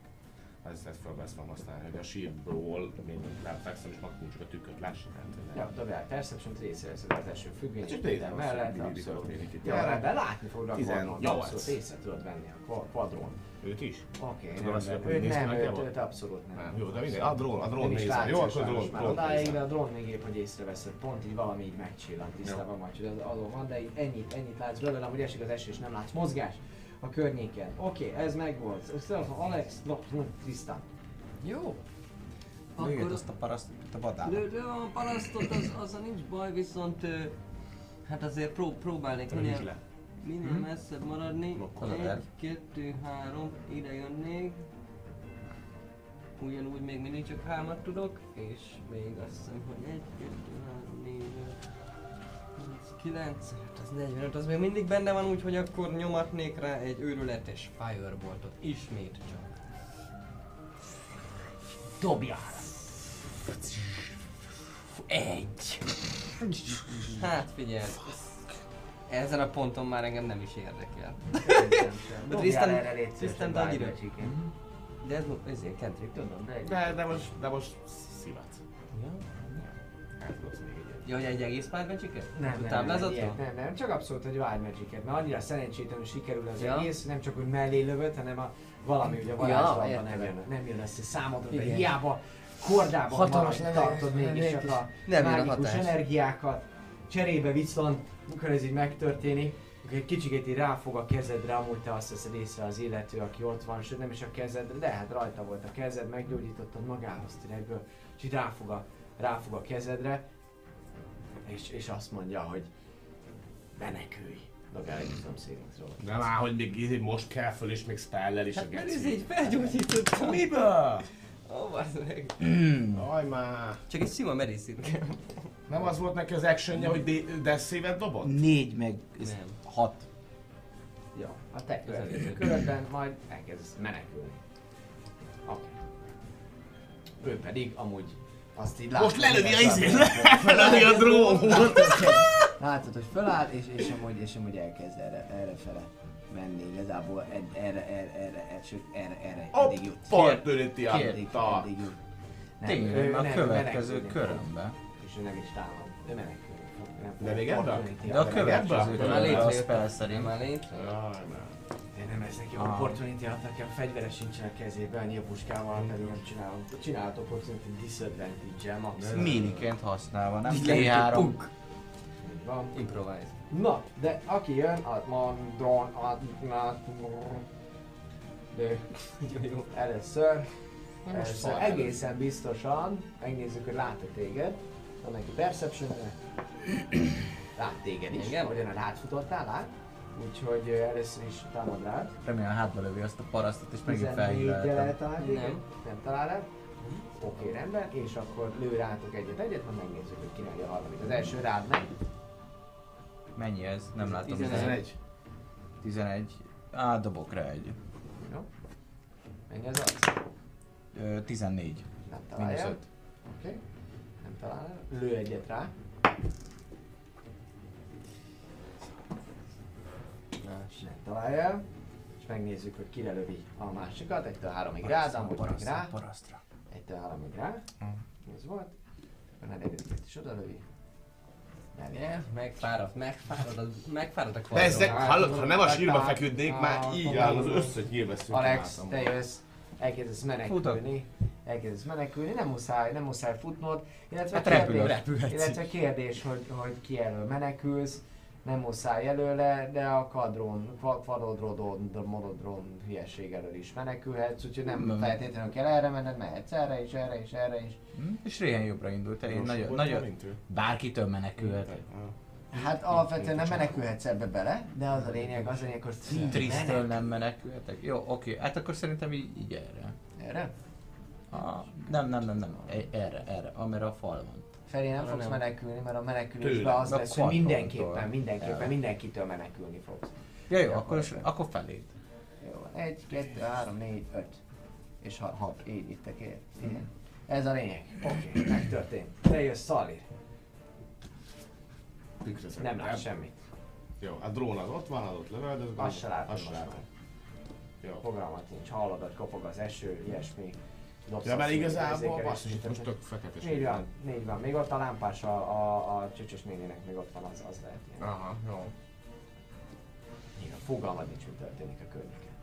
Ezt, ezt felveszem aztán, hogy a sírból még nem fekszem, és maximum csak a tükröt. Hát, hogy Ja, dobjál Perception-t észreveszed az eső függvény, Csak minden mellett, abszolút. Jó, rendben, látni fogod a kvadron, abszolút észre tudod venni a kva- kvadron. Őt is? Oké, Tudom, nem, őt nem, őt, őt abszolút nem. Nem, jó, de mindegy. A drón, a drón is látsz, Jó, és akkor drón, drón odáig, de a drón még épp, hogy észreveszed, pont így valami így megcsillant, tisztában vagy, hogy az azon van, de így ennyit, ennyit látsz belőle, hogy esik az eső, és nem látsz mozgás a környéken. Oké, okay, ez megvolt. Aztán az Alex, no, tisztán. Jó. Lőjed Akkor... azt a parasztot, a vadállat. Lőd a parasztot, az, az azzal nincs baj, viszont hát azért pró, próbálnék minél, minél hmm? messzebb maradni. Lokkola Egy, kettő, három, ide jönnék. Ugyanúgy még mindig csak hármat tudok, és még azt hiszem, hogy egy, kettő, három, négy, kilenc. Ez 45, az még mindig benne van, úgyhogy akkor nyomatnék rá egy őrületes fireboltot. Ismét csak. Dobjál! Egy! Hát figyelj, ezen a ponton már engem nem is érdekel. Tristan, Tristan de annyira. De ez ezért kentrik tudom, de. De, de most, de most szivat. Ja? Hát, Ja, hogy egy egész pár becsiket? Nem, nem, nem, ilyet nem, nem, csak abszolút egy Wild Magic-et, mert annyira szerencsétlenül sikerül az Ja. egész, nem csak hogy mellé lövöd, hanem a valami ugye a Ja, varázslatban értem. nem jön, nem jön össze számodra, de hiába kordában Hatalmas marad, tartod mégis csak a Nem mágikus energiákat, cserébe viszont, mikor ez így megtörténik, akkor egy kicsikét így ráfog a kezedre, amúgy te azt veszed észre az illető, aki ott van, sőt nem is a kezedre, de hát rajta volt a kezed, meggyógyítottad magához direktből, és így ráfog a, ráfog a kezedre, és, és azt mondja, hogy menekülj. Dobjál egy tudom szélingsról. De már, hogy még így most kell föl, és még spellel is a Hát ez geci. így felgyógyítottam. Miből? Ó, bazd meg. Aj már. Csak egy sima medicine kell. Nem az volt neki az actionja, hogy de- death dobott? Négy meg ez Nem. hat. Jó, a te következő körben majd elkezdesz menekülni. Oké. Ő pedig amúgy azt így Most lelövi a izét, Látod, lelövi a drónot. Látod, hogy föláll, és, és, amúgy, és amúgy elkezd erre, erre fele menni igazából, ed, erre, erre, erre, erre, sőt, erre, erre, eddig jut. Opportunity Eddig, eddig jut. Nem, ő Tényleg, a következő körömben. És ő nem is támad. Ő. Nem De még ebben? De a következő körben a létrejött. spell szerint. Már létre. De nem ez neki Ah. opportunity a fegyvere sincsen a kezében, annyi a puskával pedig nem csinálom. Csinálhat opportunity disadvantage-el maximum. Miniként használva, nem Így lehet, hogy D3. punk. Így Van. Improvise. Na, de aki jön, az mondon, az de Jó, jó. először, először egészen biztosan megnézzük, hogy lát-e téged. Van neki perception Lát téged is, Engem? ugyan átfutottál, lát. Úgyhogy először is támad rád. Remélem hátba lövi azt a parasztot, és megint 14-jel felhíváltam. eltalál? Nem. Nem talál el? Oké, rendben, és akkor lő rátok egyet-egyet, majd megnézzük, hogy kinek a harmadik. Az első rád nem. Mennyi ez? Nem látom. 11. 11. 11. Á, dobok rá egy. Jó? Mennyi az az? Ö, 14. Nem találja. 5. Oké. Nem talál el. Lő egyet rá. Nem találja el. És megnézzük, hogy kire lövi a másikat. Egytől háromig rád, amúgy meg rá. parasztra. Egytől háromig rá. Ez volt. Akkor a negyediket is oda lövi. Nem Yeah, megfáradt, megfáradt, a- megfáradt a kvadron. ezek, hallod, ha nem a sírba Megtárt- feküdnék, már Ah, így áll az összes nyilvesszünk. Alex, te jössz, elkezdesz menekülni, elkezdesz menekülni, nem muszáj, nem muszáj futnod, illetve Hát kérdés, repülhetsz. illetve kérdés, hogy, hogy ki elől menekülsz, nem muszáj előle, de a kadron, kva- kvadrodron, monodron hülyeség elől is menekülhetsz, úgyhogy nem Nem. feltétlenül kell erre menned, mehetsz erre is, erre is, erre is. Hm? És Réhen jobbra indult. Én Most nagyon, nagyon, bárkitől menekülhet. Ah. Hát alapvetően nem menekülhetsz ebbe bele, de az a lényeg, az a lényeg, hogy Trisztől nem menekültek. Jó, oké. Hát akkor szerintem így, így erre. Erre? A, nem, nem, nem, nem. E- Erre, erre. Amerre a fal van. Felé nem fogsz nem. menekülni, mert a menekülésben az A lesz, hogy mindenképpen, mindenképpen, Ja. mindenkitől menekülni fogsz. Ja, jó, akkor, akkor feléd. Jó, egy, kettő, három, négy, öt. És hat, hat. így itt ér. Igen. Ez a lényeg. Oké, megtörtént. Te jössz, Szalir. Nem lát semmit. Jó, a drón az ott van, az ott lövöldözve. Azt se látom Azt se látom. Jó. Fogalmat nincs, hallod, hogy kopog az eső, ilyesmi. Ja, mert igazából basszus, itt most tök fekete Így van, így van. Még ott a lámpás, a, a, a csöcsös néninek még ott van, az, az lehet ilyen. Aha, jó. Igen, fogalmad nincs, mi történik a környéken.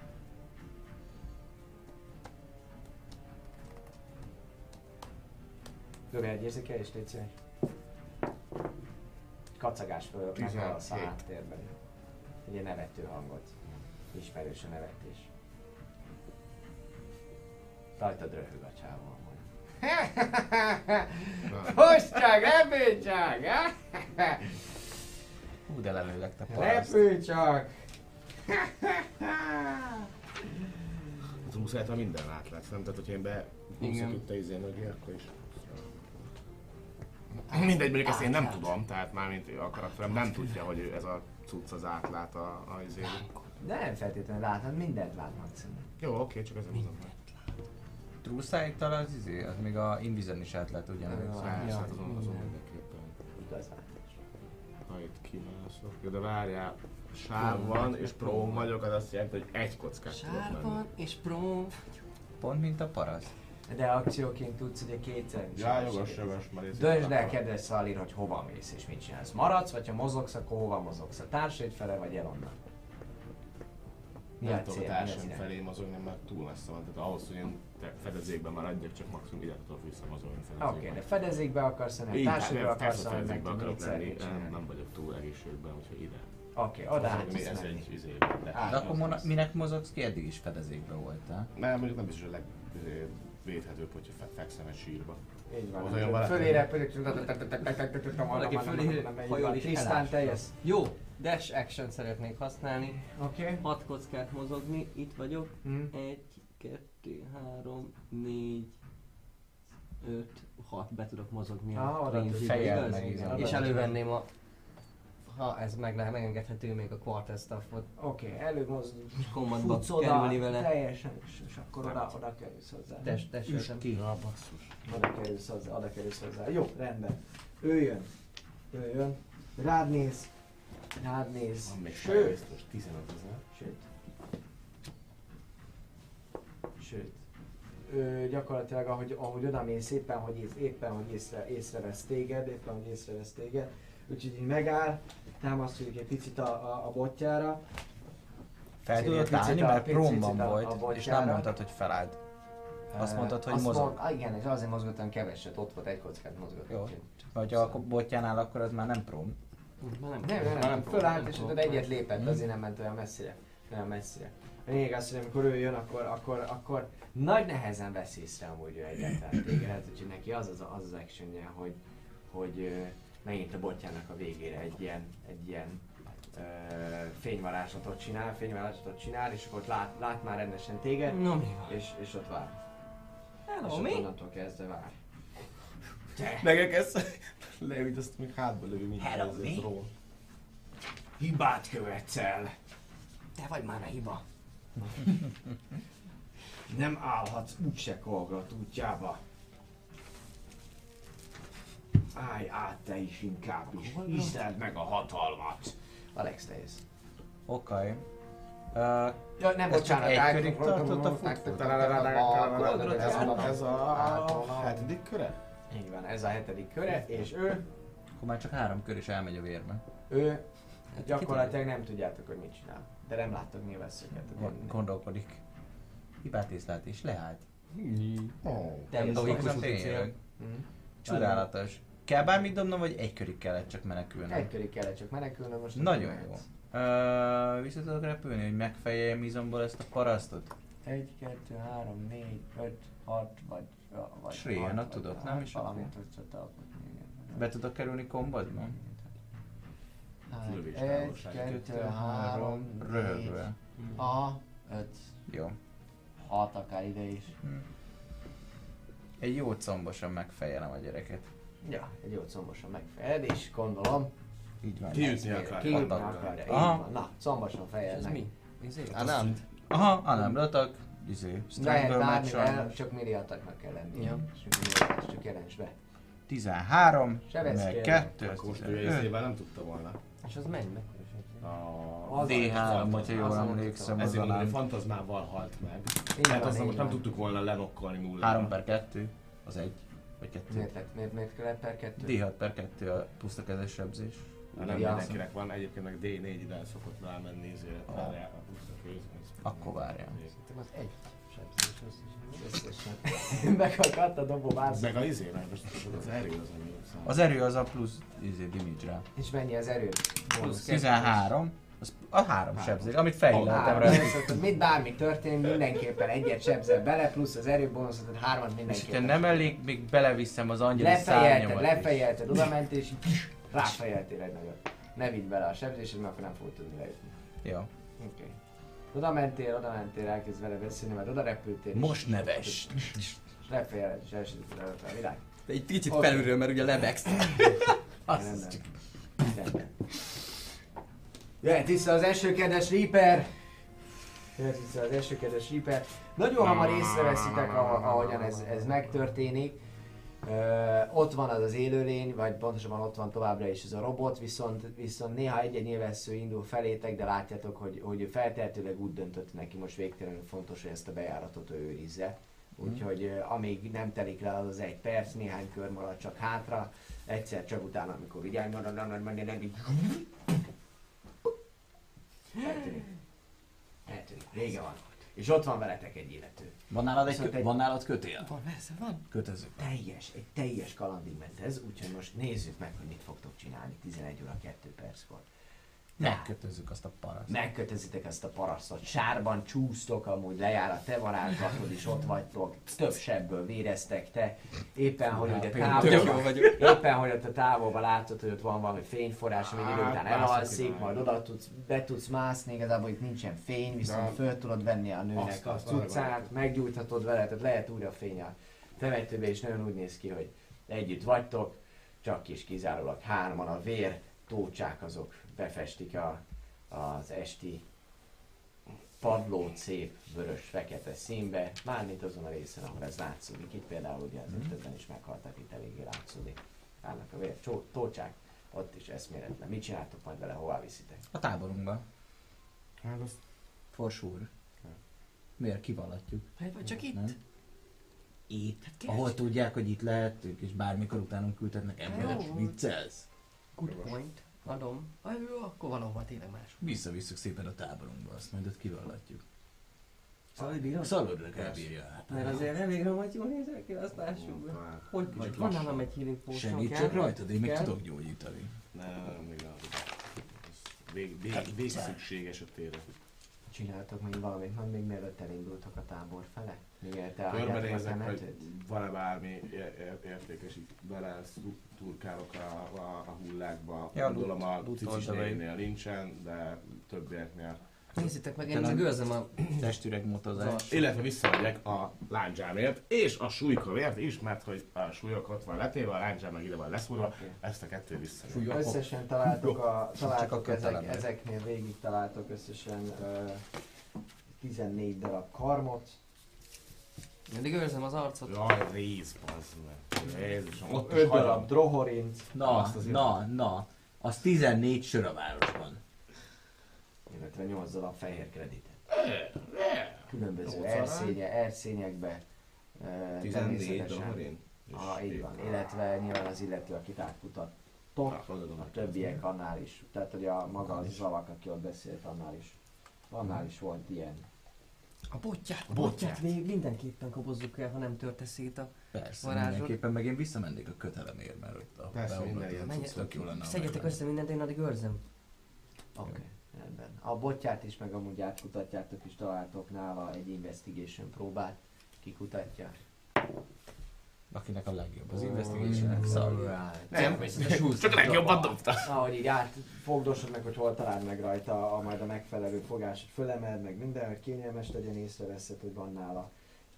Dobj egy érzékelést, légy szíves. Kacagás föl, meghal a 17. szalártérben. Egy nevető hangot. Ismerős a nevetés. Rajtad röhög a csávó amúgy. Most csak, repülj csak! Hú, de lelőlek te paraszt. Repülj csak! Az úszáltal minden átlátsz, nem? Tehát, hogyha én be Igen. úszok itt a izé mögé, akkor is... Mindegy, mondjuk ezt én nem tudom, tehát mármint a karakterem nem tudja, hogy ő ez a cucc az átlát a, a izé. De nem feltétlenül látod, mindent láthatsz. Jó, oké, csak ezen húzom meg. Trúszájtal az izé, az még a Invizen is át lehet ugyanúgy. Ja. Hát azon, azon mindenképpen. Igazán. Ha itt kimászok. De várjál, sáv van és próm vagyok, az azt jelenti, hogy egy kockát tudok menni. Sárban és prom. Pont mint a paraszt. De akcióként tudsz ugye kétszer is. Ja, jogos, jogos, már ez Döntsd el, kedves Szalir, hogy hova mész és mit csinálsz. Maradsz, vagy ha mozogsz, akkor hova mozogsz? A társaid fele, vagy el onnan? Mi Nem a tudok cél? Mi a társaim cél? felé mozogni, mert túl messze van. Tehát ahhoz, hogy én fedezékben maradjak, csak maximum ide tudok visszamozogni fedezékben. Oké, de fedezékbe akarsz lenni, hát, akarsz lenni, meg akarok lenni, nem, vagyok túl egészségben, úgyhogy ide. Oké, oda át Mi- ez egy izében. De, akkor mona, minek mozogsz ki? Eddig is fedezékbe voltál. Nem, mondjuk nem biztos a legvédhetőbb, hogyha fe- fekszem egy sírba. Így van. Az olyan Fölé repülök, Valaki fölé hajol és Tisztán elásva. teljes. Jó, dash action szeretnék használni. Oké. Hat kockát mozogni, itt vagyok. Hm. Egy, kettő, három, négy, öt, hat, be tudok mozogni a. Fejjel igaz? És elővenném a... Ha ez meg lehet, megengedhető még a quarter staffot. Oké, előbb mozdul. Kombatba kerülni vele. teljesen, és, és akkor oda, oda kerülsz hozzá. Dash, dash ki. Ja, basszus. Oda kerülsz hozzá, oda kerülsz hozzá. Jó, rendben. Ő jön. Ő jön. Rád néz. Rád néz. Van még Sőt. biztos 15 ezer. Sőt. Sőt. Ő gyakorlatilag, ahogy, ahogy oda mész, éppen, hogy, ész, éppen, hogy észre, észrevesz téged, éppen, hogy észrevesz téged. Úgyhogy így megáll, támaszkodik egy picit a, a, a botjára. Fel Picit tudod állni, mert prómban picit a- volt, és nem mondtad, hogy felállt. Azt Ö, mondtad, hogy azt mozog. Mond, ah, igen, és azért mozgottam keveset, ott volt egy kockát mozgott. Jó. úgyhogy- Vagy ha a botjánál, akkor az már nem próm. Már Nem, nem, nem, nem fölállt, és tudom. tudod, egyet lépett, azért nem ment olyan messzire. Olyan messzire. A lényeg az, hogy amikor ő jön, akkor, akkor, akkor nagy nehezen vesz észre amúgy ő egyáltalán téged, hát, úgyhogy neki az az, az, az actionje, hogy, hogy megint a botjának a végére egy ilyen, egy ilyen ö, fényvarázslatot csinál, fényvarázslatot csinál, és akkor ott lát, lát már rendesen téged, Na mi van? és, és ott vár. és Hello, ott mi? onnantól kezdve vár. Megekezd, leüt, azt még hátba lövi minden Hello, ez mi? Hibát követsz el! Te vagy már a hiba. Nem állhatsz úgyse Kolgrat útjába. Állj át te is inkább is. Iszeld meg a hatalmat. Alex, te jössz. Oké. Okay. Uh, Ja, nem, bocsánat. egy körig tartott a futó? Ez a, a hetedik köre? Így van, ez a hetedik köre, és ő, akkor már csak három kör is elmegy a vérbe. ő gyakorlatilag nem tudjátok, hogy mit csinál. De nem láttok nyilván szöget. Gond- Gondolkodik. Hibát észlelt és leállt. Oh. Logikus tényleg. Mhm. Csodálatos. Kell bármit dobnom, vagy egy körig kellett csak menekülnem? Egy körig kellett csak menekülnöm, most Nagyon jó. Uh, vissza tudok repülni, hogy megfejeljem izomból ezt a parasztot? Egy, kettő, három, négy, öt, hat, vagy... vagy vagy- tudok, nem? És Valamit akkor? tudsz alkotni. Be tudok kerülni kombodba? Egy, kettő, három, négy, Röhögve. a, öt, Jó. hat akár ide is. Egy jó combosan megfejelem a gyereket. Ja, egy jó combosan megfejed, és gondolom, Így van. Kiütni akar. kiütni Attack. akarja. Így Aha. van. Na, combosan Ez meg. mi? Izé? Hát Anand? Aha, Anám Latak, izé, Lehet Strangle bármivel, Match csak millió attacknak kell lenni. Ja. És csak jelents be. 13, Sebez meg kérlek. 2, Akkor most ő 15. észében nem tudta volna. És az mennyi? Mekkora sebzés? A... Az- D3, hogyha jól az- emlékszem, az Ezért Anám. fantazmával halt meg. Tehát azt nem tudtuk volna lenokkolni nullára. 3 per 2, az 1, vagy 2. Miért lett, miért, miért kellett per kettő? D6 per 2 a puszta kezes sebzés. Hát nem mindenkinek van, egyébként meg D4 ide szokott rámenni, ezért Ah. várjál a puszta. Akkor várjál. Szerintem az egy sebzés összesen. Összesen. Megakadt a dobó vász. Meg a izé, meg most az erő az, ami számít. Az erő az a plusz izé, damage rá. És mennyi az erő? Plusz 13, az a 3 sebzés, amit fejleltem Három. rá. Mit bármi történik, mindenképpen egyet sebzel bele, plusz az erőbónuszot, tehát hármat És hogyha mindenképpen. nem elég, még beleviszem az angyali Lefejelted, lefejelted, oda mentél, és ráfejeltél egy nagyot. Ne vidd bele a sebzésed, mert akkor nem fogod tudni lejutni. Jó. Oké. Okay. Oda mentél, oda mentél, elkezd vele beszélni, majd oda repültél. Most neves. Lefejeled, és elsütötted előtt a világ. De egy picit Oké. felülről, mert ugye lebegsz. Rendben. Rendben. Jöhet vissza az esőkedves Reaper. Jöhet vissza az esőkedves Reaper. Nagyon hamar észreveszitek, ah- ahogyan ez, ez megtörténik. Ott van az az élőlény, vagy pontosabban ott van továbbra is ez a robot, viszont, viszont néha egy-egy nyilvessző indul felétek, de látjátok, hogy, hogy feltehetőleg úgy döntött neki most végtelenül fontos, hogy ezt a bejáratot ő őrizze. Úgyhogy ö, amíg nem telik le az az egy perc, néhány kör marad csak hátra, egyszer csak utána, amikor így elmarad, menni, nem így... Eltűnik. Eltűnik. Vége van. És ott van veletek egy illető. Van nálad, egy, kö- egy- van nálad kötél? Van, persze, van. Kötöző. Teljes, egy teljes kalandig ment ez, úgyhogy most nézzük meg, hogy mit fogtok csinálni 11 óra 2 perckor. Megkötözzük azt a paraszt. Megkötözitek ezt a parasztot, sárban csúsztok, amúgy lejár a te varázslatod is ott vagytok, több sebből véreztek te, éppen hogy ugye jó távolban, vagyok. éppen hogy ott a távolban látod, hogy ott van valami fényforrás, ami idő Hát, után mászok elalszik, majd oda tudsz, be tudsz mászni, igazából itt nincsen fény, viszont föl tudod venni a nőnek a cuccát, meggyújthatod vele, tehát lehet újra fény a temetőbe, és nagyon úgy néz ki, hogy együtt vagytok, csak is kizárólag hárman a vér, tócsák azok befestik a, az esti padlót szép vörös-fekete színbe, mármint azon a részen, ahol ez látszódik. Itt például ugye azért többen is meghaltak, itt eléggé látszódik. Állnak a vér, tócsák, ott is eszméletlen. Mit csináltok majd vele, hová viszitek? A táborunkba. Hát azt For sure. Miért kivallatjuk? Hát vagy csak itt? Nem? Itt. Hát Ahol tudják, hogy itt lehetünk, és bármikor utánunk küldhetnek emberek. Jó. Viccelsz? Good point. Adom. Ah, jó, akkor valahol tényleg más. Visszavisszük szépen a táborunkba, azt majd ott kivallatjuk. Szóval bírod? Szalodra kell bírja hát. Mert azért elég rohadt jól nézel ki, azt lássuk be. Hogy vagy? Van lassan. nálam egy healing potion, Segítsek rajtad, én még Kell? tudok gyógyítani. Nem, még nem. Ez Vég, vég, vég szükséges a térre. Csináltok még valamit, majd még mielőtt elindultok a tábor fele? Még Körbenézek, hogy van-e bármi ér- ér- értékes itt bele, turkálok a, a, a hullákba. Ja, Gondolom a lut- cicis lutold be. néninél nincsen, de többieknél. Nézzétek meg, én Te csak őrzem a... Testüreg motozás. Illetve visszamegyek a lándzsámért és a súlykovért is, mert hogy a súlyok ott van letéve, a lándzsám meg ide van leszúrva, ezt a kettő vissza. Összesen találtok, a, találtok ezek, ezeknél végig találtok összesen uh, 14 darab karmot. Mindig őrzem az arcot. Jaj, rész, bazd meg. Jézusom, ott is 5 darab hagyom. drohorint, Na, Azt azért- na, na. Az 14 sör a városban. Illetve 8 darab fehér kreditet. Különböző erszénye, erszényekbe. Uh, 14 dollarin. Ah, így van. Illetve nyilván az illető, akit átkutattok, a többiek annál is. Tehát, hogy a maga az zavak, aki ott beszélt, annál is. Annál is volt ilyen. A botját, a Botját. még mindenképpen kobozzuk el, ha nem törte szét a... Persze, Varázsod. mindenképpen meg én visszamennék a kötelemért, mert ott a Persze, minden ilyen tök jó lenne. Szedjetek össze mindent, én addig őrzem. Oké, okay, rendben. A botját is, meg amúgy átkutatjátok és találtok nála egy investigation próbát. Kikutatja. Akinek a legjobb az investigation Szalvi. Nem, csak legjobban dobta. Ahogy így átfogdosod meg, hogy hol találd meg rajta a, majd a megfelelő fogás, hogy fölemeld meg minden, hogy kényelmes legyen, észreveszed, hogy van nála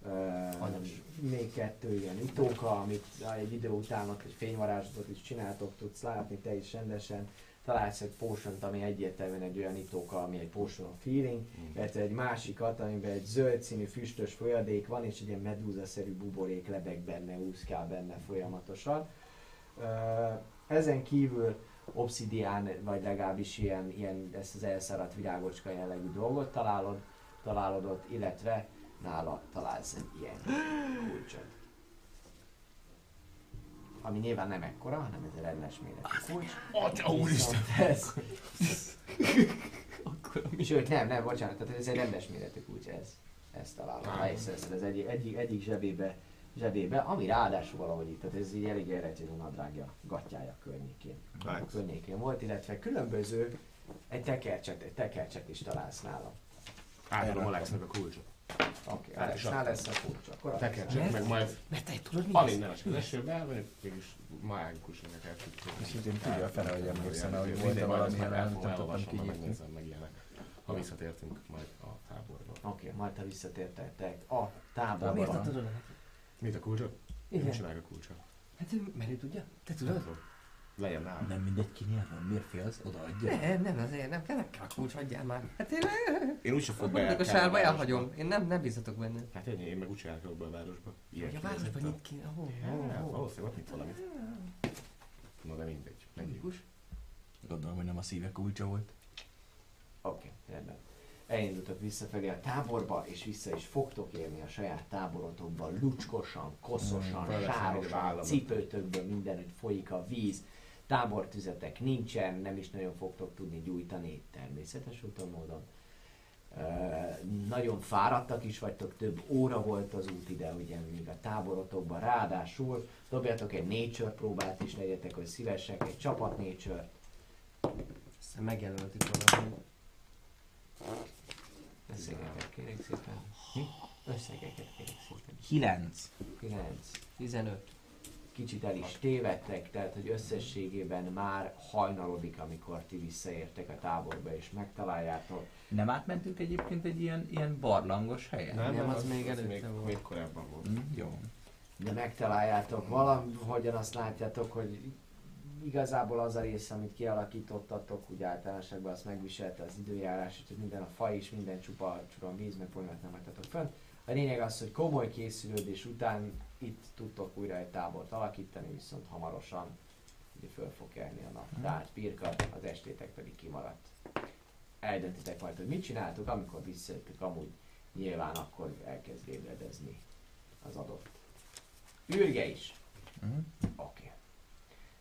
uh, még kettő ilyen itóka, amit egy idő után ott egy fényvarázslatot is csináltok, tudsz látni te is rendesen. Találsz egy potion ami egyértelműen egy olyan itóka, ami egy potion feeling, illetve egy másikat, amiben egy zöld színű füstös folyadék van, és egy ilyen medúzaszerű buborék lebeg benne, úszkál benne folyamatosan. Ezen kívül obszidián, vagy legalábbis ilyen, ilyen ezt az elszáradt virágocska jellegű dolgot találod, találod ott, illetve nála találsz egy ilyen kulcsot. Ami nyilván nem ekkora, hanem ez egy rendes méretű kulcs. Atya úristen! Viszont Ez, Sőt, nem, nem, bocsánat, tehát ez egy rendes méretű kulcs, ez. Ezt találom, ha észreveszed, ez egyik, egyik, egyik zsebébe, zsebébe, ami ráadásul valahogy itt, tehát ez így elég a nadrágja, gatyája környékén. Nice. környékén volt, illetve különböző, egy tekercset, egy tekercset is találsz nála. Átadom Alexnek a kulcsot. Oké, Hát is Alexnál lesz a kulcs, akkor a Tekercsek, meg majd Mert te tudod mi Alin nem az esőbe, elmegyek, mégis mágikus ennek el És így én tudja fele, hogy emlékszem, hogy majd valami jelen, nem tudtam megnézem meg ilyenek. Ha visszatértünk majd a táborba. Oké, majd ha visszatértek a Miért táborba. adtad oda? Mit a kulcsot? Igen. csinálok a kulcsot. Hát ő, mert ő tudja? Te tudod? Legyen nálam. Nem mindegy kinél van, miért félsz? Odaadja. Nem, nem, azért nem kell, nem kell a kulcs, hagyjál már. Hát én, Én úgyse fog mindig a sárba elhagyom. Én nem, nem bízhatok benne. Hát ennyi, én meg úgyse járok be a városba. Ilyen a városban nyit ki. Ahol. Valószínűleg ott nyit valamit. Na de mindegy. Menjünk. Logikus. Gondolom, hogy nem a szíve kulcsa volt. Oké, rendben. Elindultok visszafelé a táborba, és vissza is fogtok érni a saját táborotokban, lucskosan, koszosan, Mm, sárosan, cipőtökből mindenütt folyik a víz, tábortüzetek nincsen, nem is nagyon fogtok tudni gyújtani, természetes úton módon. Nagyon fáradtak is vagytok, több óra volt az út ide, ugye, míg a táborotokban, ráadásul dobjatok egy nature próbát is, legyetek, hogy szívesek, egy csapat nature Aztán megjelöltük valami. Összegeket kérek szépen. Hm? Összegeket kérek szépen. 9. 9. 15. Kicsit el is tévedtek, tehát hogy összességében már hajnalodik, amikor ti visszaértek a táborba és megtaláljátok. Nem átmentünk egyébként egy ilyen, ilyen barlangos helyen? Nem, az még előtte még, volt. még korábban volt. Hm, jó. De megtaláljátok valahogyan azt látjátok, hogy igazából az a része, amit kialakítottatok, úgy általánosságban azt megviselte az időjárás, úgyhogy minden a fa is, minden csupa, csupa víz, meg folyamat nem hagytatok fönn. A lényeg az, hogy komoly készülődés után itt tudtok újra egy tábort alakítani, viszont hamarosan ugye föl fog kelni a nap. Tehát pirka, az estétek pedig kimaradt. Eldöntitek majd, hogy mit csináltok, amikor visszajöttök, amúgy nyilván akkor elkezd ébredezni az adott űrge is. Mhm. Oké.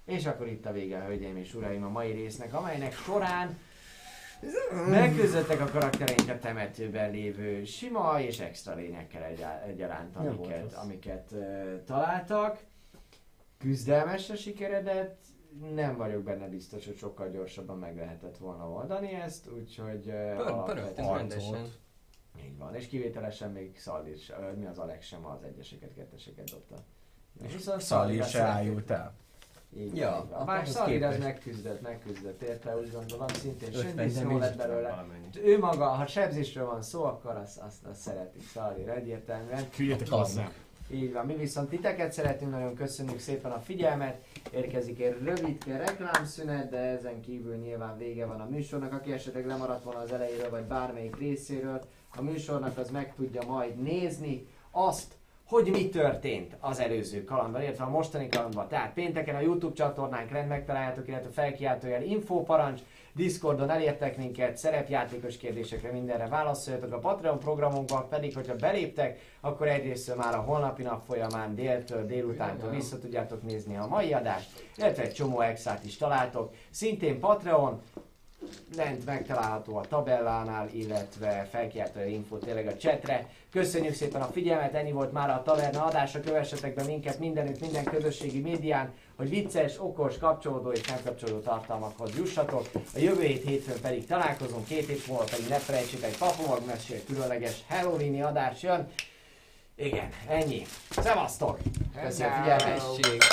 És akkor itt a vége, hölgyeim és uraim, a mai résznek, amelynek során megküzdöttek a karaktereink a temetőben lévő sima és extra lényekkel egyá- egyaránt, Nem volt amiket, rossz. amiket találtak. Küzdelmesre sikeredett, nem vagyok benne biztos, hogy sokkal gyorsabban meg lehetett volna oldani ezt, úgyhogy... Uh, Pör, pörögt ez arcot. rendesen. így van, és kivételesen még ö, mi az Alex sem az egyeseket, ketteseket dobta. És viszont azt se ájult el. Így Ja, így Szalír ez képest. megküzdött, megküzdött érte, úgy gondolom, szintén 50 söndiszó damage. lett belőle. Ő maga, ha sebzésről van szó, akkor azt, azt, azt szeretik Szalír egyértelműen. Küldjetek A hozzá. Így van, mi viszont titeket szeretünk, nagyon köszönjük szépen a figyelmet. Érkezik egy rövidke reklámszünet, de ezen kívül nyilván vége van a műsornak. Aki esetleg lemaradt volna az elejéről, vagy bármelyik részéről, a műsornak az meg tudja majd nézni azt, hogy mi történt az előző kalandban, illetve a mostani kalandban. Tehát pénteken a YouTube csatornánk rend megtaláljátok, illetve felkiáltójel infóparancs, Discordon elértek minket, szerepjátékos kérdésekre mindenre válaszoljatok. A Patreon programunkban pedig, hogyha beléptek, akkor egyrészt már a holnapi nap folyamán déltől, délutántól vissza tudjátok nézni a mai adást, illetve egy csomó exát is találtok. Szintén Patreon, lent megtalálható a tabellánál, illetve felkiáltója info tényleg a chatre. Köszönjük szépen a figyelmet, ennyi volt már a Taverna adása, kövessetek be minket mindenütt, minden közösségi médián, hogy vicces, okos, kapcsolódó és nem kapcsolódó tartalmakhoz jussatok. A jövő hét hétfőn pedig találkozunk, két hét múlva pedig ne felejtsétek, Papumag mesél különleges Halloweeni adás jön. Igen, ennyi. Szevasztok! Köszönöm a figyelmet! Tessék.